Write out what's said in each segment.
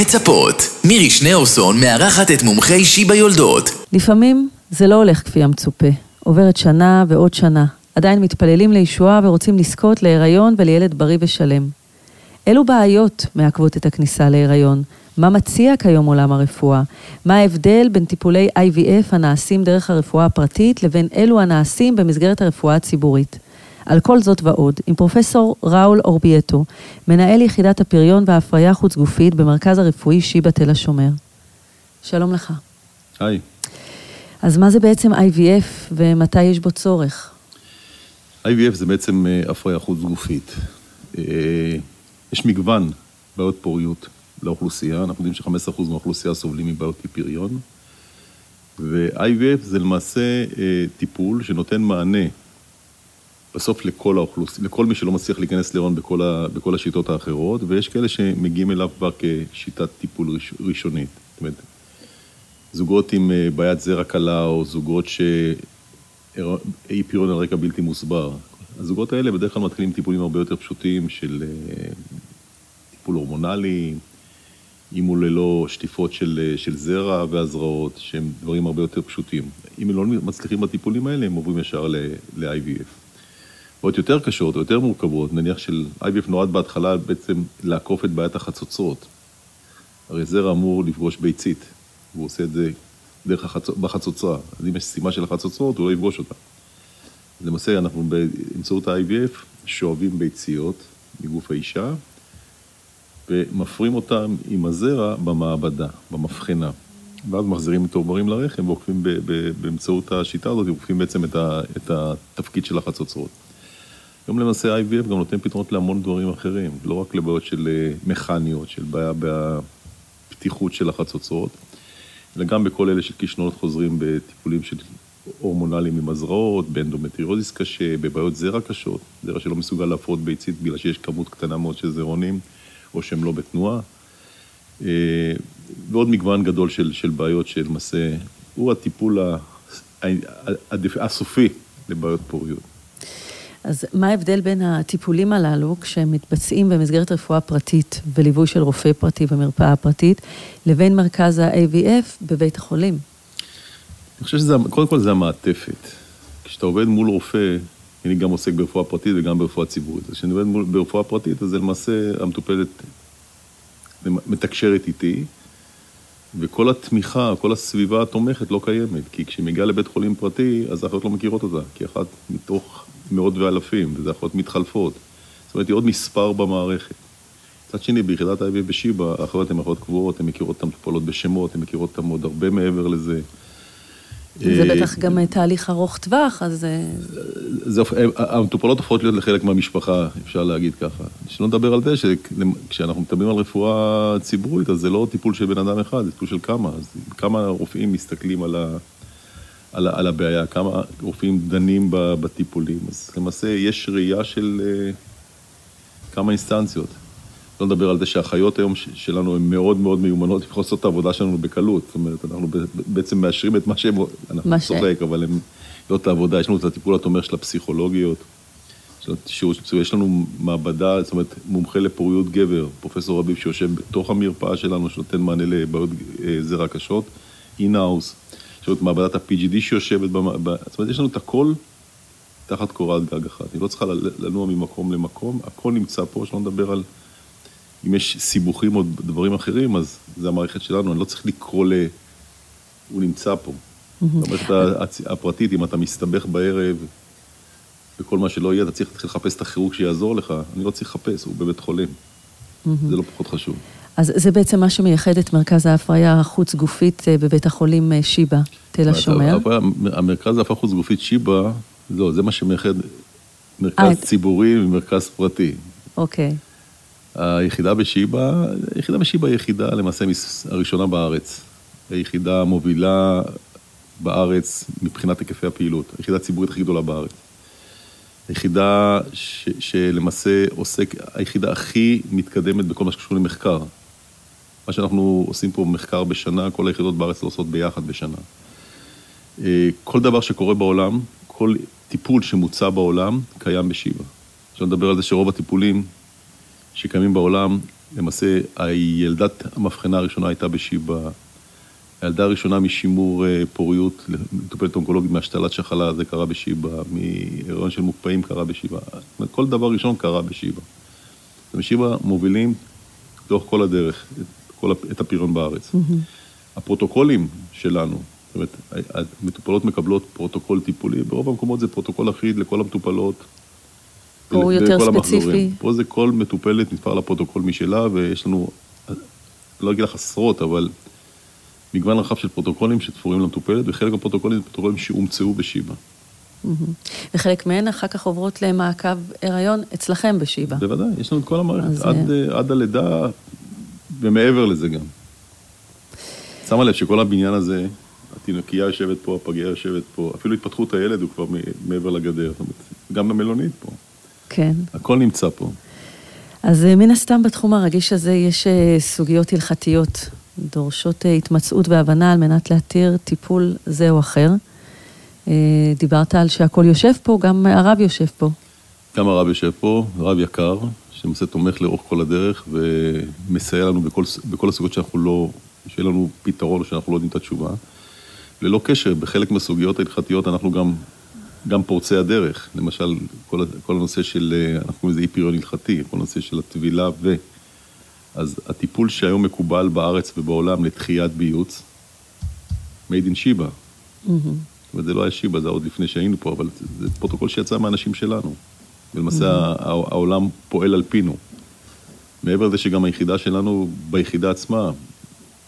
מצפות. מירי שניאורסון מארחת את מומחי שיבא יולדות. לפעמים זה לא הולך כפי המצופה. עוברת שנה ועוד שנה. עדיין מתפללים לישועה ורוצים לזכות להיריון ולילד בריא ושלם. אילו בעיות מעכבות את הכניסה להיריון? מה מציע כיום עולם הרפואה? מה ההבדל בין טיפולי IVF הנעשים דרך הרפואה הפרטית לבין אלו הנעשים במסגרת הרפואה הציבורית? על כל זאת ועוד, עם פרופסור ראול אורביאטו, מנהל יחידת הפריון וההפריה החוץ גופית במרכז הרפואי שיבא תל השומר. שלום לך. היי. אז מה זה בעצם IVF ומתי יש בו צורך? IVF זה בעצם אה, הפריה חוץ גופית. אה, יש מגוון בעיות פוריות לאוכלוסייה, אנחנו יודעים ש-15% מהאוכלוסייה סובלים מבעיות פריון, ו-IVF זה למעשה אה, טיפול שנותן מענה בסוף לכל האוכלוסייה, לכל מי שלא מצליח להיכנס להיריון בכל, ה, בכל השיטות האחרות, ויש כאלה שמגיעים אליו כבר כשיטת טיפול ראש, ראשונית. זאת אומרת, זוגות עם אה, בעיית זרע קלה, או זוגות שאי פירון על רקע בלתי מוסבר. הזוגות האלה בדרך כלל מתחילים טיפולים הרבה יותר פשוטים של אה, טיפול הורמונלי, אם הוא ללא שטיפות של, אה, של זרע והזרעות, שהם דברים הרבה יותר פשוטים. אם הם לא מצליחים בטיפולים האלה, הם עוברים ישר ל-IVF. בעיות יותר קשות או יותר מורכבות, נניח של IVF נועד בהתחלה בעצם לעקוף את בעיית החצוצרות. הרי זרע אמור לפגוש ביצית, והוא עושה את זה דרך החצ... בחצוצרה. אז אם יש סימה של החצוצרות, הוא לא יפגוש אותה. למעשה, אנחנו באמצעות ה-IVF שואבים ביציות מגוף האישה, ומפרים אותם עם הזרע במעבדה, במבחנה. ואז מחזירים את העוברים לרחם ועוקפים באמצעות השיטה הזאת, ועוקפים בעצם את, ה, את התפקיד של החצוצרות. היום למעשה IVF גם נותן פתרונות להמון דברים אחרים, לא רק לבעיות של אה, מכניות, של בעיה בפתיחות של החצוצרות, אלא גם בכל אלה של כישלונות חוזרים בטיפולים של הורמונליים עם הזרעות, באנדומטריוזיס קשה, בבעיות זרע קשות, זרע שלא מסוגל להפרות ביצית בגלל שיש כמות קטנה מאוד של זרעונים, או שהם לא בתנועה. אה, ועוד מגוון גדול של, של בעיות שלמעשה הוא הטיפול הסופי לבעיות פוריות. אז מה ההבדל בין הטיפולים הללו, כשהם מתבצעים במסגרת רפואה פרטית וליווי של רופא פרטי במרפאה פרטית, לבין מרכז ה-AVF בבית החולים? אני חושב שזה, קודם כל זה המעטפת. כשאתה עובד מול רופא, אני גם עוסק ברפואה פרטית וגם ברפואה ציבורית. אז כשאני עובד מול, ברפואה פרטית, אז למעשה המטופלת מתקשרת איתי, וכל התמיכה, כל הסביבה התומכת לא קיימת. כי כשהיא מגיעה לבית חולים פרטי, אז האחיות לא מכירות אותה. כי אחת מתוך מאות ואלפים, וזה אחות מתחלפות. זאת אומרת, היא עוד מספר במערכת. מצד שני, ביחידת ה-IVF בשיבא, האחיות הן אחות קבועות, הן מכירות את המטופלות בשמות, הן מכירות אותן עוד הרבה מעבר לזה. זה אה, בטח גם תהליך ארוך טווח, אז... אה, זה, המטופלות הופכות להיות לחלק מהמשפחה, אפשר להגיד ככה. שלא נדבר על זה שכשאנחנו מדברים על רפואה ציבורית, אז זה לא טיפול של בן אדם אחד, זה טיפול של כמה. אז כמה רופאים מסתכלים על ה... על, על הבעיה, כמה רופאים דנים בטיפולים. אז למעשה יש ראייה של uh, כמה אינסטנציות. לא לדבר על זה שהאחיות היום שלנו הן מאוד מאוד מיומנות, יכולות לעשות את העבודה שלנו בקלות. זאת אומרת, אנחנו בעצם מאשרים את מה שהם, אנחנו צוחק, אבל הם לא את העבודה, יש לנו את הטיפול התומך של הפסיכולוגיות. יש לנו מעבדה, זאת אומרת, מומחה לפוריות גבר, פרופסור רביב שיושב בתוך המרפאה שלנו, שנותן מענה לבעיות אה, זרע קשות, in-house. יש לנו את מעבדת ה-PGD שיושבת, במ... זאת אומרת, יש לנו את הכל תחת קורת גג אחת. היא לא צריכה לנוע ממקום למקום, הכל נמצא פה, שלא נדבר על... אם יש סיבוכים או דברים אחרים, אז זה המערכת שלנו, אני לא צריך לקרוא ל... הוא נמצא פה. במערכת הפרטית, אם אתה מסתבך בערב וכל מה שלא יהיה, אתה צריך להתחיל לחפש את הכירורג שיעזור לך, אני לא צריך לחפש, הוא בבית חולים. זה לא פחות חשוב. אז זה בעצם מה שמייחד את מרכז ההפריה החוץ-גופית אה, בבית החולים אה, שיבא, תל השומר. המרכז ההפריה החוץ-גופית שיבא, לא, זה מה שמייחד מרכז אה, ציבורי ומרכז פרטי. אוקיי. היחידה בשיבא, היחידה בשיבא היא יחידה למעשה הראשונה בארץ. היחידה המובילה בארץ מבחינת היקפי הפעילות. היחידה הציבורית הכי גדולה בארץ. היחידה ש, שלמעשה עוסק, היחידה הכי מתקדמת בכל מה שקשור למחקר. מה שאנחנו עושים פה מחקר בשנה, כל היחידות בארץ לא עושות ביחד בשנה. אה, כל דבר שקורה בעולם, כל טיפול שמוצע בעולם, קיים בשיבא. אפשר לדבר על זה שרוב הטיפולים שקיימים בעולם, למעשה, הילדת המבחנה הראשונה הייתה בשיבא. הילדה הראשונה משימור אה, פוריות, מטופלת אונקולוגית מהשתלת שחלה, זה קרה בשיבא, מהיריון של מוקפאים קרה בשיבא. כל דבר ראשון קרה בשיבא. בשיבא מובילים לאורך כל הדרך את, כל, את הפריון בארץ. Mm-hmm. הפרוטוקולים שלנו, זאת אומרת, המטופלות מקבלות פרוטוקול טיפולי, ברוב המקומות זה פרוטוקול אחיד לכל המטופלות. פה הוא יותר ספציפי. המחזורים. פה זה כל מטופלת נתפר לפרוטוקול משלה, ויש לנו, לא אגיד לך עשרות, אבל מגוון רחב של פרוטוקולים שתפורים למטופלת, וחלק מהפרוטוקולים זה פרוטוקולים שהומצאו בשיבא. וחלק מהן אחר כך עוברות למעקב הריון אצלכם בשיבא. בוודאי, יש לנו את כל המערכת, אז... עד, אה, עד הלידה ומעבר לזה גם. שמה לב שכל הבניין הזה, התינוקייה יושבת פה, הפגייה יושבת פה, אפילו התפתחות הילד הוא כבר מעבר לגדר, זאת אומרת, גם במלונית פה. כן. הכל נמצא פה. אז אה, מן הסתם בתחום הרגיש הזה יש אה, סוגיות הלכתיות, דורשות התמצאות והבנה על מנת להתיר טיפול זה או אחר. אה, דיברת על שהכל יושב פה, גם הרב יושב פה. גם הרב יושב פה, רב יקר, שלמעשה תומך לאורך כל הדרך ומסייע לנו בכל, בכל הסוגיות שאנחנו לא, שיהיה לנו פתרון שאנחנו לא יודעים את התשובה. ללא קשר, בחלק מהסוגיות ההלכתיות אנחנו גם, גם פורצי הדרך. למשל, כל, כל הנושא של, אה, אנחנו קוראים לזה אי פריון הלכתי, כל הנושא של הטבילה ו... אז הטיפול שהיום מקובל בארץ ובעולם לדחיית ביוץ, made in שיבא. Mm-hmm. זאת אומרת, זה לא היה שיבא, זה עוד לפני שהיינו פה, אבל זה פרוטוקול שיצא מהאנשים שלנו. ולמעשה mm-hmm. העולם פועל על פינו. מעבר לזה שגם היחידה שלנו, ביחידה עצמה,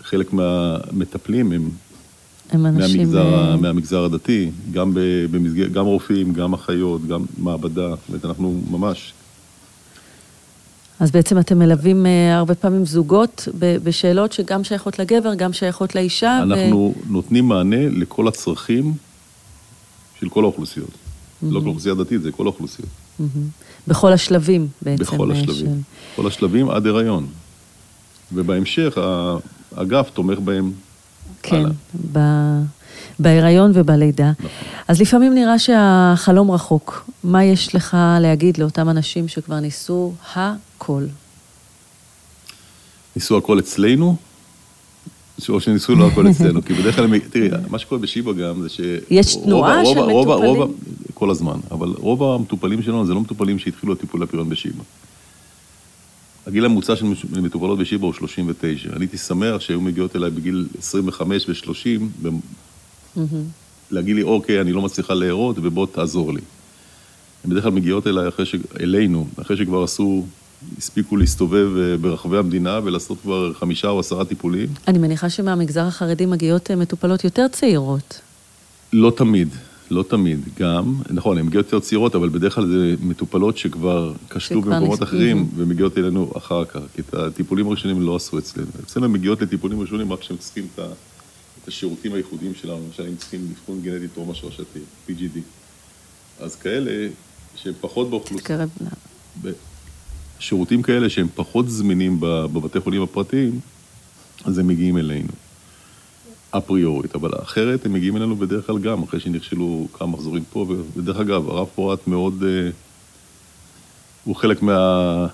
חלק מהמטפלים הם, הם אנשים... מהמגזר, אה, מהמגזר הדתי, גם, במסגר, גם רופאים, גם אחיות, גם מעבדה, זאת אומרת, אנחנו ממש... אז בעצם אתם מלווים אה, הרבה פעמים זוגות בשאלות שגם שייכות לגבר, גם שייכות לאישה. אנחנו ו... נותנים מענה לכל הצרכים של כל האוכלוסיות. Mm-hmm. לא כל אוכלוסייה דתית, זה כל האוכלוסיות. בכל השלבים בעצם. בכל השלבים. של... כל השלבים עד הריון. ובהמשך, האגף תומך בהם כן, הלאה. ב... בהיריון ובלידה. נכון. אז לפעמים נראה שהחלום רחוק. מה יש לך להגיד לאותם אנשים שכבר ניסו הכל? ניסו הכל אצלנו? או שניסו לא הכל אצלנו, כי בדרך כלל, תראי, מה שקורה בשיבא גם זה ש... יש תנועה של מטופלים? כל הזמן, אבל רוב המטופלים שלנו זה לא מטופלים שהתחילו הטיפול הפריון בשיבא. הגיל הממוצע של מטופלות בשיבא הוא 39. אני הייתי שמח שהיו מגיעות אליי בגיל 25 ו-30, להגיד לי, אוקיי, אני לא מצליחה להרות, ובוא תעזור לי. הן בדרך כלל מגיעות אליי אחרי ש... אלינו, אחרי שכבר עשו הספיקו להסתובב אה, ברחבי המדינה ולעשות כבר חמישה או עשרה טיפולים. אני מניחה שמהמגזר החרדי מגיעות אה, מטופלות יותר צעירות. לא תמיד, לא תמיד. גם, נכון, הן מגיעות יותר צעירות, אבל בדרך כלל זה מטופלות שכבר כשלו במקומות אחרים ומגיעות אלינו אחר כך, כי את הטיפולים הראשונים לא עשו אצלנו. אצלנו הן מגיעות לטיפולים ראשונים רק כשהם צריכים את, את השירותים הייחודיים שלנו, למשל אם צריכים לבחון גנטי טרום השרשתי, PGD. אז כאלה שהם פחות באוכלוסייה. תקרב שירותים כאלה שהם פחות זמינים בבתי חולים הפרטיים, אז הם מגיעים אלינו, אפריורית. אבל האחרת, הם מגיעים אלינו בדרך כלל גם, אחרי שנכשלו כמה מחזורים פה, ודרך אגב, הרב פורט מאוד, אה, הוא חלק מה...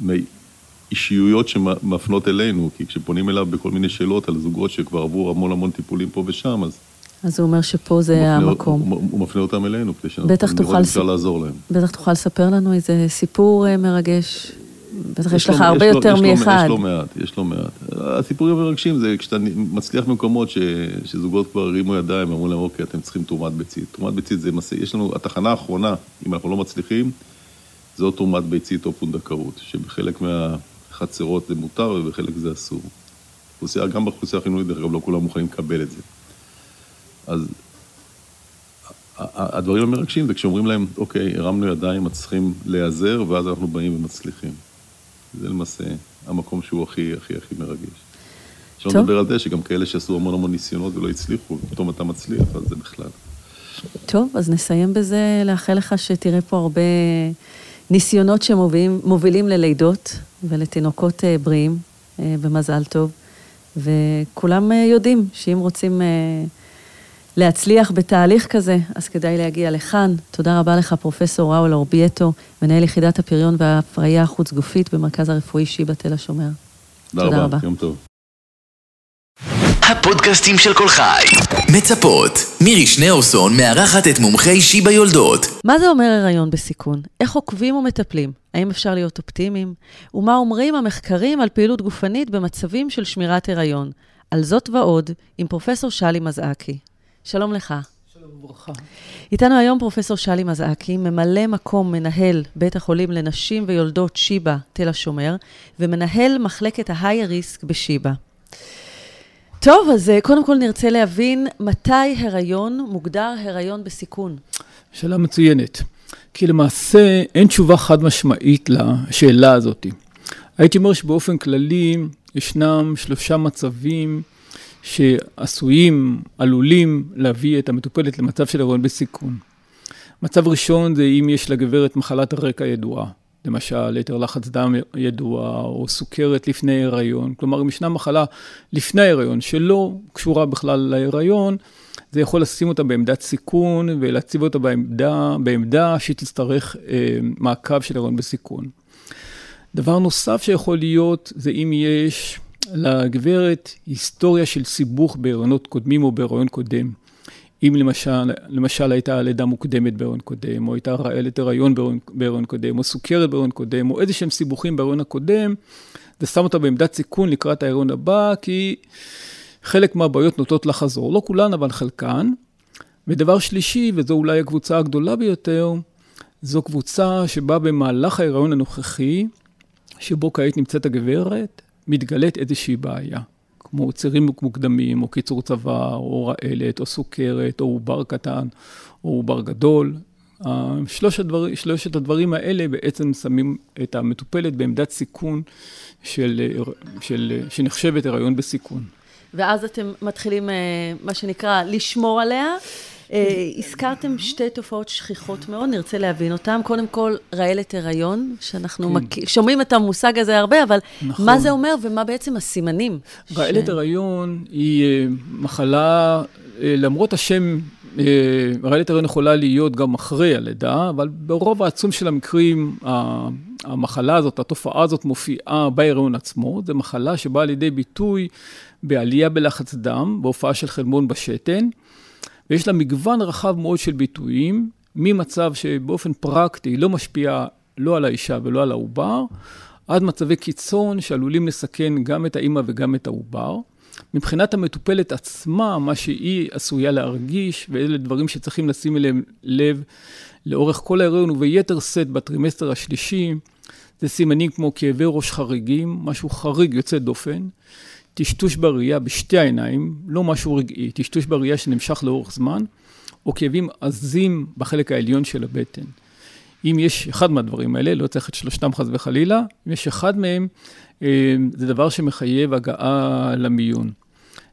מהאישיויות שמפנות אלינו, כי כשפונים אליו בכל מיני שאלות על זוגות שכבר עברו המון המון טיפולים פה ושם, אז... אז הוא אומר שפה זה הוא המקום. הוא, הוא, מפנה אותם אלינו, כדי שאנחנו אפשר לעזור להם. בטח תוכל לספר לנו איזה סיפור אה, מרגש. בטח יש לך הרבה יותר מאחד. יש לא מעט, יש לא מעט. הסיפורים המרגשים זה כשאתה מצליח במקומות ש, שזוגות כבר הרימו ידיים, אמרו להם, אוקיי, אתם צריכים תרומת ביצית. תרומת ביצית זה, יש לנו, התחנה האחרונה, אם אנחנו לא מצליחים, זו תרומת ביצית או פונדקאות, שבחלק מהחצרות זה מותר ובחלק זה אסור. גם באוכלוסייה החינוכית, דרך אגב, לא כולם מוכנים לקבל את זה. אז הדברים המרגשים זה כשאומרים להם, אוקיי, הרמנו ידיים, מצליחים להיעזר, ואז אנחנו באים ומצליחים. זה למעשה המקום שהוא הכי הכי הכי מרגש. אפשר לדבר על זה שגם כאלה שעשו המון המון ניסיונות ולא הצליחו, ופתאום אתה מצליח, אז זה בכלל. טוב, אז נסיים בזה, לאחל לך שתראה פה הרבה ניסיונות שמובילים ללידות ולתינוקות אה, בריאים, אה, במזל טוב, וכולם אה, יודעים שאם רוצים... להצליח בתהליך כזה, אז כדאי להגיע לכאן. תודה רבה לך, פרופסור ראול אורבייטו, מנהל יחידת הפריון וההפריה החוץ-גופית במרכז הרפואי שיבא תל השומר. תודה רבה, רבה. יום טוב. הפודקאסטים של כל חי. מצפות. מירי שניאורסון מארחת את מומחי שיבא יולדות. מה זה אומר הריון בסיכון? איך עוקבים ומטפלים? האם אפשר להיות אופטימיים? ומה אומרים המחקרים על פעילות גופנית במצבים של שמירת הריון? על זאת ועוד, עם פרופסור שלי מזעקי. שלום לך. שלום וברכה. איתנו היום פרופסור שלי מזעקי, ממלא מקום מנהל בית החולים לנשים ויולדות שיבא, תל השומר, ומנהל מחלקת ההיי ריסק בשיבא. טוב, אז אה, קודם כל נרצה להבין מתי הריון מוגדר הריון בסיכון. שאלה מצוינת. כי למעשה אין תשובה חד משמעית לשאלה הזאת. הייתי אומר שבאופן כללי ישנם שלושה מצבים שעשויים, עלולים להביא את המטופלת למצב של הריון בסיכון. מצב ראשון זה אם יש לגברת מחלת הרקע ידועה, למשל יתר לחץ דם ידוע או סוכרת לפני הריון, כלומר אם ישנה מחלה לפני ההריון שלא קשורה בכלל להיריון, זה יכול לשים אותה בעמדת סיכון ולהציב אותה בעמדה, בעמדה שהיא תצטרך אה, מעקב של הריון בסיכון. דבר נוסף שיכול להיות זה אם יש לגברת היסטוריה של סיבוך בהריונות קודמים או בהריון קודם. אם למשל, למשל הייתה לידה מוקדמת בהריון קודם, או הייתה רעלת הריון בהריון קודם, או סוכרת בהריון קודם, או איזה שהם סיבוכים בהריון הקודם, זה שם אותה בעמדת סיכון לקראת ההריון הבא, כי חלק מהבעיות נוטות לחזור, לא כולן, אבל חלקן. ודבר שלישי, וזו אולי הקבוצה הגדולה ביותר, זו קבוצה שבה במהלך ההיריון הנוכחי, שבו כעת נמצאת הגברת, מתגלית איזושהי בעיה, כמו צירים מוקדמים, או קיצור צבא, או רעלת, או סוכרת, או עובר קטן, או עובר גדול. שלושת, הדבר, שלושת הדברים האלה בעצם שמים את המטופלת בעמדת סיכון של, של, שנחשבת הריון בסיכון. ואז אתם מתחילים, אה, מה שנקרא, לשמור עליה. אה, הזכרתם שתי תופעות שכיחות מאוד, נרצה להבין אותן. קודם כל, רעלת הריון, שאנחנו כן. שומעים את המושג הזה הרבה, אבל נכון. מה זה אומר ומה בעצם הסימנים? רעלת ש... הריון היא אה, מחלה, למרות השם, רעלת הריון יכולה להיות גם אחרי הלידה, אבל ברוב העצום של המקרים, המחלה הזאת, התופעה הזאת מופיעה בהיריון עצמו. זו מחלה שבאה לידי ביטוי בעלייה בלחץ דם, בהופעה של חלמון בשתן, ויש לה מגוון רחב מאוד של ביטויים, ממצב שבאופן פרקטי לא משפיע לא על האישה ולא על העובר, עד מצבי קיצון שעלולים לסכן גם את האימא וגם את העובר. מבחינת המטופלת עצמה, מה שהיא עשויה להרגיש, ואלה דברים שצריכים לשים אליהם לב לאורך כל ההיריון וביתר שאת בטרימסטר השלישי, זה סימנים כמו כאבי ראש חריגים, משהו חריג יוצא דופן, טשטוש בראייה בשתי העיניים, לא משהו רגעי, טשטוש בראייה שנמשך לאורך זמן, או כאבים עזים בחלק העליון של הבטן. אם יש אחד מהדברים האלה, לא צריך את שלושתם חס וחלילה, אם יש אחד מהם, אה, זה דבר שמחייב הגעה למיון.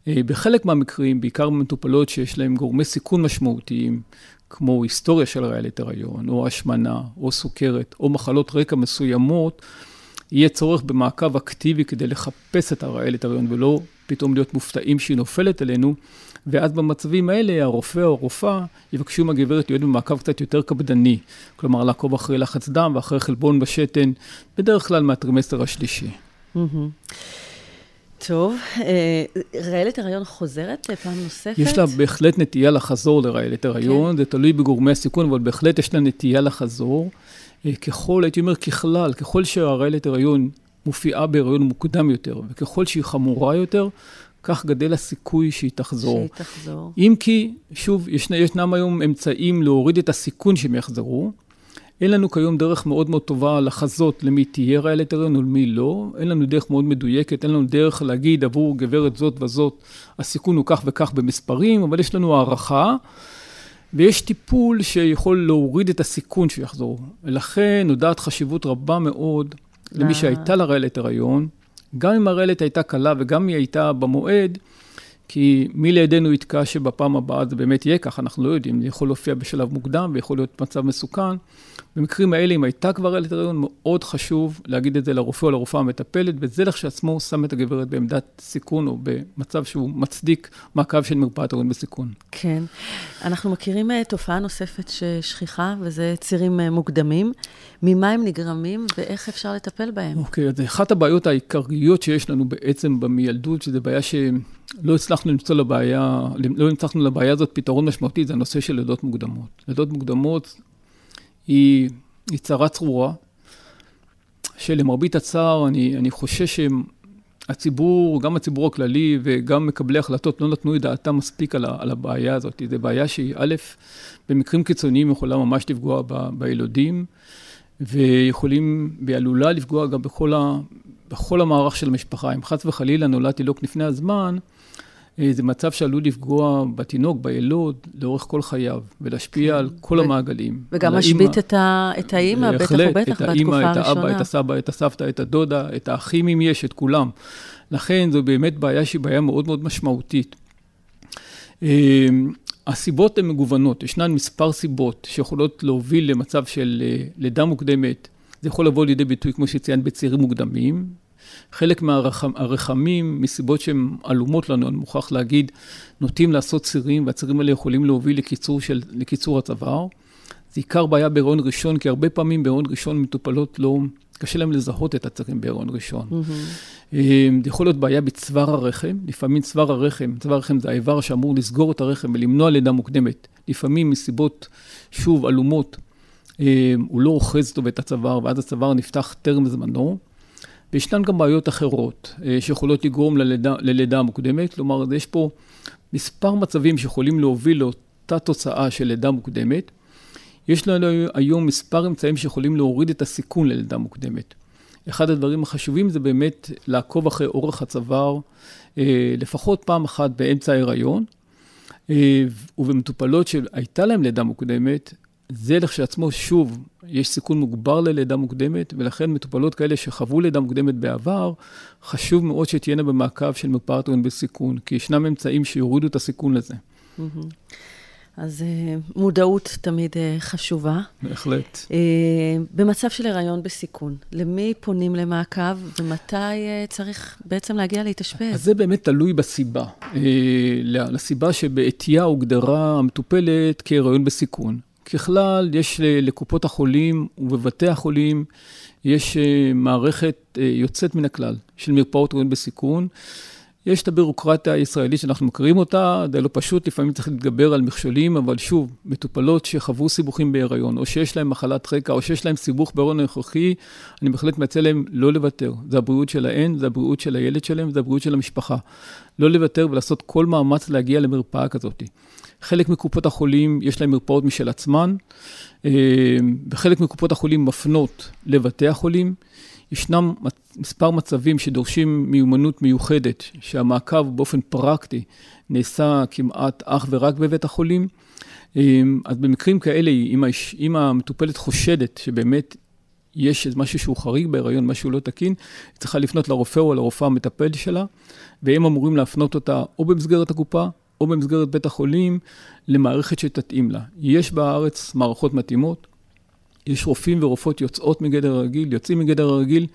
אה, בחלק מהמקרים, בעיקר במטופלות שיש להן גורמי סיכון משמעותיים, כמו היסטוריה של רעיית הריון, או השמנה, או סוכרת, או מחלות רקע מסוימות, יהיה צורך במעקב אקטיבי כדי לחפש את הרעלת הריון, ולא פתאום להיות מופתעים שהיא נופלת עלינו. ואז במצבים האלה, הרופא או הרופאה יבקשו מהגברת להיות במעקב קצת יותר קפדני. כלומר, לעקוב אחרי לחץ דם ואחרי חלבון בשתן, בדרך כלל מהטרימסטר השלישי. טוב, אה, רעלת הריון חוזרת פעם נוספת? יש לה בהחלט נטייה לחזור לרעלת הריון, כן. זה תלוי בגורמי הסיכון, אבל בהחלט יש לה נטייה לחזור. אה, ככל, הייתי אומר ככלל, ככל שהרעלת הריון מופיעה בהריון מוקדם יותר, וככל שהיא חמורה יותר, כך גדל הסיכוי שהיא תחזור. שהיא תחזור. אם כי, שוב, ישנ, ישנם היום אמצעים להוריד את הסיכון שהם יחזרו. אין לנו כיום דרך מאוד מאוד טובה לחזות למי תהיה רעלת הריון ולמי לא. אין לנו דרך מאוד מדויקת, אין לנו דרך להגיד עבור גברת זאת וזאת, הסיכון הוא כך וכך במספרים, אבל יש לנו הערכה. ויש טיפול שיכול להוריד את הסיכון שהוא יחזור. ולכן נודעת חשיבות רבה מאוד למי אה. שהייתה לה רעלת הריון, גם אם הרעלת הייתה קלה וגם אם היא הייתה במועד, כי מי לידינו יתקע שבפעם הבאה זה באמת יהיה כך, אנחנו לא יודעים, זה יכול להופיע בשלב מוקדם ויכול להיות מצב מסוכן. במקרים האלה, אם הייתה כבר ילד הריון, מאוד חשוב להגיד את זה לרופא או לרופאה המטפלת, וזה לכשעצמו שם את הגברת בעמדת סיכון או במצב שהוא מצדיק מעקב של מרפאת הריון בסיכון. כן. אנחנו מכירים אה, תופעה נוספת ששכיחה, וזה צירים אה, מוקדמים. ממה הם נגרמים ואיך אפשר לטפל בהם? אוקיי, okay, אז אחת הבעיות העיקריות שיש לנו בעצם במיילדות, שזו בעיה שלא הצלחנו למצוא לבעיה, לא הצלחנו לבעיה הזאת פתרון משמעותי, זה הנושא של לידות מוקדמות. לידות מוקדמות היא, היא צרה צרורה, שלמרבית הצער, אני, אני חושש שהציבור, גם הציבור הכללי וגם מקבלי החלטות, לא נתנו את דעתם מספיק על, ה, על הבעיה הזאת. זו בעיה שהיא, א', במקרים קיצוניים יכולה ממש לפגוע ב, בילודים, ויכולים, והיא עלולה לפגוע גם בכל, ה, בכל המערך של המשפחה. אם חס וחלילה נולד תינוק לפני הזמן, זה מצב שעלול לפגוע בתינוק, בילוד, לאורך כל חייו, ולהשפיע כן. על כל ו... המעגלים. וגם משבית את, ה... את האימא, בטח ובטח בתקופה הראשונה. בהחלט, את האימא, את האבא, את הסבא, את הסבתא, את הדודה, את האחים אם יש, את כולם. לכן זו באמת בעיה שהיא בעיה מאוד מאוד משמעותית. אה, הסיבות הן מגוונות, ישנן מספר סיבות שיכולות להוביל למצב של אה, לידה מוקדמת. זה יכול לבוא לידי ביטוי, כמו שציינת, בצעירים מוקדמים, חלק מהרחמים, מסיבות שהן עלומות לנו, אני מוכרח להגיד, נוטים לעשות צירים, והצירים האלה יכולים להוביל לקיצור, של, לקיצור הצוואר. זה עיקר בעיה בהיריון ראשון, כי הרבה פעמים בהיריון ראשון מטופלות לא, קשה להם לזהות את הצירים בהיריון ראשון. Mm-hmm. זה יכול להיות בעיה בצוואר הרחם, לפעמים צוואר הרחם, צוואר הרחם זה האיבר שאמור לסגור את הרחם ולמנוע לידה מוקדמת. לפעמים מסיבות, שוב, עלומות, אמ, הוא לא אוחז טוב את הצוואר, ואז הצוואר נפתח טרם זמנו. וישנן גם בעיות אחרות אה, שיכולות לגרום ללידה, ללידה מוקדמת, כלומר, יש פה מספר מצבים שיכולים להוביל לאותה תוצאה של לידה מוקדמת. יש לנו היום מספר אמצעים שיכולים להוריד את הסיכון ללידה מוקדמת. אחד הדברים החשובים זה באמת לעקוב אחרי אורך הצוואר אה, לפחות פעם אחת באמצע ההיריון, אה, ובמטופלות שהייתה להן לידה מוקדמת, זה לכשעצמו, שוב, יש סיכון מוגבר ללידה מוקדמת, ולכן מטופלות כאלה שחוו לידה מוקדמת בעבר, חשוב מאוד שתהיינה במעקב של מרפאת בסיכון, כי ישנם אמצעים שיורידו את הסיכון לזה. אז אה, מודעות תמיד אה, חשובה. בהחלט. אה, במצב של הריון בסיכון, למי פונים למעקב ומתי צריך בעצם להגיע להתאשפז? אז זה באמת תלוי בסיבה. לסיבה שבעטייה הוגדרה המטופלת כהריון בסיכון. ככלל, יש לקופות החולים ובבתי החולים, יש אה, מערכת אה, יוצאת מן הכלל של מרפאות רואים בסיכון. יש את הבירוקרטיה הישראלית שאנחנו מכירים אותה, זה לא פשוט, לפעמים צריך להתגבר על מכשולים, אבל שוב, מטופלות שחוו סיבוכים בהיריון, או שיש להן מחלת רקע, או שיש להן סיבוך בהיריון הנוכחי, אני בהחלט מציע להן לא לוותר. זה הבריאות שלהן, זה הבריאות של הילד שלהן, זה הבריאות של המשפחה. לא לוותר ולעשות כל מאמץ להגיע למרפאה כזאת. חלק מקופות החולים יש להם מרפאות משל עצמן, אה, וחלק מקופות החולים מפנות לבתי החולים. ישנם מספר מצבים שדורשים מיומנות מיוחדת, שהמעקב באופן פרקטי נעשה כמעט אך ורק בבית החולים. אה, אז במקרים כאלה, אם, האש, אם המטופלת חושדת שבאמת יש משהו שהוא חריג בהיריון, משהו לא תקין, היא צריכה לפנות לרופא או לרופאה המטפל שלה, והם אמורים להפנות אותה או במסגרת הקופה או במסגרת בית החולים למערכת שתתאים לה. יש בארץ מערכות מתאימות, יש רופאים ורופאות יוצאות מגדר הרגיל, יוצאים מגדר הרגיל,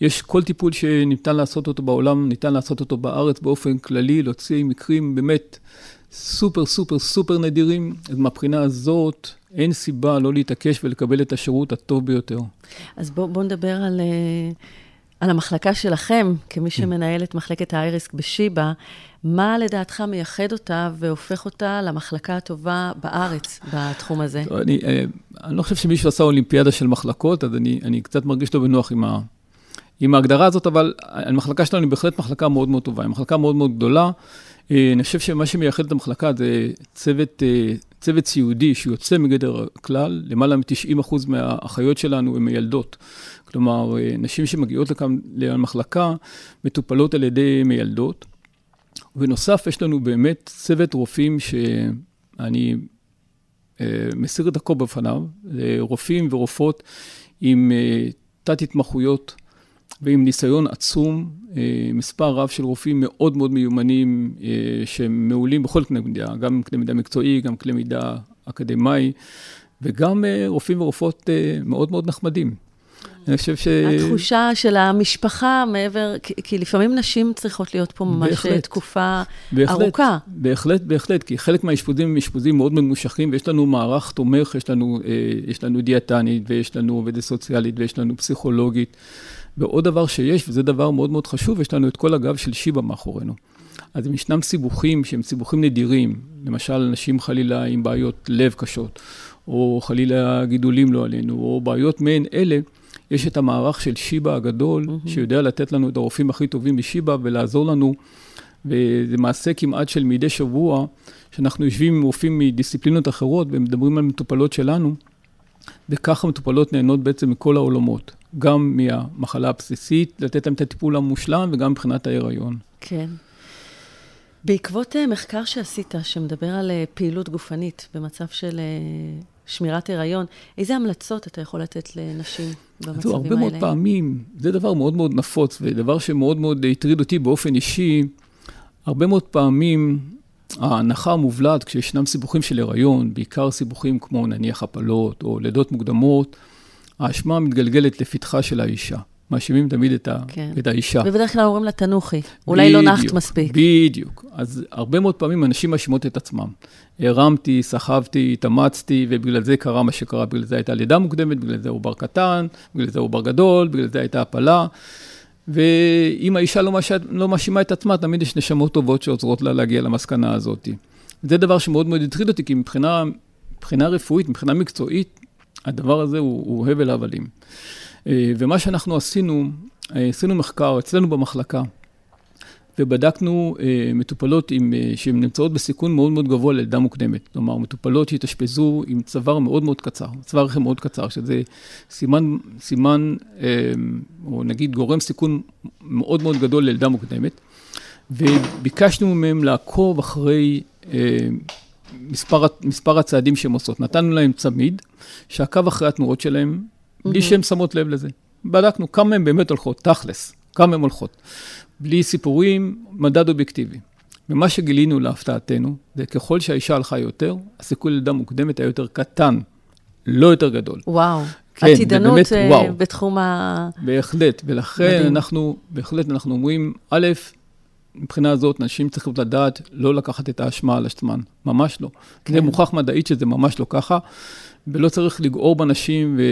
יש כל טיפול שניתן לעשות אותו בעולם, ניתן לעשות אותו בארץ באופן כללי, להוציא מקרים באמת סופר סופר סופר נדירים, אז מהבחינה הזאת אין סיבה לא להתעקש ולקבל את השירות הטוב ביותר. אז בואו בוא נדבר על... Uh... על המחלקה שלכם, כמי כן. שמנהל את מחלקת האייריסק בשיבא, מה לדעתך מייחד אותה והופך אותה למחלקה הטובה בארץ בתחום הזה? אני, אה, אני לא חושב שמישהו עשה אולימפיאדה של מחלקות, אז אני, אני קצת מרגיש לא בנוח עם, ה, עם ההגדרה הזאת, אבל המחלקה שלנו היא בהחלט מחלקה מאוד מאוד טובה, היא מחלקה מאוד מאוד גדולה. אה, אני חושב שמה שמייחד את המחלקה זה צוות, אה, צוות סיעודי שיוצא מגדר הכלל, למעלה מ-90% מהאחיות שלנו הן מיילדות. כלומר, נשים שמגיעות לכאן למחלקה מטופלות על ידי מיילדות. בנוסף, יש לנו באמת צוות רופאים שאני מסיר את הקור בפניו, רופאים ורופאות עם תת-התמחויות ועם ניסיון עצום, אה, מספר רב של רופאים מאוד מאוד מיומנים, אה, שהם מעולים בכל קנה מידה, גם קנה מידה מקצועי, גם קנה מידה אקדמאי, וגם אה, רופאים ורופאות מאוד מאוד נחמדים. אני חושב ש... התחושה של המשפחה מעבר, כי, כי לפעמים נשים צריכות להיות פה ממש בהחלט, תקופה בהחלט, ארוכה. בהחלט, בהחלט, כי חלק מהאשפוזים הם אשפוזים מאוד ממושכים, ויש לנו מערך תומך, יש לנו, יש לנו דיאטנית, ויש לנו עובדת סוציאלית, ויש לנו פסיכולוגית. ועוד דבר שיש, וזה דבר מאוד מאוד חשוב, יש לנו את כל הגב של שיבא מאחורינו. אז אם ישנם סיבוכים שהם סיבוכים נדירים, למשל אנשים חלילה עם בעיות לב קשות, או חלילה גידולים לא עלינו, או בעיות מעין אלה, יש את המערך של שיבא הגדול, mm-hmm. שיודע לתת לנו את הרופאים הכי טובים בשיבא ולעזור לנו, וזה מעשה כמעט של מדי שבוע, שאנחנו יושבים עם רופאים מדיסציפלינות אחרות ומדברים על מטופלות שלנו, וככה מטופלות נהנות בעצם מכל העולמות. גם מהמחלה הבסיסית, לתת להם את הטיפול המושלם, וגם מבחינת ההיריון. כן. בעקבות אה, מחקר שעשית, שמדבר על אה, פעילות גופנית במצב של אה, שמירת הריון, איזה המלצות אתה יכול לתת לנשים במצבים האלה? הרבה מאוד פעמים, זה דבר מאוד מאוד נפוץ, ודבר שמאוד מאוד הטריד אותי באופן אישי, הרבה מאוד פעמים ההנחה המובלעת כשישנם סיבוכים של הריון, בעיקר סיבוכים כמו נניח הפלות או לידות מוקדמות, האשמה מתגלגלת לפתחה של האישה. מאשימים תמיד את, ה, כן. את האישה. ובדרך כלל אומרים לה, תנוחי, אולי לא נחת מספיק. בדיוק. אז הרבה מאוד פעמים אנשים מאשימות את עצמם. הרמתי, סחבתי, התאמצתי, ובגלל זה קרה מה שקרה, בגלל זה הייתה לידה מוקדמת, בגלל זה עובר קטן, בגלל זה עובר גדול, בגלל זה הייתה הפלה. ואם האישה לא, מש... לא מאשימה את עצמה, תמיד יש נשמות טובות שעוזרות לה להגיע למסקנה הזאת. זה דבר שמאוד מאוד הטריד אותי, כי מבחינה, מבחינה רפואית, מבחינה מקצועית, הדבר הזה הוא, הוא הבל הבלים. אה, ומה שאנחנו עשינו, אה, עשינו מחקר אצלנו במחלקה, ובדקנו אה, מטופלות עם, שהן נמצאות בסיכון מאוד מאוד גבוה ללידה מוקדמת. כלומר, מטופלות שהתאשפזו עם צוואר מאוד מאוד קצר, צוואר רחם מאוד קצר, שזה סימן, סימן, או נגיד גורם סיכון מאוד מאוד גדול ללידה מוקדמת. וביקשנו מהם לעקוב אחרי מספר, מספר הצעדים שהן עושות. נתנו להם צמיד שעקב אחרי התנועות שלהם, בלי שהן שמות לב לזה. בדקנו כמה הן באמת הולכות, תכלס, כמה הן הולכות. בלי סיפורים, מדד אובייקטיבי. ומה שגילינו להפתעתנו, זה ככל שהאישה הלכה יותר, הסיכוי ללידה מוקדמת היה יותר קטן, לא יותר גדול. וואו. כן, עתידנות באמת, אה, וואו. בתחום ה... בהחלט, ולכן מדהים. אנחנו, בהחלט אנחנו אומרים, א', מבחינה הזאת, נשים צריכות לדעת לא לקחת את האשמה על עצמן, ממש לא. כן. זה מוכח מדעית שזה ממש לא ככה, ולא צריך לגעור בנשים, ו...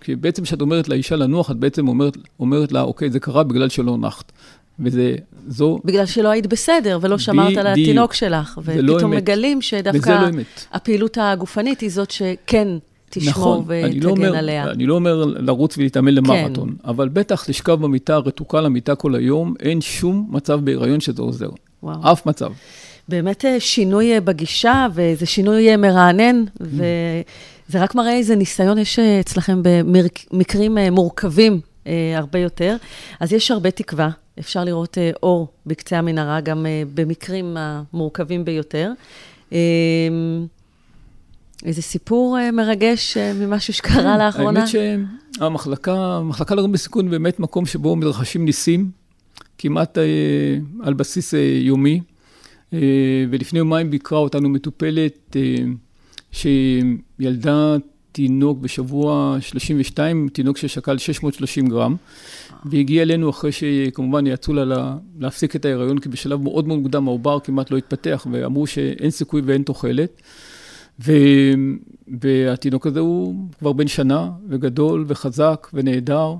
כי בעצם כשאת אומרת לאישה לנוח, את בעצם אומרת, אומרת לה, אוקיי, זה קרה בגלל שלא נחת. וזה, זו... בגלל שלא היית בסדר ולא שמרת על התינוק שלך, לא ופתאום לא מגלים שדווקא לא הפעילות הגופנית היא זאת שכן תשמור נכון, ותגן לא אומר, עליה. אני לא אומר לרוץ ולהתאמן למרתון, כן. אבל בטח לשכב במיטה, רתוקה למיטה כל היום, אין שום מצב בהיריון שזה עוזר. וואו. אף מצב. באמת אה, שינוי אה, בגישה, וזה שינוי אה, מרענן, mm. וזה רק מראה איזה ניסיון יש אצלכם במקרים מורכבים הרבה יותר. אז יש הרבה תקווה, אפשר לראות אור בקצה המנהרה, גם במקרים המורכבים ביותר. איזה סיפור מרגש ממשהו שקרה לאחרונה? האמת שהמחלקה, המחלקה לרום בסיכון באמת מקום שבו מתרחשים ניסים, כמעט על בסיס יומי. ולפני יומיים ביקרה אותנו מטופלת שילדה תינוק בשבוע 32, תינוק ששקל 630 גרם, והגיע אלינו אחרי שכמובן יעצו לה לה להפסיק את ההיריון, כי בשלב מאוד מאוד מוקדם העובר כמעט לא התפתח, ואמרו שאין סיכוי ואין תוחלת. ו... והתינוק הזה הוא כבר בן שנה, וגדול, וחזק, ונהדר.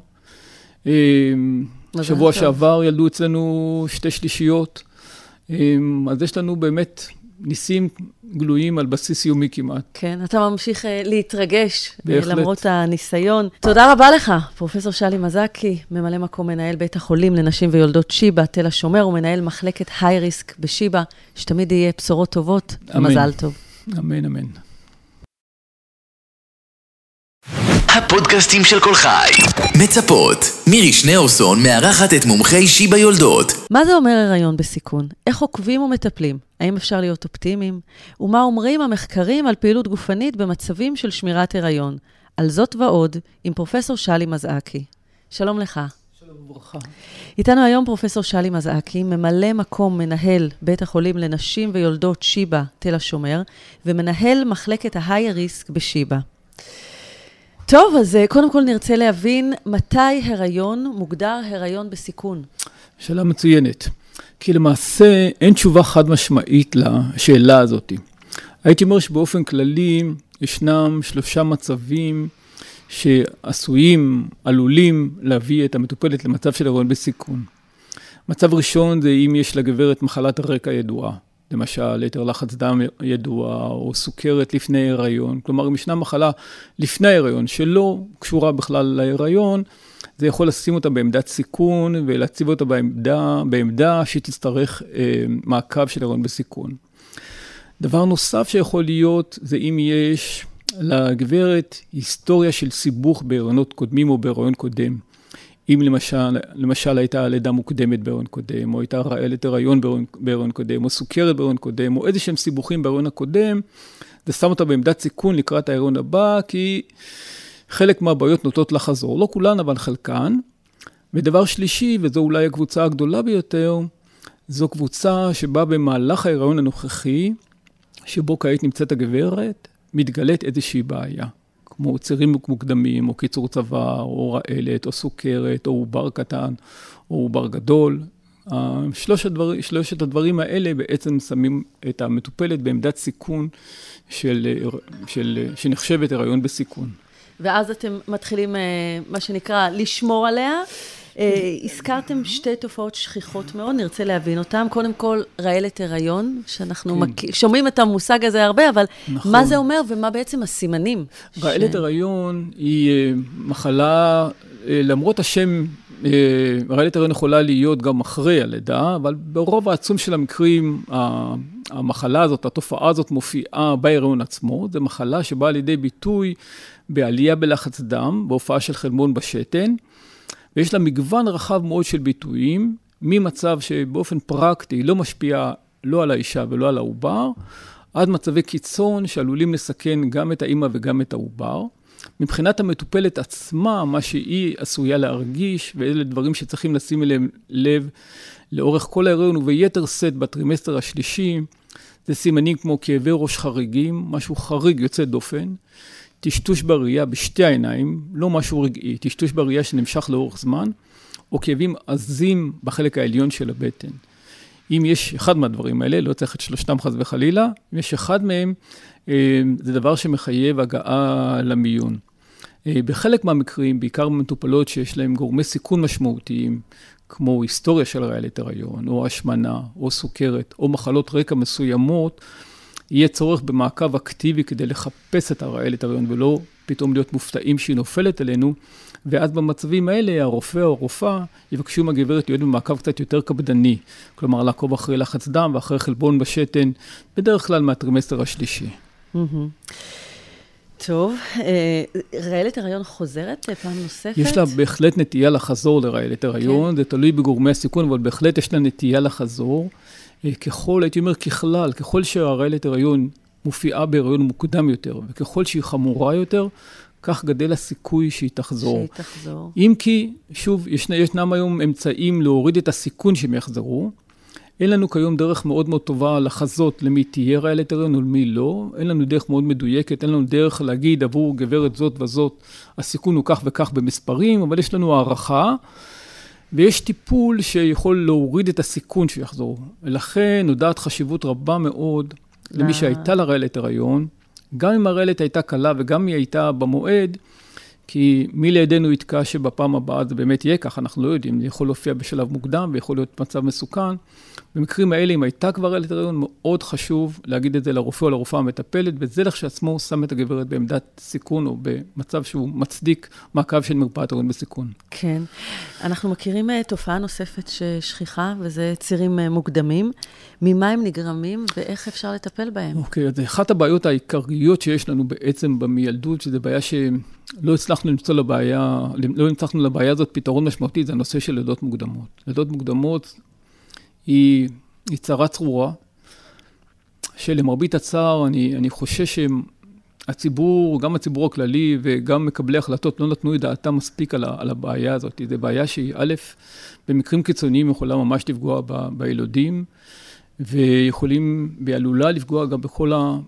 אמ, שבוע שעבר ילדו אצלנו שתי שלישיות. אמ, אז יש לנו באמת ניסים גלויים על בסיס יומי כמעט. כן, אתה ממשיך uh, להתרגש, אה, בהחלט. למרות הניסיון. תודה רבה לך, פרופ' שלי מזקי, ממלא מקום מנהל בית החולים לנשים ויולדות שיבא, תל השומר, ומנהל מחלקת היי-ריסק בשיבא, שתמיד יהיה בשורות טובות. אמן. מזל טוב. אמן, אמן. הפודקאסטים של כל חי. מצפות. מירי שניאורסון מארחת את מומחי שיבא יולדות. מה זה אומר הריון בסיכון? איך עוקבים ומטפלים? האם אפשר להיות אופטימיים? ומה אומרים המחקרים על פעילות גופנית במצבים של שמירת הריון? על זאת ועוד, עם פרופסור שלי מזעקי. שלום לך. שלום וברכה. איתנו היום פרופסור שלי מזעקי, ממלא מקום מנהל בית החולים לנשים ויולדות שיבא, תל השומר, ומנהל מחלקת ההיי ריסק בשיבא. טוב, אז אה, קודם כל נרצה להבין מתי הריון מוגדר הריון בסיכון. שאלה מצוינת, כי למעשה אין תשובה חד משמעית לשאלה הזאת. הייתי אומר שבאופן כללי ישנם שלושה מצבים שעשויים, עלולים להביא את המטופלת למצב של הריון בסיכון. מצב ראשון זה אם יש לגברת מחלת הרקע ידועה, למשל יתר לחץ דם ידוע או סוכרת לפני הריון, כלומר אם ישנה מחלה לפני ההריון שלא קשורה בכלל להיריון, זה יכול לשים אותה בעמדת סיכון ולהציב אותה בעמדה, בעמדה שתצטרך אה, מעקב של הריון בסיכון. דבר נוסף שיכול להיות זה אם יש לגברת היסטוריה של סיבוך בהריונות קודמים או בהריון קודם. אם למשל, למשל הייתה לידה מוקדמת בהריון קודם, או הייתה רעלת הריון בהריון קודם, או סוכרת בהריון קודם, או איזה שהם סיבוכים בהריון הקודם, זה שם אותה בעמדת סיכון לקראת ההריון הבא, כי חלק מהבעיות נוטות לחזור, לא כולן, אבל חלקן. ודבר שלישי, וזו אולי הקבוצה הגדולה ביותר, זו קבוצה שבה במהלך ההיריון הנוכחי, שבו כעת נמצאת הגברת, מתגלית איזושהי בעיה, כמו צירים מוקדמים, או קיצור צוואר, או רעלת, או סוכרת, או עובר קטן, או עובר גדול. שלושת, הדבר, שלושת הדברים האלה בעצם שמים את המטופלת בעמדת סיכון של, של, שנחשבת הריון בסיכון. ואז אתם מתחילים, אה, מה שנקרא, לשמור עליה. אה, הזכרתם שתי תופעות שכיחות מאוד, נרצה להבין אותן. קודם כל, רעלת הריון, שאנחנו כן. שומעים את המושג הזה הרבה, אבל נכון. מה זה אומר ומה בעצם הסימנים? רעלת. הריון היא אה, מחלה, אה, למרות השם, רעלת הריון יכולה להיות גם אחרי הלידה, אבל ברוב העצום של המקרים, המחלה הזאת, התופעה הזאת מופיעה בהיריון עצמו. זו מחלה שבאה לידי ביטוי בעלייה בלחץ דם, בהופעה של חלמון בשתן. ויש לה מגוון רחב מאוד של ביטויים, ממצב שבאופן פרקטי לא משפיע לא על האישה ולא על העובר, עד מצבי קיצון שעלולים לסכן גם את האימא וגם את העובר. מבחינת המטופלת עצמה, מה שהיא עשויה להרגיש, ואלה דברים שצריכים לשים אליהם לב לאורך כל ההיריון וביתר שאת בטרימסטר השלישי, זה סימנים כמו כאבי ראש חריגים, משהו חריג יוצא דופן. טשטוש בראייה בשתי העיניים, לא משהו רגעי, טשטוש בראייה שנמשך לאורך זמן, או כאבים עזים בחלק העליון של הבטן. אם יש אחד מהדברים האלה, לא צריך את שלושתם חס וחלילה, אם יש אחד מהם, אה, זה דבר שמחייב הגעה למיון. אה, בחלק מהמקרים, בעיקר במטופלות שיש להם גורמי סיכון משמעותיים, כמו היסטוריה של רעיית הריון, או השמנה, או סוכרת, או מחלות רקע מסוימות, יהיה צורך במעקב אקטיבי כדי לחפש את הרעלת הריון ולא פתאום להיות מופתעים שהיא נופלת עלינו. ואז במצבים האלה הרופא או הרופאה יבקשו מהגברת להיות במעקב קצת יותר קפדני. כלומר, לעקוב אחרי לחץ דם ואחרי חלבון בשתן, בדרך כלל מהטרימסטר השלישי. טוב, אה, רעלת הריון חוזרת פעם נוספת? יש לה בהחלט נטייה לחזור לרעלת הריון, כן. זה תלוי בגורמי הסיכון, אבל בהחלט יש לה נטייה לחזור. אה, ככל, הייתי אומר ככלל, ככל שהרעלת הריון מופיעה בהריון מוקדם יותר, וככל שהיא חמורה יותר, כך גדל הסיכוי שהיא תחזור. שהיא תחזור. אם כי, שוב, יש, ישנם היום אמצעים להוריד את הסיכון שהם יחזרו. אין לנו כיום דרך מאוד מאוד טובה לחזות למי תהיה רעלת הריון ולמי לא. אין לנו דרך מאוד מדויקת, אין לנו דרך להגיד עבור גברת זאת וזאת, הסיכון הוא כך וכך במספרים, אבל יש לנו הערכה. ויש טיפול שיכול להוריד את הסיכון שיחזור. ולכן נודעת חשיבות רבה מאוד למי אה. שהייתה לה רעלת הריון, גם אם הרעלת הייתה קלה וגם אם היא הייתה במועד, כי מי לידינו יתקע שבפעם הבאה זה באמת יהיה כך, אנחנו לא יודעים, זה יכול להופיע בשלב מוקדם ויכול להיות מצב מסוכן. במקרים האלה, אם הייתה כבר רעלת הריון, מאוד חשוב להגיד את זה לרופא או לרופאה המטפלת, וזה לכשעצמו שם את הגברת בעמדת סיכון או במצב שהוא מצדיק מעקב של מרפאת הריון בסיכון. כן. אנחנו מכירים uh, תופעה נוספת ששכיחה, וזה צירים uh, מוקדמים. ממה הם נגרמים ואיך אפשר לטפל בהם? אוקיי, okay, אז אחת הבעיות העיקריות שיש לנו בעצם במילדות, שזו בעיה שלא הצלחנו למצוא לבעיה, לא הצלחנו לבעיה הזאת פתרון משמעותי, זה הנושא של לידות מוקדמות. לידות מוקדמות היא, היא צרה צרורה, שלמרבית הצער, אני, אני חושש הציבור, גם הציבור הכללי וגם מקבלי החלטות לא נתנו את דעתם מספיק על, על הבעיה הזאת. זו בעיה שהיא, א', במקרים קיצוניים יכולה ממש לפגוע ב, בילודים, ויכולים, והיא עלולה לפגוע גם בכל, ה,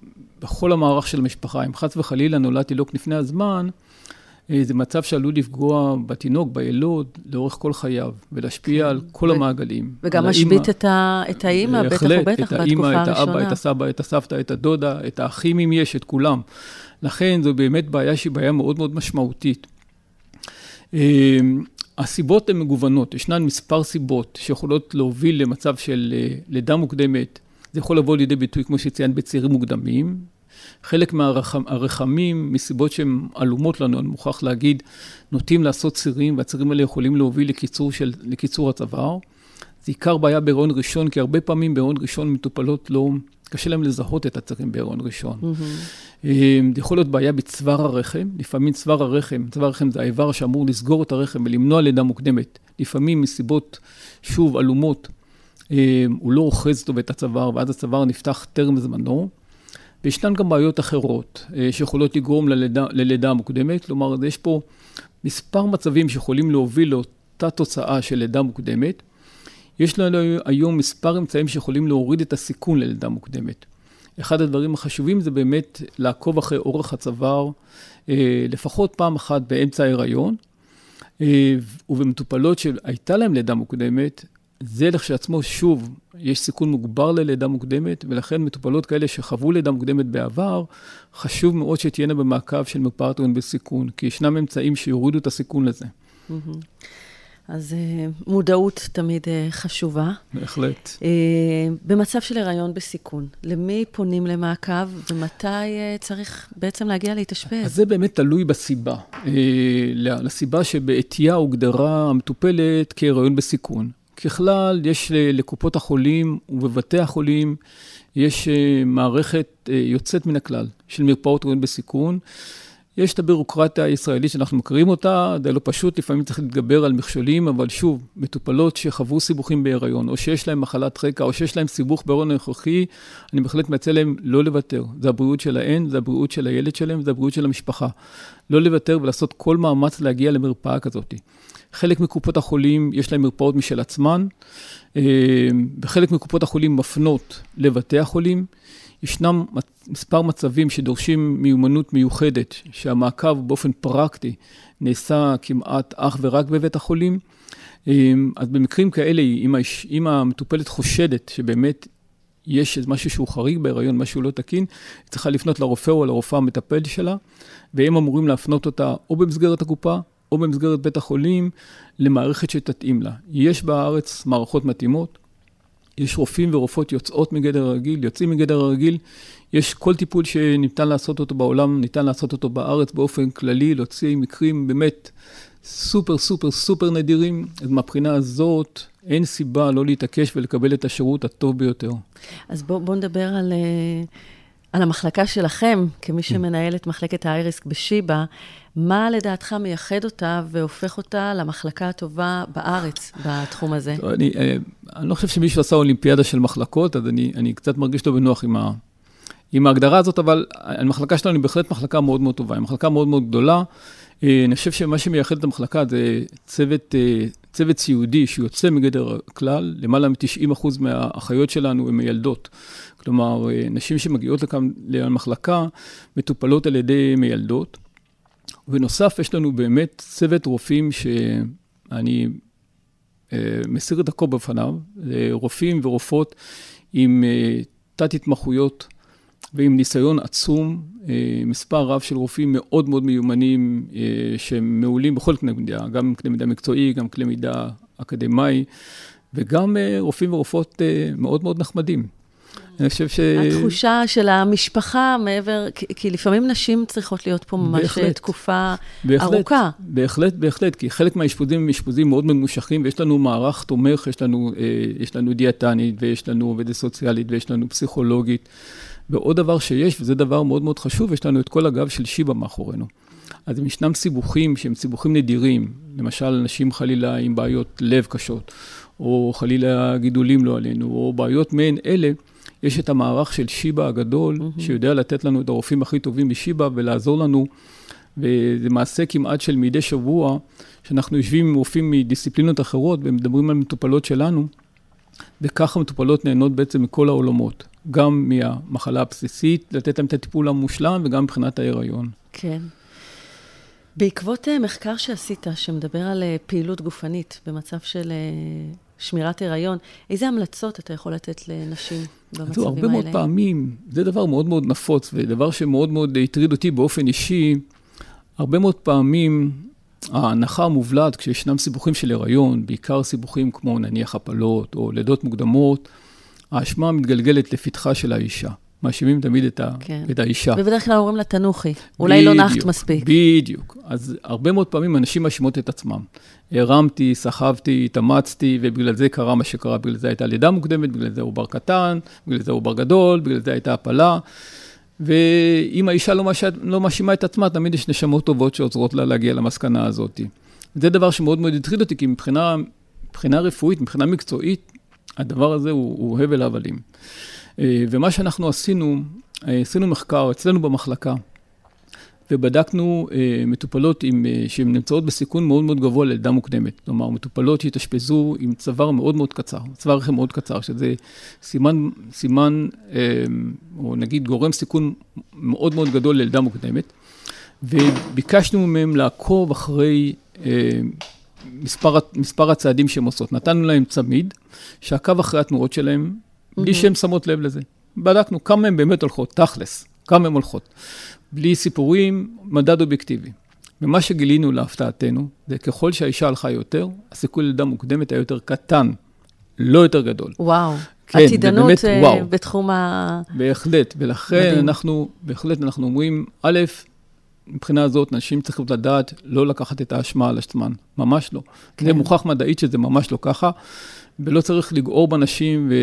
בכל המערך של המשפחה. אם חס וחלילה נולד תינוק לפני הזמן, זה מצב שעלול לפגוע בתינוק, בילוד, לאורך כל חייו, ולהשפיע כן. על כל ו... המעגלים. וגם משבית את, ה... את האימא, בטח ובטח, בתקופה הראשונה. את האבא, את הסבא, את הסבתא, את הדודה, את האחים אם יש, את כולם. לכן זו באמת בעיה שהיא בעיה מאוד מאוד משמעותית. אה, הסיבות הן מגוונות, ישנן מספר סיבות שיכולות להוביל למצב של אה, לידה מוקדמת. זה יכול לבוא לידי ביטוי, כמו שציינת, בצעירים מוקדמים, חלק מהרחמים, מסיבות שהן עלומות לנו, אני מוכרח להגיד, נוטים לעשות צירים, והצירים האלה יכולים להוביל לקיצור, של, לקיצור הצוואר. זה עיקר בעיה בהיריון ראשון, כי הרבה פעמים בהיריון ראשון מטופלות לא, קשה להם לזהות את הצירים בהיריון ראשון. Mm-hmm. זה יכול להיות בעיה בצוואר הרחם, לפעמים צוואר הרחם, צוואר הרחם זה האיבר שאמור לסגור את הרחם ולמנוע לידה מוקדמת. לפעמים מסיבות, שוב, עלומות, הוא לא אוחז טוב את הצוואר, ואז הצוואר נפתח טרם זמנו. וישנן גם בעיות אחרות אה, שיכולות לגרום ללידה, ללידה מוקדמת, כלומר, יש פה מספר מצבים שיכולים להוביל לאותה תוצאה של לידה מוקדמת. יש לנו היום מספר אמצעים שיכולים להוריד את הסיכון ללידה מוקדמת. אחד הדברים החשובים זה באמת לעקוב אחרי אורך הצוואר אה, לפחות פעם אחת באמצע ההיריון, אה, ובמטופלות שהייתה להן לידה מוקדמת, זה לכשעצמו, שוב, יש סיכון מוגבר ללידה מוקדמת, ולכן מטופלות כאלה שחוו לידה מוקדמת בעבר, חשוב מאוד שתהיינה במעקב של מרפאת הון בסיכון, כי ישנם אמצעים שיורידו את הסיכון לזה. אז אה, מודעות תמיד אה, חשובה. בהחלט. אה, במצב של הריון בסיכון, למי פונים למעקב ומתי צריך בעצם להגיע להתאשפז? אז זה באמת תלוי בסיבה. לסיבה שבעטייה הוגדרה המטופלת כהריון בסיכון. ככלל, יש לקופות החולים ובבתי החולים, יש אה, מערכת אה, יוצאת מן הכלל של מרפאות רואים בסיכון. יש את הבירוקרטיה הישראלית שאנחנו מכירים אותה, זה לא פשוט, לפעמים צריך להתגבר על מכשולים, אבל שוב, מטופלות שחוו סיבוכים בהיריון, או שיש להן מחלת רקע, או שיש להן סיבוך בהיריון הנוכחי, אני בהחלט מציע להן לא לוותר. זה הבריאות שלהן, זה הבריאות של הילד שלהן, זה הבריאות של המשפחה. לא לוותר ולעשות כל מאמץ להגיע למרפאה כזאת. חלק מקופות החולים יש להם מרפאות משל עצמן, אה, וחלק מקופות החולים מפנות לבתי החולים. ישנם מספר מצבים שדורשים מיומנות מיוחדת, שהמעקב באופן פרקטי נעשה כמעט אך ורק בבית החולים. אה, אז במקרים כאלה, אם, האש, אם המטופלת חושדת שבאמת יש משהו שהוא חריג בהיריון, משהו לא תקין, היא צריכה לפנות לרופא או לרופאה המטפל שלה, והם אמורים להפנות אותה או במסגרת הקופה או במסגרת בית החולים למערכת שתתאים לה. יש בארץ מערכות מתאימות, יש רופאים ורופאות יוצאות מגדר הרגיל, יוצאים מגדר הרגיל, יש כל טיפול שניתן לעשות אותו בעולם, ניתן לעשות אותו בארץ באופן כללי, להוציא מקרים באמת סופר סופר סופר נדירים, אז מהבחינה הזאת אין סיבה לא להתעקש ולקבל את השירות הטוב ביותר. אז בואו בוא נדבר על... Uh... על המחלקה שלכם, כמי שמנהל את מחלקת האייריסק בשיבא, מה לדעתך מייחד אותה והופך אותה למחלקה הטובה בארץ בתחום הזה? אני, אה, אני לא חושב שמישהו עשה אולימפיאדה של מחלקות, אז אני, אני קצת מרגיש לא בנוח עם, ה, עם ההגדרה הזאת, אבל המחלקה שלנו היא בהחלט מחלקה מאוד מאוד טובה, היא מחלקה מאוד מאוד גדולה. אה, אני חושב שמה שמייחד את המחלקה זה צוות, אה, צוות סיעודי שיוצא מגדר הכלל, למעלה מ-90% מהאחיות שלנו הן מיילדות. כלומר, אה, נשים שמגיעות לכאן למחלקה מטופלות על ידי מיילדות. בנוסף, יש לנו באמת צוות רופאים שאני מסיר את הכל בפניו, רופאים ורופאות עם תת-התמחויות ועם ניסיון עצום, אה, מספר רב של רופאים מאוד מאוד מיומנים, אה, שהם מעולים בכל קנה מידה, גם קנה מידה מקצועי, גם קנה מידה אקדמאי, וגם אה, רופאים ורופאות מאוד מאוד נחמדים. אני חושב ש... התחושה של המשפחה מעבר, כי, כי לפעמים נשים צריכות להיות פה ממש בהחלט, תקופה בהחלט, ארוכה. בהחלט, בהחלט, כי חלק מהאשפוזים הם אשפוזים מאוד ממושכים, ויש לנו מערך תומך, יש לנו, יש לנו דיאטנית, ויש לנו עובדת סוציאלית, ויש לנו פסיכולוגית. ועוד דבר שיש, וזה דבר מאוד מאוד חשוב, יש לנו את כל הגב של שיבא מאחורינו. אז אם ישנם סיבוכים שהם סיבוכים נדירים, למשל אנשים חלילה עם בעיות לב קשות, או חלילה גידולים לא עלינו, או בעיות מעין אלה, יש את המערך של שיבא הגדול, mm-hmm. שיודע לתת לנו את הרופאים הכי טובים בשיבא ולעזור לנו, וזה מעשה כמעט של מדי שבוע, שאנחנו יושבים עם רופאים מדיסציפלינות אחרות ומדברים על מטופלות שלנו, וככה מטופלות נהנות בעצם מכל העולמות, גם מהמחלה הבסיסית, לתת להם את הטיפול המושלם וגם מבחינת ההיריון. כן. בעקבות אה, מחקר שעשית, שמדבר על אה, פעילות גופנית במצב של אה, שמירת הריון, איזה המלצות אתה יכול לתת לנשים במצבים האלה? הרבה מאוד פעמים, זה דבר מאוד מאוד נפוץ, ודבר שמאוד מאוד הטריד אותי באופן אישי, הרבה מאוד פעמים ההנחה המובלעת כשישנם סיבוכים של הריון, בעיקר סיבוכים כמו נניח הפלות או לידות מוקדמות, האשמה מתגלגלת לפתחה של האישה. מאשימים תמיד את, ה, כן. את האישה. ובדרך כלל אומרים לה, תנוחי, אולי לא נחת מספיק. בדיוק. אז הרבה מאוד פעמים אנשים מאשימות את עצמם. הרמתי, סחבתי, התאמצתי, ובגלל זה קרה מה שקרה, בגלל זה הייתה לידה מוקדמת, בגלל זה עובר קטן, בגלל זה עובר גדול, בגלל זה הייתה הפלה. ואם האישה לא, מש... לא מאשימה את עצמה, תמיד יש נשמות טובות שעוזרות לה להגיע למסקנה הזאת. זה דבר שמאוד מאוד הטריד אותי, כי מבחינה, מבחינה רפואית, מבחינה מקצועית, הדבר הזה הוא, הוא הבל הבלים. אה, ומה שאנחנו עשינו, אה, עשינו מחקר אצלנו במחלקה, ובדקנו אה, מטופלות שהן נמצאות בסיכון מאוד מאוד גבוה ללידה מוקדמת. כלומר, מטופלות שהתאשפזו עם צוואר מאוד מאוד קצר, צוואר רחם מאוד קצר, שזה סימן, סימן, או נגיד גורם סיכון מאוד מאוד גדול ללידה מוקדמת. וביקשנו מהם לעקוב אחרי מספר, מספר הצעדים שהן עושות. נתנו להם צמיד שעקב אחרי התנועות שלהם, בלי שהן שמות לב לזה. בדקנו כמה הן באמת הולכות, תכלס, כמה הן הולכות. בלי סיפורים, מדד אובייקטיבי. ומה שגילינו להפתעתנו, זה ככל שהאישה הלכה יותר, הסיכוי ללידה מוקדמת היה יותר קטן, לא יותר גדול. וואו. כן, עתידנות באמת, אה, וואו. בתחום ה... בהחלט, ולכן מדהים. אנחנו, בהחלט אנחנו אומרים, א', מבחינה הזאת, נשים צריכות לדעת לא לקחת את האשמה על עצמן, ממש לא. כן. זה מוכח מדעית שזה ממש לא ככה. ולא צריך לגעור בנשים, ו...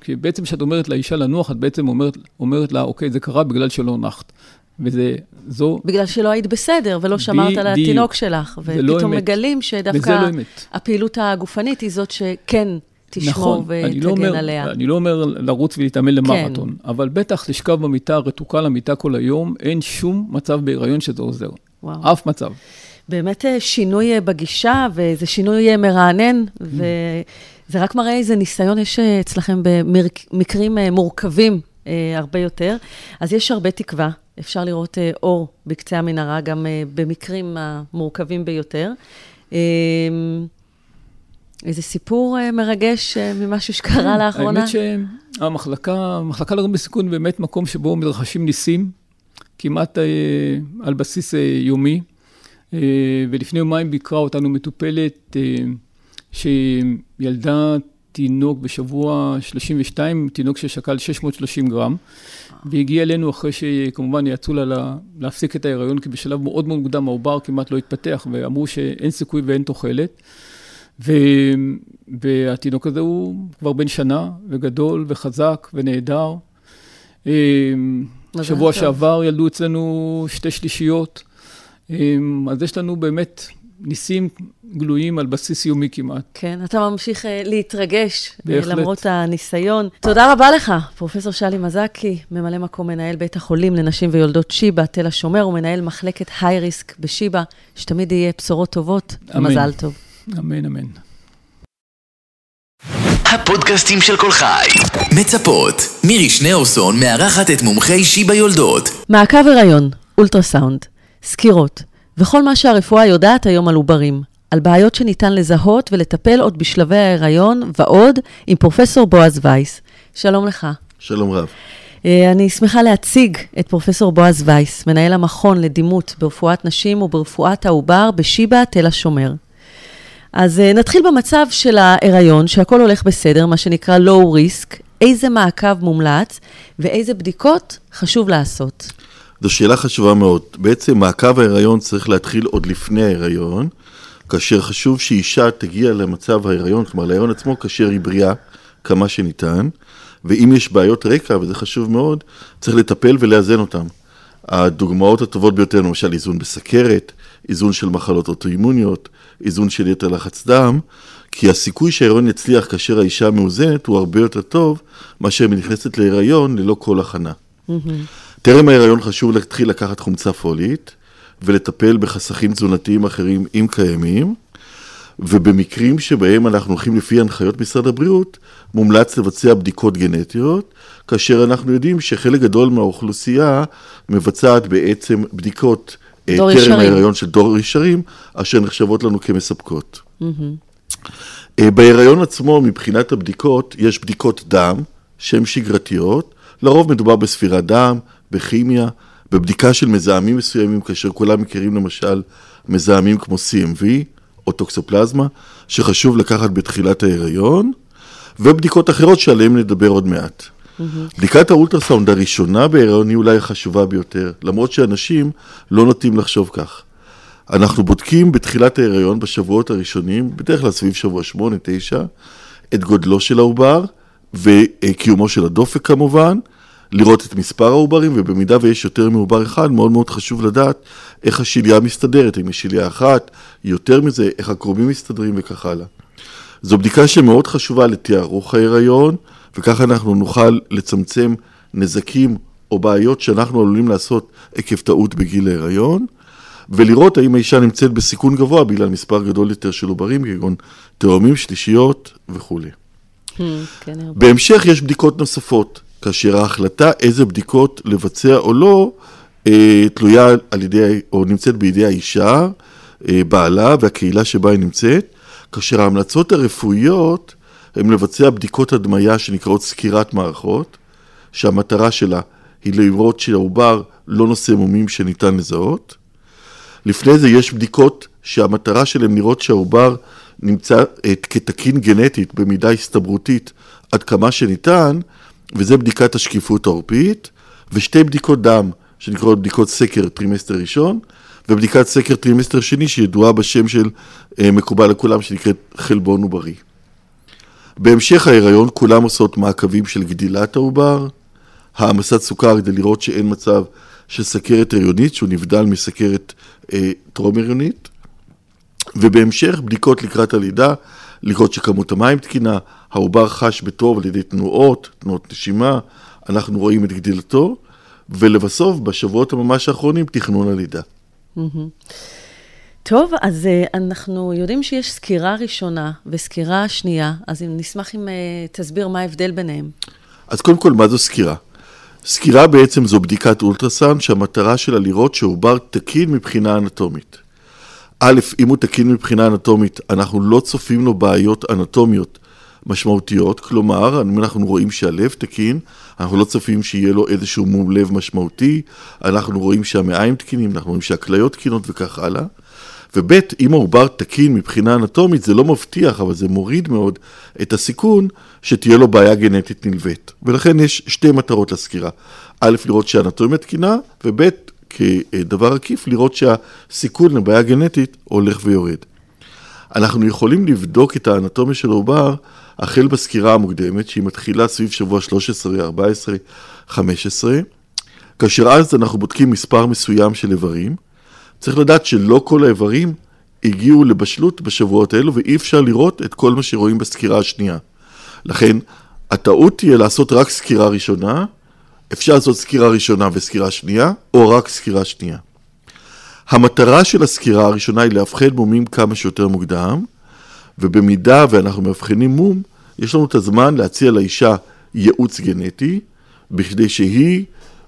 כי בעצם כשאת אומרת לאישה לנוח, את בעצם אומרת, אומרת לה, אוקיי, זה קרה בגלל שלא נחת. וזה, זו... בגלל שלא היית בסדר ולא שמרת על התינוק שלך. לא ופתאום לא מגלים שדווקא לא הפעילות הגופנית היא זאת שכן תשמור נכון, ותגן לא אומר, עליה. אני לא אומר לרוץ ולהתאמן למרתון, כן. אבל בטח לשכב במיטה, רתוקה למיטה כל היום, אין שום מצב בהיריון שזה עוזר. וואו. אף מצב. באמת אה, שינוי אה, בגישה, וזה שינוי אה, מרענן, mm. וזה רק מראה איזה ניסיון יש אצלכם במקרים מורכבים הרבה יותר. אז יש הרבה תקווה, אפשר לראות אור בקצה המנהרה, גם במקרים המורכבים ביותר. איזה סיפור מרגש ממשהו שקרה כן, לאחרונה? האמת שהמחלקה, המחלקה לרום בסיכון באמת מקום שבו מתרחשים ניסים, כמעט על בסיס יומי. אה, ולפני יומיים ביקרה אותנו מטופלת אה, שילדה תינוק בשבוע 32, תינוק ששקל 630 גרם, והגיע אלינו אחרי שכמובן יעצו לה להפסיק את ההיריון, כי בשלב מאוד מאוד מוקדם העובר כמעט לא התפתח, ואמרו שאין סיכוי ואין תוחלת. ו... והתינוק הזה הוא כבר בן שנה, וגדול, וחזק, ונהדר. אה, שבוע שעבר ילדו אצלנו שתי שלישיות. אמ, אז יש לנו באמת ניסים גלויים על בסיס יומי כמעט. כן, אתה ממשיך uh, להתרגש, אה, בהחלט. למרות הניסיון. תודה רבה לך, פרופ' שלי מזקי, ממלא מקום מנהל בית החולים לנשים ויולדות שיבא, תל השומר, ומנהל מחלקת היי-ריסק בשיבא, שתמיד יהיה בשורות טובות. אמן. מזל טוב. אמן, אמן. הפודקאסטים של כל חי. מצפות. מירי שניאורסון מארחת את מומחי שיבא יולדות. מעקב הריון, אולטרסאונד. סקירות, וכל מה שהרפואה יודעת היום על עוברים, על בעיות שניתן לזהות ולטפל עוד בשלבי ההיריון ועוד, עם פרופסור בועז וייס. שלום לך. שלום רב. אה, אני שמחה להציג את פרופסור בועז וייס, מנהל המכון לדימות ברפואת נשים וברפואת העובר בשיבא תל השומר. אז אה, נתחיל במצב של ההיריון, שהכל הולך בסדר, מה שנקרא low risk, איזה מעקב מומלץ ואיזה בדיקות חשוב לעשות. זו שאלה חשובה מאוד. בעצם מעקב ההיריון צריך להתחיל עוד לפני ההיריון, כאשר חשוב שאישה תגיע למצב ההיריון, כלומר להיריון עצמו, כאשר היא בריאה כמה שניתן, ואם יש בעיות רקע, וזה חשוב מאוד, צריך לטפל ולאזן אותן. הדוגמאות הטובות ביותר, למשל איזון בסכרת, איזון של מחלות אוטואימוניות, איזון של יתר לחץ דם, כי הסיכוי שההיריון יצליח כאשר האישה מאוזנת הוא הרבה יותר טוב מאשר אם היא נכנסת להיריון ללא כל הכנה. טרם ההיריון חשוב להתחיל לקחת חומצה פולית ולטפל בחסכים תזונתיים אחרים אם קיימים, ובמקרים שבהם אנחנו הולכים לפי הנחיות משרד הבריאות, מומלץ לבצע בדיקות גנטיות, כאשר אנחנו יודעים שחלק גדול מהאוכלוסייה מבצעת בעצם בדיקות טרם ישרים. ההיריון של דור ישרים, אשר נחשבות לנו כמספקות. אה, בהיריון עצמו, מבחינת הבדיקות, יש בדיקות דם שהן שגרתיות, לרוב מדובר בספירת דם, בכימיה, בבדיקה של מזהמים מסוימים, כאשר כולם מכירים למשל מזהמים כמו CMV או טוקסופלזמה, שחשוב לקחת בתחילת ההיריון, ובדיקות אחרות שעליהן נדבר עוד מעט. בדיקת האולטרסאונד הראשונה בהיריון היא אולי החשובה ביותר, למרות שאנשים לא נוטים לחשוב כך. אנחנו בודקים בתחילת ההיריון, בשבועות הראשונים, בדרך כלל סביב שבוע 8-9, את גודלו של העובר וקיומו של הדופק כמובן, לראות את מספר העוברים, ובמידה ויש יותר מעובר אחד, מאוד מאוד חשוב לדעת איך השליה מסתדרת, אם יש שליה אחת, יותר מזה, איך הקרובים מסתדרים וכך הלאה. זו בדיקה שמאוד חשובה לתיארוך ההיריון, וככה אנחנו נוכל לצמצם נזקים או בעיות שאנחנו עלולים לעשות עקב טעות בגיל ההיריון, ולראות האם האישה נמצאת בסיכון גבוה בגלל מספר גדול יותר של עוברים, כגון תאומים, שלישיות וכולי. כן, הרבה. בהמשך יש בדיקות נוספות, כאשר ההחלטה איזה בדיקות לבצע או לא, אה, תלויה על ידי, או נמצאת בידי האישה, אה, בעלה והקהילה שבה היא נמצאת, כאשר ההמלצות הרפואיות הן לבצע בדיקות הדמיה שנקראות סקירת מערכות, שהמטרה שלה היא לראות שהעובר לא נושא מומים שניתן לזהות. לפני זה יש בדיקות שהמטרה שלהן לראות שהעובר נמצא אה, כתקין גנטית במידה הסתברותית עד כמה שניתן, וזה בדיקת השקיפות העורפית, ושתי בדיקות דם שנקראות בדיקות סקר טרימסטר ראשון, ובדיקת סקר טרימסטר שני שידועה בשם של אה, מקובל לכולם שנקראת חלבון עוברי. בהמשך ההיריון כולם עושות מעקבים של גדילת העובר, העמסת סוכר כדי לראות שאין מצב של סכרת הריונית, שהוא נבדל מסכרת אה, טרום הריונית, ובהמשך בדיקות לקראת הלידה, לראות שכמות המים תקינה, העובר חש בטוב על ידי תנועות, תנועות נשימה, אנחנו רואים את גדילתו, ולבסוף, בשבועות הממש האחרונים, תכנון הלידה. טוב, אז אה, אנחנו יודעים שיש סקירה ראשונה וסקירה שנייה, אז נשמח אם אה, תסביר מה ההבדל ביניהם. אז קודם כל, מה זו סקירה? סקירה בעצם זו בדיקת אולטרסאונד שהמטרה שלה לראות שעובר תקין מבחינה אנטומית. א', אם הוא תקין מבחינה אנטומית, אנחנו לא צופים לו בעיות אנטומיות משמעותיות, כלומר, אם אנחנו רואים שהלב תקין, אנחנו לא צופים שיהיה לו איזשהו מום לב משמעותי, אנחנו רואים שהמעיים תקינים, אנחנו רואים שהכליות תקינות וכך הלאה. וב', אם העובר תקין מבחינה אנטומית, זה לא מבטיח, אבל זה מוריד מאוד את הסיכון שתהיה לו בעיה גנטית נלווית. ולכן יש שתי מטרות לסקירה. א', לראות שהאנטומיה תקינה, וב', כדבר עקיף, לראות שהסיכון לבעיה גנטית הולך ויורד. אנחנו יכולים לבדוק את האנטומיה של העובר החל בסקירה המוקדמת, שהיא מתחילה סביב שבוע 13, 14, 15, כאשר אז אנחנו בודקים מספר מסוים של איברים. צריך לדעת שלא כל האיברים הגיעו לבשלות בשבועות האלו, ואי אפשר לראות את כל מה שרואים בסקירה השנייה. לכן, הטעות תהיה לעשות רק סקירה ראשונה, אפשר לעשות סקירה ראשונה וסקירה שנייה, או רק סקירה שנייה. המטרה של הסקירה הראשונה היא לאבחן מומים כמה שיותר מוקדם, ובמידה ואנחנו מאבחנים מום, יש לנו את הזמן להציע לאישה ייעוץ גנטי, בכדי שהיא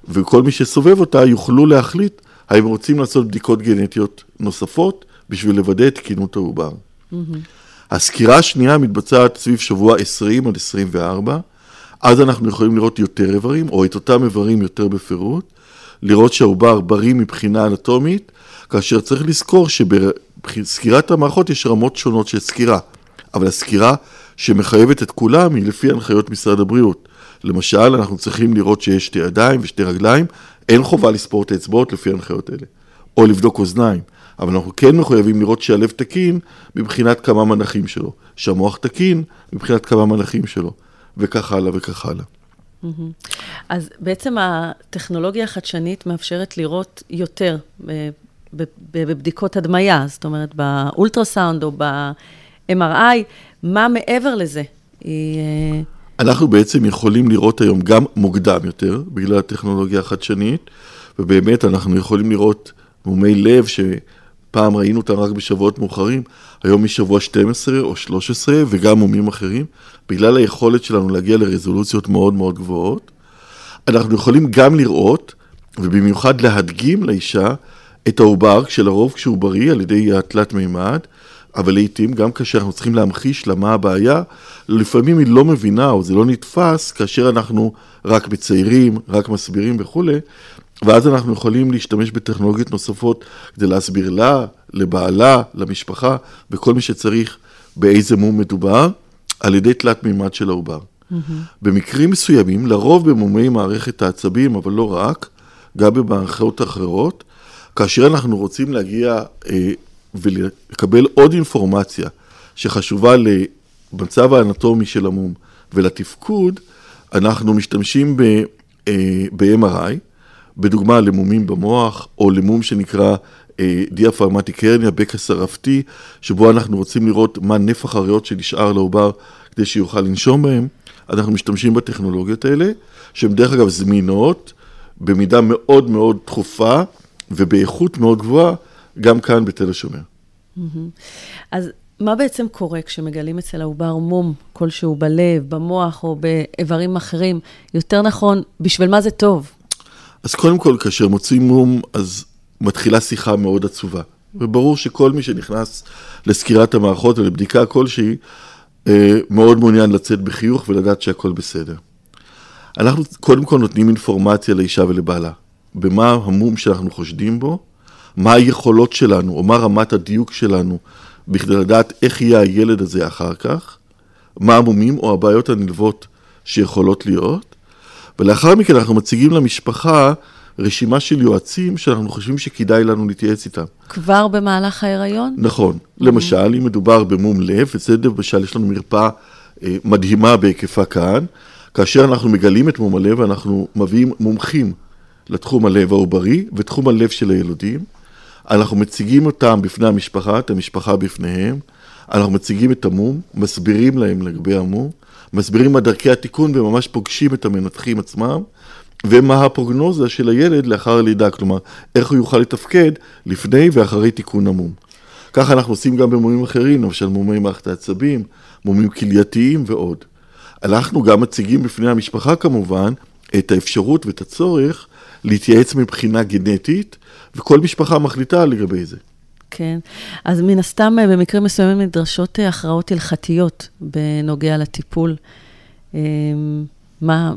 וכל מי שסובב אותה יוכלו להחליט האם רוצים לעשות בדיקות גנטיות נוספות בשביל לוודא את תקינות העובר. הסקירה השנייה מתבצעת סביב שבוע 20 עד 24, אז אנחנו יכולים לראות יותר איברים, או את אותם איברים יותר בפירוט, לראות שהעובר בריא מבחינה אנטומית, כאשר צריך לזכור שבסקירת המערכות יש רמות שונות של סקירה, אבל הסקירה שמחייבת את כולם היא לפי הנחיות משרד הבריאות. למשל, אנחנו צריכים לראות שיש שתי ידיים ושתי רגליים, אין חובה לספור את האצבעות לפי ההנחיות האלה, או לבדוק אוזניים, אבל אנחנו כן מחויבים לראות שהלב תקין מבחינת כמה מנחים שלו, שהמוח תקין מבחינת כמה מנחים שלו, וכך הלאה וכך הלאה. אז בעצם הטכנולוגיה החדשנית מאפשרת לראות יותר אה, בבדיקות הדמיה, זאת אומרת, באולטרסאונד או MRI, מה מעבר לזה? היא... אנחנו בעצם יכולים לראות היום גם מוקדם יותר, בגלל הטכנולוגיה החדשנית, ובאמת אנחנו יכולים לראות מומי לב שפעם ראינו אותם רק בשבועות מאוחרים, היום משבוע 12 או 13, וגם מומים אחרים, בגלל היכולת שלנו להגיע לרזולוציות מאוד מאוד גבוהות. אנחנו יכולים גם לראות, ובמיוחד להדגים לאישה, את העובר, שלרוב כשהוא בריא על ידי התלת מימד, אבל לעיתים, גם כאשר אנחנו צריכים להמחיש לה מה הבעיה, לפעמים היא לא מבינה או זה לא נתפס כאשר אנחנו רק מציירים, רק מסבירים וכולי, ואז אנחנו יכולים להשתמש בטכנולוגיות נוספות כדי להסביר לה, לבעלה, למשפחה, וכל מי שצריך באיזה מום מדובר, על ידי תלת מימד של העובר. Mm-hmm. במקרים מסוימים, לרוב במומי מערכת העצבים, אבל לא רק, גם במערכות אחרות, כאשר אנחנו רוצים להגיע אה, ולקבל עוד אינפורמציה שחשובה למצב האנטומי של המום ולתפקוד, אנחנו משתמשים ב-MRI, אה, בדוגמה למומים במוח, או למום שנקרא אה, דיאפרמטיק הרניה, בקע שרפתי, שבו אנחנו רוצים לראות מה נפח הריאות שנשאר לעובר כדי שיוכל לנשום בהם. אנחנו משתמשים בטכנולוגיות האלה, שהן דרך אגב זמינות, במידה מאוד מאוד תכופה ובאיכות מאוד גבוהה, גם כאן בתל השומר. אז מה בעצם קורה כשמגלים אצל העובר מום כלשהו בלב, במוח או באיברים אחרים? יותר נכון, בשביל מה זה טוב? אז קודם כל, כאשר מוצאים מום, אז מתחילה שיחה מאוד עצובה. וברור שכל מי שנכנס לסקירת המערכות ולבדיקה כלשהי, אה, מאוד מעוניין לצאת בחיוך ולדעת שהכל בסדר. אנחנו קודם כל נותנים אינפורמציה לאישה ולבעלה. במה המום שאנחנו חושדים בו, מה היכולות שלנו, או מה רמת הדיוק שלנו, בכדי לדעת איך יהיה הילד הזה אחר כך, מה המומים או הבעיות הנלוות שיכולות להיות, ולאחר מכן אנחנו מציגים למשפחה רשימה של יועצים שאנחנו חושבים שכדאי לנו להתייעץ איתם. כבר במהלך ההיריון? נכון. Mm-hmm. למשל, אם מדובר במום לב, וזה למשל, יש לנו מרפאה אה, מדהימה בהיקפה כאן, כאשר אנחנו מגלים את מום הלב, אנחנו מביאים מומחים לתחום הלב העוברי ותחום הלב של הילודים. אנחנו מציגים אותם בפני המשפחה, את המשפחה בפניהם, אנחנו מציגים את המום, מסבירים להם לגבי המום, מסבירים מה דרכי התיקון וממש פוגשים את המנתחים עצמם, ומה הפרוגנוזה של הילד לאחר הלידה, כלומר, איך הוא יוכל לתפקד לפני ואחרי תיקון המום. ככה אנחנו עושים גם במומים אחרים, למשל מומי מערכת העצבים, מומים כלייתיים ועוד. אנחנו גם מציגים בפני המשפחה כמובן את האפשרות ואת הצורך להתייעץ מבחינה גנטית, וכל משפחה מחליטה לגבי זה. כן, אז מן הסתם אה, במקרים מסוימים נדרשות אה, הכרעות הלכתיות בנוגע לטיפול. אה, מה,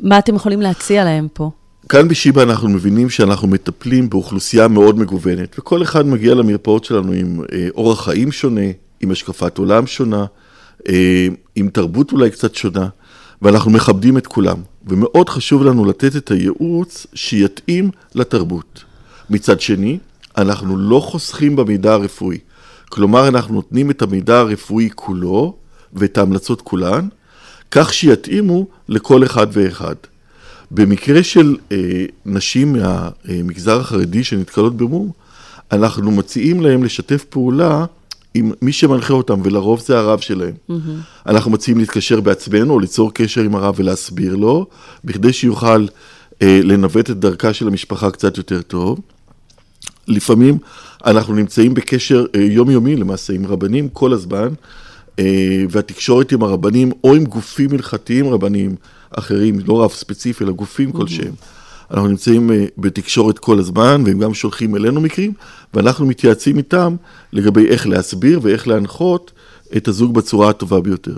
מה אתם יכולים להציע להם פה? כאן בשיבא אנחנו מבינים שאנחנו מטפלים באוכלוסייה מאוד מגוונת, וכל אחד מגיע למרפאות שלנו עם אורח חיים שונה, עם השקפת עולם שונה, עם תרבות אולי קצת שונה, ואנחנו מכבדים את כולם. ומאוד חשוב לנו לתת את הייעוץ שיתאים לתרבות. מצד שני, אנחנו לא חוסכים במידע הרפואי. כלומר, אנחנו נותנים את המידע הרפואי כולו ואת ההמלצות כולן, כך שיתאימו לכל אחד ואחד. במקרה של אה, נשים מהמגזר החרדי שנתקלות במום, אנחנו מציעים להם לשתף פעולה עם מי שמנחה אותם, ולרוב זה הרב שלהם. Mm-hmm. אנחנו מציעים להתקשר בעצמנו, או ליצור קשר עם הרב ולהסביר לו, בכדי שיוכל אה, לנווט את דרכה של המשפחה קצת יותר טוב. לפעמים אנחנו נמצאים בקשר אה, יומיומי למעשה עם רבנים כל הזמן, אה, והתקשורת עם הרבנים, או עם גופים הלכתיים רבניים אחרים, לא רב ספציפי, אלא גופים mm-hmm. כלשהם. אנחנו נמצאים אה, בתקשורת כל הזמן, והם גם שולחים אלינו מקרים, ואנחנו מתייעצים איתם לגבי איך להסביר ואיך להנחות את הזוג בצורה הטובה ביותר.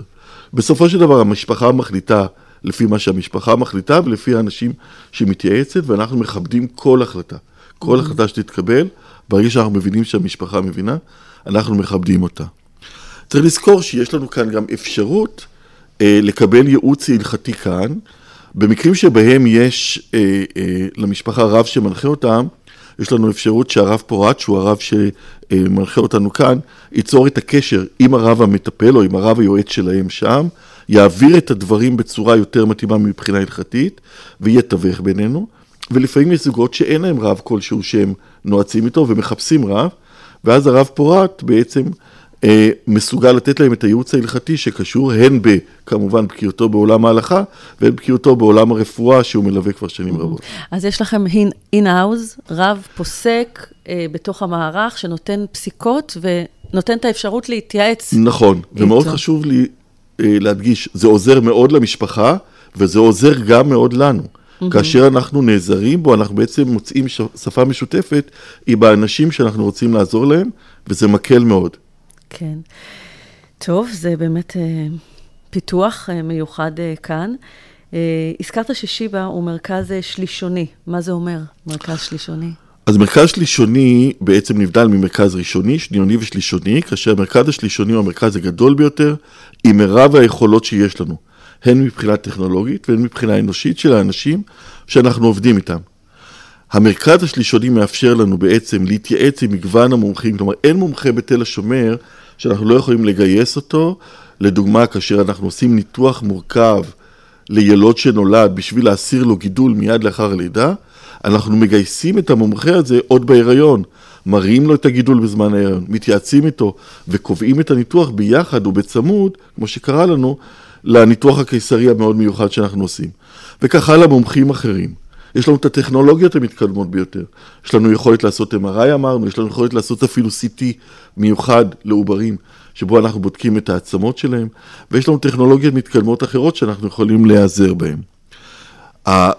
בסופו של דבר המשפחה מחליטה לפי מה שהמשפחה מחליטה ולפי האנשים שמתייעצת, ואנחנו מכבדים כל החלטה. כל mm-hmm. החלטה שתתקבל, ברגע שאנחנו מבינים שהמשפחה מבינה, אנחנו מכבדים אותה. צריך לזכור שיש לנו כאן גם אפשרות אה, לקבל ייעוץ הלכתי כאן, במקרים שבהם יש אה, אה, למשפחה רב שמנחה אותם, יש לנו אפשרות שהרב פורט, שהוא הרב שמנחה אותנו כאן, ייצור את הקשר עם הרב המטפל או עם הרב היועץ שלהם שם, יעביר את הדברים בצורה יותר מתאימה מבחינה הלכתית, ויתווך בינינו. ולפעמים יש זוגות שאין להם רב כלשהו שהם נועצים איתו ומחפשים רב, ואז הרב פורט בעצם מסוגל לתת להם את הייעוץ ההלכתי שקשור הן בכמובן בקיאותו בעולם ההלכה והן בקיאותו בעולם הרפואה שהוא מלווה כבר שנים רבות. אז יש לכם אין-האוז, רב פוסק אה, בתוך המערך שנותן פסיקות ונותן את האפשרות להתייעץ. נכון, ומאוד. חשוב לי אה, להדגיש, זה עוזר מאוד למשפחה וזה עוזר גם מאוד לנו. כאשר אנחנו נעזרים בו, אנחנו בעצם מוצאים שפה משותפת עם האנשים שאנחנו רוצים לעזור להם, וזה מקל מאוד. כן. טוב, זה באמת אה, פיתוח אה, מיוחד אה, כאן. אה, הזכרת ששיבא הוא מרכז אה, שלישוני. מה זה אומר, מרכז שלישוני? אז מרכז שלישוני בעצם נבדל ממרכז ראשוני, שניוני ושלישוני, כאשר המרכז השלישוני הוא המרכז הגדול ביותר, עם מירב היכולות שיש לנו, הן מבחינה טכנולוגית והן מבחינה אנושית של האנשים שאנחנו עובדים איתם. המרכז השלישוני מאפשר לנו בעצם להתייעץ עם מגוון המומחים, כלומר אין מומחה בתל השומר שאנחנו לא יכולים לגייס אותו, לדוגמה כאשר אנחנו עושים ניתוח מורכב לילוד שנולד בשביל להסיר לו גידול מיד לאחר הלידה, אנחנו מגייסים את המומחה הזה עוד בהיריון, מראים לו את הגידול בזמן ההיריון, מתייעצים איתו וקובעים את הניתוח ביחד ובצמוד, כמו שקרה לנו, לניתוח הקיסרי המאוד מיוחד שאנחנו עושים. וכך הלאה מומחים אחרים. יש לנו את הטכנולוגיות המתקדמות ביותר. יש לנו יכולת לעשות MRI אמרנו, יש לנו יכולת לעשות אפילו CT מיוחד לעוברים, שבו אנחנו בודקים את העצמות שלהם, ויש לנו טכנולוגיות מתקדמות אחרות שאנחנו יכולים להיעזר בהן.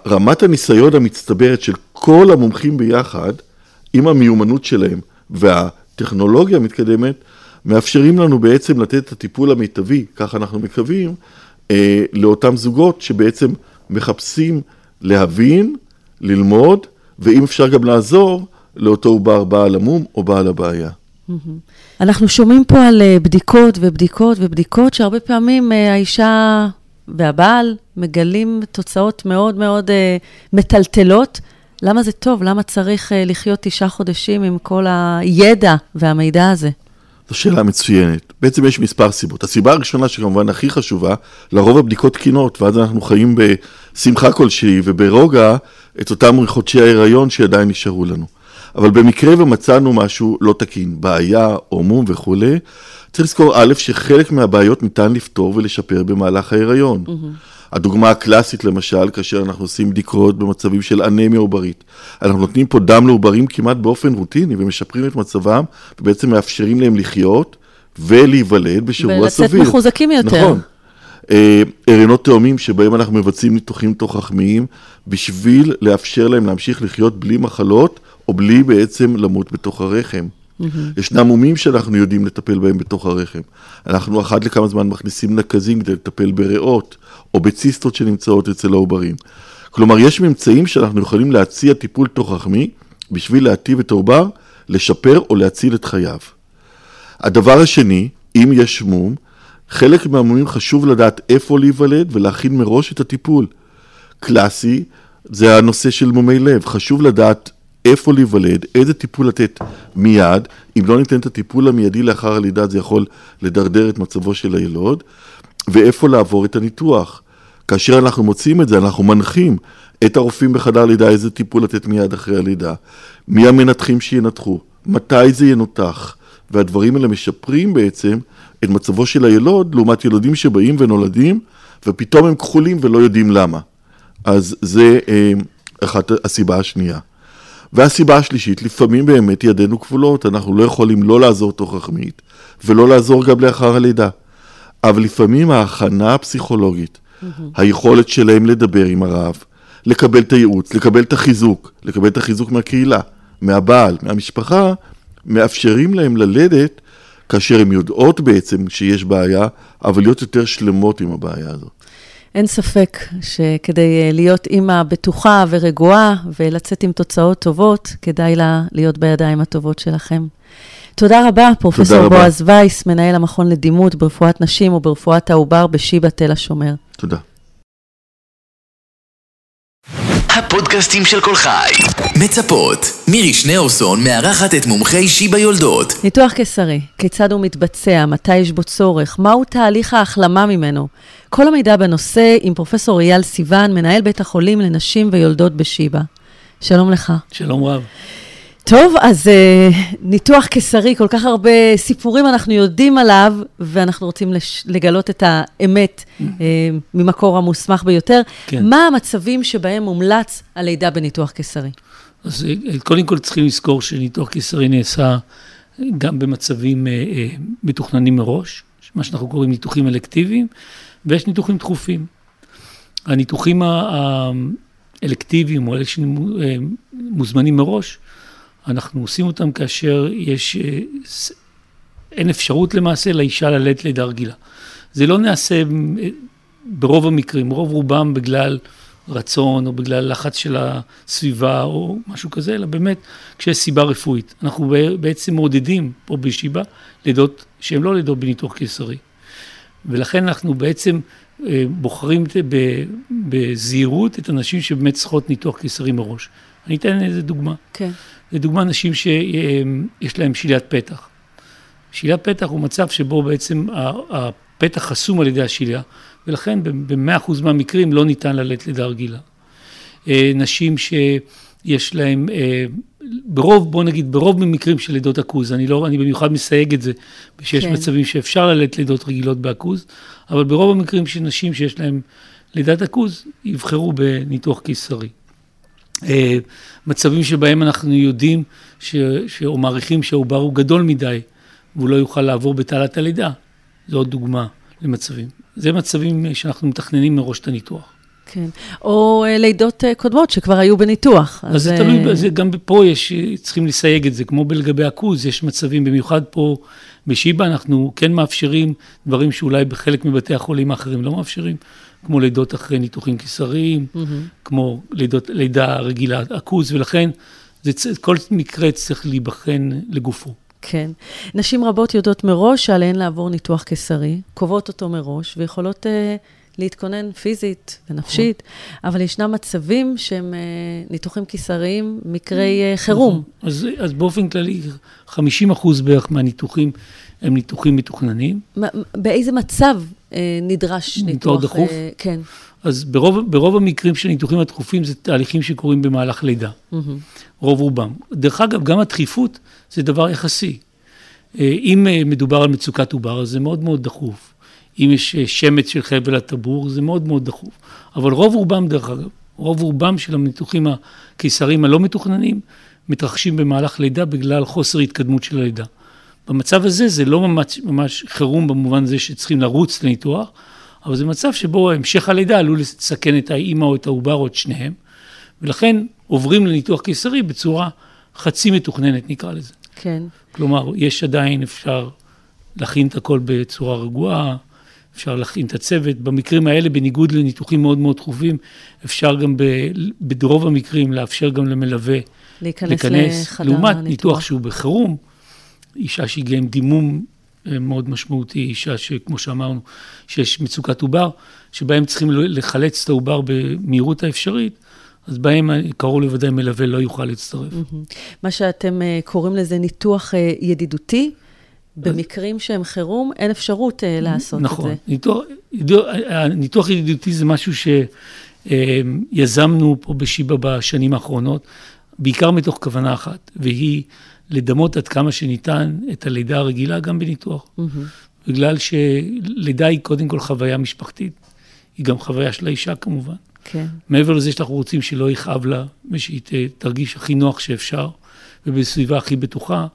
רמת הניסיון המצטברת של כל המומחים ביחד, עם המיומנות שלהם והטכנולוגיה המתקדמת, מאפשרים לנו בעצם לתת את הטיפול המיטבי, כך אנחנו מקווים, אה, לאותם זוגות שבעצם מחפשים להבין, ללמוד, ואם אפשר גם לעזור לאותו עובר בעל המום או בעל הבעיה. אנחנו שומעים פה על אה, בדיקות ובדיקות ובדיקות, שהרבה פעמים אה, האישה והבעל מגלים תוצאות מאוד מאוד אה, מטלטלות. למה זה טוב? למה צריך לחיות תשעה חודשים עם כל הידע והמידע הזה? זו שאלה מצוינת. בעצם יש מספר סיבות. הסיבה הראשונה, שכמובן הכי חשובה, לרוב הבדיקות תקינות, ואז אנחנו חיים בשמחה כלשהי וברוגע את אותם חודשי ההיריון שעדיין נשארו לנו. אבל במקרה ומצאנו משהו לא תקין, בעיה או מום וכולי, צריך לזכור א', שחלק מהבעיות ניתן לפתור ולשפר במהלך ההיריון. Mm-hmm. הדוגמה הקלאסית למשל, כאשר אנחנו עושים בדיקות במצבים של אנמיה עוברית. אנחנו נותנים פה דם לעוברים כמעט באופן רוטיני ומשפרים את מצבם, ובעצם מאפשרים להם לחיות ולהיוולד בשבוע ולצאת סביר. מחוזקים יותר. נכון. אה, הריונות תאומים שבהם אנחנו מבצעים ניתוחים תוך-רחמיים, בשביל לאפשר להם להמשיך לחיות בלי מחלות, או בלי בעצם למות בתוך הרחם. ישנם מומים שאנחנו יודעים לטפל בהם בתוך הרחם. אנחנו אחת לכמה זמן מכניסים נקזים כדי לטפל בריאות, או בציסטות שנמצאות אצל העוברים. כלומר, יש ממצאים שאנחנו יכולים להציע טיפול תוך-רחמי, בשביל להטיב את העובר, לשפר או להציל את חייו. הדבר השני, אם יש מום, חלק מהמומים חשוב לדעת איפה להיוולד ולהכין מראש את הטיפול. קלאסי, זה הנושא של מומי לב. חשוב לדעת איפה להיוולד, איזה טיפול לתת מיד. אם לא ניתן את הטיפול המיידי לאחר הלידה, זה יכול לדרדר את מצבו של הילוד, ואיפה לעבור את הניתוח. כאשר אנחנו מוצאים את זה, אנחנו מנחים את הרופאים בחדר לידה איזה טיפול לתת מיד אחרי הלידה, מי המנתחים שינתחו, מתי זה ינותח, והדברים האלה משפרים בעצם את מצבו של הילוד לעומת ילודים שבאים ונולדים, ופתאום הם כחולים ולא יודעים למה. אז זה אה, אחת הסיבה השנייה. והסיבה השלישית, לפעמים באמת ידינו כבולות, אנחנו לא יכולים לא לעזור תוך רחמית, ולא לעזור גם לאחר הלידה. אבל לפעמים ההכנה הפסיכולוגית, היכולת שלהם לדבר עם הרב, לקבל את הייעוץ, לקבל את החיזוק, לקבל את החיזוק מהקהילה, מהבעל, מהמשפחה, מאפשרים להם ללדת כאשר הן יודעות בעצם שיש בעיה, אבל להיות יותר שלמות עם הבעיה הזאת. אין ספק שכדי אה, להיות אימא בטוחה ורגועה ולצאת עם תוצאות טובות, כדאי לה להיות בידיים הטובות שלכם. תודה רבה, פרופסור. בועז וייס, מנהל המכון לדימות ברפואת נשים וברפואת העובר בשיבא תל השומר. תודה. הפודקאסטים של כל חי. מצפות. מירי שניאורסון מארחת את מומחי שיבא יולדות. ניתוח קיסרי, כיצד הוא מתבצע, מתי יש בו צורך, מהו תהליך ההחלמה ממנו. כל המידע בנושא עם פרופסור אייל סיוון, מנהל בית החולים לנשים ויולדות בשיבא. שלום לך. שלום רב. טוב, אז uh, ניתוח קיסרי, כל כך הרבה סיפורים אנחנו יודעים עליו, ואנחנו רוצים לש... לגלות את האמת uh, ממקור המוסמך ביותר. כן. מה המצבים שבהם מומלץ הלידה בניתוח קיסרי? אז אה, קודם כל צריכים לזכור שניתוח קיסרי נעשה גם במצבים אה, אה, מתוכננים מראש, מה שאנחנו קוראים ניתוחים אלקטיביים, ויש ניתוחים דחופים. הניתוחים האלקטיביים, או אלה שמוזמנים מראש, אנחנו עושים אותם כאשר יש, אה, אין אפשרות למעשה לאישה ללדת לידה רגילה. זה לא נעשה אה, ברוב המקרים, רוב רובם בגלל רצון או בגלל לחץ של הסביבה או משהו כזה, אלא באמת כשיש סיבה רפואית. אנחנו בעצם מעודדים פה בשיבא לידות שהן לא לידות בניתוח קיסרי. ולכן אנחנו בעצם אה, בוחרים בזהירות את הנשים שבאמת צריכות ניתוח קיסרי מראש. אני אתן איזה דוגמה. כן. לדוגמה, נשים שיש להן שליית פתח. שליית פתח הוא מצב שבו בעצם הפתח חסום על ידי השליה, ולכן ב-100% מהמקרים לא ניתן ללדת לידה רגילה. אה, נשים שיש להן, אה, ברוב, בוא נגיד, ברוב ממקרים של לידות עכוז, אני, לא, אני במיוחד מסייג את זה, שיש כן. כן. מצבים שאפשר ללדת לידות רגילות בעכוז, אבל ברוב המקרים של נשים שיש להן לידת עכוז, יבחרו בניתוח קיסרי. אה, מצבים שבהם אנחנו יודעים ש, ש, או מעריכים שהעובר הוא גדול מדי והוא לא יוכל לעבור בתעלת הלידה. זו עוד דוגמה למצבים. זה מצבים שאנחנו מתכננים מראש את הניתוח. כן. או אה, לידות אה, קודמות שכבר היו בניתוח. אז זה אה, תלוי, זה, גם פה יש, צריכים לסייג את זה, כמו לגבי עכוז, יש מצבים, במיוחד פה בשיבא, אנחנו כן מאפשרים דברים שאולי בחלק מבתי החולים האחרים לא מאפשרים, כמו לידות אחרי ניתוחים קיסריים, כמו לידות, לידה רגילה עכוז, ולכן זה, כל מקרה צריך להיבחן לגופו. כן. נשים רבות יודעות מראש שעליהן לעבור ניתוח קיסרי, קובעות אותו מראש, ויכולות אה, להתכונן פיזית ונפשית, אבל ישנם מצבים שהם אה, ניתוחים קיסריים, מקרי אה, חירום. אז, אז באופן כללי, 50 אחוז בערך מהניתוחים הם ניתוחים מתוכננים. מה- באיזה מצב נדרש ניתוח ניתוח? דחוף? אה, כן. אז ברוב, ברוב המקרים של ניתוחים הדחופים זה תהליכים שקורים במהלך לידה. מהמם. רוב רובם. דרך אגב, גם הדחיפות זה דבר יחסי. אה, אם אה, מדובר על מצוקת עובר, אז זה מאוד מאוד דחוף. אם יש אה, שמץ של חבל הטבור, זה מאוד מאוד דחוף. אבל רוב רובם, דרך אגב, רוב רובם של הניתוחים הקיסריים הלא מתוכננים, מתרחשים במהלך לידה בגלל חוסר התקדמות של הלידה. במצב הזה זה לא ממש, ממש חירום במובן הזה שצריכים לרוץ לניתוח, אבל זה מצב שבו המשך הלידה עלול לסכן את האימא או את העובר או את שניהם, ולכן עוברים לניתוח קיסרי בצורה חצי מתוכננת, נקרא לזה. כן. כלומר, יש עדיין, אפשר להכין את הכל בצורה רגועה, אפשר להכין את הצוות. במקרים האלה, בניגוד לניתוחים מאוד מאוד דחופים, אפשר גם ב, ברוב המקרים לאפשר גם למלווה להיכנס, להיכנס, לחדר לעומת הניתוח. ניתוח שהוא בחירום, אישה שהגיעה עם דימום אה, מאוד משמעותי, אישה שכמו שאמרנו, שיש מצוקת עובר, שבהם צריכים לחלץ את העובר במהירות האפשרית, אז בהם אה, קרוב לוודאי מלווה לא יוכל להצטרף. מה שאתם אה, קוראים לזה ניתוח ידידותי, במקרים שהם חירום, אין אפשרות לעשות נכון. את זה. ניתוח, ניתוח, ניתוח ידידותי זה משהו שיזמנו פה בשיבא בשנים האחרונות, בעיקר מתוך כוונה אחת, והיא לדמות עד כמה שניתן את הלידה הרגילה גם בניתוח. מהמם. בגלל שלידה היא קודם כל חוויה משפחתית, היא גם חוויה של האישה כמובן. כן. מעבר לזה שאנחנו רוצים שלא יכאב לה, ושהיא תרגיש הכי נוח שאפשר, ובסביבה הכי בטוחה,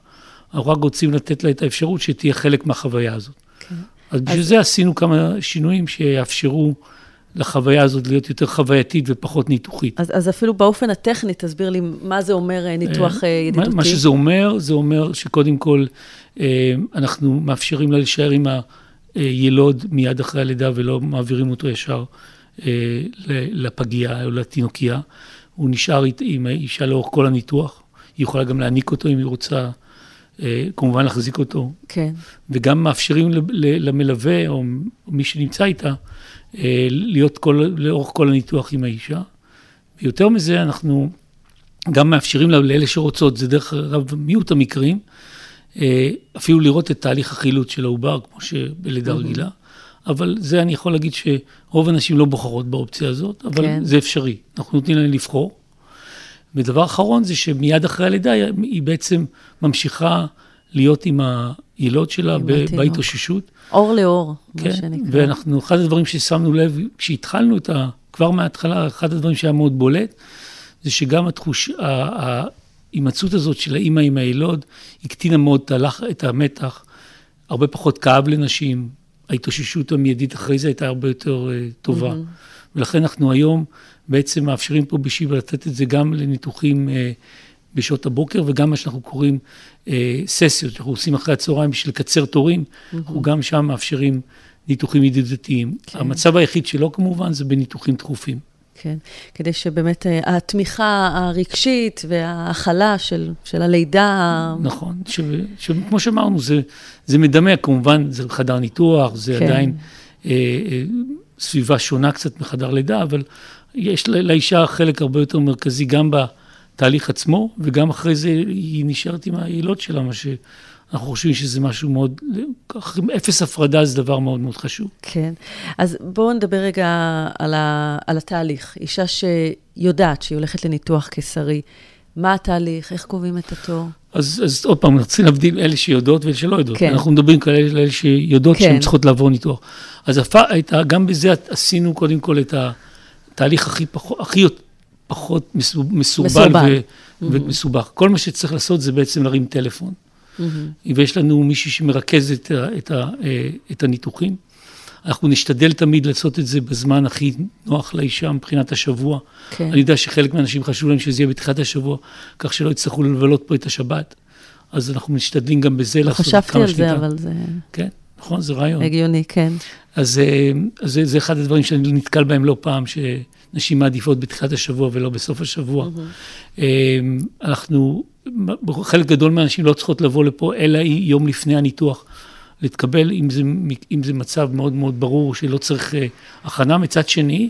אנחנו רק רוצים לתת לה את האפשרות שתהיה חלק מהחוויה הזאת. כן. אז בשביל זה עשינו כמה שינויים שיאפשרו לחוויה הזאת להיות יותר חווייתית ופחות ניתוחית. אז, אז אפילו באופן הטכני, תסביר לי מה זה אומר אה, ניתוח אה, מה- ידידותי. מה שזה אומר, זה אומר שקודם כל אה, אנחנו מאפשרים לה להישאר עם הילוד מיד אחרי הלידה ולא מעבירים אותו ישר אה, לפגייה או לתינוקייה. הוא נשאר עם האישה לאורך כל הניתוח. היא יכולה גם להעניק אותו אם היא רוצה, אה, כמובן להחזיק אותו. כן. וגם מאפשרים למלווה או מי שנמצא איתה אה, להיות כל, לאורך כל הניתוח עם האישה. ויותר מזה, אנחנו גם מאפשרים לה- לאלה שרוצות, זה דרך אגב מיעוט המקרים, אה, אפילו לראות את תהליך החילוץ של העובר, כמו שבלידה רגילה. אבל זה אני יכול להגיד שרוב הנשים לא בוחרות באופציה הזאת, אבל כן. זה אפשרי. אנחנו נותנים להן לבחור. ודבר אחרון זה שמיד אחרי הלידה היא בעצם ממשיכה להיות עם היילוד שלה. בהתאוששות. אור לאור, מה כן, שנקרא. ואנחנו, אחד הדברים ששמנו לב, כשהתחלנו את ה... כבר מההתחלה, אחד הדברים שהיה מאוד בולט, זה שגם התחוש... ההימצאות הזאת של האימא עם היילוד, הקטינה מאוד את המתח, הרבה פחות כאב לנשים, ההתאוששות המיידית אחרי זה הייתה הרבה יותר uh, טובה. ולכן אנחנו היום בעצם מאפשרים פה בשיבא לתת את זה גם לניתוחים uh, בשעות הבוקר, וגם מה שאנחנו קוראים uh, ססיות, שאנחנו עושים אחרי הצהריים בשביל לקצר תורים, אנחנו גם שם מאפשרים ניתוחים ידידותיים. כן. המצב היחיד שלא כמובן זה בניתוחים דחופים. כן, כדי שבאמת אה, התמיכה הרגשית וההכלה של, של הלידה, נכון, ש- שכמו שאמרנו, זה, זה מדמה, כמובן, זה חדר ניתוח, זה כן. עדיין אה, אה, סביבה שונה קצת מחדר לידה, אבל יש לאישה חלק הרבה יותר מרכזי גם בתהליך עצמו, וגם אחרי זה היא נשארת עם היילוד שלה, מה שאנחנו חושבים שזה משהו מאוד, אפס הפרדה זה דבר מאוד מאוד חשוב. כן. אז בואו נדבר רגע על, ה, על התהליך. אישה שיודעת שהיא הולכת לניתוח קיסרי, מה התהליך, איך קובעים את התור? אז, אז עוד פעם, צריכים להבדיל אלה שיודעות ואלה שלא יודעות. כן. אנחנו מדברים כאלה אלה שיודעות כן. שהן צריכות לעבור ניתוח. אז הפ... גם בזה עשינו קודם כל את התהליך הכי פחות, הכי פחות מסור- מסורבל מסורבל. ו... ומסובך. כל מה שצריך לעשות זה בעצם להרים טלפון. מהמם. ויש לנו מישהי שמרכז את, ה- את, ה- אה, את הניתוחים. אנחנו נשתדל תמיד לעשות את זה בזמן הכי נוח לאישה מבחינת השבוע. כן. אני יודע שחלק מהאנשים חשוב להם שזה יהיה בתחילת השבוע, כך שלא יצטרכו לבלות פה את השבת. אז אנחנו משתדלים גם בזה לא לעשות חשבתי כמה על זה, שניתן. אבל זה כן, נכון, זה רעיון. הגיוני, כן. אז, אה, אז זה, זה אחד הדברים שאני נתקל בהם לא פעם, שנשים מעדיפות בתחילת השבוע ולא בסוף השבוע. אה, אנחנו, חלק גדול מהאנשים לא צריכות לבוא לפה, אלא יום לפני הניתוח. להתקבל, אם זה, אם זה מצב מאוד מאוד ברור שלא צריך אה, הכנה. מצד שני,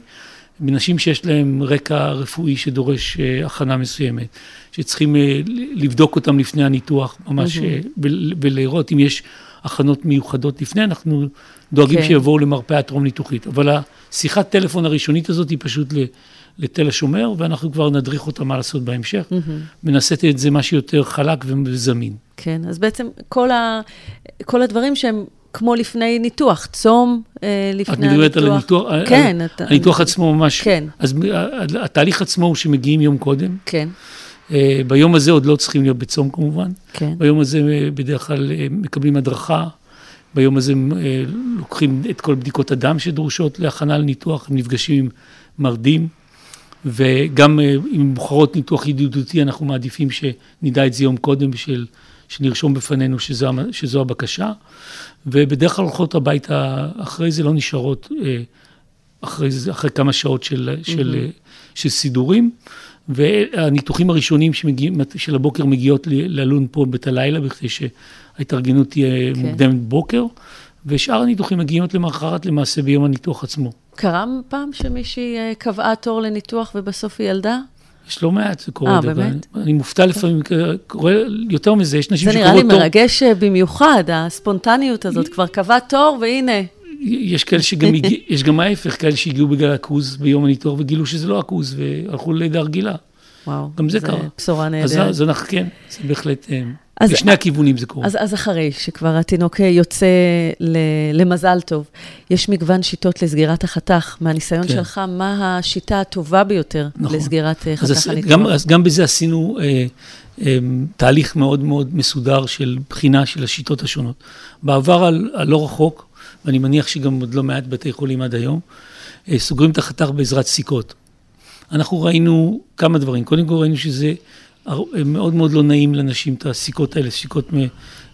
בנשים שיש להן רקע רפואי שדורש אה, הכנה מסוימת, שצריכים אה, לבדוק אותם לפני הניתוח, ממש, ול- ולראות אם יש הכנות מיוחדות לפני, אנחנו דואגים כן. שיבואו למרפאה טרום ניתוחית. אבל השיחת טלפון הראשונית הזאת היא פשוט לתל השומר, ואנחנו כבר נדריך אותה מה לעשות בהמשך, ונעשה את זה מה שיותר חלק וזמין. כן, אז בעצם כל, ה, כל הדברים שהם כמו לפני ניתוח, צום אה, לפני את הניתוח. מדברת על הניתוח, כן. על- אתה- הניתוח עצמו ממש, כן. אז התהליך עצמו הוא שמגיעים יום קודם, כן, אה, ביום הזה עוד לא צריכים להיות בצום כמובן, כן. ביום הזה אה, בדרך כלל מקבלים הדרכה, ביום הזה אה, לוקחים את כל בדיקות הדם שדרושות להכנה לניתוח, הם נפגשים עם מרדים, וגם אה, אם בוחרות ניתוח ידידותי, אנחנו מעדיפים שנדע את זה יום קודם בשביל שנרשום בפנינו שזו, שזו הבקשה, ובדרך כלל הולכות הביתה אחרי זה, לא נשארות אה, אחרי, אחרי כמה שעות של, של, אה, של סידורים. והניתוחים הראשונים שמגיעים, של הבוקר מגיעות ללון פה בית הלילה, בכדי שההתארגנות תהיה כן. מוקדמת בוקר, ושאר הניתוחים מגיעים למחרת למעשה ביום הניתוח עצמו. קרה פעם שמישהי אה, קבעה תור לניתוח ובסוף היא ילדה? יש לא מעט, זה קורה. אה, באמת? אני מופתע לפעמים, קורה יותר מזה, יש נשים זה נראה לי תור. מרגש אה, במיוחד, הספונטניות הזאת. כבר קבע תור, והנה. יש כאלה שגם יש גם ההפך, כאלה שהגיעו בגלל הכוז ביום הניתוח וגילו שזה לא הכוז, והלכו ללידה רגילה. וואו, גם זה קרה. בשורה אז נהדרת. זה- אז כן, זה בהחלט, אה, אז- בשני הכיוונים זה קורה. אז, אז אחרי שכבר התינוק יוצא ל, למזל טוב, יש מגוון שיטות לסגירת החתך. מהניסיון כן. שלך, מה השיטה הטובה ביותר נכון. לסגירת אה, אז חתך עש- הניתוח? גם, אז גם בזה עשינו אה, אה, תהליך מאוד מאוד מסודר של בחינה של השיטות השונות. בעבר הלא רחוק, ואני מניח שגם עוד לא מעט בתי חולים עד היום, אה, סוגרים את החתך בעזרת סיכות. אנחנו ראינו כמה דברים. קודם כל ראינו שזה מאוד מאוד לא נעים לנשים, את הסיכות האלה, סיכות מ-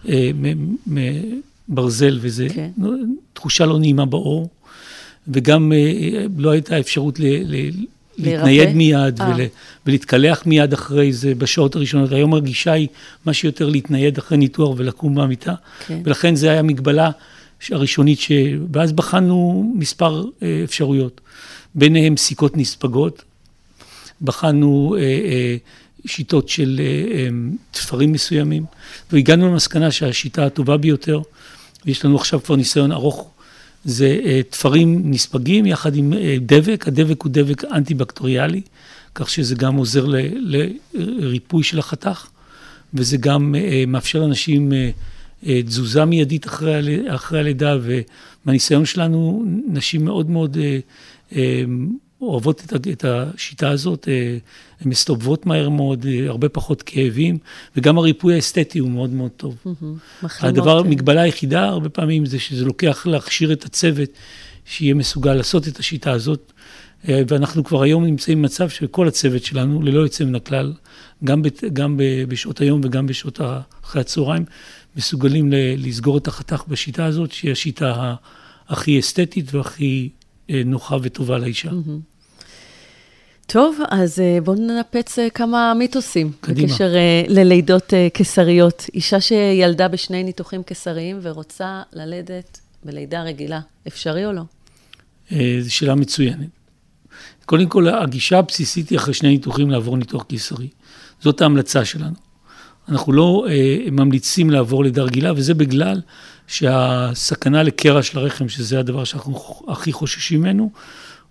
אה, מברזל, וזה כן. תחושה לא נעימה בעור, וגם אה, לא הייתה אפשרות ל- ל-? להתנייד מיד אה. ול, ולהתקלח מיד אחרי זה בשעות הראשונות. היום הגישה היא מה שיותר להתנייד אחרי ניתוח ולקום מהמיטה, כן. ולכן זו הייתה מגבלה הראשונית, ש... ואז בחנו מספר אפשרויות, ביניהם סיכות נספגות, בחנו אה, אה, שיטות של אה, תפרים מסוימים, והגענו למסקנה שהשיטה הטובה ביותר, ויש לנו עכשיו כבר ניסיון ארוך זה תפרים נספגים יחד עם דבק, הדבק הוא דבק אנטי-בקטוריאלי, כך שזה גם עוזר לריפוי של החתך, וזה גם מאפשר לאנשים תזוזה מיידית אחרי, אחרי הלידה, ומהניסיון שלנו, נשים מאוד מאוד אוהבות את, את השיטה הזאת, הן מסתובבות מהר מאוד, הרבה פחות כאבים, וגם הריפוי האסתטי הוא מאוד מאוד טוב. הדבר, המגבלה היחידה הרבה פעמים זה שזה לוקח להכשיר את הצוות שיהיה מסוגל לעשות את השיטה הזאת, ואנחנו כבר היום נמצאים במצב שכל הצוות שלנו, ללא יוצא מן הכלל, גם, ב, גם בשעות היום וגם בשעות אחרי הצהריים, מסוגלים לסגור את החתך בשיטה הזאת, שהיא השיטה הכי אסתטית והכי אה, נוחה וטובה לאישה. טוב, אז אה, בואו ננפץ אה, כמה מיתוסים. קדימה. בקשר ללידות קיסריות. אישה שילדה בשני ניתוחים קיסריים ורוצה ללדת בלידה רגילה, אפשרי או לא? זו שאלה מצוינת. קודם כל, הגישה הבסיסית היא אחרי שני ניתוחים לעבור ניתוח קיסרי. זאת ההמלצה שלנו. אנחנו לא אה, ממליצים לעבור לידה רגילה, וזה בגלל שהסכנה לקרע של הרחם, שזה הדבר שאנחנו הכי חוששים ממנו,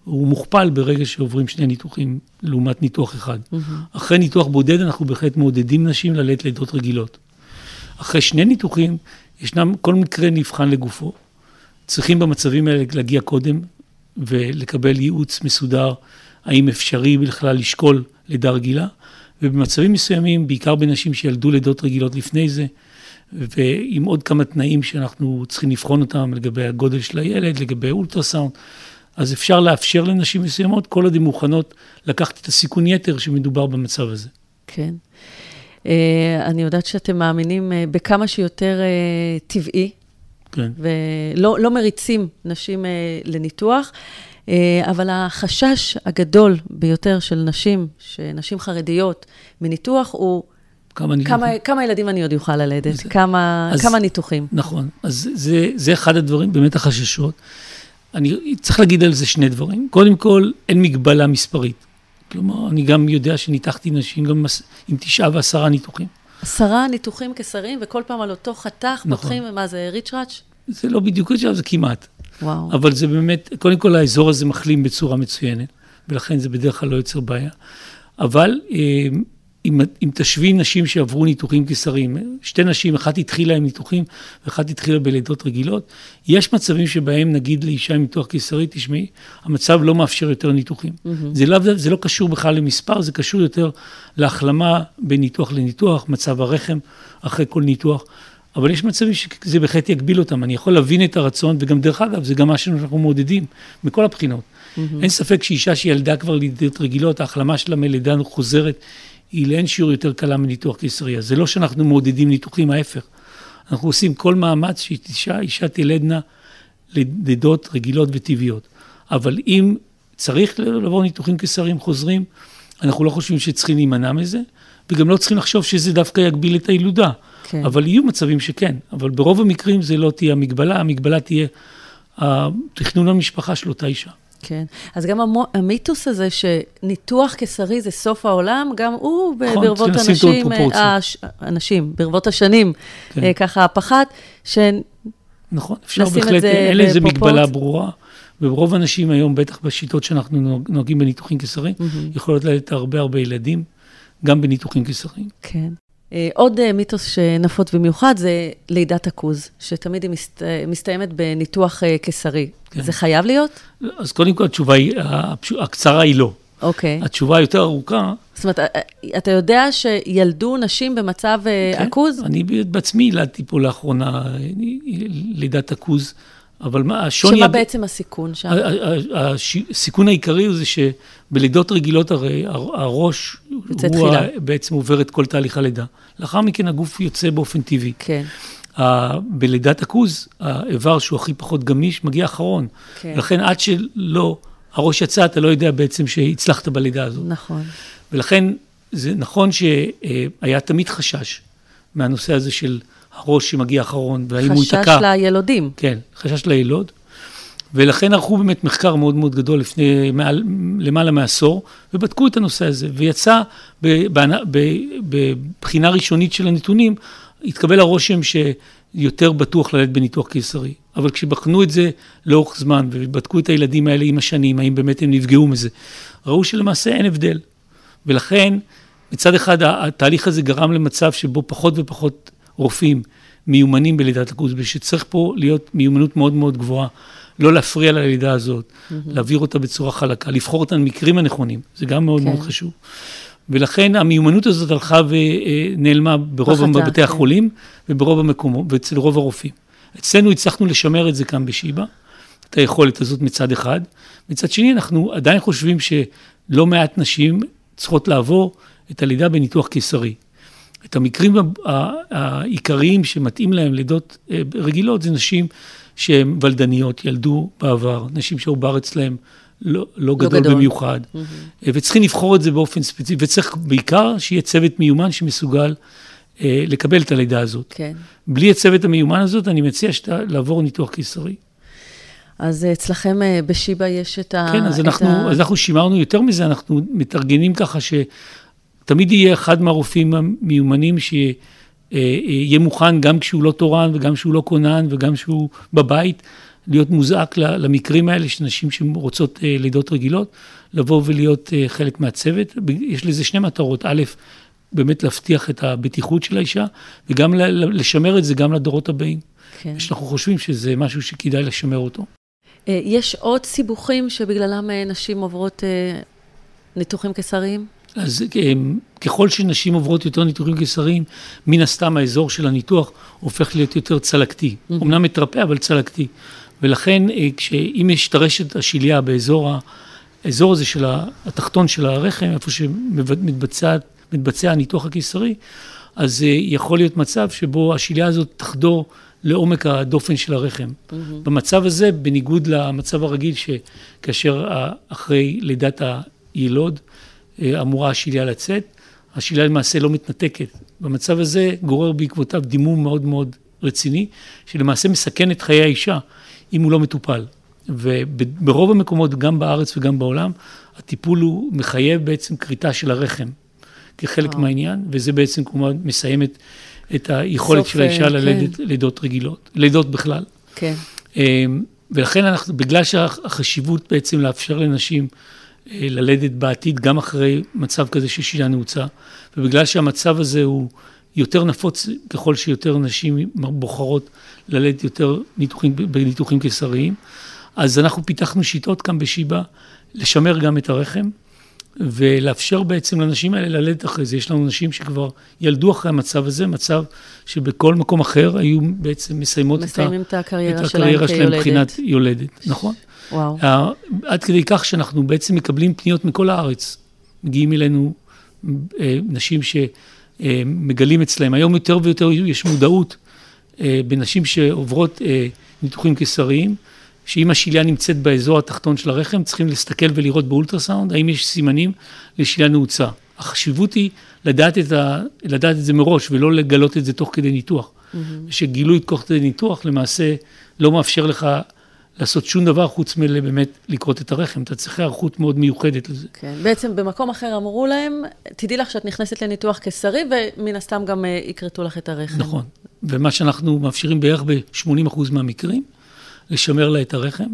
הוא מוכפל ברגע שעוברים שני ניתוחים לעומת ניתוח אחד. Mm-hmm. אחרי ניתוח בודד אנחנו בהחלט מעודדים נשים ללדת לידות רגילות. אחרי שני ניתוחים, ישנם, כל מקרה נבחן לגופו. צריכים במצבים האלה להגיע קודם ולקבל ייעוץ מסודר, האם אפשרי בכלל לשקול לידה רגילה, ובמצבים מסוימים, בעיקר בנשים שילדו לידות רגילות לפני זה, ועם עוד כמה תנאים שאנחנו צריכים לבחון אותם לגבי הגודל של הילד, לגבי אולטרסאונד, אז אפשר לאפשר לנשים מסוימות, כל עוד הן מוכנות לקחת את הסיכון יתר שמדובר במצב הזה. כן. Uh, אני יודעת שאתם מאמינים uh, בכמה שיותר uh, טבעי, כן. ולא לא מריצים נשים לניתוח, אבל החשש הגדול ביותר של נשים, שנשים חרדיות, מניתוח, הוא כמה, כמה, כמה ילדים אני עוד אוכל ללדת, זה, כמה, אז, כמה ניתוחים. נכון, אז זה, זה אחד הדברים, באמת החששות. אני צריך להגיד על זה שני דברים. קודם כל, אין מגבלה מספרית. כלומר, אני גם יודע שניתחתי נשים גם עם תשעה ועשרה ניתוחים. עשרה ניתוחים קיסריים, וכל פעם על אותו חתך נכון. פותחים, מה זה, ריצ'ראץ'? זה לא בדיוק ריצ'ראץ', זה כמעט. וואו. אבל זה באמת, קודם כל האזור הזה מחלים בצורה מצוינת, ולכן זה בדרך כלל לא יוצר בעיה. אבל אה, אם, אם תשווי נשים שעברו ניתוחים קיסריים, שתי נשים, אחת התחילה עם ניתוחים ואחת התחילה בלידות רגילות, יש מצבים שבהם נגיד לאישה עם ניתוח קיסרי, תשמעי, המצב לא מאפשר יותר ניתוחים. Mm-hmm. זה, לא, זה לא קשור בכלל למספר, זה קשור יותר להחלמה בין ניתוח לניתוח, מצב הרחם אחרי כל ניתוח. אבל יש מצבים שזה בהחלט יגביל אותם. אני יכול להבין את הרצון, וגם דרך אגב, זה גם מה שאנחנו מעודדים מכל הבחינות. Mm-hmm. אין ספק שאישה שילדה כבר לידות רגילות, ההחלמה שלה מלידה חוזרת, היא לאין שיעור יותר קלה מניתוח קיסריה. זה לא שאנחנו מעודדים ניתוחים, ההפך. אנחנו עושים כל מאמץ שאישה אישה תלדנה לידות רגילות וטבעיות. אבל אם צריך לעבור ניתוחים קיסריים חוזרים, אנחנו לא חושבים שצריכים להימנע מזה, וגם לא צריכים לחשוב שזה דווקא יגביל את הילודה. כן. אבל יהיו מצבים שכן, אבל ברוב המקרים זה לא תהיה המגבלה, המגבלה תהיה תכנון המשפחה של אותה אישה. כן, אז גם המיתוס הזה שניתוח קיסרי זה סוף העולם, גם הוא נכון, ברבות אנשים, הש, אנשים, ברבות השנים, כן. אה, ככה פחת, ש... נכון, אפשר בהחלט, אין לזה מגבלה ברורה. וברוב האנשים היום, בטח בשיטות שאנחנו נוהגים בניתוחים קיסריים, mm-hmm. יכולות ללדת הרבה הרבה ילדים, גם בניתוחים קיסריים. כן. אה, עוד אה, מיתוס שנפוץ במיוחד זה לידת הכוז, שתמיד היא מסת... מסתיימת בניתוח אה, קיסרי. כן. זה חייב להיות? אז קודם כל התשובה היא, הקצרה היא לא. אוקיי. התשובה היותר ארוכה... זאת אומרת, אתה יודע שילדו נשים במצב כן, עכוז? אני בעצמי ילדתי פה לאחרונה לידת הכוז. אבל מה, השוני... שמה בעצם הסיכון שם? הסיכון העיקרי הוא זה שבלידות רגילות הרי הראש, הוא תחילה. בעצם עובר את כל תהליך הלידה. לאחר מכן הגוף יוצא באופן טבעי. כן. בלידת הכוז, האיבר שהוא הכי פחות גמיש, מגיע אחרון. כן. לכן עד שלא, הראש יצא, אתה לא יודע בעצם שהצלחת בלידה הזאת. נכון. ולכן זה נכון שהיה תמיד חשש מהנושא הזה של... הראש שמגיע אחרון, והאם הוא ייתקע. חשש לילודים. כן, חשש לילוד. ולכן ערכו באמת מחקר מאוד מאוד גדול לפני מעל, למעלה מעשור, ובדקו את הנושא הזה, ויצא בבחינה ראשונית של הנתונים, התקבל הרושם יותר בטוח ללדת בניתוח קיסרי. אבל כשבחנו את זה לאורך זמן, ובדקו את הילדים האלה עם השנים, האם באמת הם נפגעו מזה, ראו שלמעשה אין הבדל. ולכן, מצד אחד, התהליך הזה גרם למצב שבו פחות ופחות רופאים מיומנים בלידת הקוזבי, שצריך פה להיות מיומנות מאוד מאוד גבוהה. לא להפריע ללידה הזאת, mm-hmm. להעביר אותה בצורה חלקה, לבחור אותה במקרים הנכונים, זה גם מאוד כן. מאוד חשוב. ולכן המיומנות הזאת הלכה ונעלמה ברוב בתי כן. החולים וברוב המקומות, ואצל רוב הרופאים. אצלנו הצלחנו לשמר את זה כאן בשיבא, את היכולת הזאת מצד אחד. מצד שני, אנחנו עדיין חושבים שלא מעט נשים צריכות לעבור את הלידה בניתוח קיסרי. את המקרים העיקריים שמתאים להם לידות אה, רגילות זה נשים שהן ולדניות, ילדו בעבר, נשים שהיו בארץ להם לא, לא, לא גדול, גדול במיוחד, mm-hmm. וצריכים לבחור את זה באופן ספציפי, וצריך בעיקר שיהיה צוות מיומן שמסוגל אה, לקבל את הלידה הזאת. כן. בלי הצוות המיומן הזאת, אני מציע שאתה לעבור ניתוח קיסרי. אז אצלכם אה, בשיבא יש את ה... כן, אז אנחנו, ה... אז אנחנו שימרנו יותר מזה, אנחנו מתארגנים ככה שתמיד יהיה אחד מהרופאים המיומנים שיהיה אה, מוכן גם כשהוא לא תורן וגם כשהוא לא כונן וגם כשהוא בבית. להיות מוזעק למקרים האלה של נשים שרוצות אה, לידות רגילות, לבוא ולהיות אה, חלק מהצוות. יש לזה שני מטרות. א', באמת להבטיח את הבטיחות של האישה, וגם לשמר את זה גם לדורות הבאים. כן. שאנחנו חושבים שזה משהו שכדאי לשמר אותו. אה, יש עוד סיבוכים שבגללם נשים עוברות ניתוחים קיסריים? אז ככל שנשים עוברות יותר ניתוחים קיסריים, מן הסתם האזור של הניתוח הופך להיות יותר צלקתי. אמנם מתרפא, אבל צלקתי. ולכן, אה, אם יש טרשת השליה באזור האזור הזה של התחתון של הרחם, איפה שמתבצע הניתוח הקיסרי, אז אה, יכול להיות מצב שבו השליה הזאת תחדור לעומק הדופן של הרחם. Mm-hmm. במצב הזה, בניגוד למצב הרגיל, שכאשר אחרי לידת הילוד אה, אמורה השליה לצאת, השליה למעשה לא מתנתקת. במצב הזה גורר בעקבותיו דימום מאוד מאוד רציני, שלמעשה מסכן את חיי האישה. אם הוא לא מטופל. וברוב המקומות, גם בארץ וגם בעולם, הטיפול הוא מחייב בעצם כריתה של הרחם כחלק أو. מהעניין, וזה בעצם כמובן מסיים את, את היכולת סוף, של האישה כן. ללדת לידות רגילות, לידות בכלל. כן. אמ, ולכן אנחנו, בגלל שהחשיבות בעצם לאפשר לנשים אה, ללדת בעתיד, גם אחרי מצב כזה של שילה נעוצה, ובגלל שהמצב הזה הוא יותר נפוץ ככל שיותר נשים בוחרות ללדת יותר ניתוחים, בניתוחים קיסריים. אז אנחנו פיתחנו שיטות כאן בשיבא, לשמר גם את הרחם, ולאפשר בעצם לנשים האלה ללדת אחרי זה. יש לנו נשים שכבר ילדו אחרי המצב הזה, מצב שבכל מקום אחר היו בעצם מסיימות את, את הקריירה, את הקריירה שלהם, שלהם מבחינת יולדת, נכון? וואו. עד כדי כך שאנחנו בעצם מקבלים פניות מכל הארץ. מגיעים אלינו אה, נשים שמגלים אצלהם. היום יותר ויותר יש מודעות אה, בנשים שעוברות אה, ניתוחים קיסריים, שאם השליה נמצאת באזור התחתון של הרחם, צריכים להסתכל ולראות באולטרסאונד, האם יש סימנים לשליה נעוצה. החשיבות היא לדעת את, ה, לדעת את זה מראש ולא לגלות את זה תוך כדי ניתוח. Mm-hmm. שגילוי תוך כדי ניתוח למעשה לא מאפשר לך לעשות שום דבר חוץ מלבאמת לקרות את הרחם. אתה צריך היערכות מאוד מיוחדת לזה. כן, בעצם במקום אחר אמרו להם, תדעי לך שאת נכנסת לניתוח קיסרי, ומן הסתם גם uh, יכרתו לך את הרחם. נכון, ומה שאנחנו מאפשרים בערך ב-80% מהמקרים, לשמר לה את הרחם,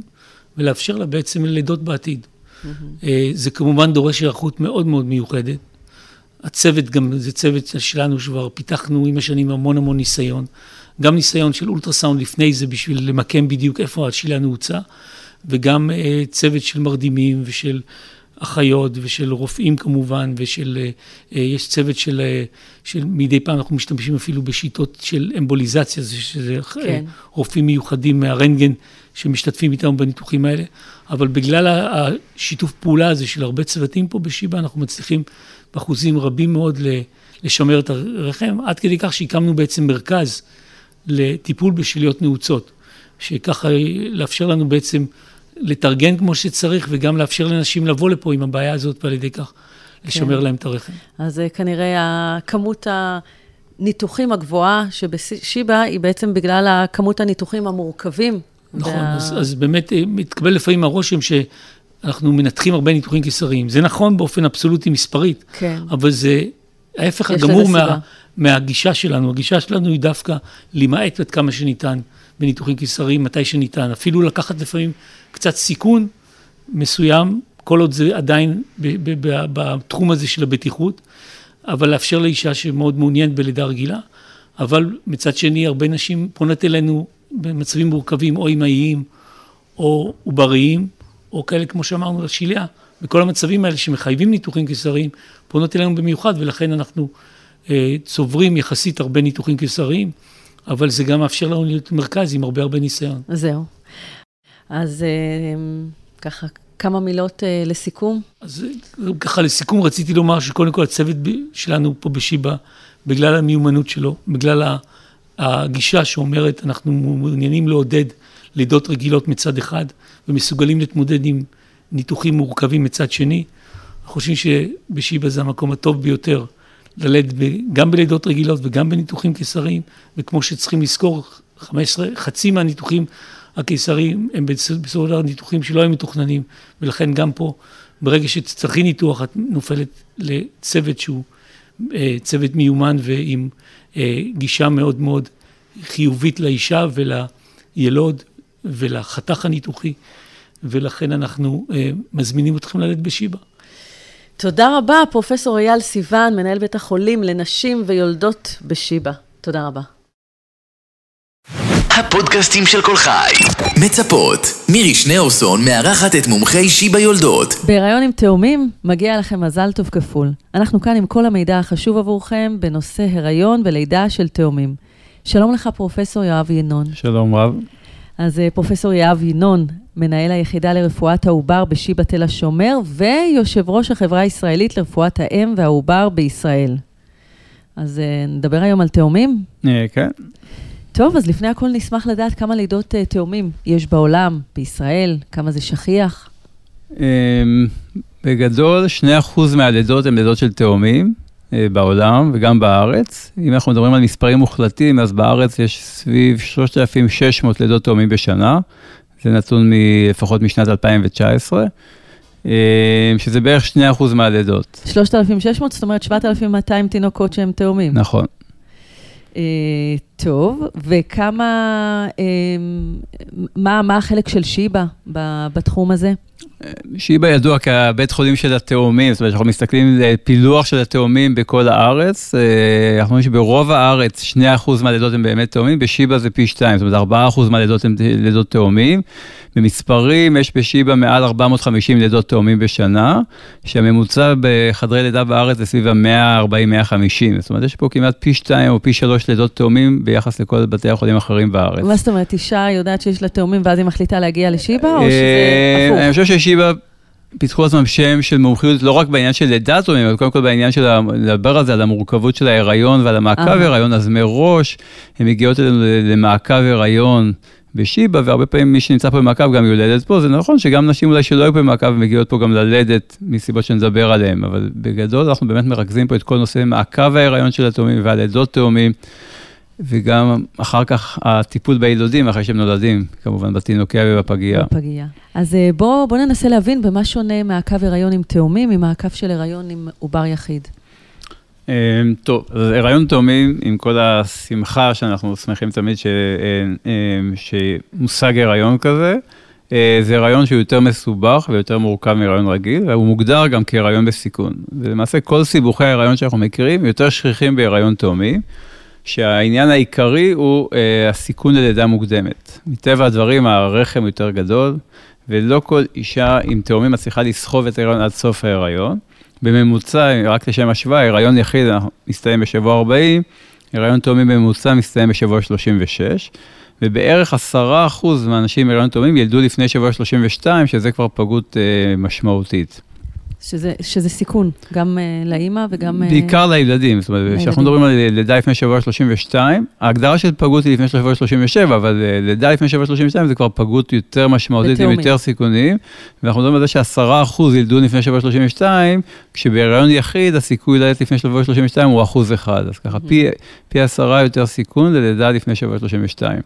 ולאפשר לה בעצם לידות בעתיד. Mm-hmm. זה כמובן דורש היערכות מאוד מאוד מיוחדת. הצוות גם, זה צוות שלנו שכבר פיתחנו עם השנים המון המון ניסיון. גם ניסיון של אולטרסאונד לפני זה בשביל למקם בדיוק איפה השלילה נעוצה, וגם uh, צוות של מרדימים ושל אחיות ושל רופאים כמובן, ושל, uh, יש צוות של, uh, של מדי פעם אנחנו משתמשים אפילו בשיטות של אמבוליזציה, שזה כן. רופאים מיוחדים מהרנטגן שמשתתפים איתנו בניתוחים האלה, אבל בגלל השיתוף פעולה הזה של הרבה צוותים פה בשיבא, אנחנו מצליחים באחוזים רבים מאוד לשמר את הרחם, עד כדי כך שהקמנו בעצם מרכז. לטיפול בשליות נעוצות, שככה לאפשר לנו בעצם לתרגן כמו שצריך, וגם לאפשר לנשים לבוא לפה עם הבעיה הזאת, ועל ידי כך לשמר כן. להם את הרחם. אז אה, כנראה הכמות הניתוחים הגבוהה שבשיבא היא בעצם בגלל הכמות הניתוחים המורכבים. נכון, וה... אז, אז באמת אה, מתקבל לפעמים הרושם שאנחנו מנתחים הרבה ניתוחים קיסריים. זה נכון באופן אבסולוטי מספרית, כן. אבל זה ההפך הגמור מה, מהגישה שלנו. הגישה שלנו היא דווקא למעט עד כמה שניתן בניתוחים קיסריים, מתי שניתן. אפילו לקחת לפעמים קצת סיכון מסוים, כל עוד זה עדיין בתחום הזה של הבטיחות, אבל לאפשר לאישה שמאוד מעוניינת בלידה רגילה. אבל מצד שני, הרבה נשים פונות אלינו במצבים מורכבים, או אמהיים, או עובריים, או כאלה, כמו שאמרנו, לשיליה. בכל המצבים האלה שמחייבים ניתוחים קיסריים, פונות אלינו במיוחד, ולכן אנחנו אה, צוברים יחסית הרבה ניתוחים קיסריים, אבל זה גם מאפשר לנו להיות מרכז עם הרבה הרבה ניסיון. זהו. אז אה, ככה, כמה מילות אה, לסיכום. אז אה, ככה לסיכום רציתי לומר שקודם כל הצוות שלנו פה בשיבא, בגלל המיומנות שלו, בגלל הגישה שאומרת אנחנו מעוניינים לעודד לידות רגילות מצד אחד, ומסוגלים להתמודד עם ניתוחים מורכבים מצד שני. חושבים שבשיבא זה המקום הטוב ביותר ללדת גם בלידות רגילות וגם בניתוחים קיסריים, וכמו שצריכים לזכור, 15, חצי מהניתוחים הקיסריים הם בסופו של דבר ניתוחים שלא היו מתוכננים, ולכן גם פה, ברגע שתצטרכי ניתוח, את נופלת לצוות שהוא אה, צוות מיומן ועם אה, גישה מאוד מאוד חיובית לאישה ולילוד ולחתך הניתוחי, ולכן אנחנו אה, מזמינים אתכם ללדת בשיבא. תודה רבה, פרופסור אייל סיוון, מנהל בית החולים לנשים ויולדות בשיבא. תודה רבה. הפודקאסטים של כל חי. מצפות. מירי שניאורסון מארחת את מומחי שיבא יולדות. בהיריון עם תאומים, מגיע לכם מזל טוב כפול. אנחנו כאן עם כל המידע החשוב עבורכם בנושא הריון ולידה של תאומים. שלום לך, פרופסור יואב ינון. שלום רב. אז אה, פרופסור יואב ינון, מנהל היחידה לרפואת העובר בשיבא תל השומר, ויושב ראש החברה הישראלית לרפואת האם והעובר בישראל. אז אה, נדבר היום על תאומים? אה, כן. טוב, אז לפני הכל נשמח לדעת כמה לידות תאומים יש בעולם, בישראל, כמה זה שכיח. Um, בגדול, 2% מהלידות הן לידות של תאומים בעולם וגם בארץ. אם אנחנו מדברים על מספרים מוחלטים, אז בארץ יש סביב 3,600 לידות תאומים בשנה. זה נתון לפחות משנת 2019. אה, שזה בערך 2% מהלידות. 3,600, זאת אומרת 7,200 תינוקות שהם תאומים. נכון. Uh, טוב, וכמה, uh, מה, מה החלק של שיבא בתחום הזה? שיבא ידוע כבית חולים של התאומים, זאת אומרת, אנחנו מסתכלים על פילוח של התאומים בכל הארץ. אה, אנחנו רואים שברוב הארץ 2% מהלידות הם באמת תאומים, בשיבא זה פי 2, זאת אומרת 4% מהלידות הם לידות תאומים. במספרים יש בשיבא מעל 450 לידות תאומים בשנה, שהממוצע בחדרי לידה בארץ זה סביב ה-140-150. זאת אומרת, יש פה כמעט פי 2 או פי 3 לידות תאומים ביחס לכל בתי החולים האחרים בארץ. מה זאת אומרת, אישה יודעת שיש לה תאומים ואז היא מחליטה להגיע לשיבא, או שזה אה, הפוך? חושב שישיבה פיתחו לעצמם שם של מומחיות, לא רק בעניין של לידת הורים, אבל קודם כל בעניין של לדבר על זה, על המורכבות של ההיריון ועל המעקב הריון, אז מראש הן מגיעות אלינו למעקב הריון בשיבא, והרבה פעמים מי שנמצא פה במעקב גם יולדת פה, זה נכון שגם נשים אולי שלא היו פה במעקב מגיעות פה גם ללדת מסיבות שנדבר עליהן, אבל בגדול אנחנו באמת מרכזים פה את כל נושא מעקב ההיריון של התאומים והלידות תאומים. וגם אחר כך הטיפול ביילודים אחרי שהם נולדים, כמובן בתינוקיה ובפגייה. בפגייה. אז אה, בואו בוא ננסה להבין במה שונה מעקב הריון עם תאומים ממעקב של הריון עם עובר יחיד. אמ, טוב, אז הריון תאומים, עם כל השמחה שאנחנו שמחים תמיד ש... אה, שמושג הריון כזה, אה, זה הריון שהוא יותר מסובך ויותר מורכב מהריון רגיל, והוא מוגדר גם כהריון בסיכון. ולמעשה כל סיבוכי ההריון שאנחנו מכירים יותר שכיחים בהריון תאומים. שהעניין העיקרי הוא אה, הסיכון ללידה מוקדמת. מטבע הדברים הרחם יותר גדול, ולא כל אישה עם תאומים מצליחה לסחוב את ההיריון עד סוף ההיריון. בממוצע, רק לשם השוואה, הריון יחיד מסתיים בשבוע 40, הריון תאומים בממוצע מסתיים בשבוע 36, ובערך 10% מהאנשים עם הריון תאומים ילדו לפני שבוע 32, שזה כבר פגות אה, משמעותית. שזה, שזה סיכון, גם uh, לאימא וגם... Uh, בעיקר לילדים, זאת אומרת, כשאנחנו מדברים על לידה לפני שבוע 32, ההגדרה של פגות היא לפני שבוע 37, אבל uh, לידה לפני שבוע 32 זה כבר פגות יותר משמעותית עם יותר סיכונים, ואנחנו מדברים על זה שעשרה אחוז ילדו לפני שבוע 32, כשבהיריון יחיד הסיכוי ללדת לפני שבוע 32 הוא אחוז אחד, אז ככה פי, פי עשרה יותר סיכון ללידה לפני שבוע 32.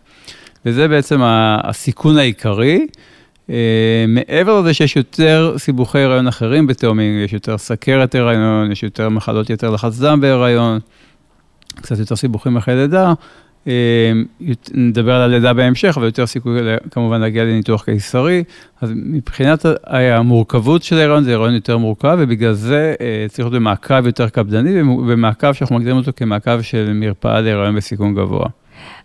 וזה בעצם הסיכון העיקרי. אה, מעבר לזה שיש יותר סיבוכי הריון אחרים בתאומים, יש יותר סכרת הריון, יש יותר מחלות יתר לחץ דם בהריון, קצת יותר סיבוכים אחרי לידה, אה, נדבר על הלידה בהמשך, אבל יותר סיכוי כמובן להגיע לניתוח קיסרי. אז מבחינת המורכבות של ההיריון, זה הריון יותר מורכב, ובגלל זה אה, צריך להיות במעקב יותר קפדני, ומעקב שאנחנו מגדירים אותו כמעקב של מרפאה להיריון בסיכון גבוה.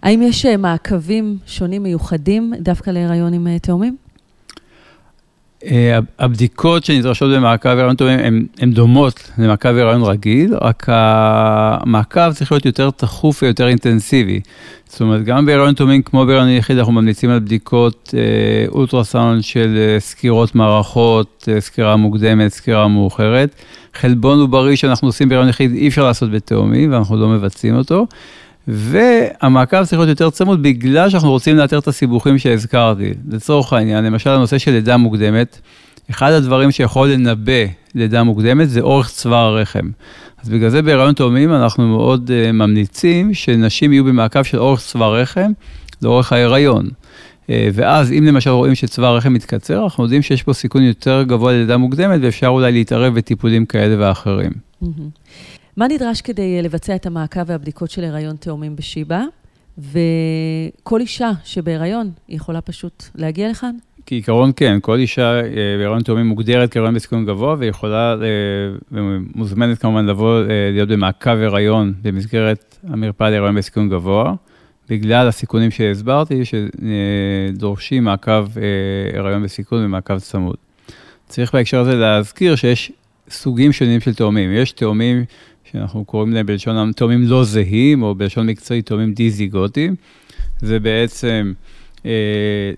האם יש מעקבים שונים מיוחדים דווקא להיריון עם תאומים? אה, הבדיקות שנדרשות במעקב הריון טובים הן דומות למעקב הריון רגיל, רק המעקב צריך להיות יותר תכוף ויותר אינטנסיבי. זאת אומרת, גם בהריון טובים כמו בהריון יחיד, אנחנו ממליצים על בדיקות אה, אולטרסאונד של אה, סקירות מערכות, סקירה מוקדמת, סקירה מאוחרת. חלבון עוברי שאנחנו עושים בהריון יחיד אי אפשר לעשות בתאומים, ואנחנו לא מבצעים אותו. והמעקב צריך להיות יותר צמוד בגלל שאנחנו רוצים לאתר את הסיבוכים שהזכרתי. לצורך העניין, למשל הנושא של לידה מוקדמת, אחד הדברים שיכול לנבא לידה מוקדמת זה אורך צוואר הרחם. אז בגלל זה בהיריון תאומים אנחנו מאוד uh, ממליצים שנשים יהיו במעקב של אורך צוואר רחם לאורך ההיריון. Uh, ואז אם למשל רואים שצוואר הרחם מתקצר, אנחנו יודעים שיש פה סיכון יותר גבוה ללידה מוקדמת ואפשר אולי להתערב בטיפולים כאלה ואחרים. Mm-hmm. מה נדרש כדי אה, לבצע את המעקב והבדיקות של הריון תאומים בשיבא? וכל אישה שבהיריון יכולה פשוט להגיע לכאן? כעיקרון כן, כל אישה אה, בהיריון תאומים מוגדרת כהיריון בסיכון גבוה ויכולה, אה, ומוזמנת כמובן לבוא להיות במעקב הריון במסגרת המרפאה להיריון בסיכון גבוה, בגלל הסיכונים שהסברתי, שדורשים מעקב הריון בסיכון ומעקב צמוד. צריך בהקשר הזה להזכיר שיש סוגים שונים של תאומים. יש תאומים שאנחנו קוראים להם בלשון תאומים לא זהים, או בלשון מקצועית תאומים דיזיגוטיים. זה בעצם אה,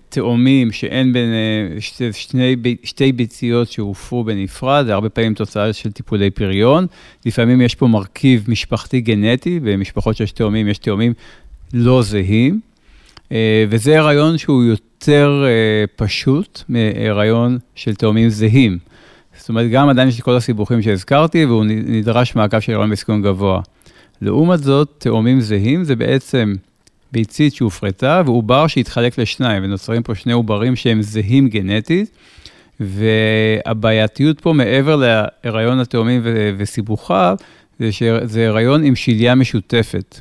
תאומים שאין בין אה, שתי, שני, שתי ביציות שהופרו בנפרד, זה הרבה פעמים תוצאה של טיפולי פריון. לפעמים יש פה מרכיב משפחתי גנטי, במשפחות שיש תאומים, יש תאומים לא זהים. אה, וזה הריון שהוא יותר אה, פשוט מהריון של תאומים זהים. זאת אומרת, גם עדיין יש את כל הסיבוכים שהזכרתי, והוא נדרש מעקב של הריון בסיכון גבוה. לעומת זאת, תאומים זהים זה בעצם ביצית שהופרטה ועובר שהתחלק לשניים, ונוצרים פה שני עוברים שהם זהים גנטית, והבעייתיות פה מעבר להיריון התאומים וסיבוכיו, זה שזה הריון עם שליה משותפת.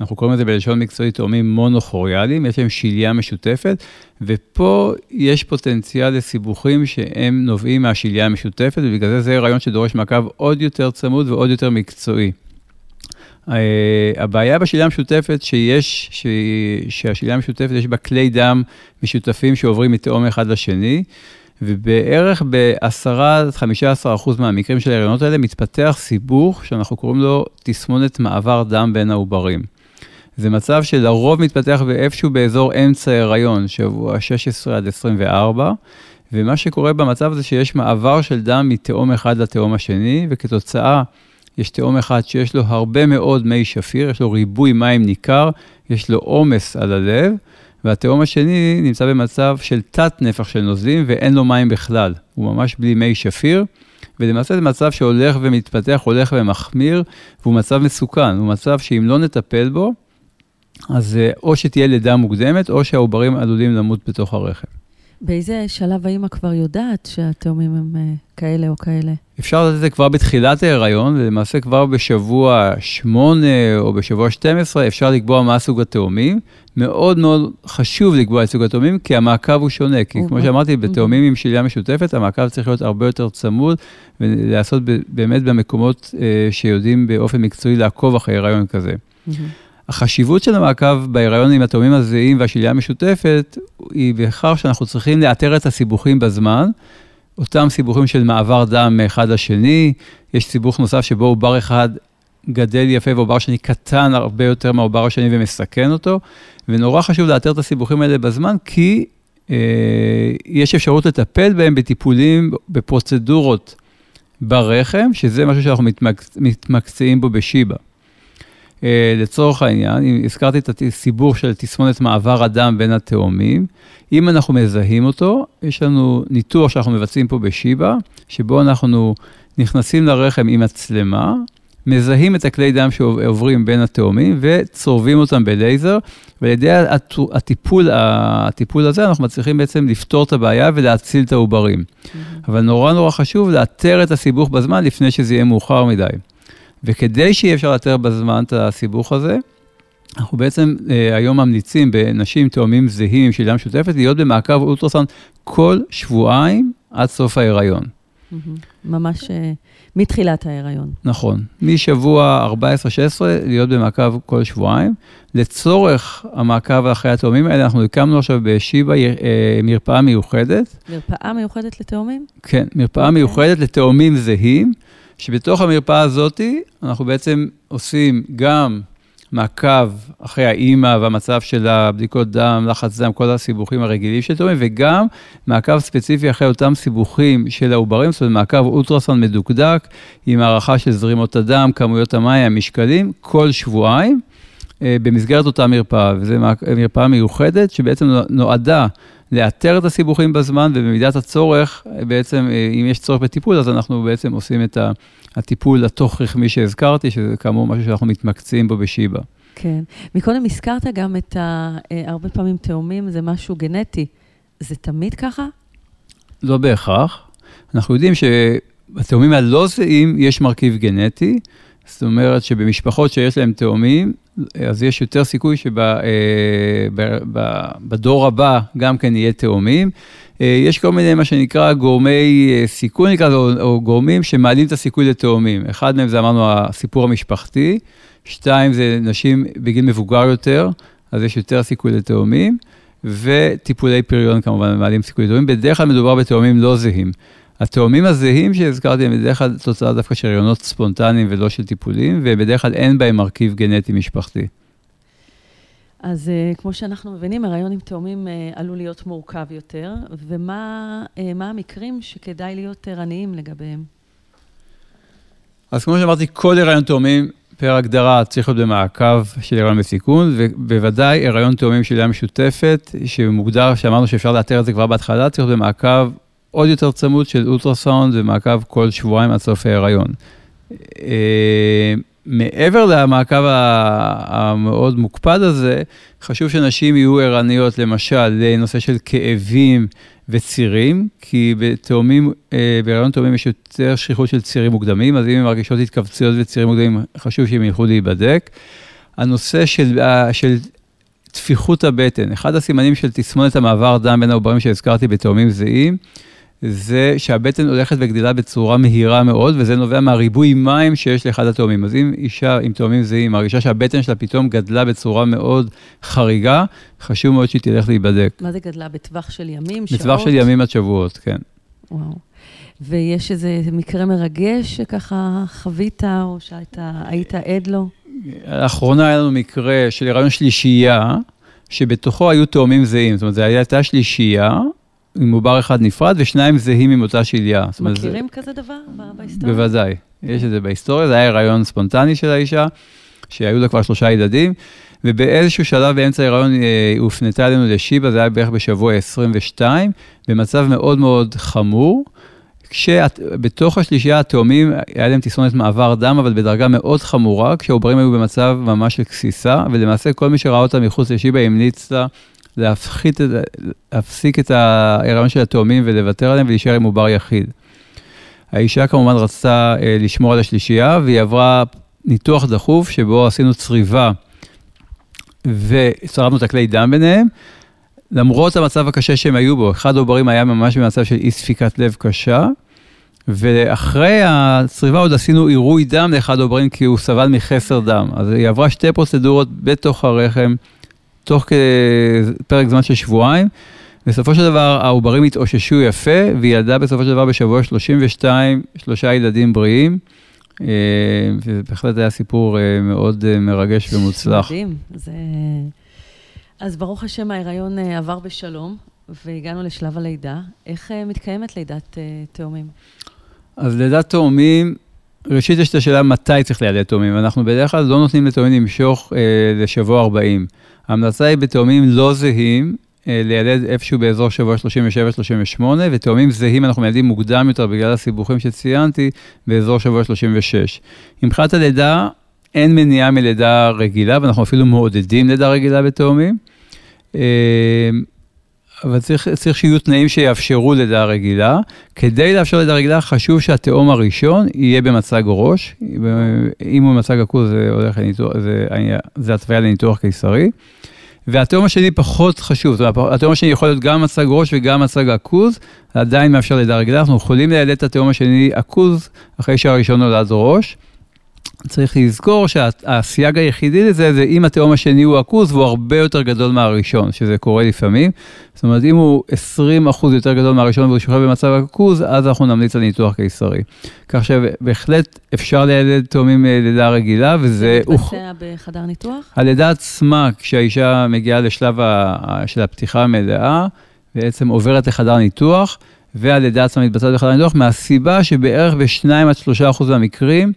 אנחנו קוראים לזה בלשון מקצועית תאומים מונוכוריאליים, יש להם שליה משותפת, ופה יש פוטנציאל לסיבוכים שהם נובעים מהשליה המשותפת, ובגלל זה זה רעיון שדורש מעקב עוד יותר צמוד ועוד יותר מקצועי. אה, הבעיה בשליה המשותפת שיש, ש... שהשליה המשותפת יש בה כלי דם משותפים שעוברים מתאום אחד לשני, ובערך ב-10-15% מהמקרים של ההריונות האלה מתפתח סיבוך שאנחנו קוראים לו תסמונת מעבר דם בין העוברים. זה מצב שלרוב מתפתח באיפשהו באזור אמצע ההיריון, שבוע 16 עד 24, ומה שקורה במצב הזה שיש מעבר של דם מתאום אחד לתאום השני, וכתוצאה יש תאום אחד שיש לו הרבה מאוד מי שפיר, יש לו ריבוי מים ניכר, יש לו עומס על הלב, והתאום השני נמצא במצב של תת נפח של נוזלים ואין לו מים בכלל, הוא ממש בלי מי שפיר. ולמעשה זה מצב שהולך ומתפתח, הולך ומחמיר, והוא מצב מסוכן, הוא מצב שאם לא נטפל בו, אז אה, או שתהיה לידה מוקדמת, או שהעוברים עלולים למות בתוך הרחם. באיזה שלב האימא כבר יודעת שהתאומים הם אה, כאלה או כאלה? אפשר לדעת את זה כבר בתחילת ההיריון, ולמעשה כבר בשבוע 8 או בשבוע 12 אפשר לקבוע מה סוג התאומים. מאוד מאוד חשוב לקבוע את סוג התאומים, כי המעקב הוא שונה. כי כמו שאמרתי, בתאומים עם שליה משותפת, המעקב צריך להיות הרבה יותר צמוד, ולעשות באמת במקומות אה, שיודעים באופן מקצועי לעקוב אחרי הריון כזה. החשיבות של המעקב בהיריון עם התאומים הזהים והשליה המשותפת, היא בכך שאנחנו צריכים לאתר את הסיבוכים בזמן, אותם סיבוכים של מעבר דם מאחד לשני, יש סיבוך נוסף שבו עובר אחד גדל יפה ועובר שני קטן הרבה יותר מהעובר השני ומסכן אותו, ונורא חשוב לאתר את הסיבוכים האלה בזמן, כי אה, יש אפשרות לטפל בהם בטיפולים, בפרוצדורות ברחם, שזה משהו שאנחנו מתמקצ... מתמקצעים בו בשיבא. אה, לצורך העניין, אם הזכרתי את הסיבור של תסמונת מעבר הדם בין התאומים, אם אנחנו מזהים אותו, יש לנו ניתוח שאנחנו מבצעים פה בשיבא, שבו אנחנו נכנסים לרחם עם מצלמה, מזהים את הכלי דם שעוברים בין התאומים וצורבים אותם בלייזר, ועל ידי הטיפול, הטיפול הזה אנחנו מצליחים בעצם לפתור את הבעיה ולהציל את העוברים. Mm-hmm. אבל נורא נורא חשוב לאתר את הסיבוך בזמן לפני שזה יהיה מאוחר מדי. וכדי שיהיה אפשר לאתר בזמן את הסיבוך הזה, אנחנו בעצם אה, היום ממליצים בנשים תאומים זהים עם שלילה משותפת, להיות במעקב אולטרסאונד כל שבועיים עד סוף ההיריון. ממש אה, מתחילת ההיריון. נכון. משבוע 14-16 להיות במעקב כל שבועיים. לצורך המעקב אחרי התאומים האלה, אנחנו הקמנו עכשיו בשיבא אה, מרפאה מיוחדת. מרפאה מיוחדת לתאומים? כן, מרפאה okay. אוקיי. מיוחדת לתאומים זהים, שבתוך המרפאה הזאת אנחנו בעצם עושים גם מעקב אחרי האימא והמצב של הבדיקות דם, לחץ דם, כל הסיבוכים הרגילים של תאומים, וגם מעקב ספציפי אחרי אותם סיבוכים של העוברים, זאת אומרת מעקב אולטרסון מדוקדק, עם הערכה של זרימות הדם, כמויות המים, המשקלים, כל שבועיים, אה, במסגרת אותה מרפאה, וזו מרפאה מיוחדת שבעצם נועדה לאתר את הסיבוכים בזמן, ובמידת הצורך, בעצם, אה, אם יש צורך בטיפול, אז אנחנו בעצם עושים את הטיפול התוך-רחמי שהזכרתי, שזה כאמור משהו שאנחנו מתמקצעים בו בשיבא. כן. מקודם הזכרת גם את ה... אה, הרבה פעמים תאומים זה משהו גנטי. זה תמיד ככה? לא בהכרח. אנחנו יודעים שבתאומים הלא זהים יש מרכיב גנטי, זאת אומרת שבמשפחות שיש להם תאומים, אז יש יותר סיכוי שבדור אה, הבא גם כן יהיה תאומים. אה, יש כל מיני, מה שנקרא, גורמי אה, סיכון, נקרא לזה, או גורמים שמעלים את הסיכוי לתאומים. אחד מהם זה אמרנו הסיפור המשפחתי, שתיים זה נשים בגיל מבוגר יותר, אז יש יותר סיכוי לתאומים, וטיפולי פריון כמובן מעלים סיכוי לתאומים. בדרך כלל מדובר בתאומים לא זהים. התאומים הזהים שהזכרתי הם בדרך כלל תוצאה דווקא של הריונות ספונטניים ולא של טיפולים, ובדרך כלל אין בהם מרכיב גנטי משפחתי. אז uh, כמו שאנחנו מבינים, הריון עם תאומים uh, עלול להיות מורכב יותר, ומה uh, המקרים שכדאי להיות ערניים לגביהם? אז כמו שאמרתי, כל הריון תאומים, פר הגדרה, צריך להיות במעקב של הריון בסיכון, ובוודאי הריון תאומים של ים משותפת, שמוגדר, שאמרנו שאפשר לאתר את זה כבר בהתחלה, צריך להיות במעקב עוד יותר צמוד של אולטרסאונד ומעקב כל שבועיים עד סוף ההיריון. אה, מעבר למעקב המאוד מוקפד הזה, חשוב שנשים יהיו ערניות למשל לנושא של כאבים וצירים, כי בתאומים, אה, בהיריון תאומים יש יותר שכיחות של צירים מוקדמים, אז אם הן מרגישות התכווצויות וצירים מוקדמים, חשוב שהם ילכו להיבדק. הנושא של, אה, של טפיחות הבטן, אחד הסימנים של תסמונת המעבר דם בין העוברים שהזכרתי בתאומים זהים, זה שהבטן הולכת וגדלה בצורה מהירה מאוד, וזה נובע מהריבוי מים שיש לאחד התאומים. אז אם אישה עם תאומים זהים מרגישה שהבטן שלה פתאום גדלה בצורה מאוד חריגה, חשוב מאוד שהיא תלך להיבדק. מה זה גדלה? בטווח של ימים, שעות? בטווח של ימים עד שבועות, כן. וואו. ויש איזה מקרה מרגש שככה חווית, או שהיית עד לו? לאחרונה היה לנו מקרה של הריון שלישייה, שבתוכו היו תאומים זהים. זאת אומרת, זו הייתה שלישייה, עם עובר אחד נפרד ושניים זהים עם אותה שליה. מכירים זה... כזה דבר בהיסטוריה? בוודאי, יש את זה בהיסטוריה, זה היה רעיון ספונטני של האישה, שהיו לה כבר שלושה ילדים, ובאיזשהו שלב באמצע ההיריון היא אה, הופנתה אלינו לשיבא, זה היה בערך בשבוע 22, במצב מאוד מאוד חמור. כשבתוך השלישייה התאומים, היה להם תסמונת מעבר דם, אבל בדרגה מאוד חמורה, כשהעוברים היו במצב ממש של גסיסה, ולמעשה כל מי שראה אותה מחוץ לשיבא המליץ לה להפחית, להפסיק את ההיריון של התאומים ולוותר עליהם ולהישאר עם עובר יחיד. האישה כמובן רצתה אה, לשמור על השלישייה, והיא עברה ניתוח דחוף שבו עשינו צריבה וצרבנו את הכלי דם ביניהם. למרות המצב הקשה שהם היו בו, אחד העוברים היה ממש במצב של אי ספיקת לב קשה, ואחרי הצריבה עוד עשינו עירוי דם לאחד העוברים כי הוא סבל מחסר דם. אז היא עברה שתי פרוצדורות בתוך הרחם. תוך פרק זמן של שבועיים. בסופו של דבר העוברים התאוששו יפה, והיא ילדה בסופו של דבר בשבוע 32, שלושה ילדים בריאים. אה, וזה בהחלט היה סיפור אה, מאוד אה, מרגש ומוצלח. מדהים. זה... אז ברוך השם ההיריון עבר בשלום, והגענו לשלב הלידה. איך מתקיימת לידת תאומים? אז לידת תאומים, ראשית יש את השאלה מתי צריך לילד תאומים. אנחנו בדרך כלל לא נותנים לתאומים למשוך אה, לשבוע 40. ההמלצה היא בתאומים לא זהים, אה, לילד איפשהו באזור שבוע 37-38, ותאומים זהים אנחנו מילדים מוקדם יותר בגלל הסיבוכים שציינתי, באזור שבוע 36. מבחינת הלידה, אין מניעה מלידה רגילה, ואנחנו אפילו מעודדים לידה רגילה בתאומים. אה, אבל צריך, צריך שיהיו תנאים שיאפשרו לידה רגילה. כדי לאפשר לידה רגילה, חשוב שהתאום הראשון יהיה במצג ראש. אם הוא במצג עכוז, זה הולך לניתוח, זה, זה התוויה לניתוח קיסרי. והתאום השני פחות חשוב, זאת אומרת, התאום השני יכול להיות גם מצג ראש וגם מצג עכוז, עדיין מאפשר רגילה, אנחנו יכולים לילד את התאום השני עכוז אחרי שהראשון נולד ראש. צריך לזכור שהסייג היחידי לזה זה אם התאום השני הוא עכוז והוא הרבה יותר גדול מהראשון, שזה קורה לפעמים. זאת אומרת, אם הוא 20 אחוז יותר גדול מהראשון והוא שוכב במצב עכוז, אז אנחנו נמליץ על ניתוח קיסרי. כך שבהחלט אפשר לילד תאומים אה, לידה רגילה, וזה... זה מתבצע בחדר ניתוח? הלידה עצמה, כשהאישה מגיעה לשלב ה... של הפתיחה המלאה, בעצם עוברת לחדר ניתוח, והלידה עצמה מתבצעת בחדר ניתוח, מהסיבה שבערך ב-2 עד 3 אחוז מהמקרים,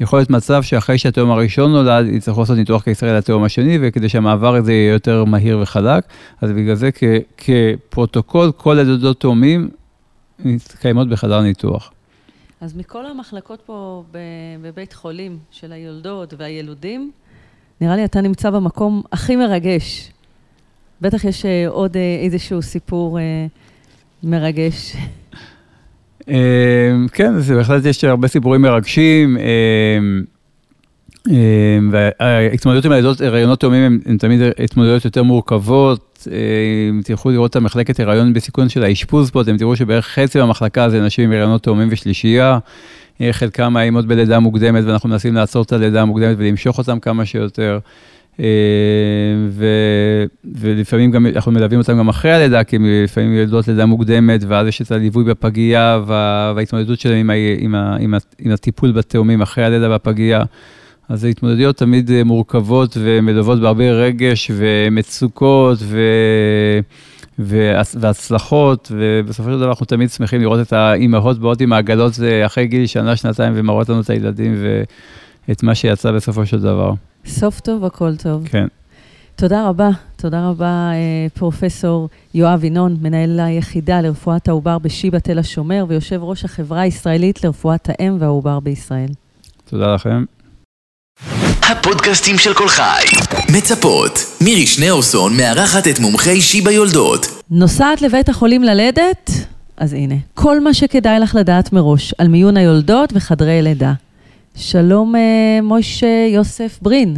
יכול להיות מצב שאחרי שהתאום הראשון נולד, יצטרכו לעשות ניתוח קיסרי לתאום השני, וכדי שהמעבר הזה יהיה יותר מהיר וחלק. אז בגלל זה כ, כפרוטוקול, כל לידות תאומים מתקיימות בחדר ניתוח. אז מכל המחלקות פה בבית חולים של היולדות והילודים, נראה לי אתה נמצא במקום הכי מרגש. בטח יש אה, עוד אה, איזשהו סיפור אה, מרגש. אמ, כן, זה בהחלט יש הרבה סיפורים מרגשים. אמ, אמ, וההתמודדות עם הלידות הריונות תאומים הן תמיד התמודדויות יותר מורכבות. אם תלכו לראות את המחלקת הריון בסיכון של האשפוז פה, אתם תראו שבערך חצי מהמחלקה זה נשים עם הריונות תאומים ושלישייה. חלקם האימות בלידה מוקדמת, ואנחנו מנסים לעצור את הלידה המוקדמת ולמשוך אותם כמה שיותר. אה, ו, ולפעמים גם, אנחנו מלווים אותם גם אחרי הלידה, כי הם לפעמים ילדות לידה מוקדמת, ואז יש את הליווי בפגייה וה, וההתמודדות שלהם עם, ה, עם, ה, עם, ה, עם הטיפול בתאומים אחרי הלידה בפגייה. אז ההתמודדויות תמיד אה, מורכבות ומלוות בהרבה רגש ומצוקות ו... והצלחות, ובסופו של דבר אנחנו תמיד שמחים לראות את האימהות באות עם העגלות אה, אחרי גיל שנה, שנתיים, ומראות לנו את הילדים ואת מה שיצא בסופו של דבר. סוף טוב, הכל טוב. כן. תודה רבה, תודה רבה, אה, פרופסור יואב ינון, מנהל היחידה לרפואת העובר בשיבא תל השומר ויושב ראש החברה הישראלית לרפואת האם והעובר בישראל. תודה לכם. הפודקאסטים של כל חי. מצפות. מירי שניאורסון מארחת את מומחי שיבא יולדות. נוסעת לבית החולים ללדת? אז הנה, כל מה שכדאי לך לדעת מראש על מיון היולדות וחדרי לידה. שלום, אה, מוישה יוסף ברין.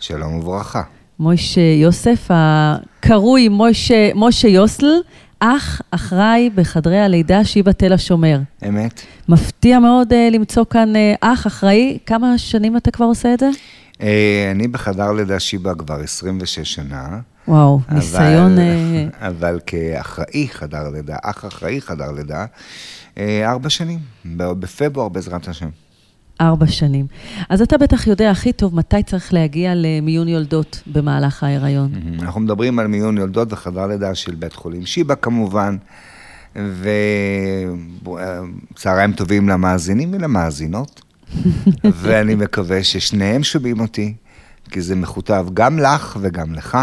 שלום וברכה. מוישה יוסף, הקרוי מוישה, מוישה יוסל, אח אחראי בחדרי הלידה שיבא תל השומר. אמת. מפתיע מאוד uh, למצוא כאן uh, אח אחראי. כמה שנים אתה כבר עושה את זה? Uh, אני בחדר לידה שיבא כבר 26 שנה. וואו, אבל, ניסיון... אבל כאחראי חדר לידה, אח אחראי חדר לידה, ארבע שנים, בפברואר בעזרת השם. ארבע שנים. אז אתה בטח יודע הכי טוב מתי צריך להגיע למיון יולדות במהלך ההיריון. אנחנו מדברים על מיון יולדות וחדר לידה של בית חולים שיבא כמובן, וצהריים טובים למאזינים ולמאזינות, ואני מקווה ששניהם שומעים אותי, כי זה מכותב גם לך וגם לך,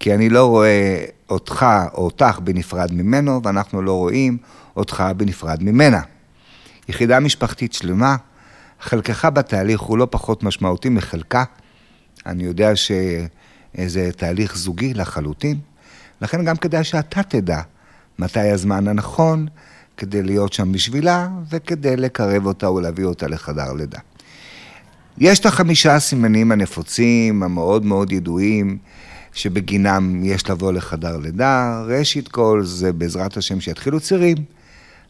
כי אני לא רואה אותך או אותך בנפרד ממנו, ואנחנו לא רואים אותך בנפרד ממנה. יחידה משפחתית שלמה, חלקך בתהליך הוא לא פחות משמעותי מחלקה. אני יודע שזה תהליך זוגי לחלוטין, לכן גם כדאי שאתה תדע מתי הזמן הנכון כדי להיות שם בשבילה וכדי לקרב אותה ולהביא אותה לחדר לידה. יש את החמישה הסימנים הנפוצים, המאוד מאוד ידועים, שבגינם יש לבוא לחדר לידה. ראשית כל זה בעזרת השם שיתחילו צירים.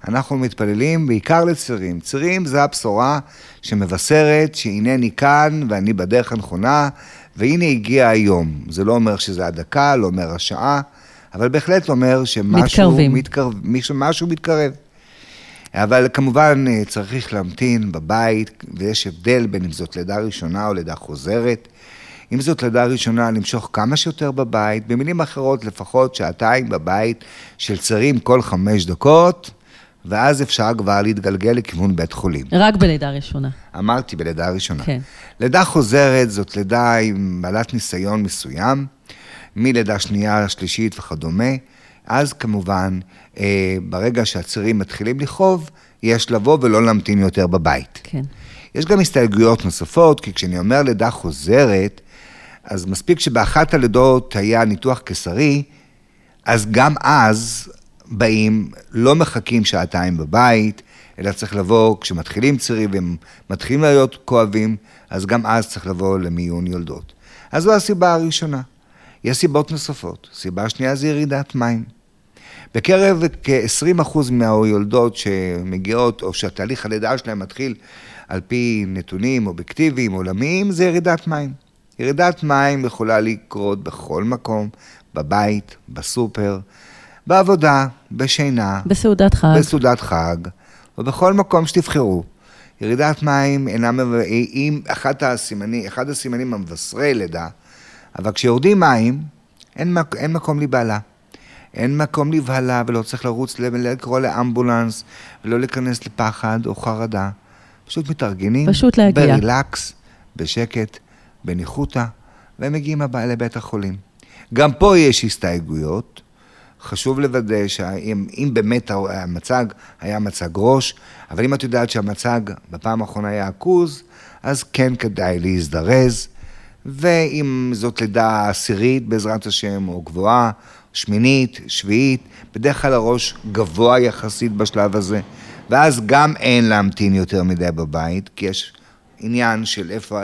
אנחנו מתפללים בעיקר לצירים. צירים זה הבשורה שמבשרת שהנני כאן ואני בדרך הנכונה, והנה הגיע היום. זה לא אומר שזה הדקה, לא אומר השעה, אבל בהחלט אומר שמשהו מתקרב, משהו מתקרב. אבל כמובן אה, צריך להמתין בבית, ויש הבדל בין אם זאת לידה ראשונה או לידה חוזרת. אם זאת לידה ראשונה, למשוך כמה שיותר בבית, במילים אחרות, לפחות שעתיים בבית של צרים כל חמש דקות, ואז אפשר כבר להתגלגל לכיוון בית חולים. רק בלידה ראשונה. אמרתי, בלידה ראשונה. כן. לידה חוזרת זאת לידה עם בעלת ניסיון מסוים, מלידה שנייה, שלישית וכדומה. אז כמובן, אה, ברגע שהצירים מתחילים לכאוב, יש לבוא ולא להמתין יותר בבית. כן. יש גם הסתייגויות נוספות, כי כשאני אומר לידה חוזרת, אז מספיק שבאחת הלידות היה ניתוח קיסרי, אז גם אז באים, לא מחכים שעתיים בבית, אלא צריך לבוא, כשמתחילים צירים והם מתחילים להיות כואבים, אז גם אז צריך לבוא למיון יולדות. אז זו הסיבה הראשונה. יש סיבות נוספות. סיבה שנייה זה ירידת מים. בקרב כ-20% מהיולדות שמגיעות, או שהתהליך הלידה שלהם מתחיל על פי נתונים אובייקטיביים עולמיים, זה ירידת מים. ירידת מים יכולה לקרות בכל מקום, בבית, בסופר, בעבודה, בשינה. בסעודת חג. בסעודת חג, ובכל מקום שתבחרו. ירידת מים אינה מביא, אחד הסימנים, אחד הסימנים המבשרי לידה, אבל כשיורדים מים, אין, אין מקום לבעלה. אין מקום לבהלה ולא צריך לרוץ לקרוא לאמבולנס ולא להיכנס לפחד או חרדה. פשוט מתארגנים. פשוט להגיע. ברילקס, בשקט, בניחותא, והם מגיעים לבית החולים. גם פה יש הסתייגויות. חשוב לוודא שאם באמת המצג היה מצג ראש, אבל אם את יודעת שהמצג בפעם האחרונה היה עכוז, אז כן כדאי להזדרז. ואם זאת לידה עשירית בעזרת השם, או גבוהה, שמינית, שביעית, בדרך כלל הראש גבוה יחסית בשלב הזה, ואז גם אין להמתין יותר מדי בבית, כי יש עניין של איפה,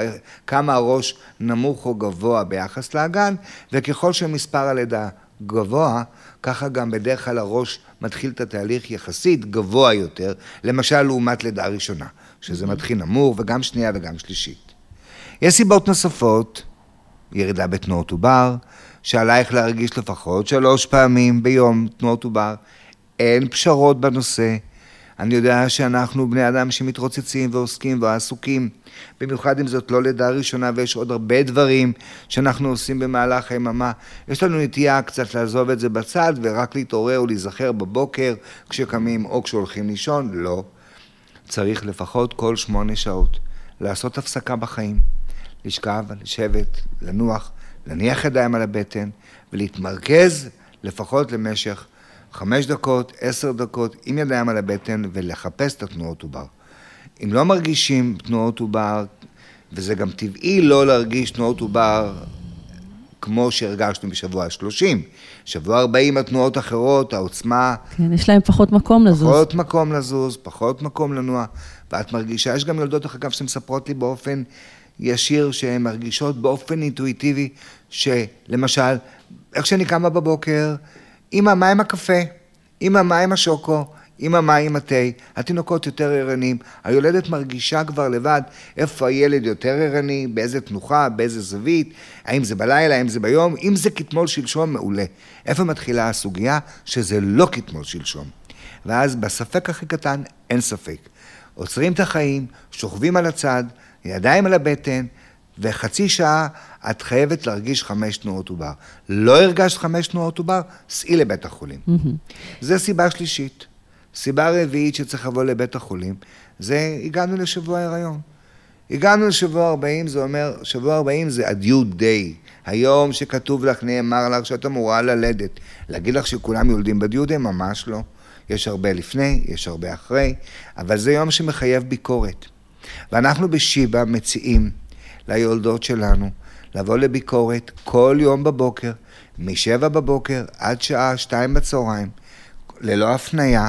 כמה הראש נמוך או גבוה ביחס לאגן, וככל שמספר הלידה גבוה, ככה גם בדרך כלל הראש מתחיל את התהליך יחסית גבוה יותר, למשל לעומת לידה ראשונה, שזה מתחיל נמוך וגם שנייה וגם שלישית. יש סיבות נוספות, ירידה בתנועות עובר, שעלייך להרגיש לפחות שלוש פעמים ביום תנועות עובר. אין פשרות בנושא. אני יודע שאנחנו בני אדם שמתרוצצים ועוסקים ועסוקים, במיוחד אם זאת לא לידה ראשונה ויש עוד הרבה דברים שאנחנו עושים במהלך היממה. יש לנו נטייה קצת לעזוב את זה בצד ורק להתעורר ולהיזכר בבוקר כשקמים או כשהולכים לישון. לא. צריך לפחות כל שמונה שעות לעשות הפסקה בחיים, לשכב, לשבת, לנוח, להניח ידיים על הבטן ולהתמרכז לפחות למשך חמש דקות, עשר דקות, עם ידיים על הבטן ולחפש את התנועות עובר. אם לא מרגישים תנועות עובר, וזה גם טבעי לא להרגיש תנועות עובר כמו שהרגשנו בשבוע ה-30. שבוע 40 התנועות אחרות, העוצמה... כן, יש להם פחות מקום לזוז. פחות מקום לזוז, פחות מקום לנוע. ואת מרגישה, יש גם יולדות, דרך אגב, שמספרות לי באופן ישיר, שהן מרגישות באופן אינטואיטיבי, שלמשל, איך שאני קמה בבוקר, אמא, מה עם הקפה? אמא, מה עם השוקו? עם התה? התינוקות יותר ערניים. היולדת מרגישה כבר לבד איפה הילד יותר ערני, באיזה תנוחה, באיזה זווית, האם זה בלילה, האם זה ביום, אם זה כתמול שלשום, מעולה. איפה מתחילה הסוגיה? שזה לא כתמול שלשום. ואז בספק הכי קטן, אין ספק. עוצרים את החיים, שוכבים על הצד, ידיים על הבטן, וחצי שעה את חייבת להרגיש חמש תנועות עובר. לא הרגשת חמש תנועות עובר, סעי לבית החולים. Mm-hmm. זה סיבה שלישית. סיבה רביעית שצריך לבוא לבית החולים, זה הגענו לשבוע הריון. הגענו לשבוע 40, זה אומר, שבוע 40 זה ה-due day. היום שכתוב לך, נאמר לך שאת אמורה ללדת. להגיד לך שכולם יולדים ב-due? ממש לא. יש הרבה לפני, יש הרבה אחרי, אבל זה יום שמחייב ביקורת. ואנחנו בשיבא מציעים ליולדות שלנו לבוא לביקורת כל יום בבוקר, משבע בבוקר עד שעה שתיים בצהריים, ללא הפנייה,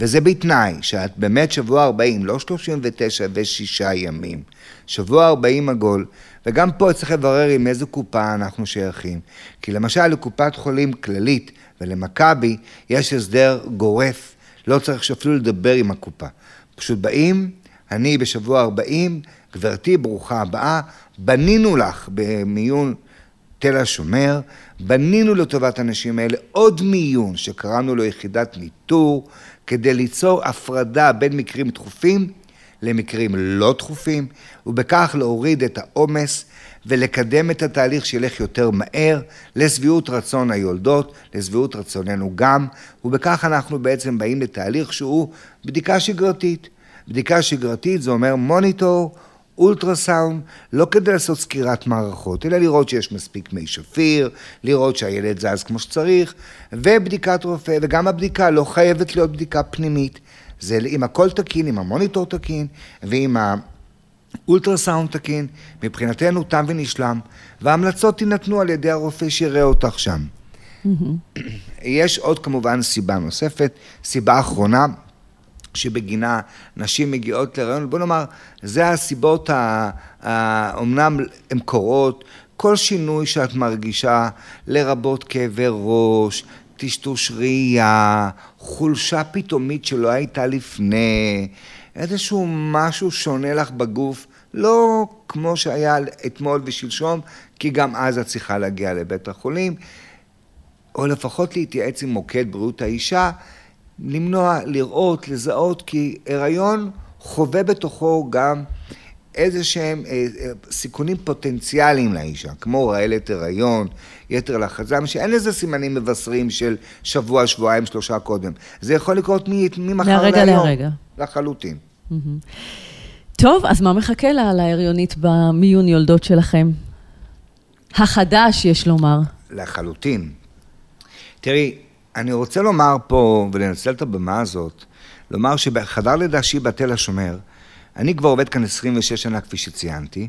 וזה בתנאי שאת באמת שבוע 40, לא 39 ושישה ימים, שבוע 40 עגול, וגם פה צריך לברר עם איזו קופה אנחנו שייכים. כי למשל לקופת חולים כללית ולמכבי יש הסדר גורף, לא צריך שאפילו לדבר עם הקופה. פשוט באים, אני בשבוע 40, גברתי, ברוכה הבאה, בנינו לך במיון תל השומר, בנינו לטובת האנשים האלה עוד מיון שקראנו לו יחידת ניטור, כדי ליצור הפרדה בין מקרים דחופים למקרים לא דחופים, ובכך להוריד את העומס ולקדם את התהליך שילך יותר מהר לשביעות רצון היולדות, לשביעות רצוננו גם, ובכך אנחנו בעצם באים לתהליך שהוא בדיקה שגרתית. בדיקה שגרתית זה אומר מוניטור, אולטרסאונד, לא כדי לעשות סקירת מערכות, אלא לראות שיש מספיק מי שפיר, לראות שהילד זז כמו שצריך, ובדיקת רופא, וגם הבדיקה לא חייבת להיות בדיקה פנימית. זה אם הכל תקין, אם המוניטור תקין, ואם האולטרסאונד תקין, מבחינתנו תם ונשלם, וההמלצות תינתנו על ידי הרופא שיראה אותך שם. יש עוד כמובן סיבה נוספת, סיבה אחרונה, שבגינה נשים מגיעות להיריון, בוא נאמר, זה הסיבות, אומנם הן קורות, כל שינוי שאת מרגישה, לרבות כאבי ראש, טשטוש ראייה, חולשה פתאומית שלא הייתה לפני, איזשהו משהו שונה לך בגוף, לא כמו שהיה אתמול ושלשום, כי גם אז את צריכה להגיע לבית החולים, או לפחות להתייעץ עם מוקד בריאות האישה, למנוע, לראות, לזהות, כי הריון חווה בתוכו גם איזה שהם אה, אה, סיכונים פוטנציאליים לאישה, כמו רעלת הריון, יתר לחץ דם, שאין לזה סימנים מבשרים של שבוע, שבועיים, שלושה קודם. זה יכול לקרות ממחר להיום. מהרגע להרגע. לחלוטין. טוב, אז מה מחכה לה להריונית במיון יולדות שלכם? החדש, יש לומר. לחלוטין. תראי, אני רוצה לומר פה, ולנצל את הבמה הזאת, לומר שבחדר לידה שיבא תל השומר, אני כבר עובד כאן 26 שנה, כפי שציינתי,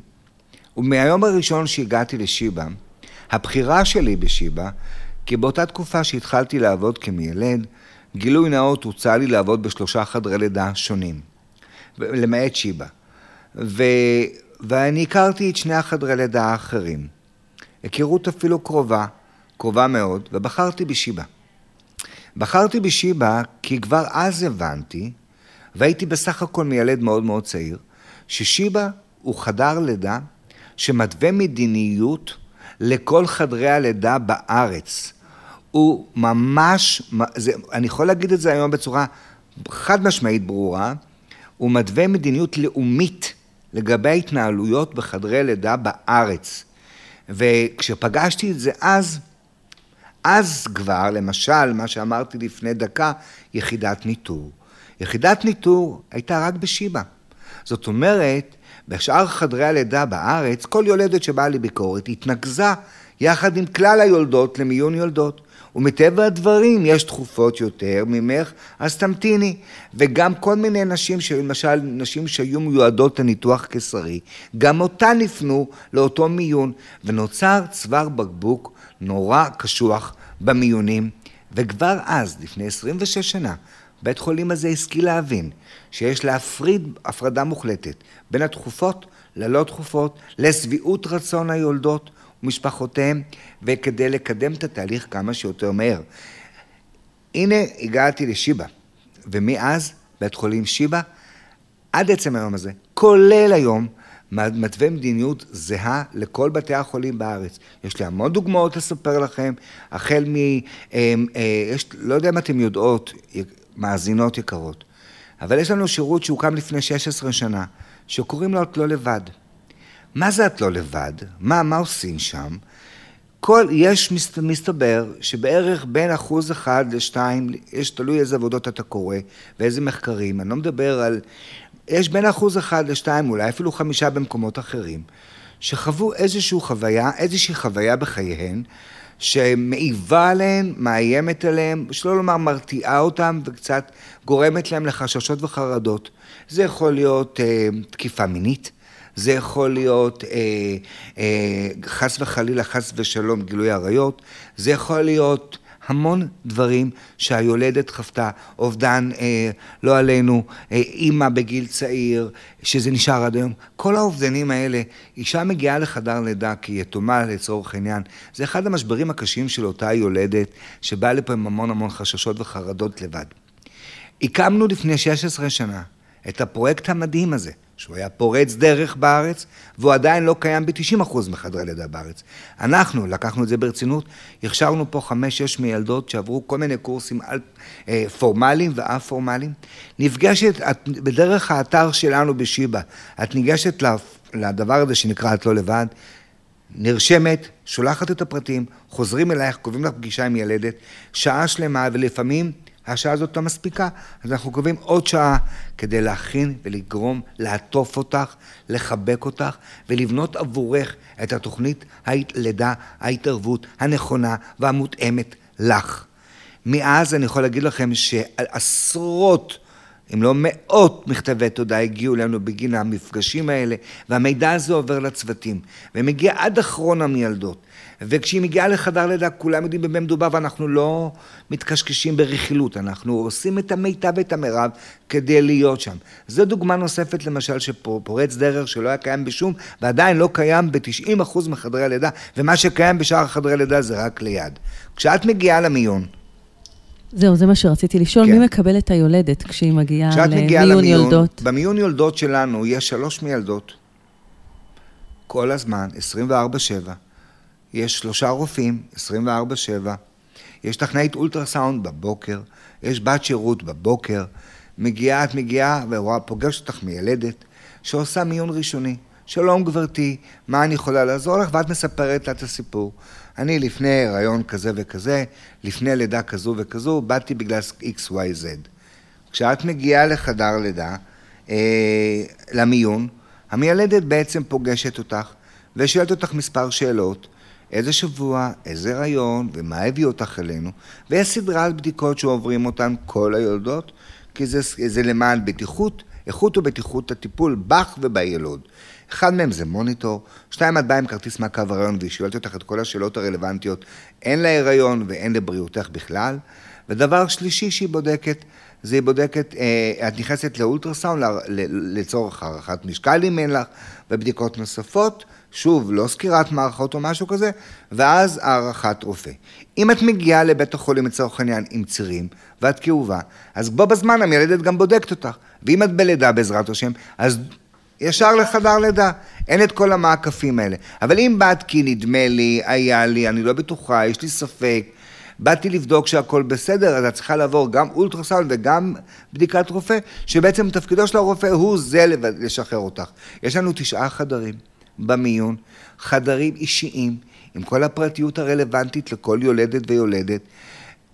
ומהיום הראשון שהגעתי לשיבא, הבחירה שלי בשיבא, כי באותה תקופה שהתחלתי לעבוד כמיילד, גילוי נאות הוצע לי לעבוד בשלושה חדרי לידה שונים, למעט שיבא. ו... ואני הכרתי את שני החדרי לידה האחרים. היכרות אפילו קרובה, קרובה מאוד, ובחרתי בשיבא. בחרתי בשיבא כי כבר אז הבנתי, והייתי בסך הכל מיילד מאוד מאוד צעיר, ששיבא הוא חדר לידה שמתווה מדיניות לכל חדרי הלידה בארץ. הוא ממש, זה, אני יכול להגיד את זה היום בצורה חד משמעית ברורה, הוא מתווה מדיניות לאומית לגבי ההתנהלויות בחדרי לידה בארץ. וכשפגשתי את זה אז, אז כבר, למשל, מה שאמרתי לפני דקה, יחידת ניטור. יחידת ניטור הייתה רק בשיבא. זאת אומרת, בשאר חדרי הלידה בארץ, כל יולדת שבאה לביקורת התנקזה יחד עם כלל היולדות למיון יולדות. ומטבע הדברים יש תכופות יותר ממך, אז תמתיני. וגם כל מיני נשים, למשל נשים שהיו מיועדות לניתוח קיסרי, גם אותן הפנו לאותו מיון, ונוצר צוואר בקבוק נורא קשוח במיונים. וכבר אז, לפני 26 שנה, בית חולים הזה השכיל להבין שיש להפריד הפרדה מוחלטת בין התכופות ללא תכופות, לשביעות רצון היולדות ומשפחותיהם, וכדי לקדם את התהליך כמה שיותר מהר. הנה הגעתי לשיבא, ומאז בית חולים שיבא, עד עצם היום הזה, כולל היום, מתווה מדיניות זהה לכל בתי החולים בארץ. יש לי המון דוגמאות לספר לכם, החל מ... אה, אה, יש, לא יודע אם אתם יודעות, מאזינות יקרות, אבל יש לנו שירות שהוקם לפני 16 שנה, שקוראים לו את לא לבד. מה זה את לא לבד? מה, מה עושים שם? כל, יש, מסתבר, שבערך בין אחוז אחד לשתיים, יש תלוי איזה עבודות אתה קורא ואיזה מחקרים, אני לא מדבר על... יש בין אחוז אחד לשתיים, אולי אפילו חמישה במקומות אחרים, שחוו איזושהי חוויה, איזושהי חוויה בחייהן, שמעיבה עליהן, מאיימת עליהן, שלא לומר מרתיעה אותן וקצת גורמת להן לחששות וחרדות. זה יכול להיות אה, תקיפה מינית, זה יכול להיות אה, אה, חס וחלילה, חס ושלום, גילוי עריות, זה יכול להיות המון דברים שהיולדת חוותה, אובדן, אה, לא עלינו, אה, אימא בגיל צעיר, שזה נשאר עד היום. כל האובדנים האלה, אישה מגיעה לחדר לידה כיתומה לצורך העניין, זה אחד המשברים הקשים של אותה יולדת, שבאה לפה עם המון המון חששות וחרדות לבד. הקמנו לפני 16 שנה את הפרויקט המדהים הזה, שהוא היה פורץ דרך בארץ, והוא עדיין לא קיים ב-90% מחדרי לידה בארץ. אנחנו לקחנו את זה ברצינות, הכשרנו פה חמש-שש מיילדות שעברו כל מיני קורסים על, אה, פורמליים ואף-פורמליים. נפגשת, את, בדרך האתר שלנו בשיבא, את ניגשת לדבר הזה שנקרא את לא לבד, נרשמת, שולחת את הפרטים, חוזרים אלייך, קובעים לך פגישה עם ילדת, שעה שלמה, ולפעמים השעה הזאת לא מספיקה, אז אנחנו קובעים עוד שעה כדי להכין ולגרום, לעטוף אותך, לחבק אותך ולבנות עבורך את התוכנית הלידה, ההתערבות הנכונה והמותאמת לך. מאז אני יכול להגיד לכם שעשרות אם לא מאות מכתבי תודה הגיעו אלינו בגין המפגשים האלה, והמידע הזה עובר לצוותים, ומגיע עד אחרון המיילדות. וכשהיא מגיעה לחדר לידה, כולם יודעים במה מדובר, ואנחנו לא מתקשקשים ברכילות, אנחנו עושים את המיטב ואת המרב כדי להיות שם. זו דוגמה נוספת, למשל, שפורץ דרך שלא היה קיים בשום, ועדיין לא קיים ב-90% מחדרי הלידה, ומה שקיים בשאר חדרי לידה זה רק ליד. כשאת מגיעה למיון, זהו, זה מה שרציתי לשאול. כן. מי מקבל את היולדת כשהיא מגיעה כשאת מגיעה למיון למיון, יולדות? במיון יולדות שלנו יש שלוש מיילדות, כל הזמן, 24-7. יש שלושה רופאים, 24-7. יש טכנאית אולטרסאונד בבוקר, יש בת שירות בבוקר. מגיעה, את מגיעה ופוגשת אותך מיילדת שעושה מיון ראשוני. שלום גברתי, מה אני יכולה לעזור לך? ואת מספרת לה את הסיפור. אני לפני הריון כזה וכזה, לפני לידה כזו וכזו, באתי בגלל XYZ. כשאת מגיעה לחדר לידה, אה, למיון, המיילדת בעצם פוגשת אותך ושואלת אותך מספר שאלות, איזה שבוע, איזה הריון ומה הביא אותך אלינו, ויש סדרת בדיקות שעוברים אותן כל היולדות, כי זה, זה למען בטיחות, איכות ובטיחות הטיפול בך ובילוד. אחד מהם זה מוניטור, שתיים את באה עם כרטיס מעקב הריון והיא שואלת אותך את כל השאלות הרלוונטיות, הן להיריון והן לבריאותך בכלל. ודבר שלישי שהיא בודקת, זה היא בודקת, אה, את נכנסת לאולטרסאונד לצורך הערכת משקל אם אין לך, ובדיקות נוספות, שוב, לא סקירת מערכות או משהו כזה, ואז הערכת רופא. אם את מגיעה לבית החולים לצורך העניין עם צירים, ואת כאובה, אז בו בזמן המיילדת גם בודקת אותך. ואם את בלידה בעזרת השם, אז ישר לחדר לידה. אין את כל המעקפים האלה. אבל אם באת כי נדמה לי, היה לי, אני לא בטוחה, יש לי ספק, באתי לבדוק שהכל בסדר, אז את צריכה לעבור גם אולטרסאונד וגם בדיקת רופא, שבעצם תפקידו של הרופא הוא זה לשחרר אותך. יש לנו תשעה חדרים במיון, חדרים אישיים, עם כל הפרטיות הרלוונטית לכל יולדת ויולדת.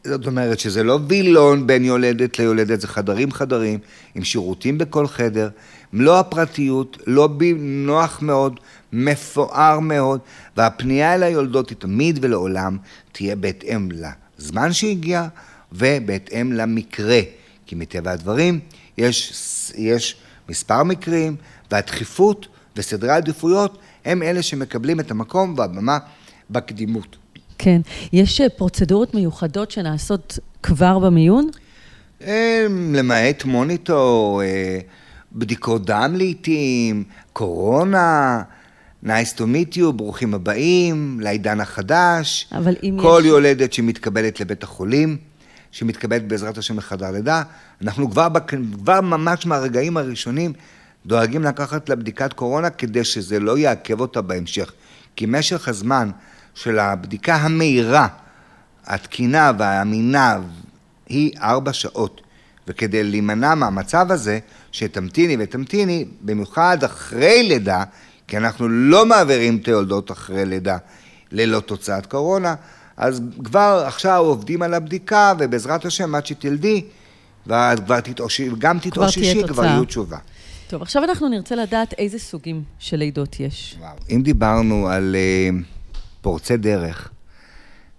זאת אומרת שזה לא וילון בין יולדת ליולדת, זה חדרים חדרים, עם שירותים בכל חדר, מלוא הפרטיות, לובי נוח מאוד, מפואר מאוד, והפנייה אל היולדות היא תמיד ולעולם תהיה בהתאם לזמן שהגיע ובהתאם למקרה. כי מטבע הדברים יש, יש מספר מקרים, והדחיפות וסדרי העדיפויות הם אלה שמקבלים את המקום והבמה בקדימות. כן. יש אה, פרוצדורות מיוחדות שנעשות כבר במיון? אה, למעט מוניטור, אה, בדיקות דם לעיתים, קורונה, nice to meet you, ברוכים הבאים, לעידן החדש. אבל אם כל יש- יולדת שמתקבלת לבית החולים, שמתקבלת בעזרת השם לחדר לידה, אנחנו כבר. כבר ממש מהרגעים הראשונים דואגים לקחת לה בדיקת קורונה כדי שזה לא יעכב אותה בהמשך. כי משך הזמן של הבדיקה המהירה, התקינה והאמינה, היא ארבע שעות. וכדי להימנע מהמצב הזה, שתמתיני ותמתיני, במיוחד אחרי לידה, כי אנחנו לא מעבירים את היולדות אחרי לידה ללא תוצאת קורונה, אז כבר עכשיו עובדים על הבדיקה, ובעזרת השם, עד שתלדי, ואת כבר תתאושי, גם תתאוששי, כבר תוצאה. יהיו תשובה. טוב, עכשיו אנחנו נרצה לדעת איזה סוגים של לידות יש. וואו. אם דיברנו על uh, פורצי דרך,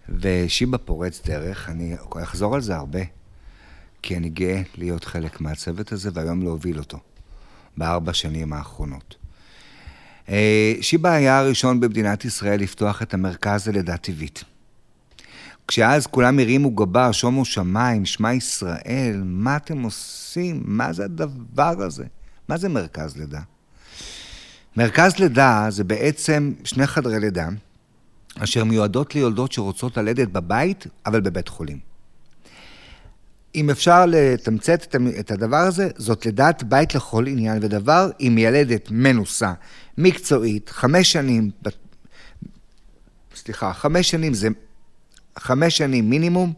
ושיבה פורץ דרך, אני אחזור על זה הרבה, כי אני גאה להיות חלק מהצוות הזה, והיום להוביל אותו, בארבע שנים האחרונות. Uh, שיבה היה הראשון במדינת ישראל לפתוח את המרכז ללידה טבעית. כשאז כולם הרימו גבה, שומו שמיים, שמע ישראל, מה אתם עושים? מה זה הדבר הזה? מה זה מרכז לידה? מרכז לידה זה בעצם שני חדרי לידה, אשר מיועדות ליולדות שרוצות ללדת בבית, אבל בבית חולים. אם אפשר לתמצת את הדבר הזה, זאת לידת בית לכל עניין ודבר, עם ילדת מנוסה, מקצועית, חמש שנים, סליחה, חמש שנים זה חמש שנים מינימום,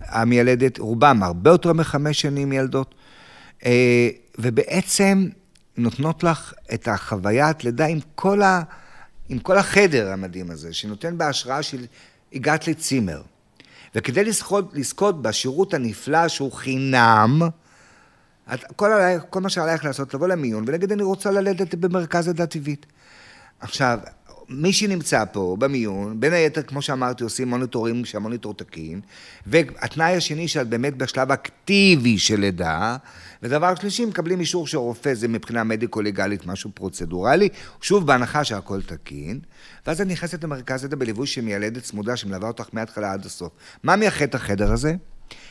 המיילדת, רובם הרבה יותר מחמש שנים ילדות, אה, ובעצם נותנות לך את החוויית לידה עם כל, ה, עם כל החדר המדהים הזה, שנותן בהשראה של הגעת לצימר. וכדי לזכות, לזכות בשירות הנפלא שהוא חינם, את, כל, עלייך, כל מה שעלייך לעשות, לבוא למיון ולהגיד, אני רוצה ללדת במרכז לידה טבעית. עכשיו, מי שנמצא פה במיון, בין היתר, כמו שאמרתי, עושים מוניטורים שהמוניטור תקין, והתנאי השני שאת באמת בשלב אקטיבי של לידה, ודבר שלישי, מקבלים אישור של רופא, זה מבחינה מדיקו-לגלית משהו פרוצדורלי, שוב, בהנחה שהכל תקין, ואז את נכנסת למרכז לידה בליווי של מיילדת צמודה שמלווה אותך מההתחלה עד הסוף. מה מייחד את החדר הזה?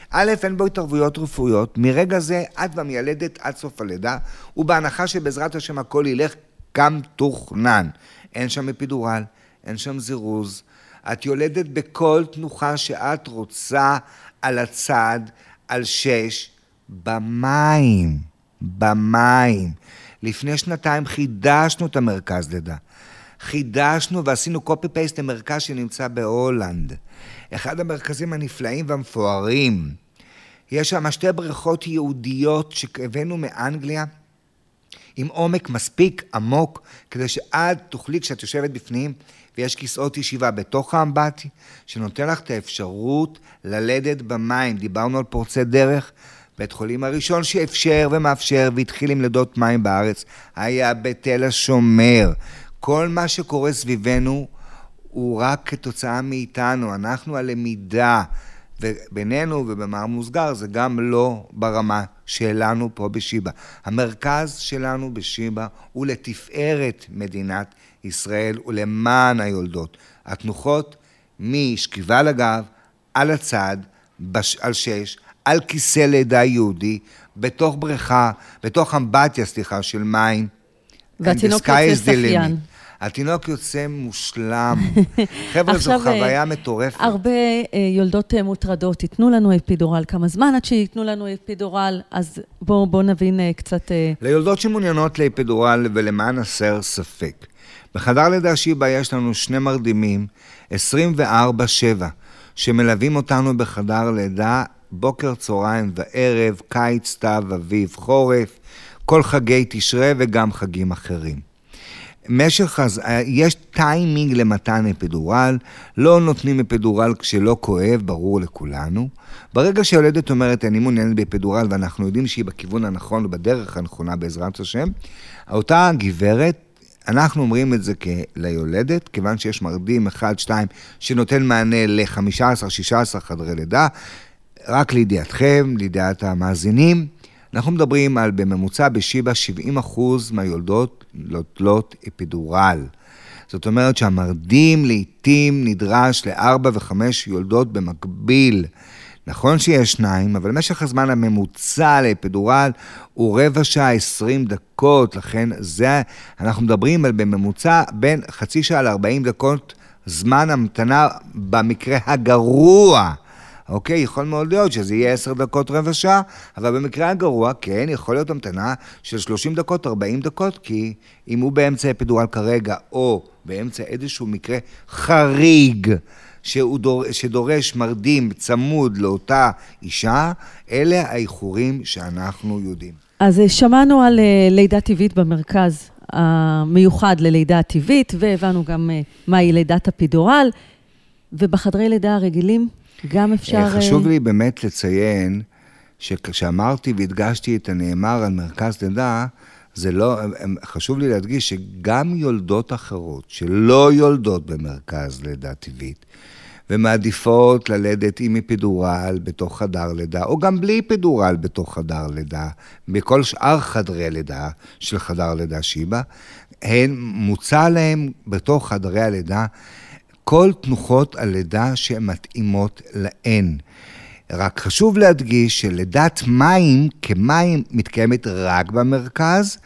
א', אין בו התערבויות רפואיות, מרגע זה את והמיילדת עד סוף הלידה, ובהנחה שבעזרת השם הכל ילך כמתוכנן. אין שם אפידורל, אין שם זירוז. את יולדת בכל תנוחה שאת רוצה על הצד, על שש, במים. במים. לפני שנתיים חידשנו את המרכז לידה. חידשנו ועשינו copy-paste למרכז שנמצא בהולנד. אחד המרכזים הנפלאים והמפוארים. יש שם שתי בריכות ייעודיות שהבאנו מאנגליה, עם עומק מספיק עמוק, כדי שאת תוכלי, כשאת יושבת בפנים, ויש כיסאות ישיבה בתוך האמבטי, שנותן לך את האפשרות ללדת במים. דיברנו על פורצי דרך. בית חולים הראשון שאפשר ומאפשר והתחיל עם לידות מים בארץ היה בתל השומר. כל מה שקורה סביבנו הוא רק כתוצאה מאיתנו, אנחנו הלמידה. ובינינו ובמאמר מוסגר זה גם לא ברמה שלנו פה בשיבא. המרכז שלנו בשיבא הוא לתפארת מדינת ישראל ולמען היולדות. התנוחות משכיבה לגב, על הצד, בש, על שש, על כיסא לידה יהודי, בתוך בריכה, בתוך אמבטיה, סליחה, של מים. והתינוק יוצא שחיין. התינוק יוצא מושלם. חבר'ה, זו עכשיו, חוויה מטורפת. הרבה אה, יולדות אה, מוטרדות, ייתנו לנו אפידורל, כמה זמן עד שייתנו לנו אפידורל, אז בואו בוא נבין אה, קצת... אה, ליולדות שמעוניינות לאפידורל ולמען הסר ספק. בחדר לידה שיבא יש לנו שני מרדימים, 24-7, שמלווים אותנו בחדר לידה בוקר, צהריים וערב, קיץ, סתיו, אביב, חורף, כל חגי תשרי וגם חגים אחרים. משך, הז... יש טיימינג למתן אפידורל, לא נותנים אפידורל כשלא כואב, ברור לכולנו. ברגע שהיולדת אומרת, אני מעוניינת באפידורל, ואנחנו יודעים שהיא בכיוון הנכון ובדרך הנכונה בעזרת השם, אותה גברת, אנחנו אומרים את זה ליולדת, כיוון שיש מרדים 1-2 שנותן מענה ל-15-16 חדרי לידה, רק לידיעתכם, לידיעת המאזינים, אנחנו מדברים על בממוצע בשיבא 70 אחוז מהיולדות נוטלות אפידורל. זאת אומרת שהמרדים לעיתים נדרש לארבע וחמש יולדות במקביל. נכון שיש שניים, אבל משך הזמן הממוצע לאפידורל הוא רבע שעה, עשרים דקות, לכן זה, אנחנו מדברים על בממוצע בין חצי שעה ל-40 דקות זמן המתנה במקרה הגרוע. אוקיי? יכול מאוד להיות שזה יהיה עשר דקות, רבע שעה, אבל במקרה הגרוע, כן, יכול להיות המתנה של 30 דקות, 40 דקות, כי אם הוא באמצע אפידורל כרגע, או באמצע איזשהו מקרה חריג, דור, שדורש מרדים צמוד לאותה אישה, אלה האיחורים שאנחנו יודעים. אז אה, שמענו על אה, לידה טבעית במרכז המיוחד ללידה טבעית, והבנו גם אה, מהי לידת אפידורל, ובחדרי לידה הרגילים גם אפשר... אה, חשוב לי באמת לציין שכשאמרתי והדגשתי את הנאמר על מרכז לידה, זה לא, חשוב לי להדגיש שגם יולדות אחרות שלא יולדות במרכז לידה טבעית, ומעדיפות ללדת עם אפידורל בתוך חדר לידה, או גם בלי אפידורל בתוך חדר לידה, בכל שאר חדרי לידה של חדר לידה שיבא, הן מוצע להם בתוך חדרי הלידה כל תנוחות הלידה שמתאימות להן. רק חשוב להדגיש שלידת מים כמים מתקיימת רק במרכז,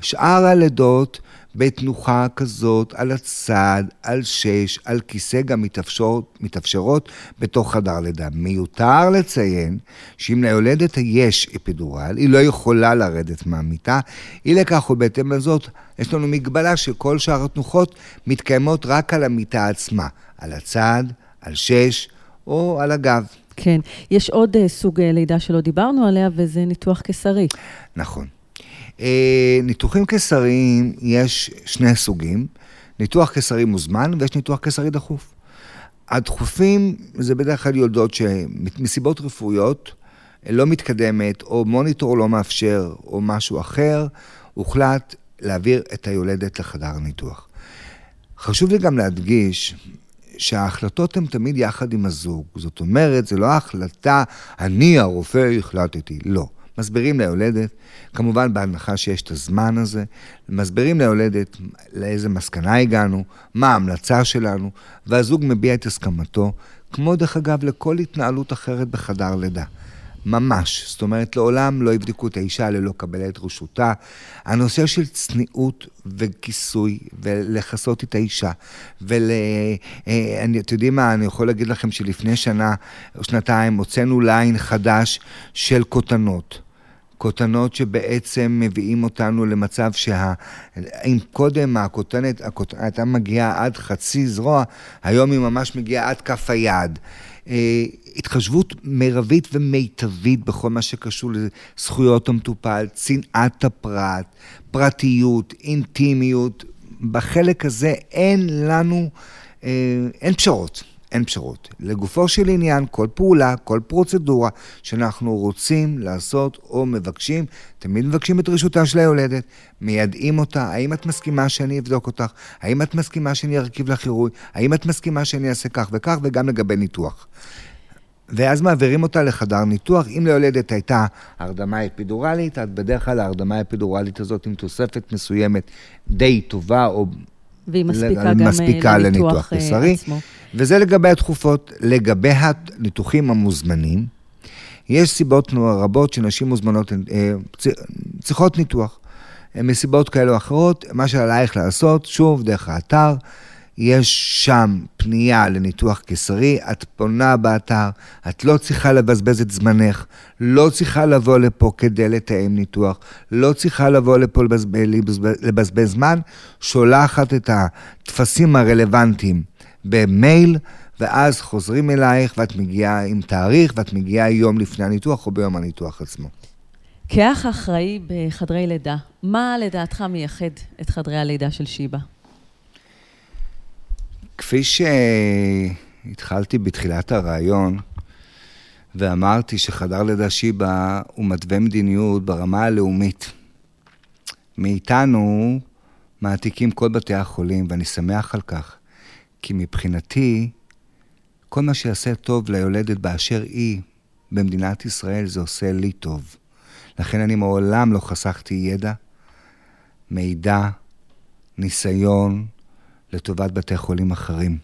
שאר הלידות בתנוחה כזאת על הצד, על שש, על כיסא גם מתאפשרות, מתאפשרות בתוך חדר לידה. מיותר לציין שאם ליולדת יש אפידורל, היא לא יכולה לרדת מהמיטה, אי לכך ובהתאם לזאת, יש לנו מגבלה שכל שאר התנוחות מתקיימות רק על המיטה עצמה, על הצד, על שש או על הגב. כן. יש עוד uh, סוג uh, לידה שלא דיברנו עליה, וזה ניתוח קיסרי. נכון. אה, ניתוחים קיסריים, יש שני סוגים. ניתוח קיסרי מוזמן ויש ניתוח קיסרי דחוף. הדחופים זה בדרך כלל יולדות שמסיבות רפואיות לא מתקדמת, או מוניטור לא מאפשר, או משהו אחר, הוחלט להעביר את היולדת לחדר ניתוח. חשוב לי גם להדגיש שההחלטות הן תמיד יחד עם הזוג. זאת אומרת, זה לא החלטה, אני הרופא החלטתי, לא. מסבירים ליולדת, כמובן בהנחה שיש את הזמן הזה, מסבירים ליולדת לאיזה מסקנה הגענו, מה ההמלצה שלנו, והזוג מביע את הסכמתו, כמו דרך אגב לכל התנהלות אחרת בחדר לידה. ממש. זאת אומרת, לעולם לא יבדקו את האישה ללא קבל את רשותה. הנושא של צניעות וכיסוי, ולכסות את האישה, ול... אה, אתם יודעים מה, אני יכול להגיד לכם שלפני שנה או שנתיים הוצאנו ליין חדש של כותנות. כותנות שבעצם מביאים אותנו למצב שה... אם קודם הכותנת, הכותנת הייתה מגיעה עד חצי זרוע, היום היא ממש מגיעה עד כף היד. אה, התחשבות מרבית ומיטבית בכל מה שקשור לזכויות המטופל, צנעת הפרט, פרטיות, אינטימיות. בחלק הזה אין לנו, אה, אין פשרות. אין פשרות. לגופו של עניין, כל פעולה, כל פרוצדורה שאנחנו רוצים לעשות או מבקשים, תמיד מבקשים את רשותה של היולדת, מיידעים אותה, האם את מסכימה שאני אבדוק אותך? האם את מסכימה שאני ארכיב לך עירוי? האם את מסכימה שאני אעשה כך וכך? וגם לגבי ניתוח. ואז מעבירים אותה לחדר ניתוח. אם ליולדת הייתה הרדמה אפידורלית, אז בדרך כלל ההרדמה האפידורלית הזאת עם תוספת מסוימת די טובה, או והיא מספיקה גם מספיקה לניתוח קיסרי. עצמו. וזה לגבי התכופות. לגבי הניתוחים המוזמנים, יש סיבות רבות שנשים מוזמנות, אה, צריכות ניתוח. אה, מסיבות כאלה או אחרות, מה שעלייך לעשות, שוב, דרך האתר, יש שם פנייה לניתוח קיסרי, את פונה באתר, את לא צריכה לבזבז את זמנך, לא צריכה לבוא לפה כדי לתאם ניתוח, לא צריכה לבוא לפה לבזבז, לבזבז, לבזבז זמן, שולחת את הטפסים הרלוונטיים במייל, ואז חוזרים אלייך ואת מגיעה עם תאריך, ואת מגיעה יום לפני הניתוח או ביום הניתוח עצמו. כאח אחראי בחדרי לידה, מה לדעתך מייחד את חדרי הלידה של שיבא? כפי שהתחלתי בתחילת הרעיון, ואמרתי שחדר לידה שיבא הוא מתווה מדיניות ברמה הלאומית. מאיתנו מעתיקים כל בתי החולים, ואני שמח על כך, כי מבחינתי, כל מה שיעשה טוב ליולדת באשר היא במדינת ישראל, זה עושה לי טוב. לכן אני מעולם לא חסכתי ידע, מידע, ניסיון, לטובת בתי חולים אחרים.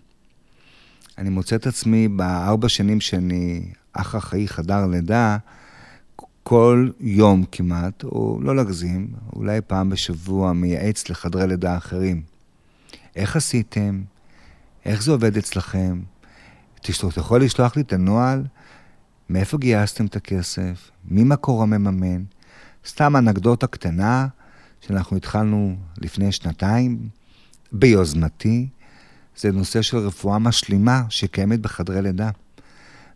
אני מוצא את עצמי בארבע שנים שאני אח אחראי חדר לידה, כל יום כמעט, או לא להגזים, אולי פעם בשבוע, מייעץ לחדרי לידה אחרים. איך עשיתם? איך זה עובד אצלכם? תשלח, אתה יכול לשלוח לי את הנוהל? מאיפה גייסתם את הכסף? מי מקור המממן? סתם אנקדוטה קטנה, שאנחנו התחלנו לפני שנתיים, ביוזמתי, זה נושא של רפואה משלימה שקיימת בחדרי לידה.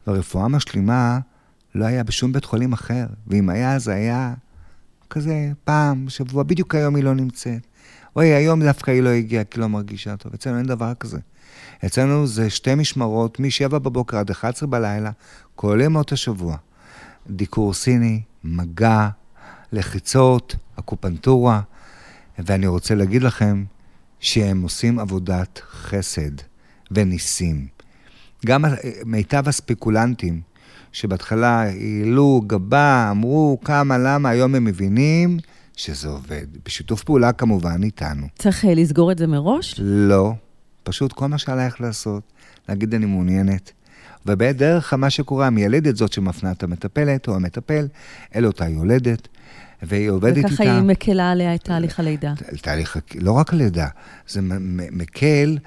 והרפואה משלימה לא היה בשום בית חולים אחר, ואם היה, זה היה כזה פעם, שבוע, בדיוק היום היא לא נמצאת. אוי, היום דווקא היא לא הגיעה כי לא מרגישה טוב. אצלנו אין דבר כזה. אצלנו זה שתי משמרות, מ-7 בבוקר עד 11 בלילה, כל ימות השבוע. דיקור סיני, מגע, לחיצות, אקופנטורה, ואני רוצה להגיד לכם שהם עושים עבודת חסד וניסים. גם מיטב הספקולנטים, שבהתחלה העלו גבה, אמרו כמה, למה, היום הם מבינים שזה עובד. בשיתוף פעולה כמובן איתנו. צריך אה, לסגור את זה מראש? לא, פשוט כל מה שעלייך לעשות, להגיד אני מעוניינת. ובדרך מה שקורה, המיילדת זאת שמפנה את המטפלת או המטפל, אל אותה יולדת, והיא עובדת איתה. וככה היא מקלה עליה את תהליך הלידה. תהליך, לא רק הלידה, זה מקל,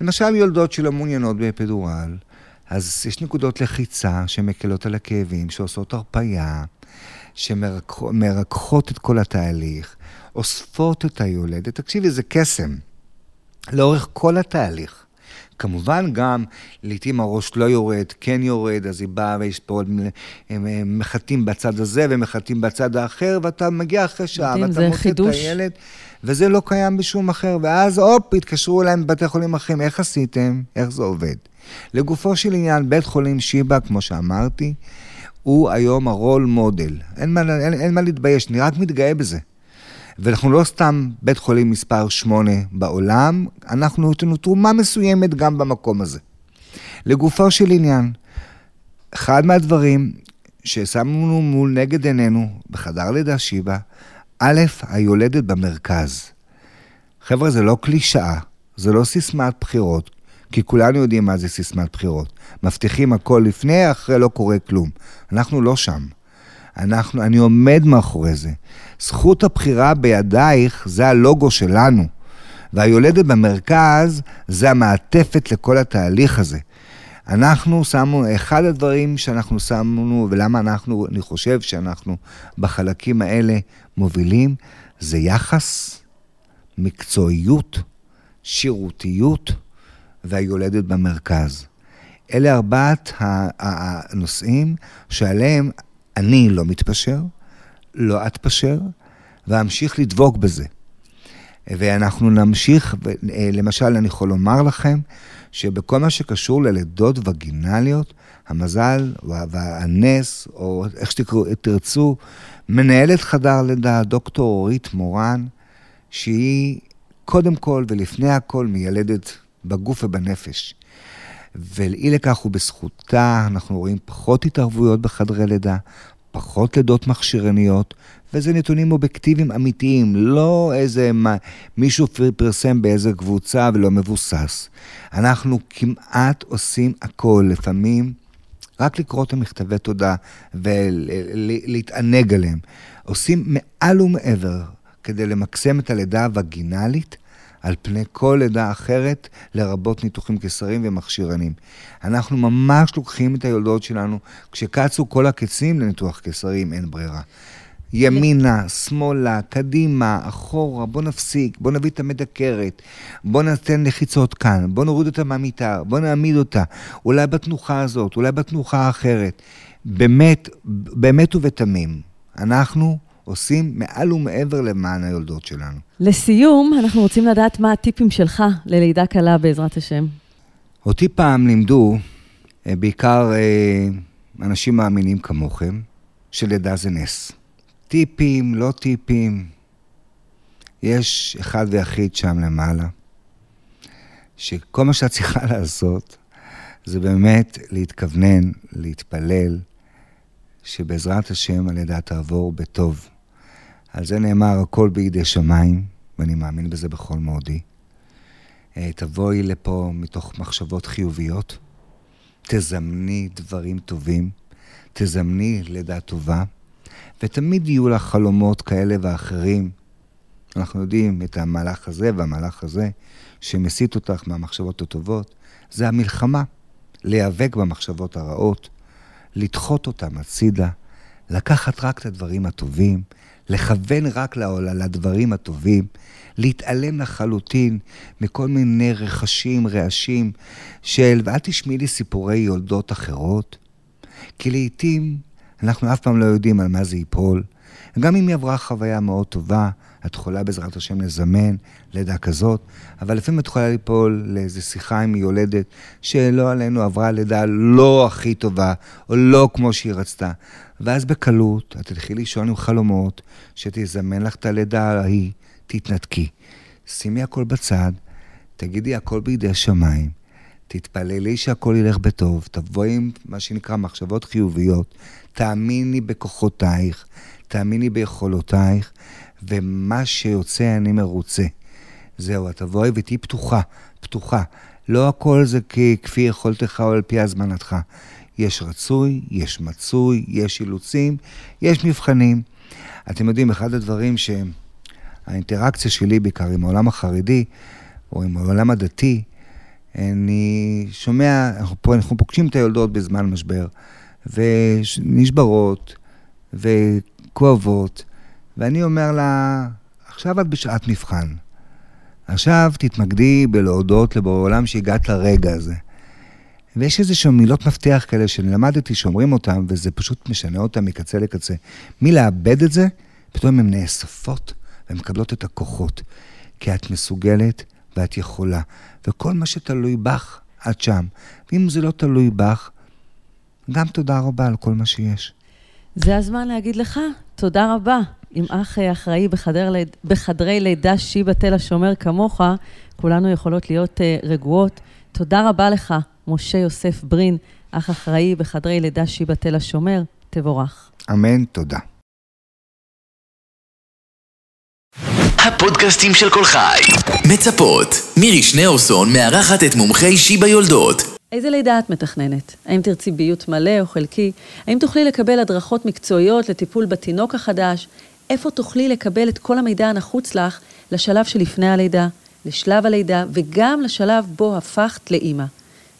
למשל יולדות שלא מעוניינות באפידורל, אז יש נקודות לחיצה שמקלות על הכאבים, שעושות הרפייה, שמרככות את כל התהליך, אוספות את היולדת. תקשיבי, זה קסם. לאורך כל התהליך. כמובן גם, לעתים הראש לא יורד, כן יורד, אז היא באה ויש פה עוד, מחטאים בצד הזה ומחטאים בצד האחר, ואתה מגיע אחרי שעה, ואתה מוצא את. הילד, וזה לא קיים בשום אחר. ואז הופ, התקשרו אליהם בבתי חולים אחרים, איך עשיתם? איך זה עובד? לגופו של עניין, בית חולים שיבא, כמו שאמרתי, הוא היום הרול מודל. אין מה, אין, אין מה להתבייש, אני רק מתגאה בזה. ואנחנו לא סתם בית חולים מספר 8 בעולם, אנחנו לנו תרומה מסוימת גם במקום הזה. לגופו של עניין, אחד מהדברים ששמנו מול נגד עינינו בחדר לידה שיבא, א', היולדת במרכז. חבר'ה, זה לא קלישאה, זה לא סיסמת בחירות, כי כולנו יודעים מה זה סיסמת בחירות. מבטיחים הכל לפני, אחרי לא קורה כלום. אנחנו לא שם. אנחנו, אני עומד מאחורי זה. זכות הבחירה בידייך, זה הלוגו שלנו. והיולדת במרכז, זה המעטפת לכל התהליך הזה. אנחנו שמנו, אחד הדברים שאנחנו שמנו, ולמה אנחנו, אני חושב שאנחנו בחלקים האלה מובילים, זה יחס, מקצועיות, שירותיות והיולדת במרכז. אלה ארבעת הנושאים שעליהם אני לא מתפשר, לא אתפשר, ואמשיך לדבוק בזה. ואנחנו נמשיך, למשל, אני יכול לומר לכם, שבכל מה שקשור ללידות וגינליות, המזל והנס, או איך שתרצו, מנהלת חדר לידה, דוקטור אורית מורן, שהיא קודם כל ולפני הכל מיילדת בגוף ובנפש. ואי לכך ובזכותה אנחנו רואים פחות התערבויות בחדרי לידה, פחות לידות מכשירניות, וזה נתונים אובייקטיביים אמיתיים, לא איזה מה, מישהו פרסם באיזה קבוצה ולא מבוסס. אנחנו כמעט עושים הכל, לפעמים רק לקרוא את המכתבי תודה ולהתענג עליהם. עושים מעל ומעבר כדי למקסם את הלידה הווגינלית על פני כל לידה אחרת, לרבות ניתוחים קיסריים ומכשירנים. אנחנו ממש לוקחים את היולדות שלנו, כשקצו כל הקצים לניתוח קיסרי, אין ברירה. ימינה, שמאלה, קדימה, אחורה, בוא נפסיק, בוא נביא את המדקרת, בוא ניתן לחיצות כאן, בוא נוריד אותה מהמיטה, בוא נעמיד אותה, אולי בתנוחה הזאת, אולי בתנוחה האחרת. באמת, באמת ובתמים, אנחנו עושים מעל ומעבר למען היולדות שלנו. לסיום, אנחנו רוצים לדעת מה הטיפים שלך ללידה קלה בעזרת השם. אותי פעם לימדו, אה, בעיקר אה, אנשים מאמינים כמוכם, שלידה זה נס. טיפים, לא טיפים, יש אחד ויחיד שם למעלה, שכל מה שאת צריכה לעשות זה באמת להתכוונן, להתפלל, שבעזרת השם הלידה תעבור בטוב. על זה נאמר, הכל בידי שמיים, ואני מאמין בזה בכל מאודי. אה, תבואי לפה מתוך מחשבות חיוביות, תזמני דברים טובים, תזמני לידה טובה, ותמיד יהיו לך חלומות כאלה ואחרים. אנחנו יודעים את המהלך הזה והמהלך הזה, שמסיט אותך מהמחשבות הטובות, זה המלחמה. להיאבק במחשבות הרעות, לדחות אותם הצידה, לקחת רק את הדברים הטובים, לכוון רק לדברים הטובים, להתעלם לחלוטין מכל מיני רכשים, רעשים של, ואל תשמעי לי סיפורי יולדות אחרות, כי לעתים אנחנו אף פעם לא יודעים על מה זה ייפול. גם אם היא עברה חוויה מאוד טובה, את יכולה בעזרת השם לזמן לידה כזאת, אבל לפעמים את יכולה ליפול לאיזו שיחה עם יולדת שלא עלינו עברה לידה לא הכי טובה, או לא כמו שהיא רצתה. ואז בקלות את תלכי לישון עם חלומות, שתזמן לך את הלידה ההיא, תתנתקי. שימי הכל בצד, תגידי הכל בידי שמיים, תתפללי שהכל ילך בטוב, תבואי עם מה שנקרא מחשבות חיוביות, תאמיני בכוחותייך, תאמיני ביכולותייך, ומה שיוצא אני מרוצה. זהו, את תבואי ותהיי פתוחה, פתוחה. לא הכל זה כפי יכולתך או על פי הזמנתך. יש רצוי, יש מצוי, יש אילוצים, יש מבחנים. אתם יודעים, אחד הדברים שהאינטראקציה שלי בעיקר עם העולם החרדי, או עם העולם הדתי, אני שומע, אנחנו, פה, אנחנו פוגשים את היולדות בזמן משבר, ונשברות, וכואבות, ואני אומר לה, עכשיו את בשעת מבחן. עכשיו תתמקדי בלהודות לבורא עולם שהגעת לרגע הזה. ויש איזה שהן מילות מפתח כאלה שאני למדתי שאומרים אותן, וזה פשוט משנה אותן מקצה לקצה. מלאבד את זה, פתאום הן נאספות ומקבלות את הכוחות. כי את מסוגלת ואת יכולה. וכל מה שתלוי בך, את שם. ואם זה לא תלוי בך, גם תודה רבה על כל מה שיש. זה הזמן להגיד לך תודה רבה. עם אח אחראי בחדר, בחדרי לידה שיבא תל השומר כמוך, כולנו יכולות להיות uh, רגועות. תודה רבה לך, משה יוסף ברין, אח אחראי בחדרי לידה שיבא תל השומר. תבורך. אמן, תודה. הפודקאסטים של כל חי. מצפות. מירי שניאורסון מארחת את מומחי שיבא יולדות. איזה לידה את מתכננת? האם תרצי ביות מלא או חלקי? האם תוכלי לקבל הדרכות מקצועיות לטיפול בתינוק החדש? איפה תוכלי לקבל את כל המידע הנחוץ לך לשלב שלפני הלידה, לשלב הלידה וגם לשלב בו הפכת לאימא?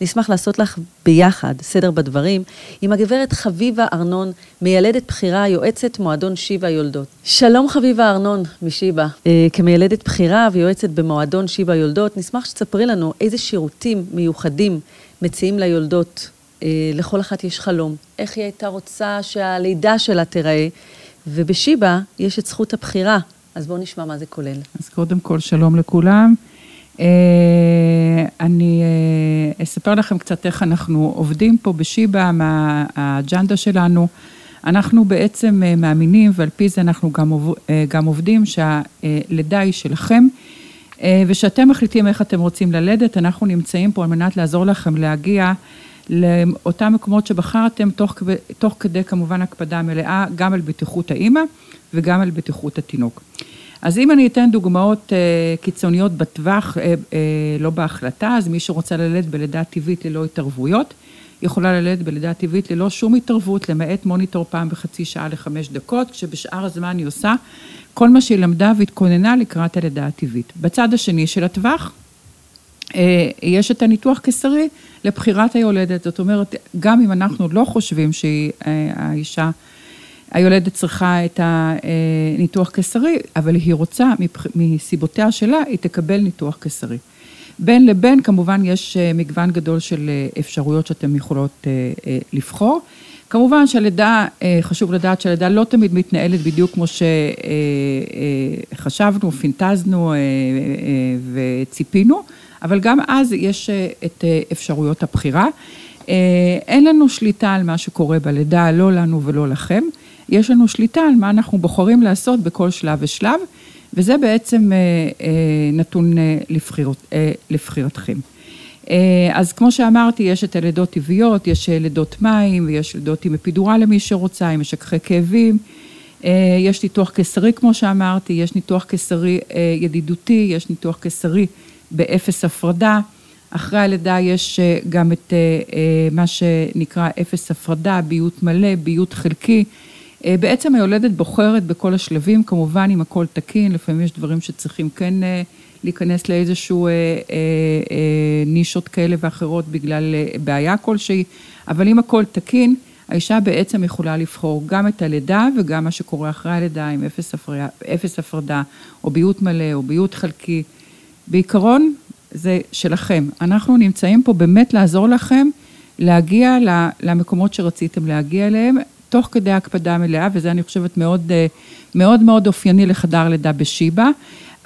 נשמח לעשות לך ביחד סדר בדברים עם הגברת חביבה ארנון, מיילדת בכירה, יועצת מועדון שיבא יולדות. שלום חביבה ארנון משיבא. אה, כמיילדת בכירה ויועצת במועדון שיבא יולדות, נשמח שתספרי לנו איזה שירותים מיוחדים מציעים ליולדות. אה, לכל אחת יש חלום, איך היא הייתה רוצה שהלידה שלה תיראה, ובשיבא יש את זכות הבחירה. אז בואו נשמע מה זה כולל. אז קודם כל, שלום לכולם. אה, אני אה, אספר לכם קצת איך אנחנו עובדים פה בשיבא, מה האג'נדה שלנו. אנחנו בעצם אה, מאמינים, ועל פי זה אנחנו גם, גם עובדים, שהלידה היא שלכם, ושאתם מחליטים איך אתם רוצים ללדת, אנחנו נמצאים פה על מנת לעזור לכם להגיע לאותם מקומות שבחרתם, תוך, תוך כדי כמובן הקפדה מלאה, גם על בטיחות האימא וגם על בטיחות התינוק. אז אם אני אתן דוגמאות אה, קיצוניות בטווח, אה, אה, לא בהחלטה, אז מי שרוצה ללדת בלידה טבעית ללא התערבויות, יכולה ללדת בלידה טבעית ללא שום התערבות, למעט מוניטור פעם בחצי שעה לחמש דקות, כשבשאר הזמן היא עושה כל מה שהיא למדה והתכוננה לקראת הלידה הטבעית. בצד השני של הטווח, יש את הניתוח קיסרי לבחירת היולדת, זאת אומרת, גם אם אנחנו לא חושבים שהאישה היולדת צריכה את הניתוח קיסרי, אבל היא רוצה, מסיבותיה שלה, היא תקבל ניתוח קיסרי. בין לבין, כמובן, יש אה, מגוון גדול של אה, אפשרויות שאתן יכולות אה, לבחור. כמובן שהלידה, חשוב לדעת שהלידה לא תמיד מתנהלת בדיוק כמו שחשבנו, פינטזנו וציפינו, אבל גם אז יש את אפשרויות הבחירה. אין לנו שליטה על מה שקורה בלידה, לא לנו ולא לכם. יש לנו שליטה על מה אנחנו בוחרים לעשות בכל שלב ושלב, וזה בעצם אה, אה, נתון אה, לבחירות, לבחירתכם. אז כמו שאמרתי, יש את הלידות טבעיות, יש לידות מים, ויש לידות עם אפידורל למי שרוצה, עם משככי כאבים. יש ניתוח קיסרי, כמו שאמרתי, יש ניתוח קיסרי ידידותי, יש ניתוח קיסרי באפס הפרדה. אחרי הלידה יש גם את מה שנקרא אפס הפרדה, ביות מלא, ביות חלקי. אה, בעצם היולדת בוחרת בכל השלבים, כמובן אם הכל תקין, לפעמים יש דברים שצריכים כן אה, להיכנס לאיזשהו אה, נישות כאלה ואחרות בגלל בעיה כלשהי, אבל אם הכל תקין, האישה בעצם יכולה לבחור גם את הלידה וגם מה שקורה אחרי הלידה עם אפס, הפריה, אפס הפרדה, או ביות מלא, או ביות חלקי. בעיקרון, זה שלכם. אנחנו נמצאים פה באמת לעזור לכם להגיע למקומות שרציתם להגיע אליהם. תוך כדי הקפדה מלאה, וזה אני חושבת מאוד אה, מאוד, מאוד אופייני לחדר לידה בשיבא.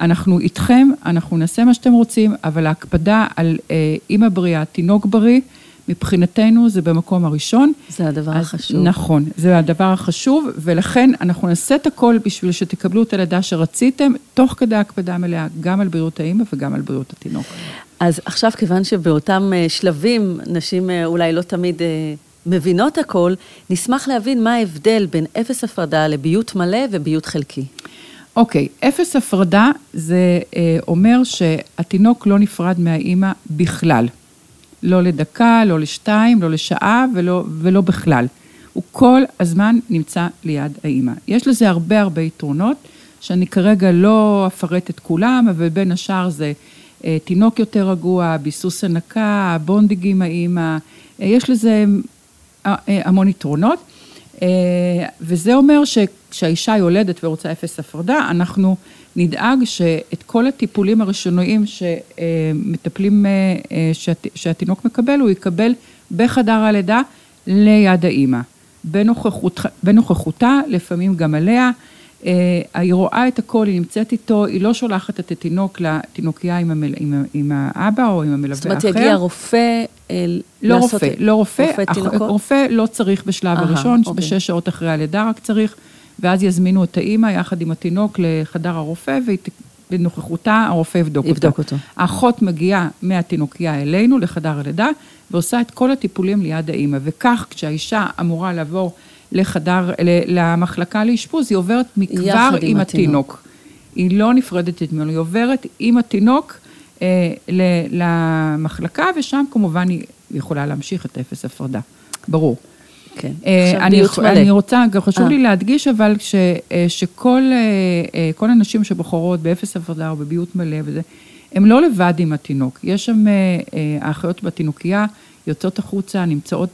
אנחנו איתכם, אנחנו נעשה מה שאתם רוצים, אבל ההקפדה על אה, אימא בריאה, תינוק בריא, מבחינתנו זה במקום הראשון. זה הדבר אז, החשוב. נכון, זה הדבר החשוב, ולכן אנחנו נעשה את הכל בשביל שתקבלו את הלידה שרציתם, תוך כדי הקפדה מלאה, גם על בריאות האימא וגם על בריאות התינוק. אז עכשיו, כיוון שבאותם אה, שלבים, נשים אולי לא תמיד מבינות הכל, נשמח להבין מה ההבדל בין אפס הפרדה לביות מלא וביות חלקי. אוקיי, okay, אפס הפרדה זה אה, אומר שהתינוק לא נפרד מהאימא בכלל. לא לדקה, לא לשתיים, לא לשעה ולא, ולא בכלל. הוא כל הזמן נמצא ליד האימא. יש לזה הרבה הרבה יתרונות, שאני כרגע לא אפרט את כולם, אבל בין השאר זה אה, תינוק יותר רגוע, ביסוס הנקה, bonding עם האימא, אה, יש לזה המון יתרונות, אה, וזה אומר שכשהאישה יולדת ורוצה אפס הפרדה, אנחנו נדאג שאת כל הטיפולים הראשוניים שמטפלים, שהת, שהתינוק מקבל, הוא יקבל בחדר הלידה ליד האימא. בנוכחות, בנוכחותה, לפעמים גם עליה. היא רואה את הכל, היא נמצאת איתו, היא לא שולחת את התינוק לתינוקיה עם, המל, עם, עם האבא או עם המלווה אחר. זאת אומרת, יגיע רופא לא רופא, לא רופא, רופא, רופא לא צריך בשלב Aha, הראשון, אוקיי. בשש שעות אחרי הלידה רק צריך, ואז יזמינו את האימא יחד עם התינוק לחדר הרופא, ובנוכחותה הרופא יבדוק, יבדוק אותה. אותו. האחות מגיעה מהתינוקייה אלינו, לחדר הלידה, ועושה את כל הטיפולים ליד האימא. וכך, כשהאישה אמורה לעבור לחדר, למחלקה לאשפוז, היא עוברת מכבר עם עם התינוק. התינוק. היא לא נפרדת ממנו, היא עוברת עם התינוק אה, למחלקה, ושם כמובן היא יכולה להמשיך את אפס הפרדה. ברור. כן. אה, עכשיו אני, ביות יכ- מלא. אני רוצה, גם חשוב אה. לי להדגיש אבל ש, אה, שכל אה, אה, כל הנשים שבוחרות באפס הפרדה או בביות מלא וזה, הן לא לבד עם התינוק. יש שם אה, אה, האחיות בתינוקייה, יוצאות החוצה, נמצאות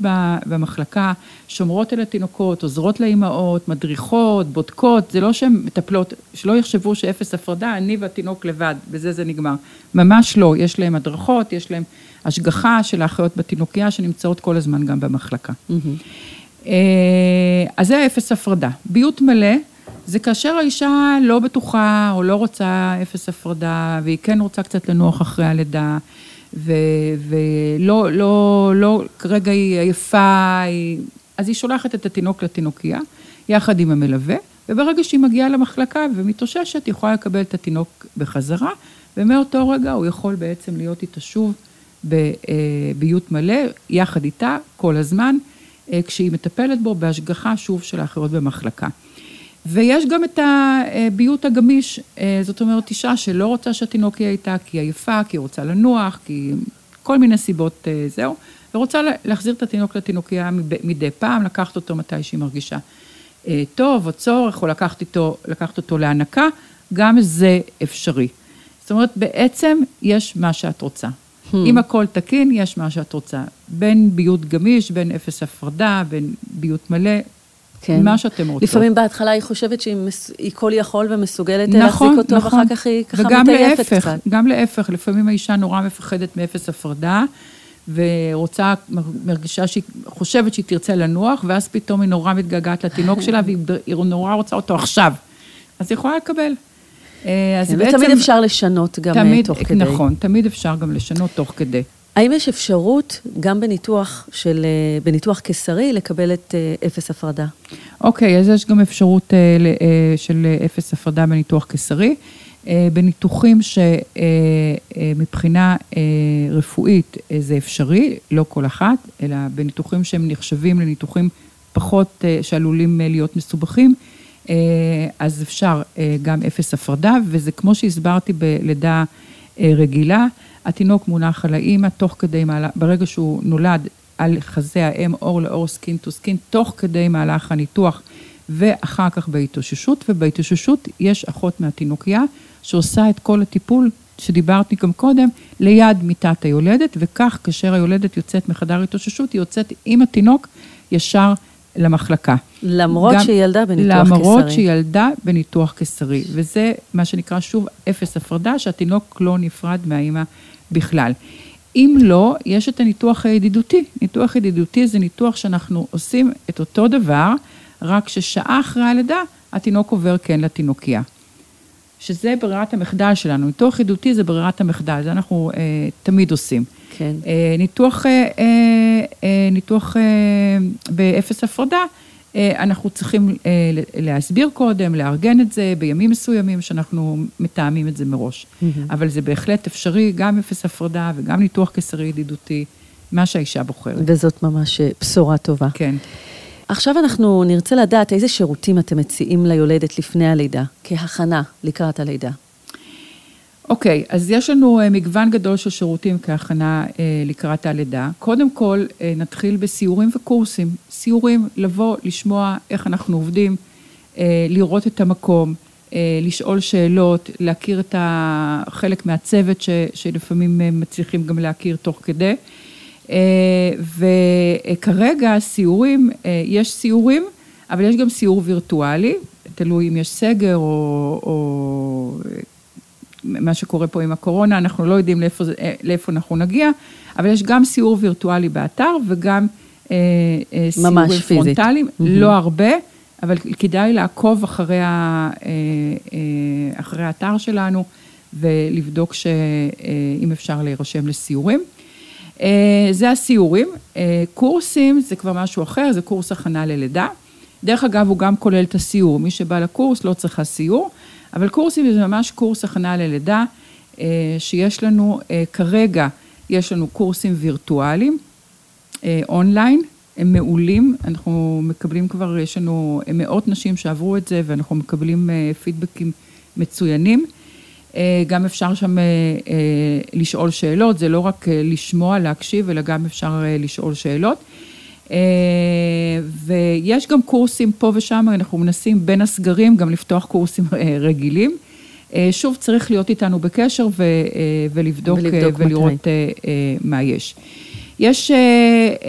במחלקה, שומרות על התינוקות, עוזרות לאימהות, מדריכות, בודקות, זה לא שהן מטפלות, שלא יחשבו שאפס הפרדה, אני והתינוק לבד, בזה זה נגמר. ממש לא, יש להם הדרכות, יש להם השגחה של האחיות בתינוקייה שנמצאות כל הזמן גם במחלקה. אה, אז זה אפס הפרדה. ביות מלא זה כאשר האישה לא בטוחה או לא רוצה אפס הפרדה, והיא כן רוצה קצת לנוח אחרי הלידה, ולא, לא, לא, כרגע היא עייפה, היא... אז היא שולחת את התינוק לתינוקייה, יחד עם המלווה, וברגע שהיא מגיעה למחלקה ומתאוששת, היא יכולה לקבל את התינוק בחזרה, ומאותו רגע הוא יכול בעצם להיות איתה שוב בביות מלא, יחד איתה, כל הזמן, אה, כשהיא מטפלת בו בהשגחה שוב של האחרות במחלקה. ויש גם את הביות הגמיש, אה, זאת אומרת, אישה שלא רוצה שהתינוק יהיה איתה, כי היא עייפה, כי היא רוצה לנוח, כי כל מיני סיבות אה, זהו, ורוצה לה- להחזיר את התינוק לתינוקייה מב- מדי פעם, לקחת אותו מתי שהיא מרגישה אה, טוב או צורך, או לקחת, איתו, לקחת אותו להנקה, גם זה אפשרי. זאת אומרת, בעצם יש מה שאת רוצה. אם הכל תקין, יש מה שאת רוצה. בין ביות גמיש, בין אפס הפרדה, בין ביות מלא, כן. מה שאתם רוצות. לפעמים בהתחלה היא חושבת שהיא מס- כל יכול ומסוגלת נכון, להחזיק אותו, נכון. ואחר כך היא ככה וגם מטייפת להפך, קצת. גם להפך, לפעמים האישה נורא מפחדת מאפס הפרדה, ורוצה, מרגישה שהיא חושבת שהיא תרצה לנוח, ואז פתאום היא נורא מתגעגעת לתינוק שלה, והיא היא נורא רוצה אותו עכשיו. אז היא יכולה לקבל. אה, אז כן, בעצם... ותמיד אפשר לשנות גם אה, תמיד, תוך כדי. נכון, תמיד אפשר גם לשנות תוך כדי. האם יש אפשרות, גם בניתוח של, אה, בניתוח קיסרי, לקבל את אה, אפס הפרדה? אוקיי, אז יש גם אפשרות אה, של אפס הפרדה בניתוח קיסרי. בניתוחים שמבחינה רפואית זה אפשרי, לא כל אחת, אלא בניתוחים שהם נחשבים לניתוחים פחות, שעלולים להיות מסובכים, אז אפשר גם אפס הפרדה, וזה כמו שהסברתי בלידה רגילה, התינוק מונח על האימא תוך כדי מהלך, ברגע שהוא נולד על חזה האם, עור לעור, skin to skin, תוך כדי מהלך הניתוח ואחר כך בהתאוששות, ובהתאוששות יש אחות מהתינוקייה שעושה את כל הטיפול שדיברתי גם קודם, ליד מיטת היולדת, וכך כאשר היולדת יוצאת מחדר התאוששות, היא יוצאת עם התינוק ישר למחלקה. למרות גם- שהיא ילדה בניתוח למרות קיסרי. שהיא ילדה בניתוח קיסרי, וזה מה שנקרא שוב אפס הפרדה, שהתינוק לא נפרד מהאימא בכלל. אם לא, יש את הניתוח הידידותי. ניתוח ידידותי זה ניתוח שאנחנו עושים את אותו דבר, רק ששעה אחרי הלידה התינוק עובר כן לתינוקייה. שזה ברירת המחדל שלנו. ניתוח ידידותי זה ברירת המחדל, זה אנחנו אה, תמיד עושים. כן. אה, ניתוח, אה, אה, אה, ניתוח אה, באפס הפרדה, אנחנו צריכים אה, להסביר קודם, לארגן את זה בימים מסוימים שאנחנו מתאמים את זה מראש. אבל זה בהחלט אפשרי, גם אפס הפרדה וגם ניתוח קיסרי ידידותי, מה שהאישה בוחרת. וזאת ממש אה, בשורה טובה. כן. עכשיו אנחנו נרצה לדעת איזה שירותים אתם מציעים ליולדת לפני הלידה, כהכנה לקראת הלידה. אוקיי, אז יש לנו אה, מגוון גדול של שירותים כהכנה אה, לקראת הלידה. קודם כל, אה, נתחיל בסיורים וקורסים. סיורים, לבוא, לשמוע איך אנחנו עובדים, לראות את המקום, לשאול שאלות, להכיר את חלק מהצוות ש, שלפעמים מצליחים גם להכיר תוך כדי. וכרגע סיורים, אה, יש סיורים, אבל יש גם סיור וירטואלי, תלוי אם יש סגר או, או מה שקורה פה עם הקורונה, אנחנו לא יודעים לאיפה, אה, לאיפה אנחנו נגיע, אבל יש גם סיור וירטואלי באתר וגם אה, אה, סיורים פיזית. פרונטליים, מהמם. לא הרבה, אבל כדאי לעקוב אחרי, ה, אה, אה, אחרי האתר שלנו ולבדוק שאם אפשר להירשם לסיורים. אה, זה הסיורים. אה, קורסים זה כבר משהו אחר, זה קורס הכנה ללידה. דרך אגב, הוא גם כולל את הסיור. מי שבא לקורס לא צריכה סיור, אבל קורסים זה ממש קורס הכנה ללידה, אה, שיש לנו אה, כרגע, יש לנו קורסים וירטואליים, אה, אונליין, הם מעולים, אנחנו מקבלים כבר, יש לנו מאות נשים שעברו את זה ואנחנו מקבלים פידבקים מצוינים. גם אפשר שם לשאול שאלות, זה לא רק לשמוע, להקשיב, אלא גם אפשר לשאול שאלות. ויש גם קורסים פה ושם, אנחנו מנסים בין הסגרים גם לפתוח קורסים רגילים. שוב, צריך להיות איתנו בקשר ו, ולבדוק, ולבדוק ולראות מתי. מה יש. יש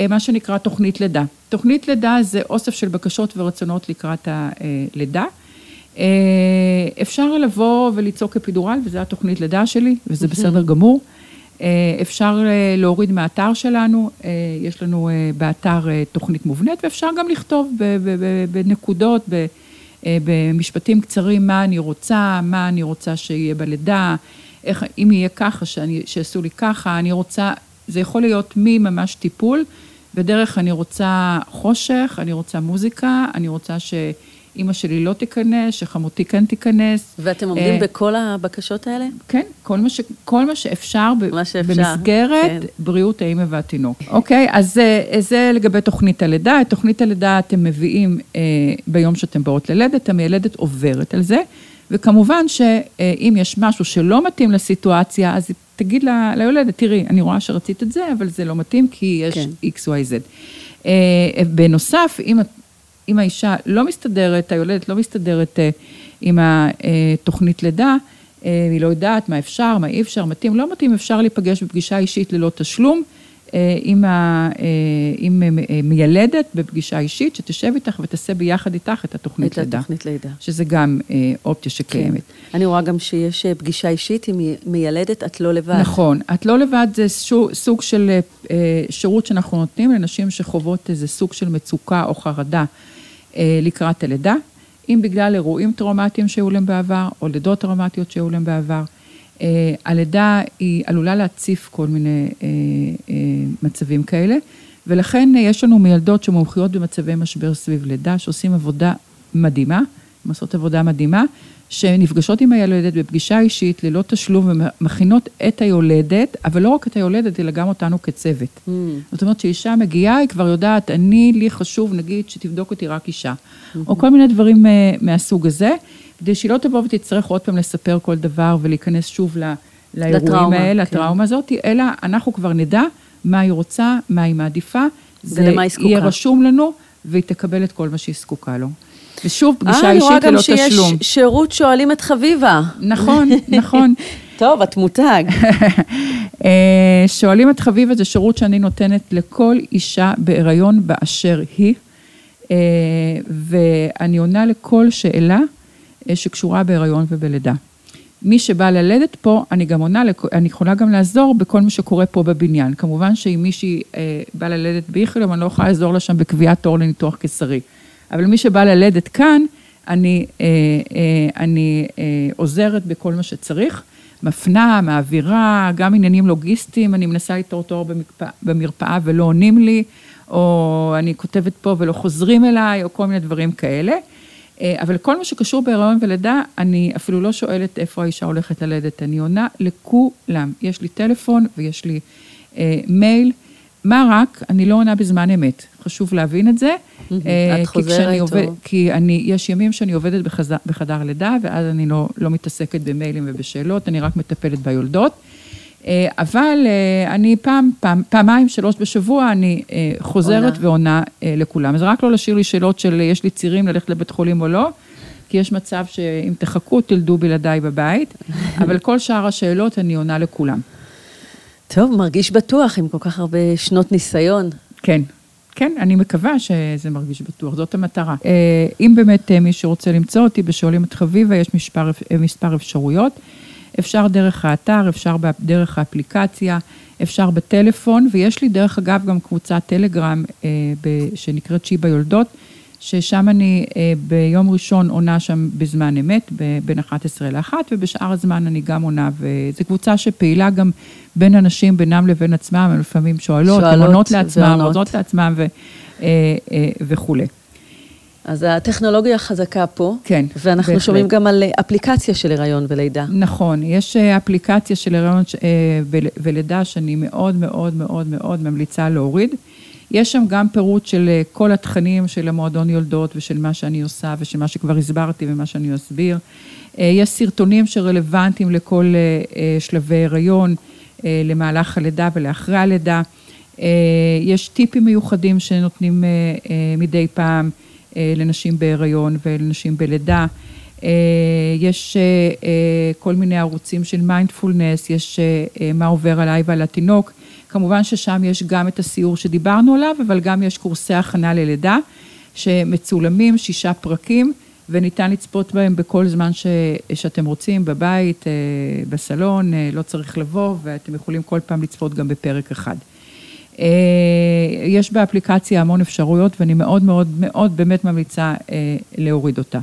מה שנקרא תוכנית לידה. תוכנית לידה זה אוסף של בקשות ורצונות לקראת הלידה. אפשר לבוא ולצעוק אפידורל, וזו התוכנית לידה שלי, וזה בסדר גמור. אפשר להוריד מהאתר שלנו, יש לנו באתר תוכנית מובנית, ואפשר גם לכתוב בנקודות, במשפטים קצרים, מה אני רוצה, מה אני רוצה שיהיה בלידה, איך, אם יהיה ככה, שאני, שיעשו לי ככה, אני רוצה, זה יכול להיות מממש טיפול, בדרך אני רוצה חושך, אני רוצה מוזיקה, אני רוצה שאימא שלי לא תיכנס, שחמותי כן תיכנס. ואתם עומדים uh, בכל הבקשות האלה? כן, כל מה, ש, כל מה שאפשר, מה שאפשר במסגרת כן. בריאות האימא והתינוק. אוקיי, אז זה, זה לגבי תוכנית הלידה. את תוכנית הלידה אתם מביאים uh, ביום שאתם באות ללדת, המיילדת עוברת על זה, וכמובן שאם יש משהו שלא מתאים לסיטואציה, אז תגיד ל, ליולדת, תראי, אני רואה שרצית את זה, אבל זה לא מתאים כי יש כן. X, Y, Z. Uh, בנוסף, אם, אם האישה לא מסתדרת, היולדת לא מסתדרת uh, עם התוכנית לידה, uh, היא לא יודעת מה אפשר, מה אי אפשר, מתאים, לא מתאים, אפשר להיפגש בפגישה אישית ללא תשלום. עם, ה, עם מיילדת בפגישה אישית, שתשב איתך ותעשה ביחד איתך את התוכנית את לידה. את התוכנית לידה. שזה גם אופציה שקיימת. כן. אני רואה גם שיש פגישה אישית עם מיילדת, את לא לבד. נכון, את לא לבד זה סוג של שירות שאנחנו נותנים לנשים שחוות איזה סוג של מצוקה או חרדה לקראת הלידה, אם בגלל אירועים טראומטיים שהיו להם בעבר, או לידות טראומטיות שהיו להם בעבר. Uh, הלידה היא עלולה להציף כל מיני uh, מצבים כאלה, ולכן יש לנו מילדות שמומחיות במצבי משבר סביב לידה, שעושים עבודה מדהימה, הן עושות עבודה מדהימה, שנפגשות עם הילדת בפגישה אישית ללא תשלום ומכינות את היולדת, אבל לא רק את היולדת, אלא גם אותנו כצוות. Mm. זאת אומרת שאישה מגיעה, היא כבר יודעת, אני, לי חשוב, נגיד, שתבדוק אותי רק אישה. Mm-hmm. או כל מיני דברים uh, מהסוג הזה. כדי שהיא לא תבוא ותצטרך עוד פעם לספר כל דבר ולהיכנס שוב לא, לאירועים לטראומה, האלה, כן. לטראומה הזאת, אלא אנחנו כבר נדע מה היא רוצה, מה היא מעדיפה. ולמה היא זקוקה. יהיה רשום לנו, והיא תקבל את כל מה שהיא זקוקה לו. ושוב, פגישה אישית ללא תשלום. אה, אני רואה גם שיש שירות שואלים את חביבה. נכון, נכון. טוב, את מותג. אה, שואלים את חביבה זה שירות שאני נותנת לכל אישה בהיריון באשר היא, אה, ואני עונה לכל שאלה. שקשורה בהיריון ובלידה. מי שבא ללדת פה, אני גם עונה, אני יכולה גם לעזור בכל מה שקורה פה בבניין. כמובן שאם מישהי אה, באה ללדת באיכילוב, אני לא יכולה לעזור לה שם בקביעת תור לניתוח קיסרי. אבל מי שבא ללדת כאן, אני, אה, אה, אני אה, עוזרת בכל מה שצריך. מפנה, מעבירה, גם עניינים לוגיסטיים, אני מנסה לתור תור במרפאה, ולא עונים לי, או אני כותבת פה ולא חוזרים אליי, או כל מיני דברים כאלה. אבל כל מה שקשור בהיריון ולידה, אני אפילו לא שואלת איפה האישה הולכת ללדת, אני עונה לכולם. יש לי טלפון ויש לי אה, מייל. מה רק, אני לא עונה בזמן אמת, חשוב להבין את זה. אה, את חוזרת או... כי אני, יש ימים שאני עובדת בחזר, בחדר לידה, ואז אני לא, לא מתעסקת במיילים ובשאלות, אני רק מטפלת ביולדות. אה, אבל אה, אני פעם, פעם, פעמיים, שלוש בשבוע, אני חוזרת עונה. ועונה לכולם. אז רק לא להשאיר לי שאלות של יש לי צירים ללכת לבית חולים או לא, כי יש מצב שאם תחכו, תלדו בלעדיי בבית, אבל כל שאר השאלות אני עונה לכולם. טוב, מרגיש בטוח עם כל כך הרבה שנות ניסיון. כן. כן, אני מקווה שזה מרגיש בטוח, זאת המטרה. אם באמת מי שרוצה למצוא אותי בשואלים את חביבה, יש מספר, מספר אפשרויות. אפשר דרך האתר, אפשר דרך האפליקציה, אפשר בטלפון, ויש לי דרך אגב גם קבוצת טלגרם אה, שנקראת שיבא יולדות, ששם אני אה, ביום ראשון עונה שם בזמן אמת, בין 11 ל-1, ובשאר הזמן אני גם עונה, וזו קבוצה שפעילה גם בין אנשים, בינם לבין עצמם, הם לפעמים שואלות, שואלות עונות לעצמם, עונות לעצמם ו, אה, אה, וכולי. אז הטכנולוגיה חזקה פה. כן, ואנחנו בהחלט. שומעים גם על אפליקציה של הריון ולידה. נכון, יש אפליקציה של הריון ולידה שאני מאוד מאוד מאוד מאוד ממליצה להוריד. יש שם גם פירוט של אה, כל התכנים של המועדון יולדות ושל מה שאני עושה ושל מה שכבר הסברתי ומה שאני אסביר. אה, יש סרטונים שרלוונטיים לכל אה, שלבי הריון, למהלך הלידה ולאחרי הלידה. יש טיפים מיוחדים שנותנים מדי פעם לנשים בהיריון ולנשים בלידה. יש כל מיני ערוצים של מיינדפולנס, יש מה עובר עליי ועל התינוק. כמובן ששם יש גם את הסיור שדיברנו עליו, אבל גם יש קורסי הכנה ללידה, שמצולמים, שישה פרקים, וניתן לצפות בהם בכל זמן ש, שאתם רוצים, בבית, אה, בסלון, אה, לא צריך לבוא, ואתם יכולים כל פעם לצפות גם בפרק אחד. אה, יש באפליקציה המון אפשרויות, ואני מאוד מאוד מאוד באמת ממליצה להוריד אותה.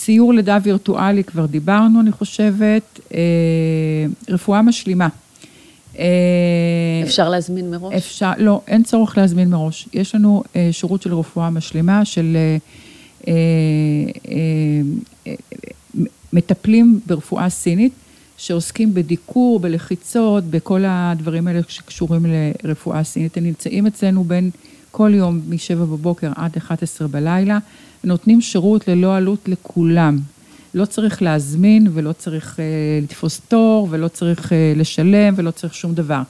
סיור לידה וירטואלי, כבר דיברנו, אני חושבת. אה, רפואה משלימה. אה, אפשר להזמין מראש? אפשר, לא, אין צורך להזמין מראש. יש לנו אה, שירות של רפואה משלימה, של מטפלים ברפואה סינית, שעוסקים בדיקור, בלחיצות, בכל הדברים האלה שקשורים לרפואה סינית. הם נמצאים אצלנו בין כל יום מ-7 בבוקר עד 11 בלילה, ונותנים שירות ללא עלות לכולם. לא צריך להזמין ולא צריך אה, לתפוס תור ולא צריך אה, לשלם ולא צריך שום דבר.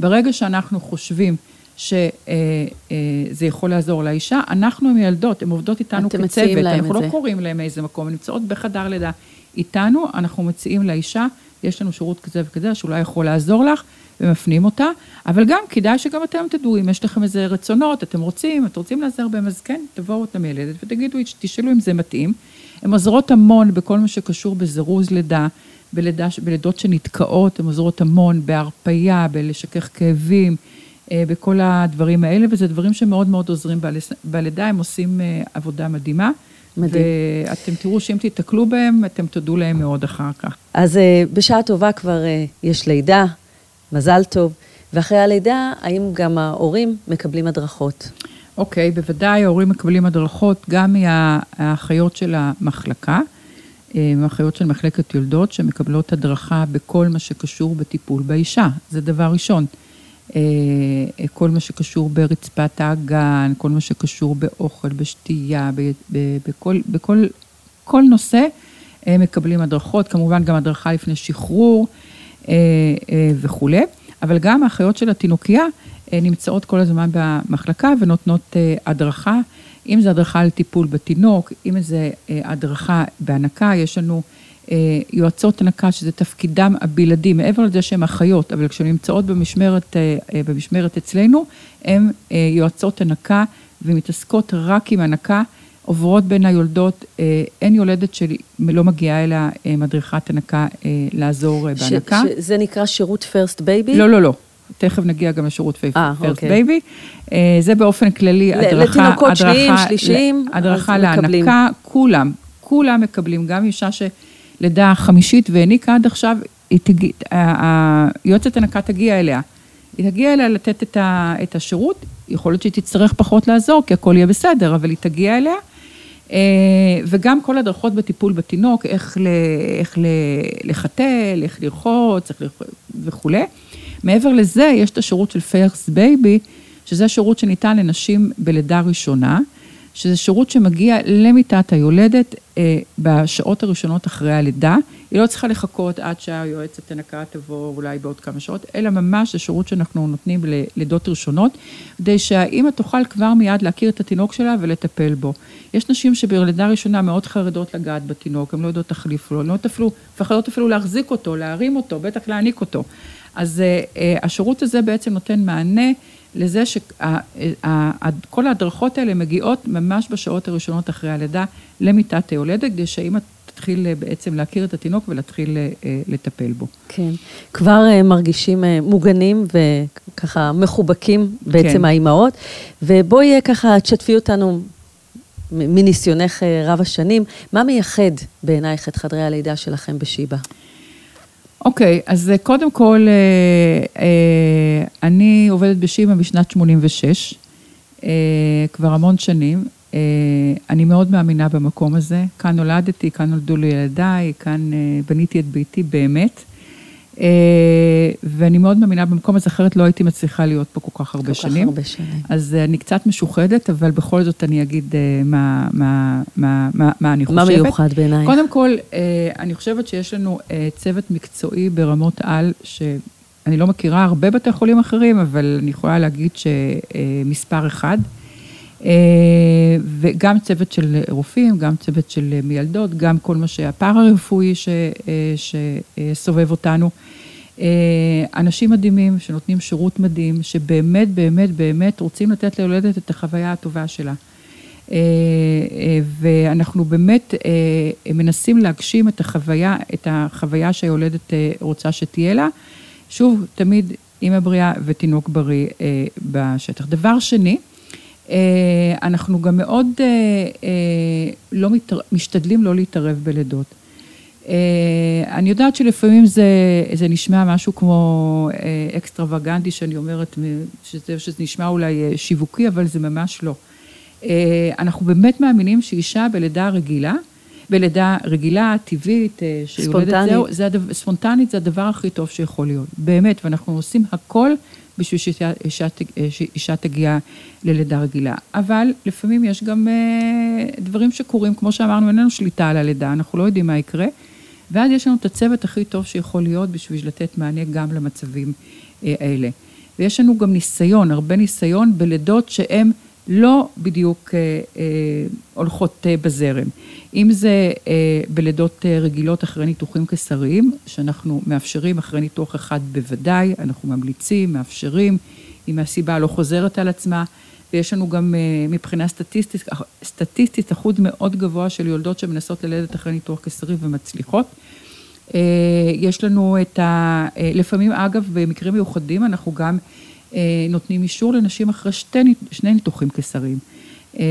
ברגע שאנחנו חושבים שזה יכול לעזור לאישה, אנחנו עם ילדות, הן עובדות איתנו אתם כצוות, מציעים להם אנחנו את לא זה. קוראים להם מאיזה מקום, הן נמצאות בחדר לידה איתנו, אנחנו מציעים לאישה, יש לנו שירות כזה וכזה שאולי יכול לעזור לך, ומפנים אותה, אבל גם כדאי שגם אתם תדעו, אם יש לכם איזה רצונות, אתם רוצים, אתם רוצים לעזר בהם, אז כן, תבואו את המילדת ותגידו, תשאלו אם זה מתאים. הן עוזרות המון בכל מה שקשור בזירוז לידה, בלידה, בלידות שנתקעות, הן עוזרות המון בהרפייה, בלשכך כאבים, אה, בכל הדברים האלה, וזה דברים שמאוד מאוד עוזרים בלידה, הם עושים אה, עבודה מדהימה. מדהים. ואתם תראו שאם תיתקלו בהם, אתם תודו להם מאוד אחר כך. אז אה, בשעה טובה כבר יש לידה, מזל טוב, ואחרי הלידה, האם גם ההורים מקבלים הדרכות? אוקיי, בוודאי ההורים מקבלים הדרכות גם מהאחיות של המחלקה, אה, מהאחיות של מחלקת יולדות, שמקבלות הדרכה בכל מה שקשור בטיפול באישה, זה דבר ראשון. אה, אה, כל מה שקשור ברצפת האגן, כל מה שקשור באוכל, בשתייה, בכל, בכל כל נושא אה, מקבלים הדרכות, כמובן גם הדרכה לפני שחרור אה, אה, וכולי, אבל גם האחיות של התינוקייה אה, נמצאות כל הזמן במחלקה ונותנות אה, הדרכה, אם זה הדרכה על טיפול בתינוק, אם זה אה, הדרכה בהנקה, יש לנו אה, יועצות הנקה שזה תפקידם הבלעדי, מעבר לזה שהן אחיות, אבל כשהן נמצאות במשמרת, אה, אה, במשמרת אצלנו, הן אה, יועצות הנקה ומתעסקות רק עם הנקה, עוברות בין היולדות, אה, אין יולדת שלא מגיעה אליה מדריכת הנקה אה, לעזור ש- בהנקה. שזה נקרא שירות First Baby? לא, לא, לא. תכף נגיע גם לשירות פייפ- אה, First אוקיי. Baby. זה באופן כללי הדרכה, לתינוקות הדרכה- שלישיים, הדרכה מקבלים. להנקה, כולם, כולם מקבלים, גם אישה שלידה חמישית והניקה עד עכשיו, היועצת הנקה תגיע אליה. היא תגיע אליה לתת את, ה, את השירות, יכול להיות שהיא תצטרך פחות לעזור, כי הכל יהיה בסדר, אבל היא תגיע אליה. אה, וגם כל הדרכות בטיפול בתינוק, איך, ל, איך ל, לחתל, איך לרחוץ, וכולי. מעבר לזה, יש את השירות של first baby, שזה שירות שניתן לנשים בלידה ראשונה, שזה שירות שמגיע למיטת היולדת אה, בשעות הראשונות אחרי הלידה. היא לא צריכה לחכות עד שהיועצת הנקה תבוא אולי בעוד כמה שעות, אלא ממש זה שירות שאנחנו נותנים ללידות ראשונות, כדי שהאימא תוכל כבר מיד להכיר את התינוק שלה ולטפל בו. יש נשים שבלידה ראשונה מאוד חרדות לגעת בתינוק, הן לא יודעות תחליף לו, הן לא אפילו, מפחדות אפילו להחזיק אותו, להרים אותו, בטח להעניק אותו. אז אה, אה, השירות הזה בעצם נותן מענה לזה שכל ההדרכות האלה מגיעות ממש בשעות הראשונות אחרי הלידה למיטת היולדת, כדי שהאימא תתחיל אה, בעצם להכיר את התינוק ולהתחיל אה, אה, לטפל בו. כן. כבר מרגישים מוגנים וככה מחובקים בעצם כן. האימהות. ובואי ככה תשתפי אותנו מניסיונך רב השנים, מה מייחד בעינייך את חדרי הלידה שלכם בשיבא? אוקיי, אז אה, קודם כל, אני עובדת בשיבא משנת 86. כבר המון שנים. אה, אני מאוד מאמינה במקום הזה. כאן נולדתי, כאן נולדו לי ילדיי, כאן אה, בניתי את ביתי באמת. אה, ואני מאוד מאמינה במקום הזה, אחרת לא הייתי מצליחה להיות פה כל כך הרבה כל שנים. כך הרבה שנים. אז אני קצת משוחדת, אבל בכל זאת אני אגיד מה, מה, מה, מה, מה אני חושבת. מה מיוחד בעינייך? קודם כל, אני חושבת שיש לנו צוות מקצועי ברמות על, שאני לא מכירה הרבה בתי חולים אחרים, אבל אני יכולה להגיד שמספר אחד. אה, וגם צוות של רופאים, גם צוות של מיילדות, גם כל מה שהפארה-רפואי ש- אה, שסובב אותנו. אה, אנשים מדהימים שנותנים שירות מדהים, שבאמת, באמת, באמת רוצים לתת ליולדת את החוויה הטובה שלה. ואנחנו באמת מנסים להגשים את החוויה, את החוויה שהיולדת רוצה שתהיה לה. שוב, תמיד אימא בריאה ותינוק בריא בשטח. דבר שני, אנחנו גם מאוד אה, אה, לא. משתדלים לא להתערב בלידות. אה, אני יודעת שלפעמים זה, זה נשמע משהו כמו אה, אקסטרווגנטי, שאני אומרת שזה, שזה נשמע אולי אה, שיווקי, אבל זה ממש לא. אה, אנחנו באמת מאמינים שאישה בלידה רגילה, בלידה רגילה, טבעית, אה, שיולדת ספונטנית. זהו, זה הדבר, ספונטנית זה הדבר הכי טוב שיכול להיות, באמת, ואנחנו עושים הכל בשביל שאישה, אישה, שאישה תגיע ללידה רגילה. אבל לפעמים יש גם אה, דברים שקורים, כמו שאמרנו, אין לנו שליטה על הלידה, אנחנו לא יודעים מה יקרה, ואז יש לנו את הצוות הכי טוב שיכול להיות בשביל לתת מענה גם למצבים אה, האלה. ויש לנו גם ניסיון, הרבה ניסיון בלידות שהן לא בדיוק אה, אה, הולכות אה, בזרם. אם זה בלידות רגילות אחרי ניתוחים קיסריים, שאנחנו מאפשרים אחרי ניתוח אחד בוודאי, אנחנו ממליצים, מאפשרים, אם הסיבה לא חוזרת על עצמה, ויש לנו גם מבחינה סטטיסטית, סטטיסטית אחוז מאוד גבוה של יולדות שמנסות ללדת אחרי ניתוח קיסרי ומצליחות. יש לנו את ה... לפעמים, אגב, במקרים מיוחדים אנחנו גם נותנים אישור לנשים אחרי שתי, שני ניתוחים קיסריים. אה,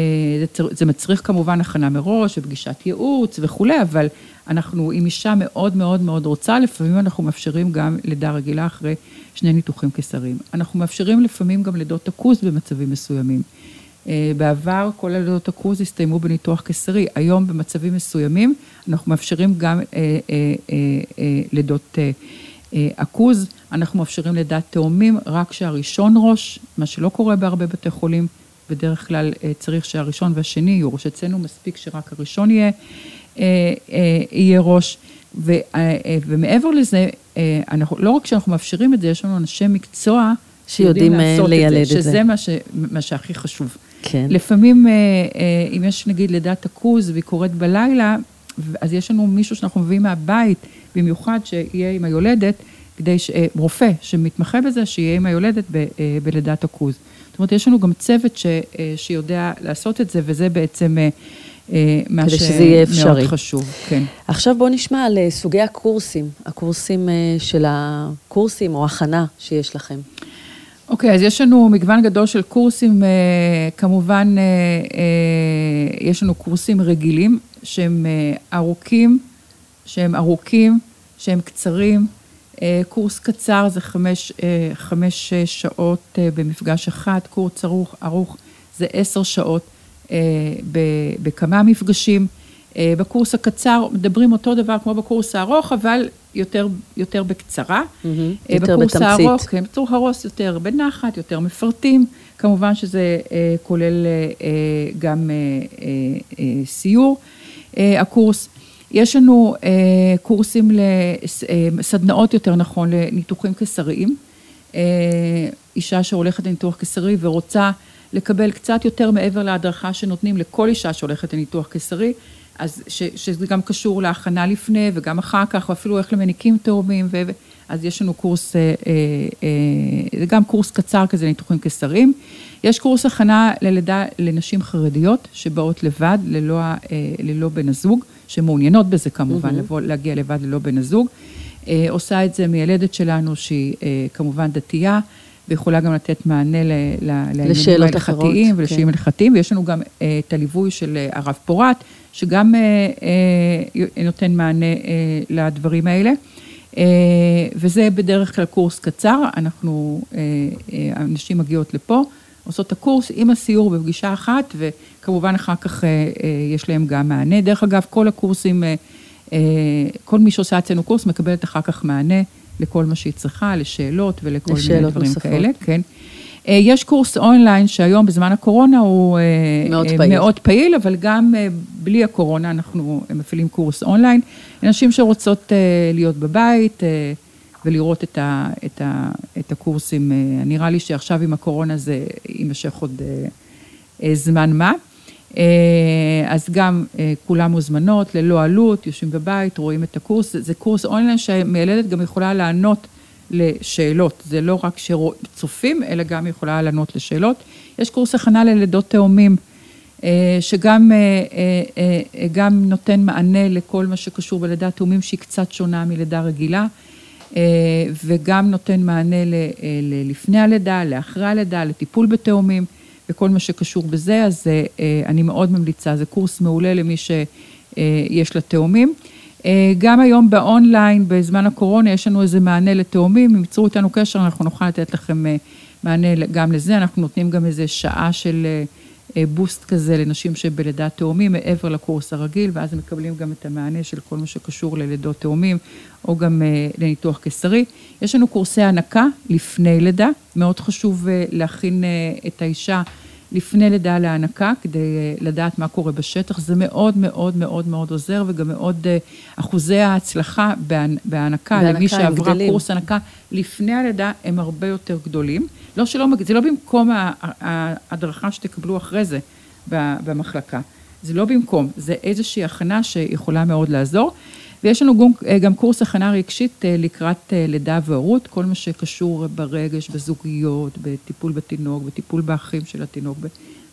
זה זה מצריך כמובן הכנה מראש ופגישת ייעוץ וכולי, אבל אנחנו, אם אישה מאוד מאוד מאוד רוצה, לפעמים אנחנו מאפשרים גם לידה רגילה אחרי שני ניתוחים קיסריים. אנחנו מאפשרים לפעמים גם לידות תקוז במצבים מסוימים. אה, בעבר כל הלידות תקוז הסתיימו בניתוח קיסרי, היום במצבים מסוימים אנחנו מאפשרים גם אה, אה, אה, אה, לידות אה, אה, עכוז, אנחנו מאפשרים לידת תאומים רק שהראשון ראש, מה שלא קורה בהרבה בתי חולים, בדרך כלל אה, צריך שהראשון והשני יהיו ראש, אצלנו מספיק שרק הראשון יהיה, אה, אה, יהיה ראש, ו, ומעבר לזה, אנחנו, לא רק שאנחנו מאפשרים את זה, יש לנו אנשי מקצוע שיודעים, לילד את זה. שזה מה, ש, מה שהכי חשוב. כן. לפעמים, אם יש נגיד לידת תקוז והיא קורית בלילה, אז יש לנו מישהו שאנחנו מביאים מהבית, במיוחד שיהיה עם היולדת, כדי ש... אה, רופא שמתמחה בזה, שיהיה עם היולדת ב, אה, בלידת תקוז. זאת אומרת, יש לנו גם צוות ש, אה, שיודע לעשות את זה, וזה בעצם מה כדי שזה יהיה אפשרי. שמאוד חשוב, כן. עכשיו בואו נשמע על סוגי הקורסים, הקורסים של הקורסים או הכנה שיש לכם. אוקיי, אז יש לנו מגוון גדול של קורסים, כמובן, יש לנו קורסים רגילים, שהם ארוכים, שהם ארוכים, שהם קצרים. אה, קורס קצר זה חמש, אה, חמש אה, שעות במפגש אחד, קורס ארוך, ארוך זה עשר שעות בכמה מפגשים. בקורס הקצר מדברים אותו דבר כמו בקורס הארוך, אבל יותר, יותר בקצרה. אה, יותר בקורס בתמצית. הארוך, כן, בצור הרוס יותר בנחת, יותר מפרטים, כמובן שזה כולל גם סיור, הקורס. יש לנו אה, קורסים, לס- אה, סדנאות יותר נכון, לניתוחים קיסריים. אה, אישה שהולכת לניתוח קיסרי ורוצה לקבל קצת יותר מעבר להדרכה שנותנים לכל אישה שהולכת לניתוח קיסרי, אז ש, שזה גם קשור להכנה לפני וגם אחר כך, ואפילו איך למניקים תאומים, ו, אז יש לנו קורס, אה, אה, אה, זה גם קורס קצר כזה לניתוחים קיסריים. יש קורס הכנה ללידה לנשים חרדיות שבאות לבד, ללא, ללא בן הזוג, שמעוניינות בזה כמובן, לבוא, להגיע לבד ללא בן הזוג. עושה את זה מיילדת שלנו שהיא כמובן דתייה, ויכולה גם לתת מענה ל- ל- לשאלות כן. ולשאלים הלכתיים, ויש לנו גם את הליווי של הרב פורת, שגם נותן מענה לדברים האלה. אה, וזה בדרך כלל קורס קצר, אנחנו, אה, אה, הנשים מגיעות לפה, עושות את הקורס עם הסיור בפגישה אחת, וכמובן אחר כך יש להם גם מענה. דרך אגב, כל הקורסים, כל מי שעושה אצלנו קורס מקבלת אחר כך מענה לכל מה שהיא צריכה, לשאלות ולכל מיני דברים נוספות. כאלה. כן. יש קורס אונליין שהיום בזמן הקורונה הוא מאוד פעיל, מאוד פעיל אבל גם בלי הקורונה אנחנו מפעילים קורס אונליין. נשים שרוצות להיות בבית ולראות את, ה, את, ה, את הקורסים, נראה לי שעכשיו עם הקורונה זה יימשך עוד זמן מה. אז גם כולם מוזמנות ללא עלות, יושבים בבית, רואים את הקורס, זה קורס אונליין שמיילדת גם יכולה לענות לשאלות, זה לא רק שצופים, אלא גם יכולה לענות לשאלות. יש קורס הכנה ללידות תאומים, שגם גם נותן מענה לכל מה שקשור בלידת תאומים, שהיא קצת שונה מלידה רגילה, וגם נותן מענה לפני הלידה, לאחרי הלידה, לטיפול בתאומים, וכל מה שקשור בזה, אז אני מאוד ממליצה, זה קורס מעולה למי שיש לה תאומים. גם היום באונליין, בזמן הקורונה, יש לנו איזה מענה לתאומים, אם יצרו איתנו קשר, אנחנו נוכל לתת לכם מענה גם לזה, אנחנו נותנים גם איזה שעה של בוסט כזה לנשים שבלידת תאומים, מעבר לקורס הרגיל, ואז הם מקבלים גם את המענה של כל מה שקשור ללידות תאומים, או גם לניתוח קיסרי. יש לנו קורסי הנקה לפני לידה, מאוד חשוב להכין את האישה לפני לידה להנקה, כדי לדעת מה קורה בשטח, זה מאוד מאוד מאוד מאוד עוזר, וגם מאוד אחוזי ההצלחה בהנקה, למי שעברה קורס הנקה לפני הלידה, הם הרבה יותר גדולים. לא שלא, זה לא במקום ההדרכה שתקבלו אחרי זה במחלקה, זה לא במקום, זה איזושהי הכנה שיכולה מאוד לעזור. ויש לנו גם קורס הכנה רגשית לקראת לידה והורות, כל מה שקשור ברגש, בזוגיות, בטיפול בתינוק, בטיפול באחים של התינוק,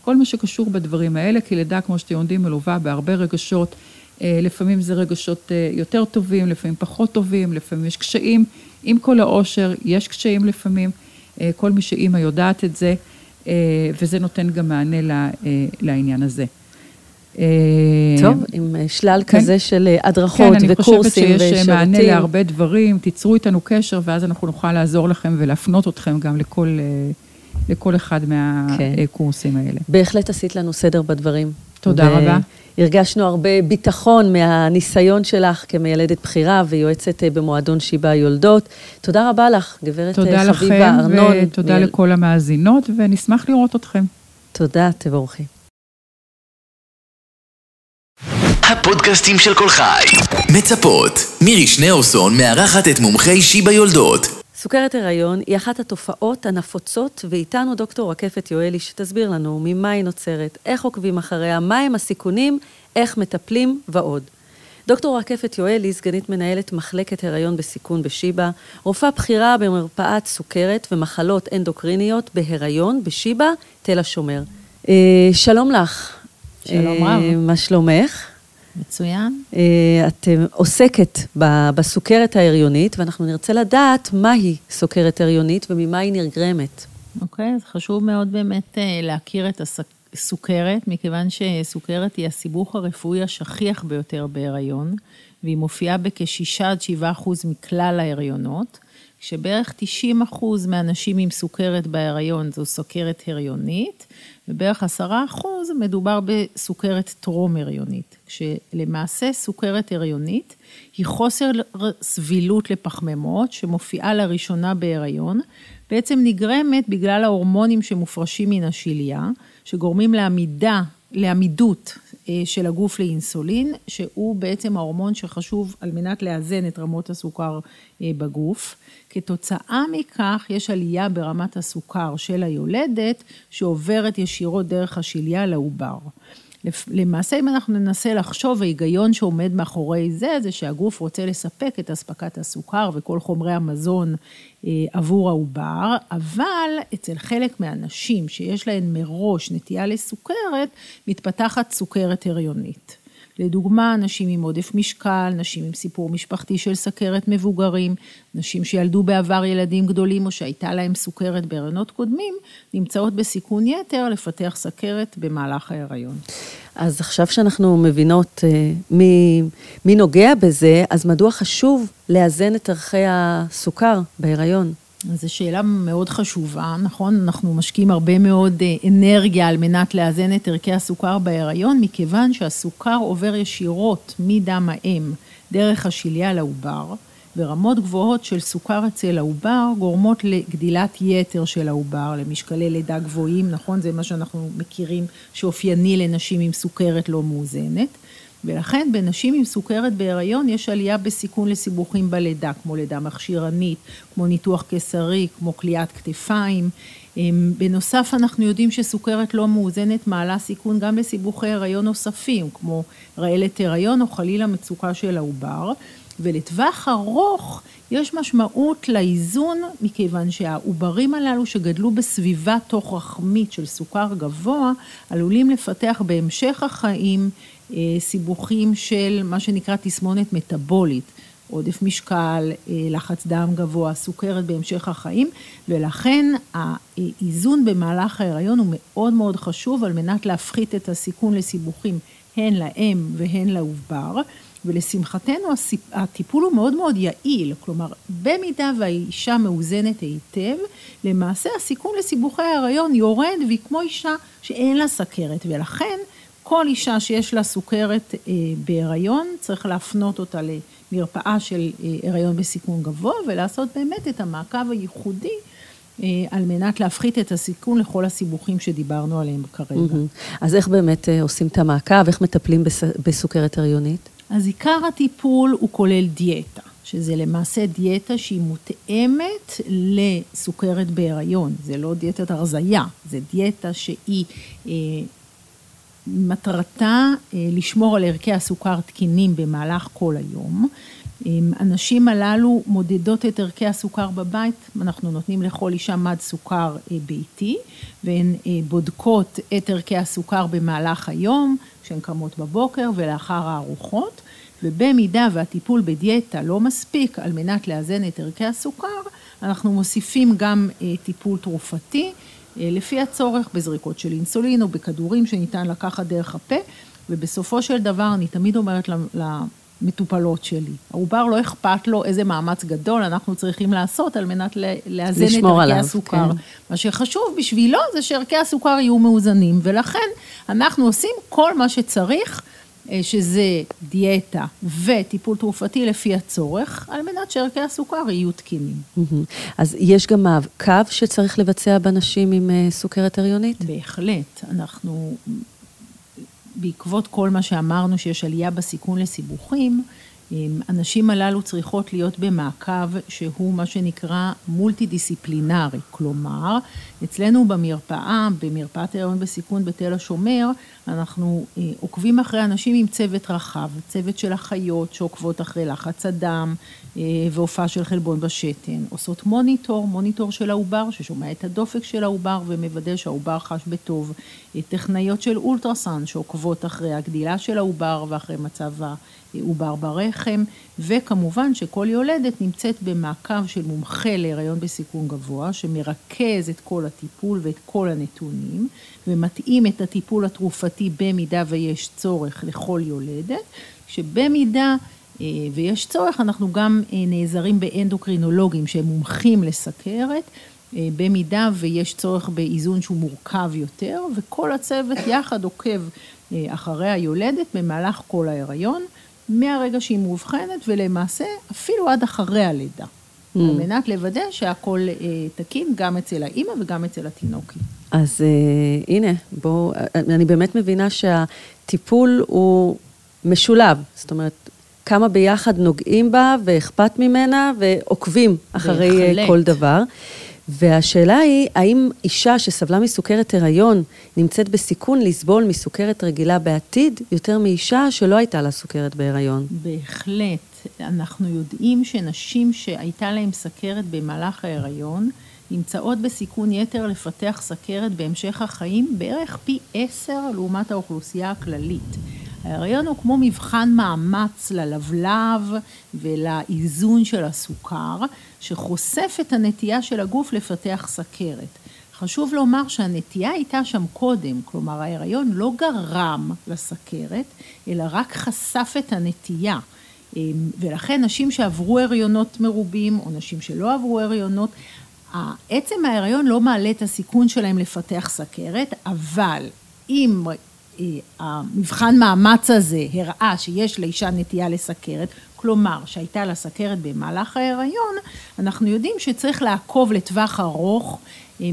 כל מה שקשור בדברים האלה, כי לידה, כמו שאתם יודעים, מלווה בהרבה רגשות, לפעמים זה רגשות יותר טובים, לפעמים פחות טובים, לפעמים יש קשיים, עם כל העושר, יש קשיים לפעמים, כל מי שאימא יודעת את זה, וזה נותן גם מענה לעניין הזה. טוב, עם שלל כזה של הדרכות וקורסים ושירותים. כן, אני חושבת שיש מענה להרבה דברים, תיצרו איתנו קשר, ואז אנחנו נוכל לעזור לכם ולהפנות אתכם גם לכל אחד מהקורסים האלה. בהחלט עשית לנו סדר בדברים. תודה רבה. הרגשנו הרבה ביטחון מהניסיון שלך כמיילדת בכירה ויועצת במועדון שיבא היולדות. תודה רבה לך, גברת חביבה ארנון. תודה לכם ותודה לכל המאזינות, ונשמח לראות אתכם. תודה, תבורכי. הפודקאסטים של כל חי. מצפות. מירי שניאורסון מארחת את מומחי שיבא יולדות. סוכרת הריון היא אחת התופעות הנפוצות, ואיתנו דוקטור רקפת יואלי שתסביר לנו ממה היא נוצרת, איך עוקבים אחריה, מהם הסיכונים, איך מטפלים ועוד. דוקטור רקפת יואלי, סגנית מנהלת מחלקת הריון בסיכון בשיבא, רופאה בכירה במרפאת סוכרת ומחלות אנדוקריניות בהריון בשיבא, תל השומר. שלום לך. שלום רב. מה שלומך? מצוין. את עוסקת בסוכרת ההריונית, ואנחנו נרצה לדעת מהי סוכרת הריונית וממה היא נגרמת. אוקיי, אז חשוב מאוד באמת להכיר את הסוכרת, מכיוון שסוכרת היא הסיבוך הרפואי השכיח ביותר בהריון, והיא מופיעה בכ-6 עד 7 אחוז מכלל ההריונות, כשבערך 90 אחוז מהנשים עם סוכרת בהריון זו סוכרת הריונית, ובערך עשרה אחוז מדובר בסוכרת טרום הריונית, כשלמעשה סוכרת הריונית היא חוסר סבילות לפחמימות שמופיעה לראשונה בהריון, בעצם נגרמת בגלל ההורמונים שמופרשים מן השליה, שגורמים לעמידה, לעמידות של הגוף לאינסולין, שהוא בעצם ההורמון שחשוב על מנת לאזן את רמות הסוכר בגוף. כתוצאה מכך יש עלייה ברמת הסוכר של היולדת שעוברת ישירות דרך השליה לעובר. למעשה אם אנחנו ננסה לחשוב, ההיגיון שעומד מאחורי זה, זה שהגוף רוצה לספק את אספקת הסוכר וכל חומרי המזון עבור העובר, אבל אצל חלק מהנשים שיש להן מראש נטייה לסוכרת, מתפתחת סוכרת הריונית. לדוגמה, נשים עם עודף משקל, נשים עם סיפור משפחתי של סכרת מבוגרים, נשים שילדו בעבר ילדים גדולים או שהייתה להם סוכרת בהריונות קודמים, נמצאות בסיכון יתר לפתח סכרת במהלך ההיריון. אז עכשיו שאנחנו מבינות מי, מי נוגע בזה, אז מדוע חשוב לאזן את ערכי הסוכר בהיריון? זו שאלה מאוד חשובה, נכון? אנחנו משקיעים הרבה מאוד אה, אנרגיה על מנת לאזן את ערכי הסוכר בהיריון, מכיוון שהסוכר עובר ישירות מדם האם דרך השליה לעובר, ורמות גבוהות של סוכר אצל העובר גורמות לגדילת יתר של העובר, למשקלי לידה גבוהים, נכון? זה מה שאנחנו מכירים שאופייני לנשים עם סוכרת לא מאוזנת. ולכן בנשים עם סוכרת בהיריון יש עלייה בסיכון לסיבוכים בלידה, כמו לידה מכשירנית, כמו ניתוח קיסרי, כמו כליאת כתפיים. אמ, בנוסף אנחנו יודעים שסוכרת לא מאוזנת מעלה סיכון גם לסיבוכי הריון נוספים, כמו רעלת הריון או חלילה מצוקה של העובר. ולטווח ארוך יש משמעות לאיזון, מכיוון שהעוברים הללו שגדלו בסביבה תוך רחמית של סוכר גבוה, עלולים לפתח בהמשך החיים סיבוכים של מה שנקרא תסמונת מטאבולית. עודף משקל, אה, לחץ דם גבוה, סוכרת בהמשך החיים, ולכן האיזון במהלך ההיריון הוא מאוד מאוד חשוב על מנת להפחית את הסיכון לסיבוכים הן לאם והן לעובר. ולשמחתנו הטיפול הוא מאוד מאוד יעיל, כלומר במידה והאישה מאוזנת היטב, למעשה הסיכון לסיבוכי ההיריון יורד והיא כמו אישה שאין לה סכרת ולכן כל אישה שיש לה סוכרת אה, בהיריון צריך להפנות אותה למרפאה של אה, הריון בסיכון גבוה ולעשות באמת את המעקב הייחודי אה, על מנת להפחית את הסיכון לכל הסיבוכים שדיברנו עליהם כרגע. אז איך באמת עושים את המעקב, איך מטפלים בסוכרת הריונית? אז עיקר הטיפול הוא כולל דיאטה, שזה למעשה דיאטה שהיא מותאמת לסוכרת בהיריון, זה לא דיאטת הרזייה, זה דיאטה שהיא אה, מטרתה אה, לשמור על ערכי הסוכר תקינים במהלך כל היום. הנשים הללו מודדות את ערכי הסוכר בבית, אנחנו נותנים לכל אישה מד סוכר אה, ביתי והן אה, בודקות את ערכי הסוכר במהלך היום, כשהן קמות בבוקר ולאחר הארוחות, ובמידה והטיפול בדיאטה לא מספיק על מנת לאזן את ערכי הסוכר, אנחנו מוסיפים גם טיפול תרופתי לפי הצורך בזריקות של אינסולין או בכדורים שניתן לקחת דרך הפה, ובסופו של דבר אני תמיד אומרת המטופלות שלי. העובר לא אכפת לו איזה מאמץ גדול אנחנו צריכים לעשות על מנת לאזן את ערכי הסוכר. כן. מה שחשוב בשבילו זה שערכי הסוכר יהיו מאוזנים, ולכן אנחנו עושים כל מה שצריך. אה, שזה דיאטה וטיפול תרופתי לפי הצורך, על מנת שערכי הסוכר יהיו תקינים. אז יש גם מעקב שצריך לבצע בנשים עם אה, סוכרת הריונית? בהחלט. אנחנו בעקבות כל מה שאמרנו שיש עלייה בסיכון לסיבוכים, הנשים הללו צריכות להיות במעקב שהוא מה שנקרא multi-disciplinary, כלומר אצלנו במרפאה, במרפאת ההריון בסיכון בתל השומר, אנחנו אה, עוקבים אחרי הנשים עם צוות רחב, צוות של אחיות שעוקבות אחרי לחץ הדם אה, והופעה של חלבון בשתן, עושות מוניטור, מוניטור של העובר ששומע את הדופק של העובר ומוודא שהעובר חש בטוב, אה, טכנאיות של אולטרסאנד שעוקבות אחרי הגדילה של העובר ואחרי מצב העובר ברחם, וכמובן שכל יולדת נמצאת במעקב של מומחה להיריון בסיכון גבוה, שמרכז את כל הטיפול ואת כל הנתונים, ומתאים את הטיפול התרופתי במידה ויש צורך לכל יולדת, שבמידה אה, ויש צורך, אנחנו גם אה, נעזרים באנדוקרינולוגים שהם מומחים לסכרת, אה, במידה ויש צורך באיזון שהוא מורכב יותר, וכל הצוות יחד עוקב אחרי היולדת במהלך כל ההיריון. מהרגע שהיא מאובחנת ולמעשה אפילו עד אחרי הלידה. Mm. על מנת לוודא שהכל אה, תקין גם אצל האימא וגם אצל התינוקית. אז אה, הנה, בואו, אני באמת מבינה שהטיפול הוא משולב, זאת אומרת, כמה ביחד נוגעים בה ואכפת ממנה ועוקבים אחרי אה, בהחלט. כל דבר. והשאלה היא, האם אישה שסבלה מסוכרת הריון נמצאת בסיכון לסבול מסוכרת רגילה בעתיד, יותר מאישה שלא הייתה לה סוכרת בהריון? בהחלט. אנחנו יודעים שנשים שהייתה להן סכרת במהלך ההריון, נמצאות בסיכון יתר לפתח סכרת בהמשך החיים בערך פי עשר לעומת האוכלוסייה הכללית. ההריון הוא כמו מבחן מאמץ ללבלב ולאיזון של הסוכר, שחושף את הנטייה של הגוף לפתח סכרת. חשוב לומר שהנטייה הייתה שם קודם, כלומר ההיריון לא גרם לסכרת, אלא רק חשף את הנטייה. ולכן נשים שעברו הריונות מרובים, או נשים שלא עברו הריונות, עצם ההיריון לא מעלה את הסיכון שלהם לפתח סכרת, אבל אם אה, המבחן מאמץ הזה הראה שיש לאישה נטייה לסכרת, כלומר שהייתה לה סכרת במהלך ההיריון, אנחנו יודעים שצריך לעקוב לטווח ארוך,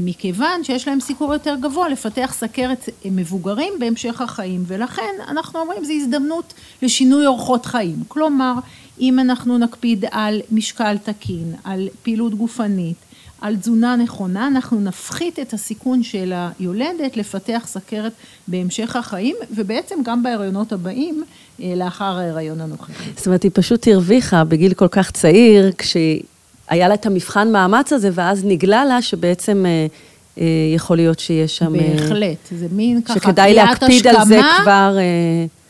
מכיוון שיש להם סיכור יותר גבוה לפתח סכרת אה, מבוגרים בהמשך החיים, ולכן אנחנו אומרים זו הזדמנות לשינוי אורחות חיים. כלומר, אם אנחנו נקפיד על משקל תקין, על פעילות גופנית, על תזונה נכונה, אנחנו נפחית את הסיכון של היולדת לפתח סכרת בהמשך החיים, ובעצם גם בהריונות הבאים, אה, לאחר ההריון הנוכחי. זאת אומרת, היא פשוט הרוויחה בגיל כל כך צעיר, כשהיה לה את המבחן מאמץ הזה, ואז נגלה לה שבעצם... אה, אה, יכול להיות שיש שם... בהחלט, זה מין ככה שכדאי להקפיד על זה כבר...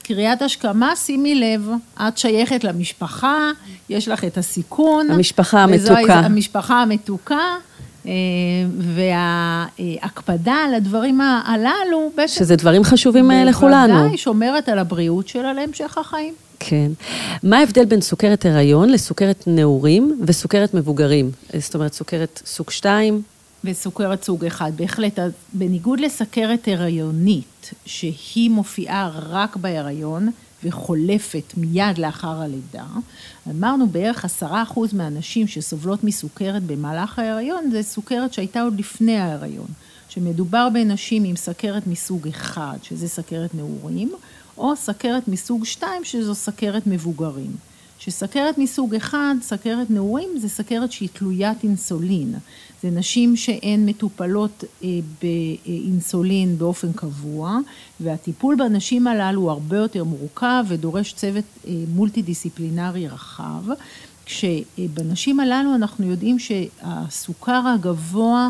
קריאת השכמה, שימי לב, את שייכת למשפחה, יש לך את הסיכון. המשפחה המתוקה. המשפחה המתוקה. אה, וההקפדה על הדברים הללו, בעצם... שזה דברים חשובים אה, לכולנו. בוודאי שומרת על הבריאות שלה להמשך החיים. כן. מה ההבדל בין סוכרת הריון לסוכרת נעורים וסוכרת מבוגרים? זאת אומרת, סוכרת סוג 2? וסוכרת סוג 1, בהחלט. בניגוד לסכרת הריונית, שהיא מופיעה רק בהיריון, וחולפת מיד לאחר הלידה, אמרנו בערך עשרה אחוז מהנשים שסובלות מסוכרת במהלך ההיריון, זה סוכרת שהייתה עוד לפני ההיריון. שמדובר בנשים עם סכרת מסוג אחד, שזה סכרת נעורים, או סכרת מסוג שתיים, שזו סכרת מבוגרים. שסכרת מסוג אחד, סכרת נעורים, זה סכרת שהיא תלוית אינסולין. זה נשים שהן מטופלות אה, באינסולין באופן קבוע, והטיפול בנשים הללו הוא הרבה יותר מורכב ודורש צוות אה, מולטי דיסציפלינרי רחב, כשבנשים הללו אנחנו יודעים שהסוכר הגבוה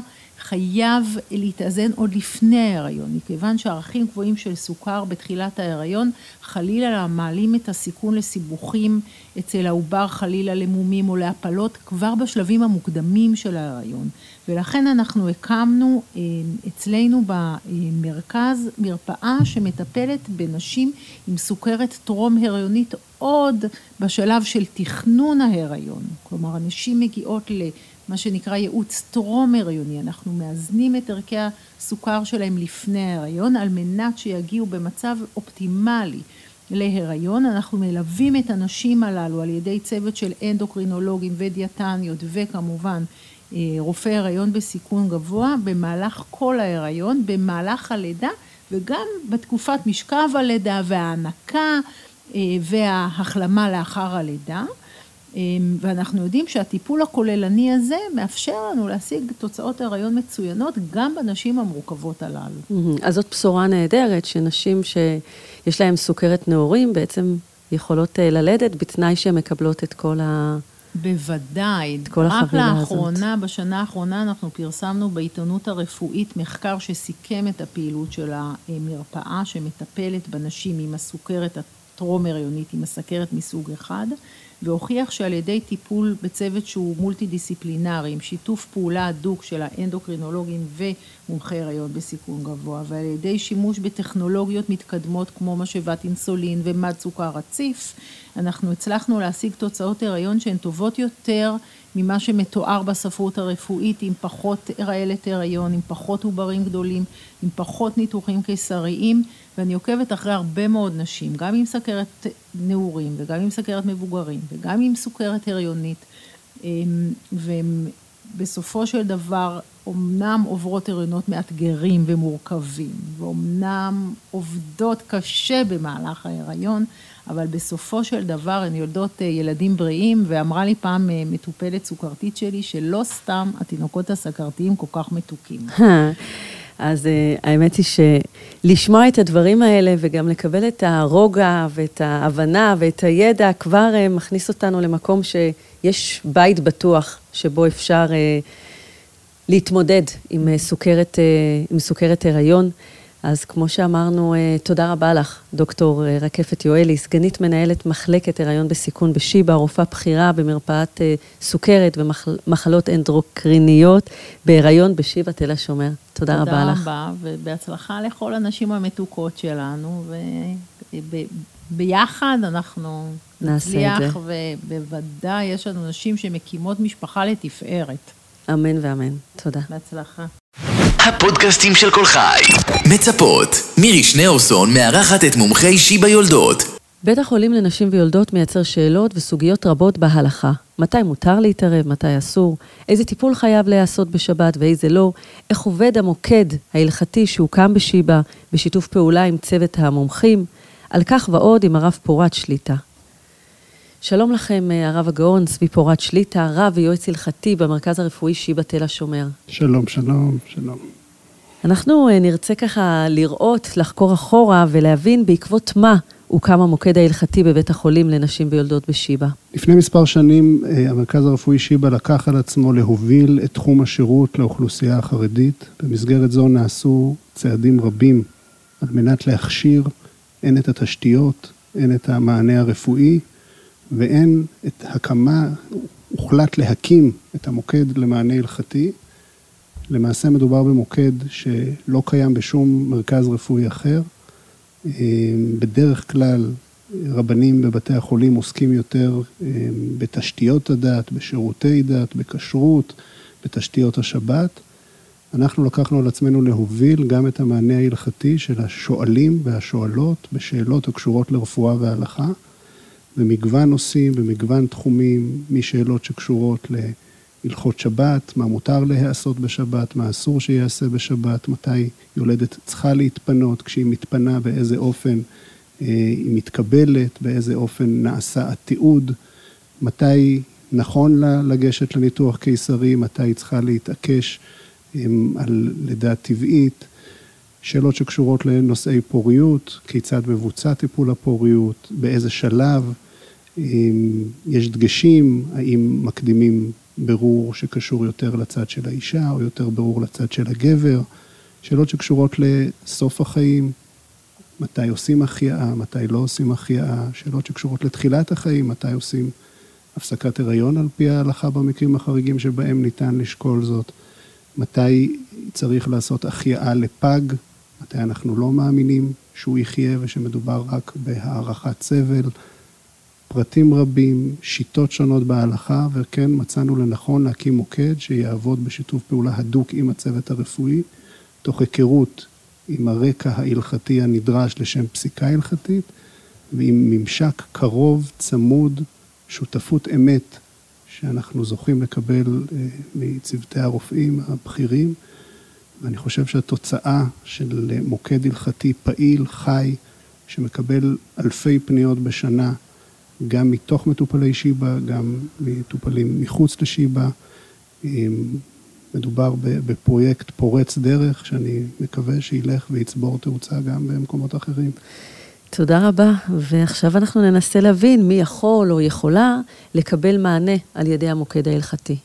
חייב להתאזן עוד לפני ההיריון, מכיוון שערכים גבוהים של סוכר בתחילת ההיריון חלילה מעלים את הסיכון לסיבוכים אצל העובר, חלילה למומים או להפלות כבר בשלבים המוקדמים של ההיריון. ולכן אנחנו הקמנו אה, אצלנו במרכז מרפאה שמטפלת בנשים עם סוכרת טרום הריונית עוד בשלב של תכנון ההיריון. כלומר, הנשים מגיעות ל... מה שנקרא ייעוץ טרום הריוני, אנחנו מאזנים את ערכי הסוכר שלהם לפני ההריון על מנת שיגיעו במצב אופטימלי להיריון, אנחנו מלווים את הנשים הללו על ידי צוות של אנדוקרינולוגים ודיאטניות וכמובן אה, רופאי הריון בסיכון גבוה במהלך כל ההיריון, במהלך הלידה וגם בתקופת משכב הלידה וההנקה אה, וההחלמה לאחר הלידה. אמ, ואנחנו יודעים שהטיפול הכוללני הזה מאפשר לנו להשיג תוצאות הריון מצוינות גם בנשים המורכבות הללו. אז זאת בשורה נהדרת, שנשים שיש להן סוכרת נעורים בעצם יכולות אה, ללדת בתנאי שהן מקבלות את כל ה... בוודאי. את כל החבילה הזאת. רק לאחרונה, בשנה האחרונה, אנחנו פרסמנו בעיתונות הרפואית מחקר שסיכם את הפעילות של המרפאה שמטפלת בנשים עם הסוכרת הטרום-הריונית, עם הסכרת מסוג אחד. והוכיח שעל ידי טיפול בצוות שהוא מולטי דיסציפלינרי, עם שיתוף פעולה הדוק של האנדוקרינולוגים ומומחי הריון בסיכון גבוה, ועל ידי שימוש בטכנולוגיות מתקדמות כמו משאבת אינסולין ומד סוכר רציף, אנחנו הצלחנו להשיג תוצאות הריון שהן טובות יותר ממה שמתואר בספרות הרפואית, עם פחות רעלת הריון, עם פחות עוברים גדולים, עם פחות ניתוחים קיסריים, ואני עוקבת אחרי הרבה מאוד נשים, גם עם סכרת נעורים וגם עם סכרת מבוגרים וגם עם סוכרת הריונית, והן בסופו של דבר אומנם עוברות הריונות מאתגרים ומורכבים, ואומנם עובדות קשה במהלך ההיריון, אבל בסופו של דבר הן יולדות אה, ילדים בריאים, ואמרה לי פעם אה, מטופלת סוכרתית שלי, שלא סתם התינוקות הסכרתיים כל כך מתוקים. אז uh, האמת היא שלשמוע את הדברים האלה וגם לקבל את הרוגע ואת ההבנה ואת הידע כבר מכניס אותנו למקום שיש בית בטוח שבו אפשר להתמודד עם uh, סוכרת, uh, עם סוכרת הריון. אז כמו שאמרנו, אה, תודה רבה לך, דוקטור אה, רקפת יואלי, סגנית מנהלת מחלקת הריון בסיכון בשיבא, רופאה בכירה במרפאת אה, סוכרת ומחלות אנדרוקריניות בהריון בשיבא תל השומר. תודה, תודה רבה לך. תודה רבה, ובהצלחה לכל הנשים המתוקות שלנו, וביחד אנחנו נצליח, ובוודאי יש לנו נשים שמקימות משפחה לתפארת. אמן ואמן. תודה. בהצלחה. הפודקאסטים של כל חי. מצפות. מירי שניאורסון מארחת את מומחי שיבא יולדות. בית החולים לנשים ויולדות מייצר שאלות וסוגיות רבות בהלכה. מתי מותר להתערב, מתי אסור, איזה טיפול חייב להיעשות בשבת ואיזה לא, איך עובד המוקד ההלכתי שהוקם בשיבא, בשיתוף פעולה עם צוות המומחים, על כך ועוד עם הרב פורת שליטה. שלום לכם, הרב הגאון, צבי פורת שליטה, רב ויועץ הלכתי במרכז הרפואי שיבא תל השומר. שלום, שלום, שלום. אנחנו אה, נרצה ככה לראות, לחקור אחורה ולהבין בעקבות מה הוקם המוקד ההלכתי בבית החולים לנשים ויולדות בשיבא. לפני מספר שנים אה, המרכז הרפואי שיבא לקח על עצמו להוביל את תחום השירות לאוכלוסייה החרדית. במסגרת זו נעשו צעדים רבים על מנת להכשיר הן את התשתיות, הן את המענה הרפואי, והן את הקמה, הוחלט להקים את המוקד למענה הלכתי. למעשה מדובר במוקד שלא קיים בשום מרכז רפואי אחר. אה, בדרך כלל רבנים בבתי החולים עוסקים יותר אה, בתשתיות הדת, בשירותי דת, בכשרות, בתשתיות השבת. אנחנו לקחנו על עצמנו להוביל גם את המענה ההלכתי של השואלים והשואלות בשאלות הקשורות לרפואה והלכה, במגוון נושאים, במגוון תחומים, משאלות שקשורות להלכות שבת, מה מותר להיעשות בשבת, מה אסור שייעשה בשבת, מתי יולדת צריכה להתפנות, כשהיא מתפנה, באיזה אופן אה, היא מתקבלת, באיזה אופן נעשה התיעוד, מתי נכון לה לגשת לניתוח קיסרי, מתי היא צריכה להתעקש על לידה טבעית, שאלות שקשורות לנושאי פוריות, כיצד מבוצע טיפול הפוריות, באיזה שלב, יש דגשים, האם מקדימים ברור שקשור יותר לצד של האישה או יותר ברור לצד של הגבר, שאלות שקשורות לסוף החיים, מתי עושים החייאה, מתי לא עושים החייאה, שאלות שקשורות לתחילת החיים, מתי עושים הפסקת הריון על פי ההלכה במקרים החריגים שבהם ניתן לשקול זאת. מתי צריך לעשות החייאה לפג, מתי אנחנו לא מאמינים שהוא יחיה ושמדובר רק בהערכת סבל, פרטים רבים, שיטות שונות בהלכה, וכן מצאנו לנכון להקים מוקד שיעבוד בשיתוף פעולה הדוק עם הצוות הרפואי, תוך היכרות עם הרקע ההלכתי הנדרש לשם פסיקה הלכתית, ועם ממשק קרוב, צמוד, שותפות אמת שאנחנו זוכים לקבל אה, מצוותי הרופאים הבכירים, ואני חושב שהתוצאה של מוקד הלכתי פעיל, חי, שמקבל אלפי פניות בשנה, גם מתוך מטופלי שיבא, גם מטופלים מחוץ לשיבא. אה, מדובר בפרויקט פורץ דרך, שאני מקווה שילך ויצבור תאוצה גם במקומות אחרים. תודה רבה, ועכשיו אנחנו ננסה להבין מי יכול או יכולה לקבל מענה על ידי המוקד ההלכתי.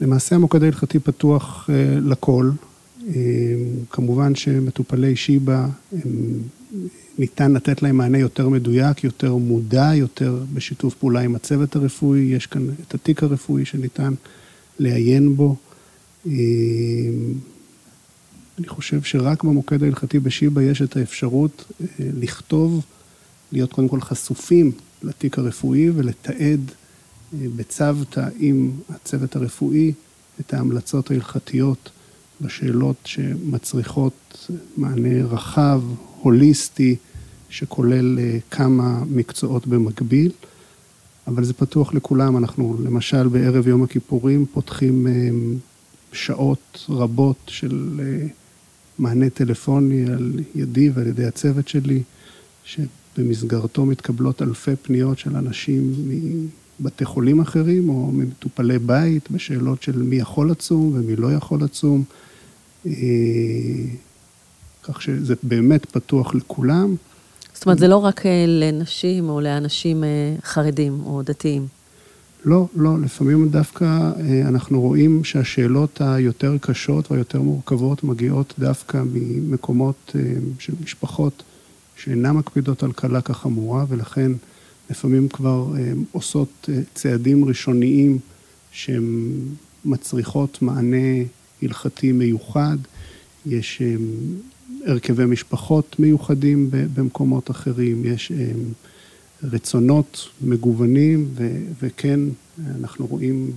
למעשה המוקד ההלכתי פתוח uh, לכל. Uh, כמובן שמטופלי שיבא, ניתן לתת להם מענה יותר מדויק, יותר מודע, יותר בשיתוף פעולה עם הצוות הרפואי. יש כאן את התיק הרפואי שניתן לעיין בו. Uh, אני חושב שרק במוקד ההלכתי בשיבא יש את האפשרות אה, לכתוב, להיות קודם כל חשופים לתיק הרפואי ולתעד אה, בצוותא עם הצוות הרפואי את ההמלצות ההלכתיות בשאלות שמצריכות מענה רחב, הוליסטי, שכולל אה, כמה מקצועות במקביל, אבל זה פתוח לכולם. אנחנו למשל בערב יום הכיפורים פותחים שעות רבות של מענה טלפוני על ידי ועל ידי הצוות שלי, שבמסגרתו מתקבלות אלפי פניות של אנשים מבתי חולים אחרים או ממטופלי בית בשאלות של מי יכול לצום ומי לא יכול לצום. אה, כך שזה באמת פתוח לכולם. זאת אומרת, זה לא רק אה, לנשים או לאנשים אה, חרדים או דתיים. לא, לא, לפעמים דווקא אנחנו רואים שהשאלות היותר קשות והיותר מורכבות מגיעות דווקא ממקומות של משפחות שאינן מקפידות על קלה כחמורה, ולכן לפעמים כבר אה, עושות צעדים ראשוניים שהן מצריכות מענה הלכתי מיוחד. יש הרכבי משפחות מיוחדים במקומות אחרים, יש רצונות מגוונים, ו- וכן, אנחנו רואים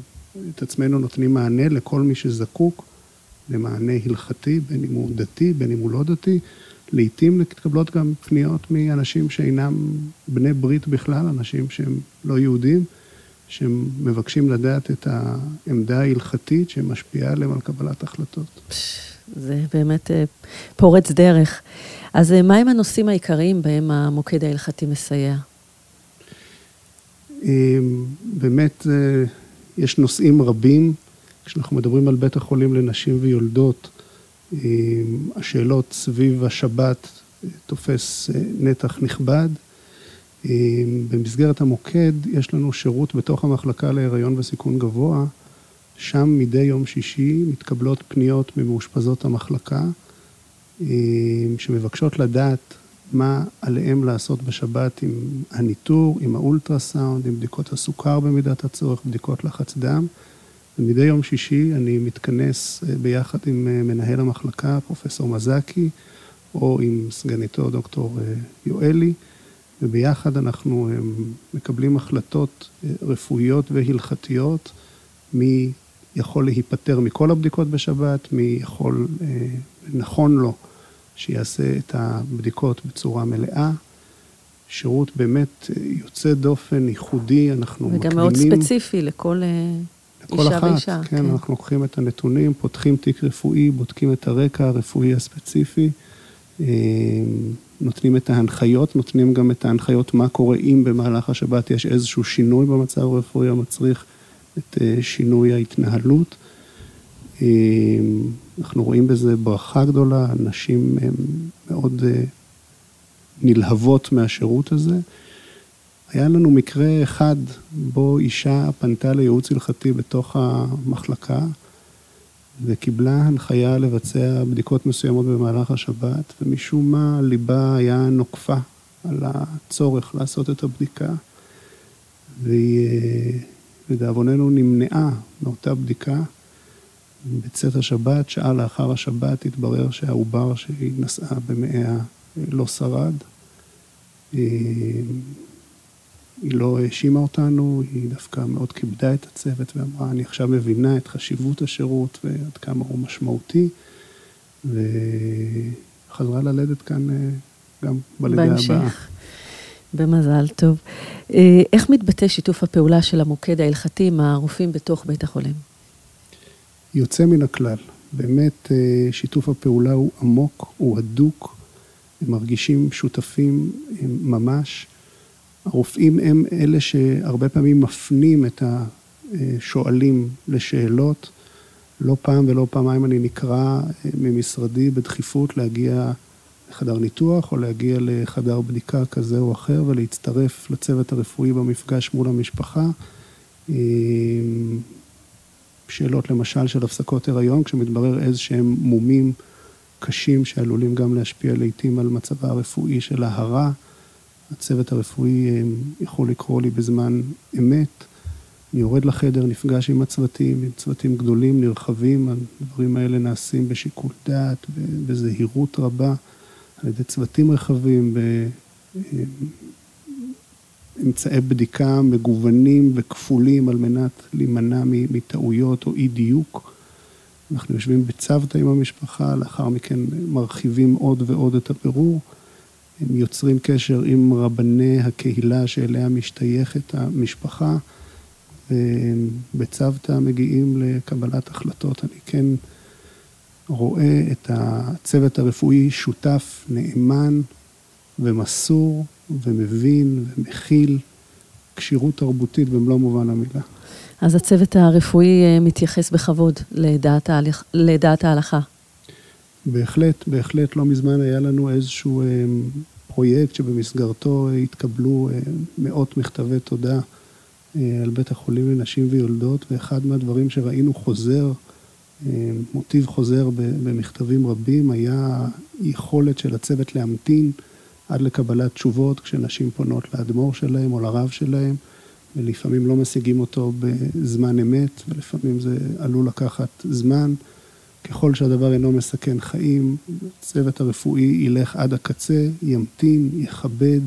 את עצמנו נותנים מענה לכל מי שזקוק למענה הלכתי, בין אם הוא דתי, בין אם הוא לא דתי. לעתים מתקבלות גם פניות מאנשים שאינם בני ברית בכלל, אנשים שהם לא יהודים, שהם מבקשים לדעת את העמדה ההלכתית שמשפיעה עליהם על קבלת החלטות. זה באמת אה, פורץ דרך. אז אה, מהם הנושאים העיקריים בהם המוקד ההלכתי מסייע? אמ, באמת, אה, יש נושאים רבים. כשאנחנו מדברים על בית החולים לנשים ויולדות, השאלות סביב השבת תופס נתח נכבד. במסגרת המוקד יש לנו שירות בתוך המחלקה להיריון וסיכון גבוה. שם מדי יום שישי מתקבלות פניות ממאושפזות המחלקה, שמבקשות לדעת מה עליהם לעשות בשבת עם הניטור, עם האולטרסאונד, עם בדיקות הסוכר במידת הצורך, בדיקות לחץ דם. ומדי יום שישי אני מתכנס אה, ביחד עם אה, מנהל המחלקה, פרופסור מזקי, או עם סגניתו דוקטור אה, יואלי. וביחד אנחנו מקבלים החלטות רפואיות והלכתיות, מי יכול להיפטר מכל הבדיקות בשבת, מי יכול, נכון לו, שיעשה את הבדיקות בצורה מלאה. שירות באמת יוצא דופן, ייחודי, אנחנו וגם מקדימים... וגם מאוד ספציפי לכל, לכל אישה אחת, ואישה. כן, כן, אנחנו לוקחים את הנתונים, פותחים תיק רפואי, בודקים את הרקע הרפואי הספציפי. נותנים את ההנחיות, נותנים גם את ההנחיות מה קורה אם במהלך השבת יש איזשהו שינוי במצב הרפואי המצריך את אה, שינוי ההתנהלות. אה, אנחנו רואים בזה ברכה גדולה, נשים מאוד אה, נלהבות מהשירות הזה. היה לנו מקרה אחד בו אישה פנתה לייעוץ הלכתי בתוך המחלקה, וקיבלה הנחיה לבצע בדיקות מסוימות במהלך השבת, ומשום מה ליבה היה נוקפה על הצורך לעשות את הבדיקה, והיא לדאבוננו נמנעה מאותה בדיקה. בצאת השבת, שעה לאחר השבת, התברר שהעובר שהיא נשאה במאיה לא שרד. היא לא האשימה אותנו, היא דווקא מאוד כיבדה את הצוות ואמרה, אני עכשיו מבינה את חשיבות השירות ועד כמה הוא משמעותי, וחזרה ללדת כאן אה, גם בלידה הבאה. בהמשך. במזל טוב. אה, איך מתבטא שיתוף הפעולה של המוקד ההלכתי עם הרופאים בתוך בית החולים? יוצא מן הכלל. באמת אה, שיתוף הפעולה הוא עמוק, הוא הדוק, הם מרגישים שותפים ממש. הרופאים הם אלה שהרבה פעמים מפנים את השואלים לשאלות. לא פעם ולא פעמיים אני נקרא אה, ממשרדי בדחיפות להגיע לחדר ניתוח או להגיע לחדר בדיקה כזה או אחר ולהצטרף לצוות הרפואי במפגש מול המשפחה. אה, שאלות למשל של הפסקות הריון, כשמתברר איזה שהם מומים קשים שעלולים גם להשפיע לעיתים על מצבה הרפואי של ההרה. הצוות הרפואי אה, יכול לקרוא לי בזמן אמת. אני יורד לחדר, נפגש עם הצוותים, עם צוותים גדולים, נרחבים, הדברים האלה נעשים בשיקול דעת, בזהירות רבה, על ידי צוותים רחבים, באמצעי בדיקה מגוונים וכפולים על מנת להימנע מטעויות או אי דיוק. אנחנו יושבים בצוותא עם המשפחה, לאחר מכן מרחיבים עוד ועוד את הבירור. הם יוצרים קשר עם רבני הקהילה שאליה משתייכת המשפחה, ובצוותא מגיעים לקבלת החלטות. אני כן רואה את הצוות הרפואי שותף, נאמן ומסור ומבין ומכיל כשירות תרבותית במלוא מובן המילה. אז הצוות הרפואי אה, מתייחס בכבוד לדעת, ההלכ... לדעת ההלכה. בהחלט, בהחלט. לא מזמן היה לנו איזשהו אה, פרויקט שבמסגרתו התקבלו אה, מאות מכתבי תודה אה, על בית החולים לנשים ויולדות, ואחד מהדברים שראינו חוזר, מוטיב חוזר במכתבים רבים, היה יכולת של הצוות להמתין עד לקבלת תשובות כשנשים פונות לאדמו"ר שלהם או לרב שלהם, ולפעמים לא משיגים אותו בזמן אמת, ולפעמים זה עלול לקחת זמן. ככל שהדבר אינו מסכן חיים, הצוות הרפואי ילך עד הקצה, ימתין, יכבד,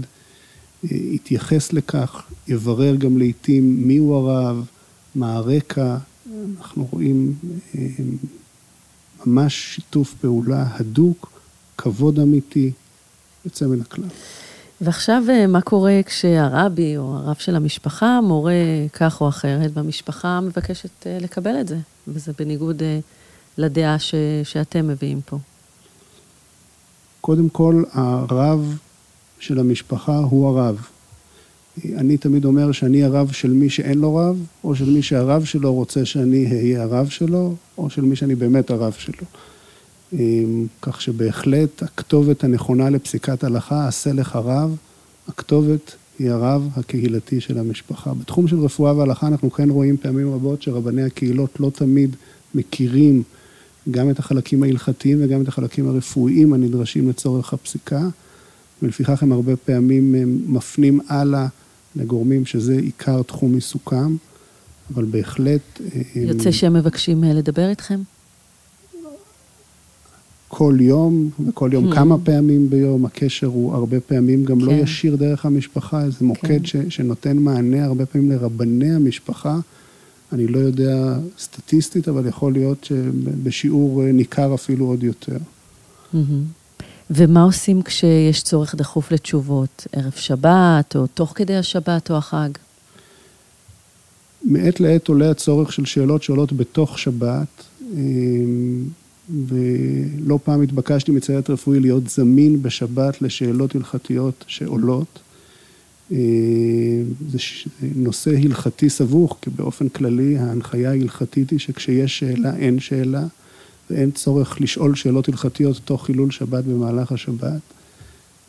יתייחס לכך, יברר גם לעיתים מיהו הרב, מה הרקע, אנחנו רואים אה, ממש שיתוף פעולה הדוק, כבוד אמיתי, יוצא מן הכלל. ועכשיו, אה, מה קורה כשהרבי או הרב של המשפחה מורה כך או אחרת, והמשפחה מבקשת אה, לקבל את זה, וזה בניגוד אה, לדעה ש, שאתם מביאים פה? קודם כל, הרב של המשפחה הוא הרב. אני תמיד אומר שאני הרב של מי שאין לו רב, או של מי שהרב שלו רוצה שאני אהיה הרב שלו, או של מי שאני באמת הרב שלו. כך שבהחלט הכתובת הנכונה לפסיקת הלכה, עשה לך רב, הכתובת היא הרב הקהילתי של המשפחה. בתחום של רפואה והלכה אנחנו כן רואים פעמים רבות שרבני הקהילות לא תמיד מכירים גם את החלקים ההלכתיים וגם את החלקים הרפואיים הנדרשים לצורך הפסיקה, ולפיכך הם הרבה פעמים מפנים הלאה לגורמים שזה עיקר תחום עיסוקם, אבל בהחלט... יוצא שהם מבקשים אה, לדבר איתכם? כל יום, וכל יום hmm. כמה פעמים ביום, הקשר הוא הרבה פעמים גם לא כן. לא ישיר דרך המשפחה, זה מוקד כן. ש, שנותן מענה הרבה פעמים לרבני המשפחה. אני לא יודע סטטיסטית, אבל יכול להיות שבשיעור ניכר אפילו עוד יותר. ומה עושים כשיש צורך דחוף לתשובות? ערב שבת, או תוך כדי השבת או החג? מעת לעת עולה הצורך של שאלות שעולות בתוך שבת. אמ, ולא פעם התבקשתי מצוות רפואי להיות זמין בשבת לשאלות הלכתיות שעולות. אה, זה נושא הלכתי סבוך, כי באופן כללי ההנחיה ההלכתית היא שכשיש שאלה אין שאלה, ואין צורך לשאול שאלות הלכתיות תוך חילול שבת במהלך השבת,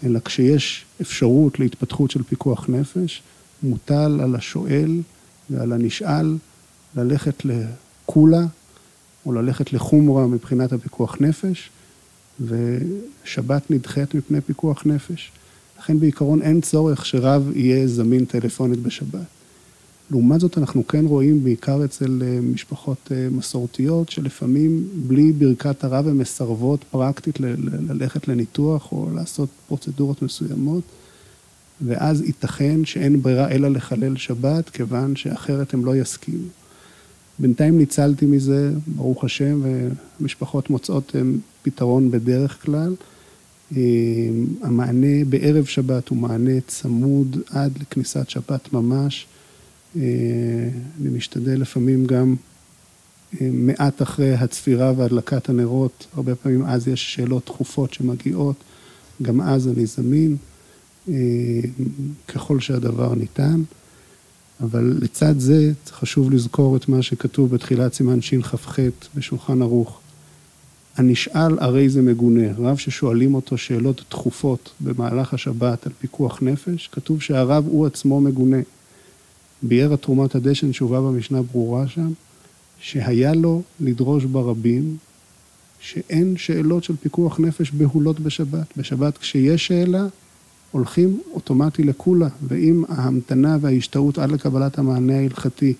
אלא כשיש אפשרות להתפתחות של פיקוח נפש, מוטל על השואל ועל הנשאל ללכת לקולה או ללכת לחומרה מבחינת הפיקוח נפש, ושבת נדחית מפני פיקוח נפש. לכן בעיקרון אין צורך שרב יהיה זמין טלפונית בשבת. לעומת זאת, אנחנו כן רואים בעיקר אצל אה, משפחות אה, מסורתיות, שלפעמים בלי ברכת הרב הן מסרבות פרקטית ללכת לניתוח או לעשות פרוצדורות מסוימות, ואז ייתכן שאין ברירה אלא לחלל שבת, כיוון שאחרת הם לא יסכימו. בינתיים ניצלתי מזה, ברוך השם, ומשפחות מוצאות פתרון בדרך כלל. המענה בערב שבת הוא מענה צמוד עד לכניסת שבת ממש. אני משתדל לפעמים גם מעט אחרי הצפירה והדלקת הנרות, הרבה פעמים אז יש שאלות דחופות שמגיעות, גם אז אני זמין, ככל שהדבר ניתן. אבל לצד זה חשוב לזכור את מה שכתוב בתחילת סימן שכ"ח בשולחן ערוך. הנשאל הרי זה מגונה, רב ששואלים אותו שאלות דחופות במהלך השבת על פיקוח נפש, כתוב שהרב הוא עצמו מגונה. ביאר התרומת הדשן שהובא במשנה ברורה שם, שהיה לו לדרוש ברבים שאין שאלות של פיקוח נפש בהולות בשבת. בשבת כשיש שאלה, הולכים אוטומטי לקולה, ואם ההמתנה וההשתאות עד לקבלת המענה ההלכתי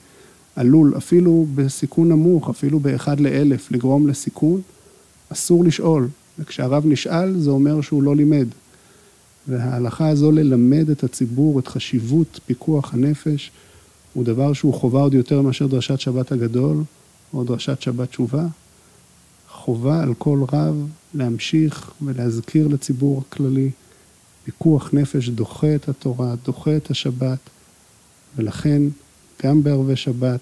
עלול, אפילו בסיכון נמוך, אפילו באחד לאלף, לגרום לסיכון, אסור לשאול. וכשהרב נשאל, זה אומר שהוא לא לימד. וההלכה הזו ללמד את הציבור את חשיבות פיקוח הנפש, הוא דבר שהוא חובה עוד יותר מאשר דרשת שבת הגדול, או דרשת שבת תשובה. חובה על כל רב להמשיך ולהזכיר לציבור הכללי פיקוח נפש דוחה את התורה, דוחה את השבת, ולכן גם בערבי שבת,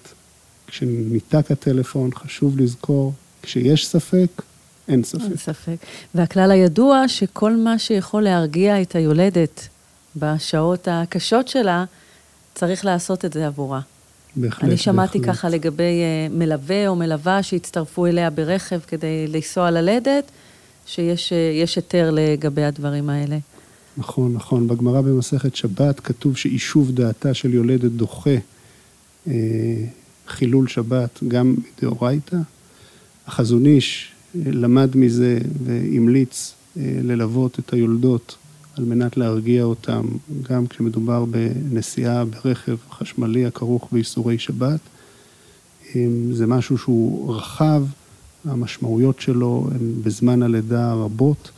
כשניתק הטלפון, חשוב לזכור, כשיש ספק, אין ספק. אין ספק. והכלל הידוע שכל מה שיכול להרגיע את היולדת בשעות הקשות שלה, צריך לעשות את זה עבורה. בהחלט, אני שמעתי בהחלט. ככה לגבי uh, מלווה או מלווה שהצטרפו אליה ברכב כדי לנסוע ללדת, שיש uh, היתר לגבי הדברים האלה. נכון, נכון. בגמרא במסכת שבת כתוב שאישוב דעתה של יולדת דוחה אה, חילול שבת גם מדאורייתא. החזון איש אה, למד מזה והמליץ אה, ללוות את היולדות על מנת להרגיע אותם, גם כשמדובר בנסיעה ברכב חשמלי הכרוך באיסורי שבת. אה, זה משהו שהוא רחב, המשמעויות שלו הן בזמן הלידה רבות.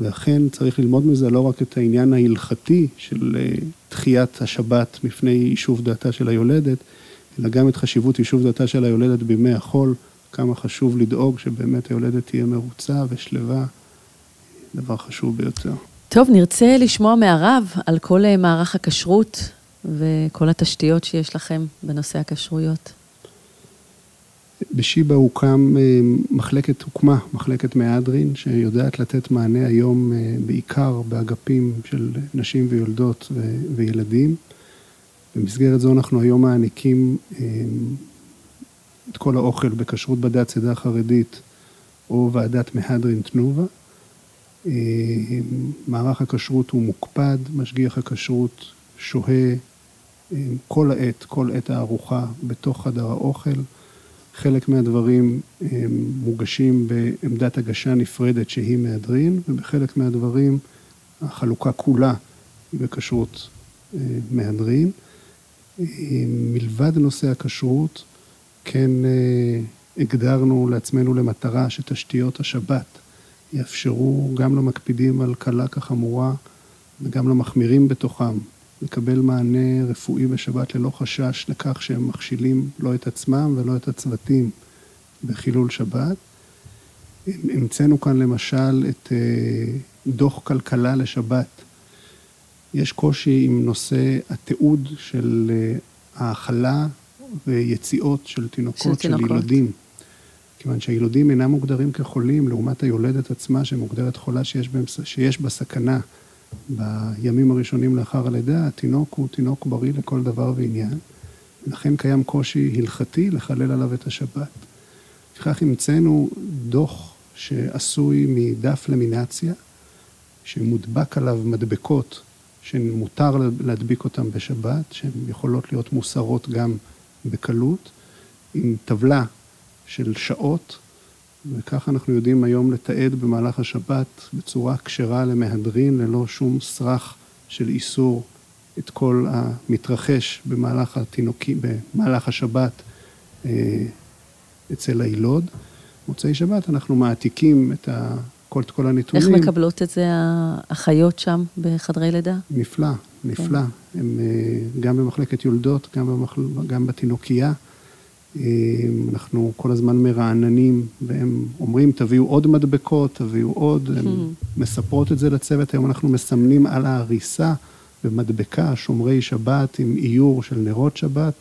ואכן צריך ללמוד מזה לא רק את העניין ההלכתי של אה, דחיית השבת מפני יישוב דעתה של היולדת, אלא גם את חשיבות יישוב דעתה של היולדת בימי החול, כמה חשוב לדאוג שבאמת היולדת תהיה מרוצה ושלווה, דבר חשוב ביותר. טוב, נרצה לשמוע מהרב על כל אה, מערך הכשרות וכל התשתיות שיש לכם בנושא הכשרויות. בשיבא הוקם אה, מחלקת, הוקמה מחלקת מהדרין, שיודעת לתת מענה היום אה, בעיקר באגפים של נשים ויולדות ו- וילדים. במסגרת זו אנחנו היום מעניקים את כל האוכל בכשרות בדת צידה חרדית או ועדת מהדרין תנובה. מערך הכשרות הוא מוקפד, משגיח הכשרות שוהה כל העת, כל עת הארוחה בתוך חדר האוכל. חלק מהדברים מוגשים בעמדת הגשה נפרדת שהיא מהדרין, ובחלק מהדברים החלוקה כולה היא בכשרות מהדרין. מלבד נושא הכשרות, כן הגדרנו לעצמנו למטרה שתשתיות השבת יאפשרו גם למקפידים על קלה כחמורה וגם למחמירים בתוכם לקבל מענה רפואי בשבת ללא חשש לכך שהם מכשילים לא את עצמם ולא את הצוותים בחילול שבת. המצאנו כאן למשל את דוח כלכלה לשבת. יש קושי עם נושא התיעוד של האכלה ויציאות של תינוקות, של, של ילדים. כיוון שהילודים אינם מוגדרים כחולים, לעומת היולדת עצמה שמוגדרת חולה שיש, בהם, שיש בה סכנה בימים הראשונים לאחר הלידה, התינוק הוא תינוק בריא לכל דבר ועניין. לכן קיים קושי הלכתי לחלל עליו את השבת. לפיכך המצאנו דוח שעשוי מדף למינציה, שמודבק עליו מדבקות שמותר להדביק אותן בשבת, שהן יכולות להיות מוסרות גם בקלות, עם טבלה של שעות, וכך אנחנו יודעים היום לתעד במהלך השבת בצורה כשרה למהדרין, ללא שום סרח של איסור את כל המתרחש במהלך התינוקי, במהלך השבת אה, אצל הילוד. מוצאי שבת אנחנו מעתיקים את ה... כל, את כל הנתונים. איך מקבלות את זה האחיות שם בחדרי לידה? נפלא, נפלא. כן. הם גם במחלקת יולדות, גם, במחל... גם בתינוקייה. אנחנו כל הזמן מרעננים, והם אומרים, תביאו עוד מדבקות, תביאו עוד, הן hmm. מספרות את זה לצוות. היום אנחנו מסמנים על ההריסה במדבקה, שומרי שבת עם איור של נרות שבת,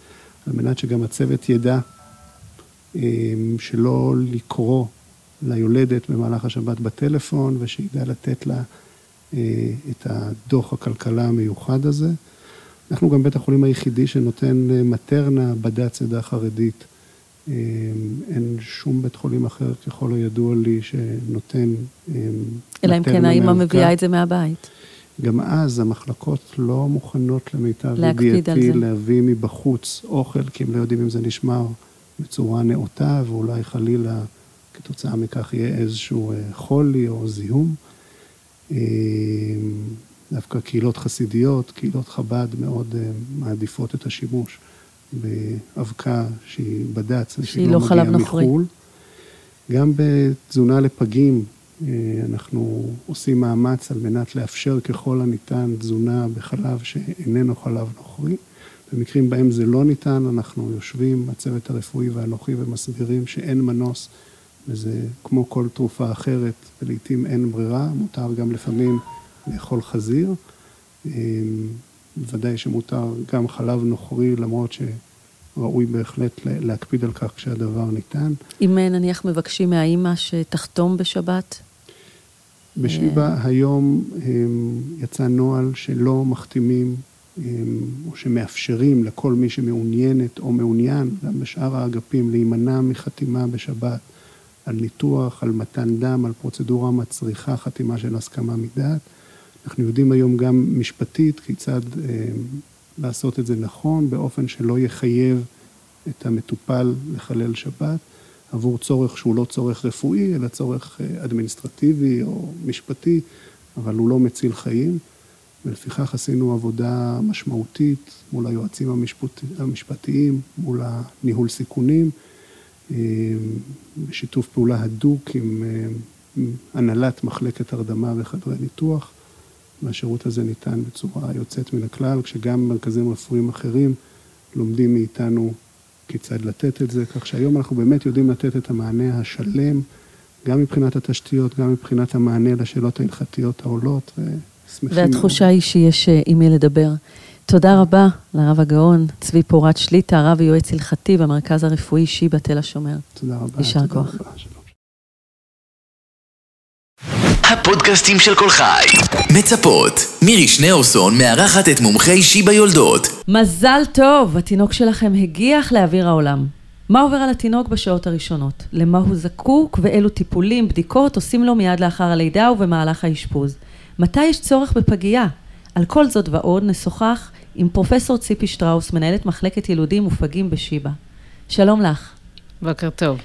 על מנת שגם הצוות ידע שלא לקרוא ליולדת במהלך השבת בטלפון, ושידע לתת לה את הדוח הכלכלה המיוחד הזה. אנחנו גם בית החולים היחידי שנותן מטרנה בדת צידה חרדית. אין שום בית חולים אחר, ככל הידוע לי, שנותן אלא אם כן האמא מביאה את זה מהבית. גם אז המחלקות לא מוכנות למיטב ידיעתי להביא מבחוץ אוכל, כי הם לא יודעים אם זה נשמר בצורה נאותה, ואולי חלילה כתוצאה מכך יהיה איזשהו חולי או זיהום. דווקא קהילות חסידיות, קהילות חב"ד מאוד מעדיפות את השימוש באבקה שהיא בד"ץ, שהיא לא חלב נוכרי. מחו"ל. גם בתזונה לפגים אנחנו עושים מאמץ על מנת לאפשר ככל הניתן תזונה בחלב שאיננו חלב נוכרי. במקרים בהם זה לא ניתן, אנחנו יושבים, הצוות הרפואי והנוכרי, ומסבירים שאין מנוס, וזה כמו כל תרופה אחרת, ולעיתים אין ברירה, מותר גם לפעמים לאכול חזיר. בוודאי שמותר גם חלב נוכרי, למרות שראוי בהחלט להקפיד על כך כשהדבר ניתן. אם נניח מבקשים מהאימא שתחתום בשבת? בשיבא היום יצא נוהל שלא מחתימים או שמאפשרים לכל מי שמעוניינת או מעוניין, גם בשאר האגפים, להימנע מחתימה בשבת על ניתוח, על מתן דם, על פרוצדורה מצריכה חתימה של הסכמה מדעת. אנחנו יודעים היום גם משפטית כיצד אה, לעשות את זה נכון, באופן שלא יחייב את המטופל לחלל שבת, עבור צורך שהוא לא צורך רפואי, אלא צורך אה, אדמיניסטרטיבי או משפטי, אבל הוא לא מציל חיים. ולפיכך עשינו עבודה משמעותית מול היועצים המשפט... המשפטיים, מול הניהול סיכונים, בשיתוף פעולה הדוק עם הנהלת מחלקת הרדמה וחדרי ניתוח. והשירות הזה ניתן בצורה יוצאת מן הכלל, כשגם מרכזים רפואיים אחרים לומדים מאיתנו כיצד לתת את זה, כך שהיום אנחנו באמת יודעים לתת את המענה השלם, גם מבחינת התשתיות, גם מבחינת המענה לשאלות ההלכתיות העולות, ושמחים מאוד. והתחושה היא שיש אה, עם מי לדבר. תודה רבה לרב הגאון, צבי פורת שליטה, רב ויועץ הלכתי במרכז הרפואי שיבא תל השומר. תודה רבה. יישר כוח. הפודקאסטים של כל חי. מצפות. מירי שניאורסון מארחת את מומחי שיבא יולדות. מזל טוב, התינוק שלכם הגיח לאוויר העולם. מה עובר על התינוק בשעות הראשונות? למה הוא זקוק ואילו טיפולים, בדיקות עושים לו מיד לאחר הלידה ובמהלך האשפוז? מתי יש צורך בפגייה? על כל זאת ועוד נשוחח עם פרופסור ציפי שטראוס, מנהלת מחלקת ילודים ופגים בשיבא. שלום לך. בוקר טוב.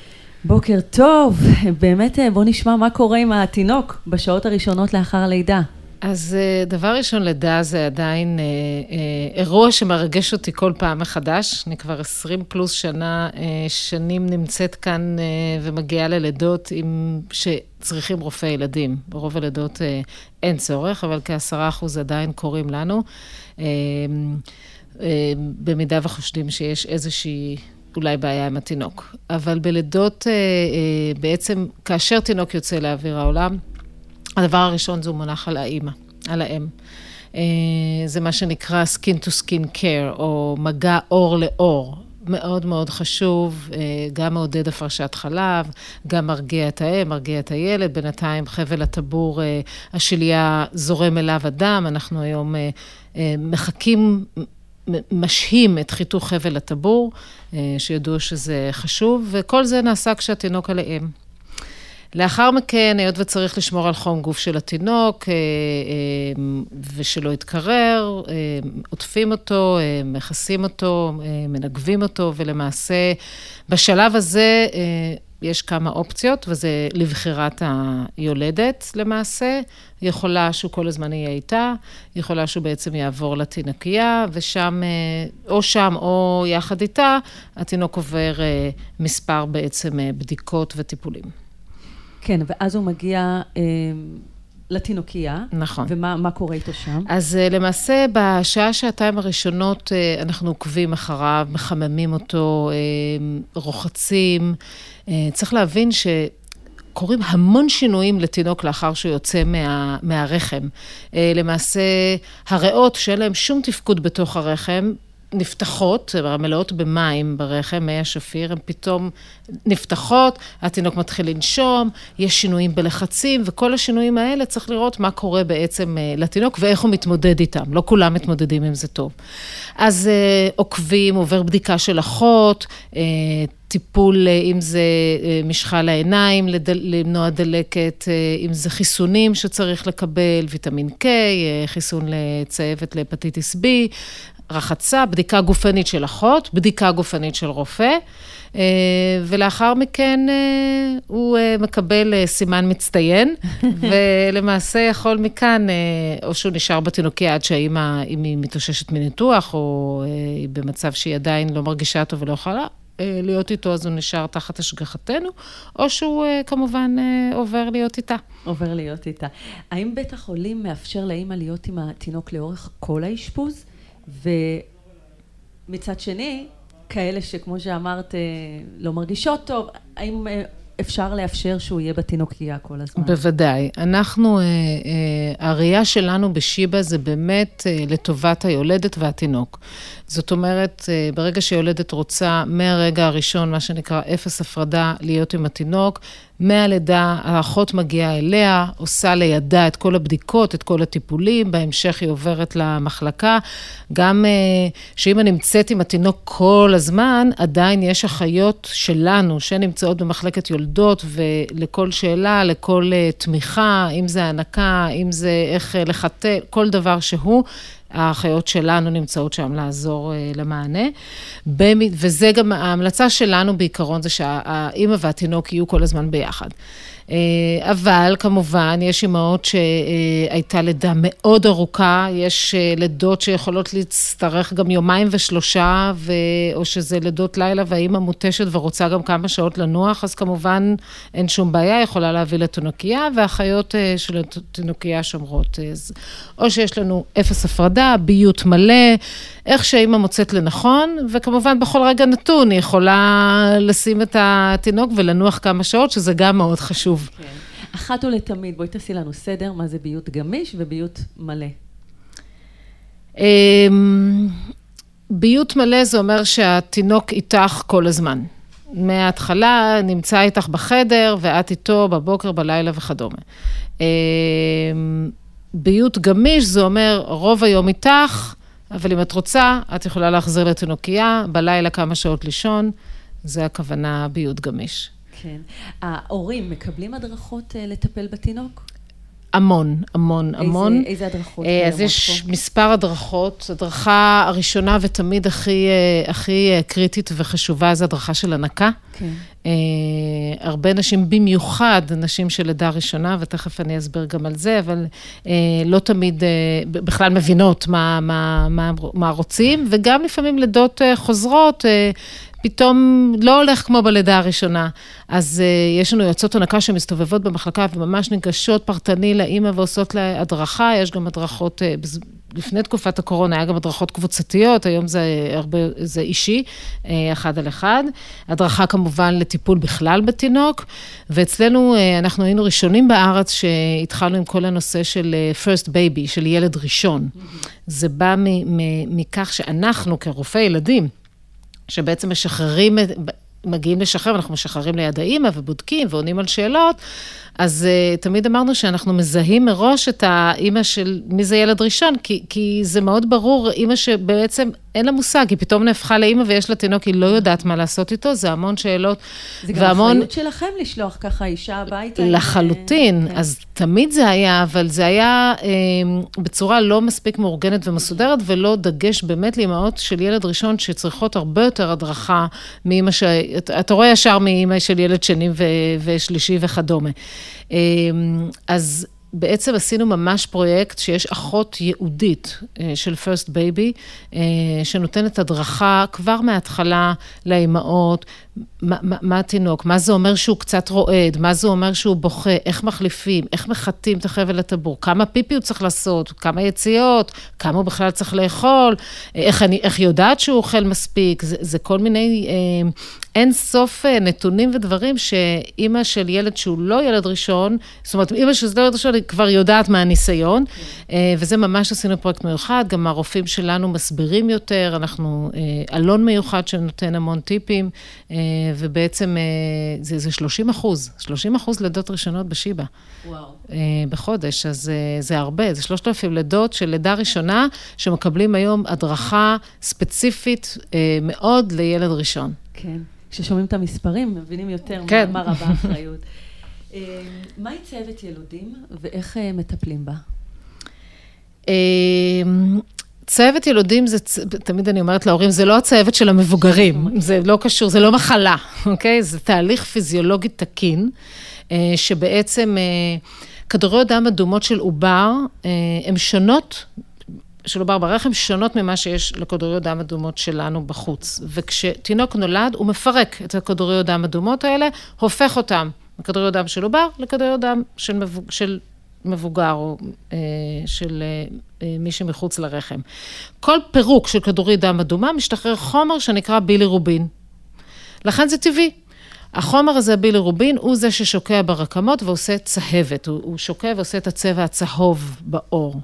בוקר טוב, באמת אה, בוא נשמע מה קורה עם התינוק בשעות הראשונות לאחר הלידה. אז אה, דבר ראשון, לידה זה עדיין אה, אה, אירוע שמרגש אותי כל פעם מחדש. אני כבר 20 פלוס שנה, אה, שנים נמצאת כאן אה, ומגיעה ללידות עם, שצריכים רופא ילדים. ברוב הלידות אה, אין צורך, אבל כעשרה אחוז עדיין קורים לנו. במידה וחושדים שיש איזושהי... אולי בעיה עם התינוק. אבל בלידות, בעצם, כאשר תינוק יוצא לאוויר העולם, הדבר הראשון זה הוא מונח על האימא, על האם. אה, זה מה שנקרא skin to skin care, או מגע אור לאור. מאוד מאוד חשוב, אה, גם מעודד הפרשת חלב, גם מרגיע את האם, מרגיע את הילד. בינתיים חבל הטבור, אה, השלייה זורם אליו הדם, אנחנו היום מחכים, משהים את חיתוך חבל הטבור, שידעו שזה חשוב, וכל זה נעשה כשהתינוק על האם. לאחר מכן, היות וצריך לשמור על חום גוף של התינוק, אה, אה, ושלא יתקרר, אה, עוטפים אותו, מכסים אותו, מנגבים אותו, ולמעשה, בשלב הזה יש כמה אופציות, וזה לבחירת היולדת למעשה. יכולה שהוא כל הזמן יהיה איתה, יכולה שהוא בעצם יעבור לתינקייה, ושם, או שם או יחד איתה, התינוק עובר מספר בעצם בדיקות וטיפולים. כן, ואז הוא מגיע אה, לתינוקייה. נכון. ומה קורה איתו שם? אז אה, למעשה, בשעה, שעתיים הראשונות, אה, אנחנו עוקבים אחריו, מחממים אותו, אה, רוחצים. אה, צריך להבין ש... קורים המון שינויים לתינוק לאחר שהוא יוצא מה, מהרחם. אה, למעשה, הריאות שאין להם שום תפקוד בתוך הרחם, נפתחות, מלאות במים ברחם, מי השפיר, הן פתאום נפתחות, התינוק מתחיל לנשום, יש שינויים בלחצים, וכל השינויים האלה צריך לראות מה קורה בעצם אה, לתינוק ואיך הוא מתמודד איתם. לא כולם מתמודדים עם זה טוב. אז אה, עוקבים, עובר בדיקה של אחות, אה, טיפול, אם זה משחה לעיניים, למנוע דלקת, אם זה חיסונים שצריך לקבל, ויטמין K, חיסון לצהבת להפטיטיס B, רחצה, בדיקה גופנית של אחות, בדיקה גופנית של רופא, אה, ולאחר מכן אה, הוא אה, מקבל סימן מצטיין, ולמעשה יכול מכאן, או שהוא נשאר בתינוקיה עד שהאימא, אם היא מתאוששת מניתוח, או היא במצב שהיא עדיין לא מרגישה טוב ולא יכולה, להיות איתו, אז הוא נשאר תחת השגחתנו, או שהוא כמובן עובר להיות איתה. עובר להיות איתה. האם בית החולים מאפשר לאימא להיות עם התינוק לאורך כל האשפוז? ומצד שני, כאלה שכמו שאמרת, אה, לא מרגישות טוב, האם אה, אפשר לאפשר שהוא יהיה בתינוקייה כל הזמן? בוודאי. אנחנו, אה, הראייה שלנו בשיבא זה באמת לטובת היולדת והתינוק. זאת אומרת, ברגע שיולדת רוצה מהרגע הראשון, מה שנקרא אפס הפרדה, להיות עם התינוק, מהלידה האחות מגיעה אליה, עושה לידה את כל הבדיקות, את כל הטיפולים, בהמשך היא עוברת למחלקה. גם שאמא נמצאת עם התינוק כל הזמן, עדיין יש אחיות שלנו שנמצאות במחלקת יולדות, ולכל שאלה, לכל תמיכה, אם זה הנקה, אם זה איך לחטא, כל דבר שהוא. האחיות שלנו נמצאות שם לעזור למענה. וזה גם, ההמלצה שלנו בעיקרון זה שהאימא והתינוק יהיו כל הזמן ביחד. אבל כמובן, יש אימהות שהייתה לידה מאוד ארוכה, יש לידות שיכולות להצטרך גם יומיים ושלושה, ו... או שזה לידות לילה והאימא מותשת ורוצה גם כמה שעות לנוח, אז כמובן אין שום בעיה, יכולה להביא לתינוקייה, והאחיות של התינוקייה שומרות. או שיש לנו אפס הפרדה. ביות מלא, איך שאימא מוצאת לנכון, וכמובן בכל רגע נתון היא יכולה לשים את התינוק ולנוח כמה שעות, שזה גם מאוד חשוב. כן. אחת ולתמיד, בואי תעשי לנו סדר, מה זה ביות גמיש וביות מלא. אמ, ביות מלא זה אומר שהתינוק איתך כל הזמן. מההתחלה נמצא איתך בחדר, ואת איתו בבוקר, בלילה וכדומה. אמ, ביות גמיש זה אומר רוב היום איתך, אבל אם את רוצה, את יכולה להחזיר לתינוקייה, בלילה כמה שעות לישון, זה הכוונה ביות גמיש. כן. ההורים מקבלים הדרכות אה, לטפל בתינוק? המון, המון, איזה, המון. איזה הדרכות? אה, אז יש פה? מספר הדרכות. הדרכה הראשונה ותמיד הכי, אה, הכי קריטית וחשובה זה הדרכה של הנקה. כן. הרבה נשים, במיוחד נשים של לידה ראשונה, ותכף אני אסביר גם על זה, אבל לא תמיד בכלל מבינות מה, מה, מה, מה רוצים, וגם לפעמים לידות חוזרות. פתאום לא הולך כמו בלידה הראשונה. אז uh, יש לנו יועצות הנקה שמסתובבות במחלקה וממש ניגשות פרטני לאימא ועושות לה הדרכה, יש גם הדרכות, uh, לפני תקופת הקורונה היה גם הדרכות קבוצתיות, היום זה הרבה, זה אישי, uh, אחד על אחד. הדרכה כמובן לטיפול בכלל בתינוק, ואצלנו uh, אנחנו היינו ראשונים בארץ שהתחלנו עם כל הנושא של first baby, של ילד ראשון. Mm-hmm. זה בא מכך שאנחנו כרופאי ילדים, שבעצם משחררים, מגיעים לשחרר, אנחנו משחררים ליד האימא ובודקים ועונים על שאלות, אז uh, תמיד אמרנו שאנחנו מזהים מראש את האימא של מי זה ילד ראשון, כי, כי זה מאוד ברור, אימא שבעצם אין לה מושג, היא פתאום נהפכה לאימא ויש לה תינוק, היא לא יודעת מה לעשות איתו, זה המון שאלות. זה גם והמון... אחריות שלכם לשלוח ככה אישה הביתה. לחלוטין, עם... כן. אז תמיד זה היה, אבל זה היה אה, בצורה לא מספיק מאורגנת ומסודרת, ולא דגש באמת לאימהות של ילד ראשון, שצריכות הרבה יותר הדרכה מאימא ש... אתה רואה ישר מאימא של ילד שני ו... ושלישי וכדומה. אה, אז... בעצם עשינו ממש פרויקט שיש אחות ייעודית אה, של First Baby, אה, שנותנת הדרכה כבר מההתחלה לאימהות, מה, מה, מה התינוק, מה זה אומר שהוא קצת רועד, מה זה אומר שהוא בוכה, איך מחליפים, איך מחטאים את החבל לטבור, כמה פיפי הוא צריך לעשות, כמה יציאות, כמה הוא בכלל צריך לאכול, איך אני, איך יודעת שהוא אוכל מספיק, זה, זה כל מיני אה, אין סוף אה, נתונים ודברים שאימא של ילד שהוא לא ילד ראשון, זאת אומרת, אימא שזה לא ילד ראשון, היא כבר יודעת מהניסיון, כן. וזה ממש עשינו פרויקט מיוחד, גם הרופאים שלנו מסבירים יותר, אנחנו, אלון מיוחד שנותן המון טיפים. ובעצם אה, זה, זה 30 אחוז, 30 אחוז לידות ראשונות בשיבא. וואו. אה, בחודש, אז אה, זה הרבה, זה 3,000 לידות של לידה ראשונה, שמקבלים היום הדרכה ספציפית מאוד לילד ראשון. כן, כששומעים את המספרים, מבינים יותר כן. מה רבה האחריות. מהי צוות ילודים ואיך מטפלים בה? צוות ילודים זה, תמיד אני אומרת להורים, זה לא הצוות של המבוגרים, זה לא קשור, זה לא מחלה, אוקיי? זה תהליך פיזיולוגי תקין, אה, שבעצם אה, כדוריות דם אדומות של עובר, אה, הן שונות של עובר ברחם שונות ממה שיש לכדוריות דם אדומות שלנו בחוץ. וכשתינוק נולד, הוא מפרק את הכדוריות דם אדומות האלה, הופך אותם מכדוריות דם של עובר לכדוריות דם של, מבוג... של מבוגר או אה, של אה, מי שמחוץ לרחם. כל פירוק של כדורית דם אדומה משתחרר חומר שנקרא בילירובין. לכן זה טבעי. החומר הזה, בילירובין, הוא זה ששוקע ברקמות ועושה צהבת. הוא, הוא שוקע ועושה את הצבע הצהוב בעור.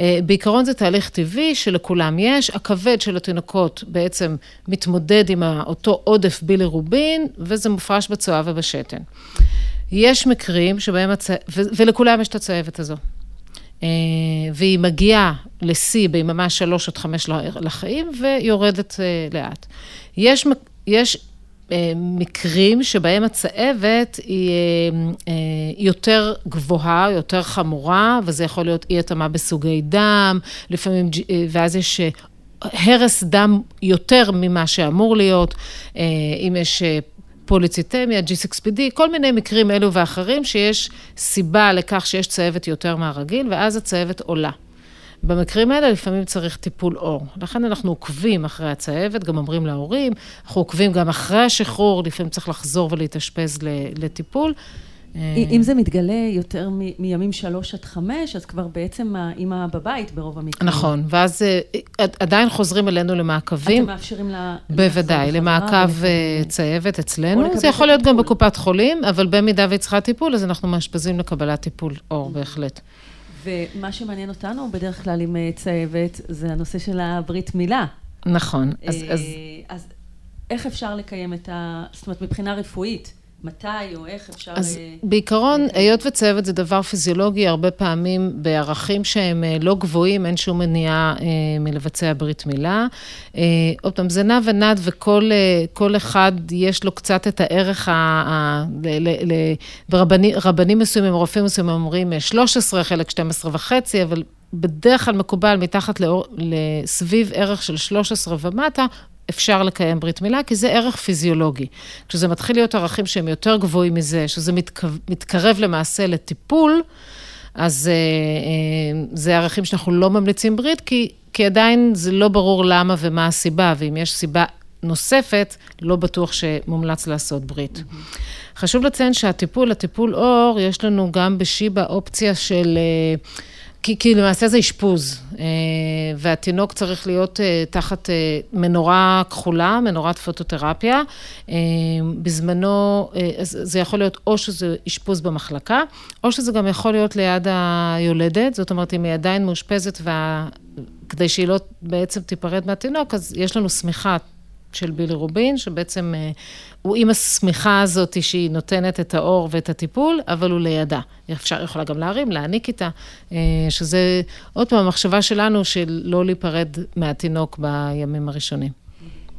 אה, בעיקרון זה תהליך טבעי שלכולם יש. הכבד של התינוקות בעצם מתמודד עם אותו עודף בילירובין, וזה מופרש בצואה ובשתן. יש מקרים שבהם, הצ... ו... ולכולם יש את הצהבת הזו. אה, והיא מגיעה לשיא ביממה שלוש עד חמש לחיים ויורדת אה, לאט. יש, יש מקרים שבהם הצהבת היא יותר גבוהה, יותר חמורה, וזה יכול להיות אי התאמה בסוגי דם, לפעמים, ואז יש הרס דם יותר ממה שאמור להיות, אם יש פוליציטמיה, G6PD, כל מיני מקרים אלו ואחרים שיש סיבה לכך שיש צהבת יותר מהרגיל, ואז הצהבת עולה. במקרים האלה לפעמים צריך טיפול אור. לכן אנחנו עוקבים אחרי הצהבת, גם אומרים להורים, אנחנו עוקבים גם אחרי השחרור, לפעמים צריך לחזור ולהתאשפז לטיפול. אם זה מתגלה יותר מימים שלוש עד חמש, אז כבר בעצם האימא בבית ברוב המקרים. נכון, ואז עדיין חוזרים אלינו למעקבים. אתם מאפשרים לה... בוודאי, למעקב צייבת אצלנו. זה יכול להיות גם בקופת חולים, אבל במידה והיא צריכה טיפול, אז אנחנו מאשפזים לקבלת טיפול אור, בהחלט. ומה שמעניין אותנו בדרך כלל עם צייבת, זה הנושא של הברית מילה. נכון, אז... אז... אז איך אפשר לקיים את ה... זאת אומרת, מבחינה רפואית, מתי או איך אפשר... אז בעיקרון, היות וצוות זה דבר פיזיולוגי, הרבה פעמים בערכים שהם לא גבוהים, אין שום מניעה מלבצע ברית מילה. עוד פעם, זה נע ונד, וכל אחד יש לו קצת את הערך ה... רבנים מסוימים, רופאים מסוימים אומרים 13, חלק 12 וחצי, אבל בדרך כלל מקובל מתחת לסביב ערך של 13 ומטה, אפשר לקיים ברית מילה, כי זה ערך פיזיולוגי. כשזה מתחיל להיות ערכים שהם יותר גבוהים מזה, שזה מתקרב למעשה לטיפול, אז זה ערכים שאנחנו לא ממליצים ברית, כי, כי עדיין זה לא ברור למה ומה הסיבה, ואם יש סיבה נוספת, לא בטוח שמומלץ לעשות ברית. Mm-hmm. חשוב לציין שהטיפול, הטיפול אור, יש לנו גם בשיבא אופציה של... כי, כי למעשה זה אשפוז, והתינוק צריך להיות תחת מנורה כחולה, מנורת פוטותרפיה. בזמנו, זה יכול להיות או שזה אשפוז במחלקה, או שזה גם יכול להיות ליד היולדת, זאת אומרת, אם היא עדיין מאושפזת, וה... שהיא לא בעצם תיפרד מהתינוק, אז יש לנו שמיכה של בילי רובין, שבעצם הוא עם השמיכה הזאת שהיא נותנת את האור ואת הטיפול, אבל הוא לידה. אפשר, יכולה גם להרים, להעניק איתה, שזה עוד פעם, המחשבה שלנו של לא להיפרד מהתינוק בימים הראשונים.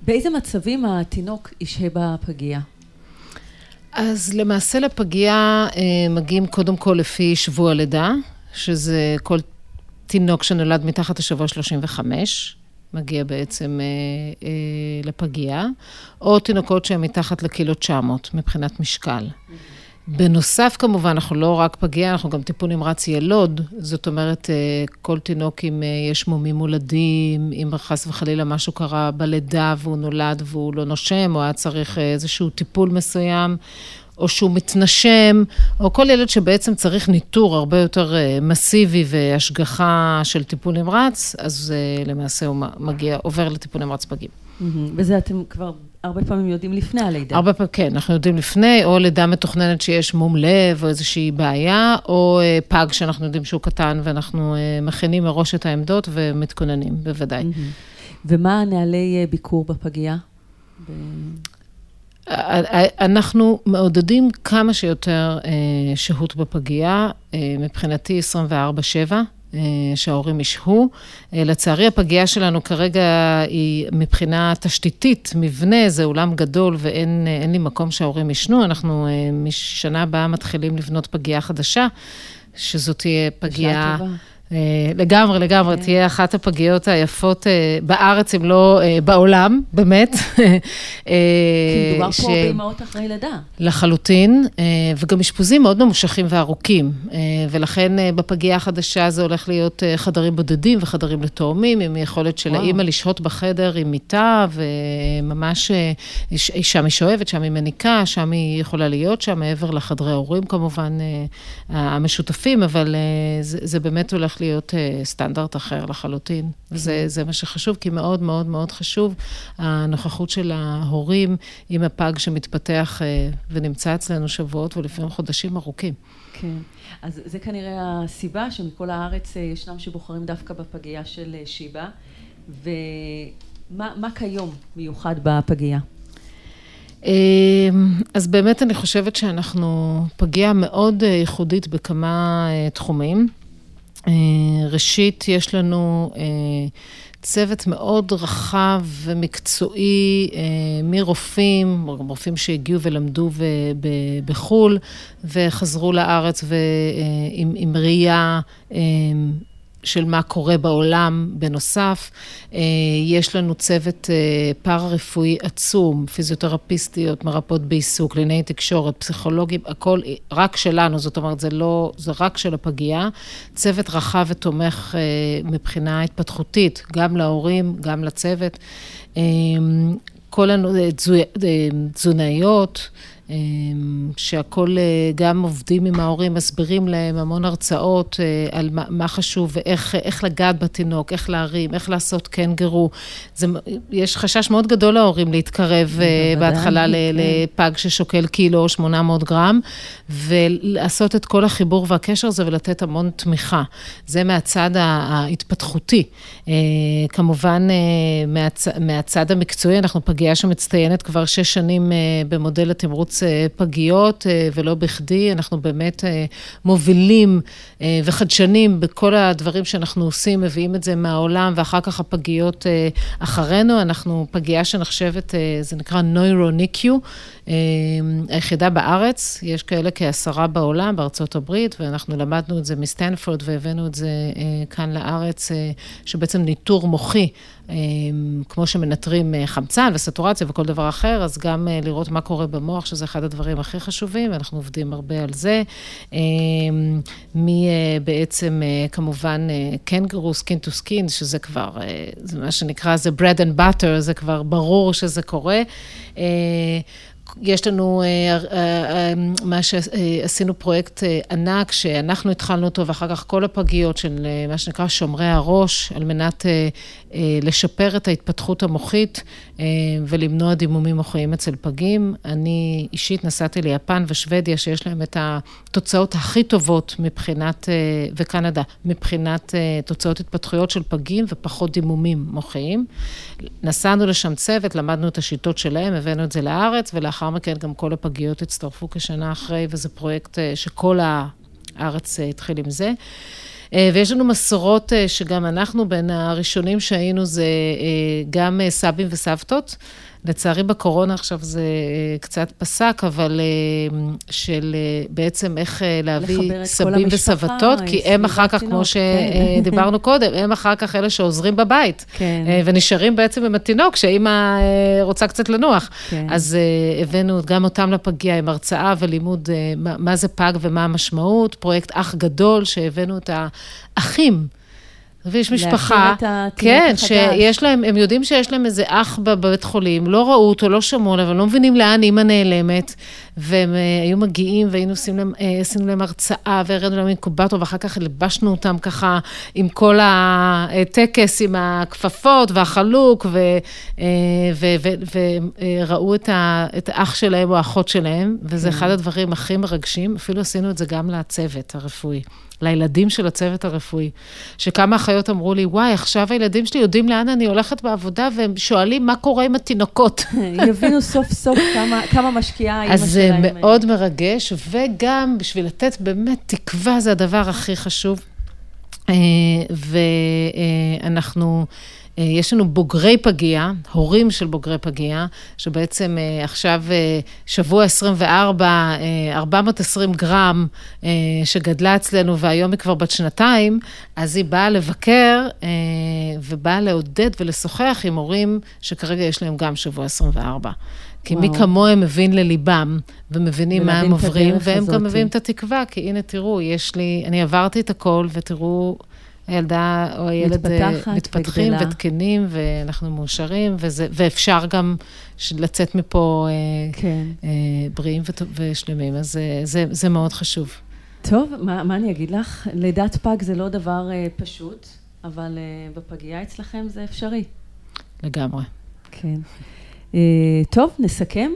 באיזה מצבים התינוק ישהה בפגייה? אז למעשה לפגייה מגיעים קודם כל לפי שבוע לידה, שזה כל תינוק שנולד מתחת לשבוע 35. מגיע בעצם אה, אה, לפגייה, או תינוקות שהן מתחת לקילו 900 מבחינת משקל. בנוסף, כמובן, אנחנו לא רק פגייה, אנחנו גם טיפול נמרץ ילוד, זאת אומרת, כל תינוק אם יש מומים מולדים, אם חס וחלילה משהו קרה בלידה והוא נולד והוא לא נושם, או היה צריך איזשהו טיפול מסוים, או שהוא מתנשם, או כל ילד שבעצם צריך ניטור הרבה יותר מסיבי והשגחה של טיפול נמרץ, אז למעשה הוא מגיע, עובר לטיפול נמרץ פגים. וזה אתם כבר הרבה פעמים יודעים לפני הלידה. הרבה פעמים, כן, אנחנו יודעים לפני, או לידה מתוכננת שיש מום לב, או איזושהי בעיה, או פג שאנחנו יודעים שהוא קטן, ואנחנו מכינים מראש את העמדות ומתכוננים, בוודאי. ומה נהלי ביקור בפגייה? אנחנו מעודדים כמה שיותר שהות בפגייה, מבחינתי 24/7. שההורים ישהו. לצערי, הפגייה שלנו כרגע היא מבחינה תשתיתית, מבנה, זה אולם גדול ואין לי מקום שההורים ישנו. אנחנו משנה הבאה מתחילים לבנות פגייה חדשה, שזאת תהיה פגייה... לגמרי, לגמרי, תהיה אחת הפגיות היפות בארץ, אם לא בעולם, באמת. כי מדובר פה באמהות אחרי לידה. לחלוטין, וגם אשפוזים מאוד ממושכים וארוכים, ולכן בפגייה החדשה זה הולך להיות חדרים בודדים וחדרים לתאומים, עם יכולת של האימא לשהות בחדר עם מיטה, וממש שם היא שואבת, שם היא מניקה, שם היא יכולה להיות שם, מעבר לחדרי ההורים כמובן, המשותפים, אבל זה באמת הולך להיות סטנדרט אחר לחלוטין. זה, זה מה שחשוב, כי מאוד מאוד מאוד חשוב הנוכחות של ההורים עם הפג שמתפתח ונמצא אצלנו שבועות ולפעמים חודשים ארוכים. כן, אז זה כנראה הסיבה שמכל הארץ ישנם שבוחרים דווקא בפגייה של שיבא, ומה כיום מיוחד בפגייה? אז באמת אני חושבת שאנחנו פגייה מאוד ייחודית בכמה תחומים. ראשית, יש לנו צוות מאוד רחב ומקצועי מרופאים, רופאים שהגיעו ולמדו בחו"ל וחזרו לארץ עם ראייה של מה קורה בעולם בנוסף. יש לנו צוות פארה-רפואי עצום, פיזיותרפיסטיות, מרפאות בעיסוק, קלינאי תקשורת, פסיכולוגים, הכל רק שלנו, זאת אומרת, זה לא, זה רק של הפגייה. צוות רחב ותומך מבחינה התפתחותית, גם להורים, גם לצוות. כל התזונאיות, שהכל, גם עובדים עם ההורים, מסבירים להם המון הרצאות על מה, מה חשוב ואיך לגעת בתינוק, איך להרים, איך לעשות קנגרו. זה, יש חשש מאוד גדול להורים להתקרב בהתחלה כן. לפג ששוקל קילו או 800 גרם, ולעשות את כל החיבור והקשר הזה ולתת המון תמיכה. זה מהצד ההתפתחותי. כמובן, מהצ... מהצד המקצועי, אנחנו פגייה שמצטיינת כבר שש שנים במודל התמרוץ פגיות, ולא בכדי, אנחנו באמת מובילים וחדשנים בכל הדברים שאנחנו עושים, מביאים את זה מהעולם, ואחר כך הפגיות אחרינו. אנחנו פגייה שנחשבת, זה נקרא נוירו-ניקיו, היחידה בארץ, יש כאלה כעשרה בעולם, בארצות הברית, ואנחנו למדנו את זה מסטנפורד והבאנו את זה כאן לארץ, שבעצם ניטור מוחי. כמו שמנטרים חמצן וסטורציה וכל דבר אחר, אז גם לראות מה קורה במוח, שזה אחד הדברים הכי חשובים, ואנחנו עובדים הרבה על זה. מבעצם, כמובן, קנגרו, skin to skin, שזה כבר, זה מה שנקרא, זה bread and butter, זה כבר ברור שזה קורה. יש לנו, מה שעשינו פרויקט ענק, שאנחנו התחלנו אותו, ואחר כך כל הפגיות של מה שנקרא שומרי הראש, על מנת לשפר את ההתפתחות המוחית ולמנוע דימומים מוחיים אצל פגים. אני אישית נסעתי ליפן ושוודיה, שיש להם את התוצאות הכי טובות מבחינת, וקנדה, מבחינת תוצאות התפתחויות של פגים ופחות דימומים מוחיים. נסענו לשם צוות, למדנו את השיטות שלהם, הבאנו את זה לארץ, ולאחר מכן גם כל הפגיות הצטרפו כשנה אחרי, וזה פרויקט שכל הארץ התחיל עם זה. ויש לנו מסורות שגם אנחנו בין הראשונים שהיינו, זה גם סבים וסבתות. לצערי בקורונה עכשיו זה קצת פסק, אבל של בעצם איך להביא סבים וסבתות, כי הם אחר כך, כמו שדיברנו קודם, הם אחר כך אלה שעוזרים בבית, ונשארים בעצם עם התינוק, שאימא רוצה קצת לנוח. אז הבאנו גם אותם לפגייה עם הרצאה ולימוד מה זה פג ומה המשמעות, פרויקט אח גדול, שהבאנו את האחים. ויש משפחה, כן, שיש להם, הם יודעים שיש להם איזה אח בבית חולים, לא ראו אותו, לא שמעו עליו, הם לא מבינים לאן אימא נעלמת, והם היו מגיעים והיינו עושים להם, עשינו להם הרצאה, והראינו להם אינקובטור, ואחר כך לבשנו אותם ככה עם כל הטקס, עם הכפפות והחלוק, וראו את האח שלהם או האחות שלהם, וזה אחד הדברים הכי מרגשים, אפילו עשינו את זה גם לצוות הרפואי. לילדים של הצוות הרפואי, שכמה אחיות אמרו לי, וואי, עכשיו הילדים שלי יודעים לאן אני הולכת בעבודה, והם שואלים מה קורה עם התינוקות. יבינו סוף סוף כמה, כמה משקיעה אימא שלהם. אז זה מאוד מרגש, וגם בשביל לתת באמת תקווה, זה הדבר הכי חשוב. ואנחנו... יש לנו בוגרי פגייה, הורים של בוגרי פגייה, שבעצם עכשיו שבוע 24, 420 גרם, שגדלה אצלנו והיום היא כבר בת שנתיים, אז היא באה לבקר ובאה לעודד ולשוחח עם הורים שכרגע יש להם גם שבוע 24. כי וואו. מי כמוהם מבין לליבם, ומבינים מה הם עוברים, והם גם מביאים את התקווה, כי הנה תראו, יש לי, אני עברתי את הכל, ותראו... הילדה או הילד מתפתחים וגדלה. ותקנים, ואנחנו מאושרים, וזה, ואפשר גם לצאת מפה כן. בריאים ושלמים, אז זה, זה, זה מאוד חשוב. טוב, מה, מה אני אגיד לך? לידת פג זה לא דבר פשוט, אבל בפגייה אצלכם זה אפשרי. לגמרי. כן. טוב, נסכם.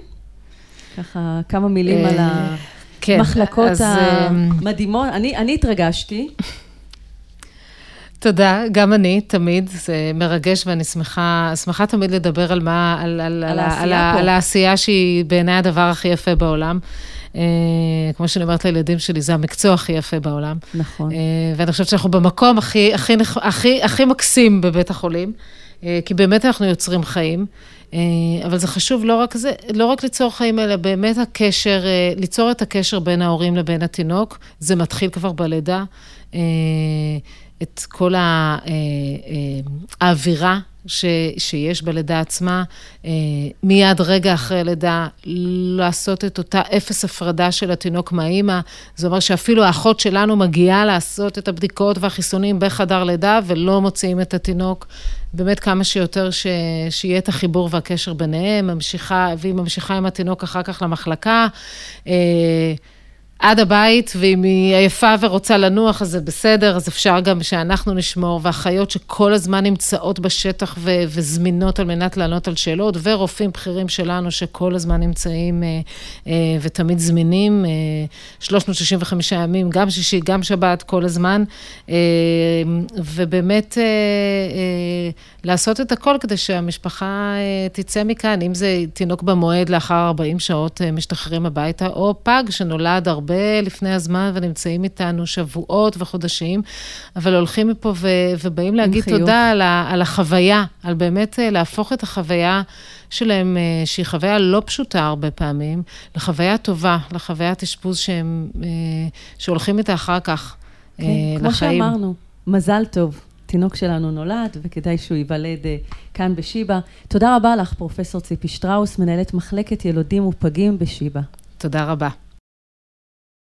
ככה כמה מילים על כן, המחלקות המדהימות. אני, אני התרגשתי. תודה, גם אני, תמיד, זה מרגש ואני שמחה, שמחה תמיד לדבר על מה, על, על, על, על, על העשייה שהיא בעיניי הדבר הכי יפה בעולם. כמו שאני אומרת לילדים שלי, זה המקצוע הכי יפה בעולם. נכון. ואני חושבת שאנחנו במקום הכי, הכי, הכי, הכי מקסים בבית החולים, כי באמת אנחנו יוצרים חיים. אבל זה חשוב לא רק זה, לא רק ליצור חיים, אלא באמת הקשר, ליצור את הקשר בין ההורים לבין התינוק, זה מתחיל כבר בלידה. את כל האווירה ש, שיש בלידה עצמה, אה, מיד רגע אחרי הלידה, לעשות את אותה אפס הפרדה של התינוק מהאימא. זה אומר שאפילו האחות שלנו מגיעה לעשות את הבדיקות והחיסונים בחדר לידה, ולא מוציאים את התינוק. באמת כמה שיותר ש, שיהיה את החיבור והקשר ביניהם, ממשיכה, והיא ממשיכה עם התינוק אחר כך למחלקה. עד הבית, ואם היא עייפה ורוצה לנוח, אז זה בסדר, אז אפשר גם שאנחנו נשמור, ואחיות שכל הזמן נמצאות בשטח ו- וזמינות על מנת לענות על שאלות, ורופאים בכירים שלנו שכל הזמן נמצאים אה, אה, ותמיד זמינים, אה, 365 ימים, גם שישי, גם שבת, כל הזמן, אה, ובאמת אה, אה, לעשות את הכל כדי שהמשפחה אה, תצא מכאן, אם זה תינוק במועד לאחר 40 שעות אה, משתחררים הביתה, או פג שנולד הרבה לפני הזמן ונמצאים איתנו שבועות וחודשים, אבל הולכים מפה ו- ובאים להגיד חיוך. תודה על, ה- על החוויה, על באמת אה, להפוך את החוויה שלהם, אה, שהיא חוויה לא פשוטה הרבה פעמים, לחוויה טובה, לחוויית אשפוז שהם, אה, שהולכים איתה אחר כך. כן, כמו לחיים. שאמרנו, מזל טוב. תינוק שלנו נולד, וכדאי שהוא ייוולד אה, כאן בשיבא. תודה רבה לך, פרופסור ציפי שטראוס, מנהלת מחלקת ילודים ופגים בשיבא. תודה רבה.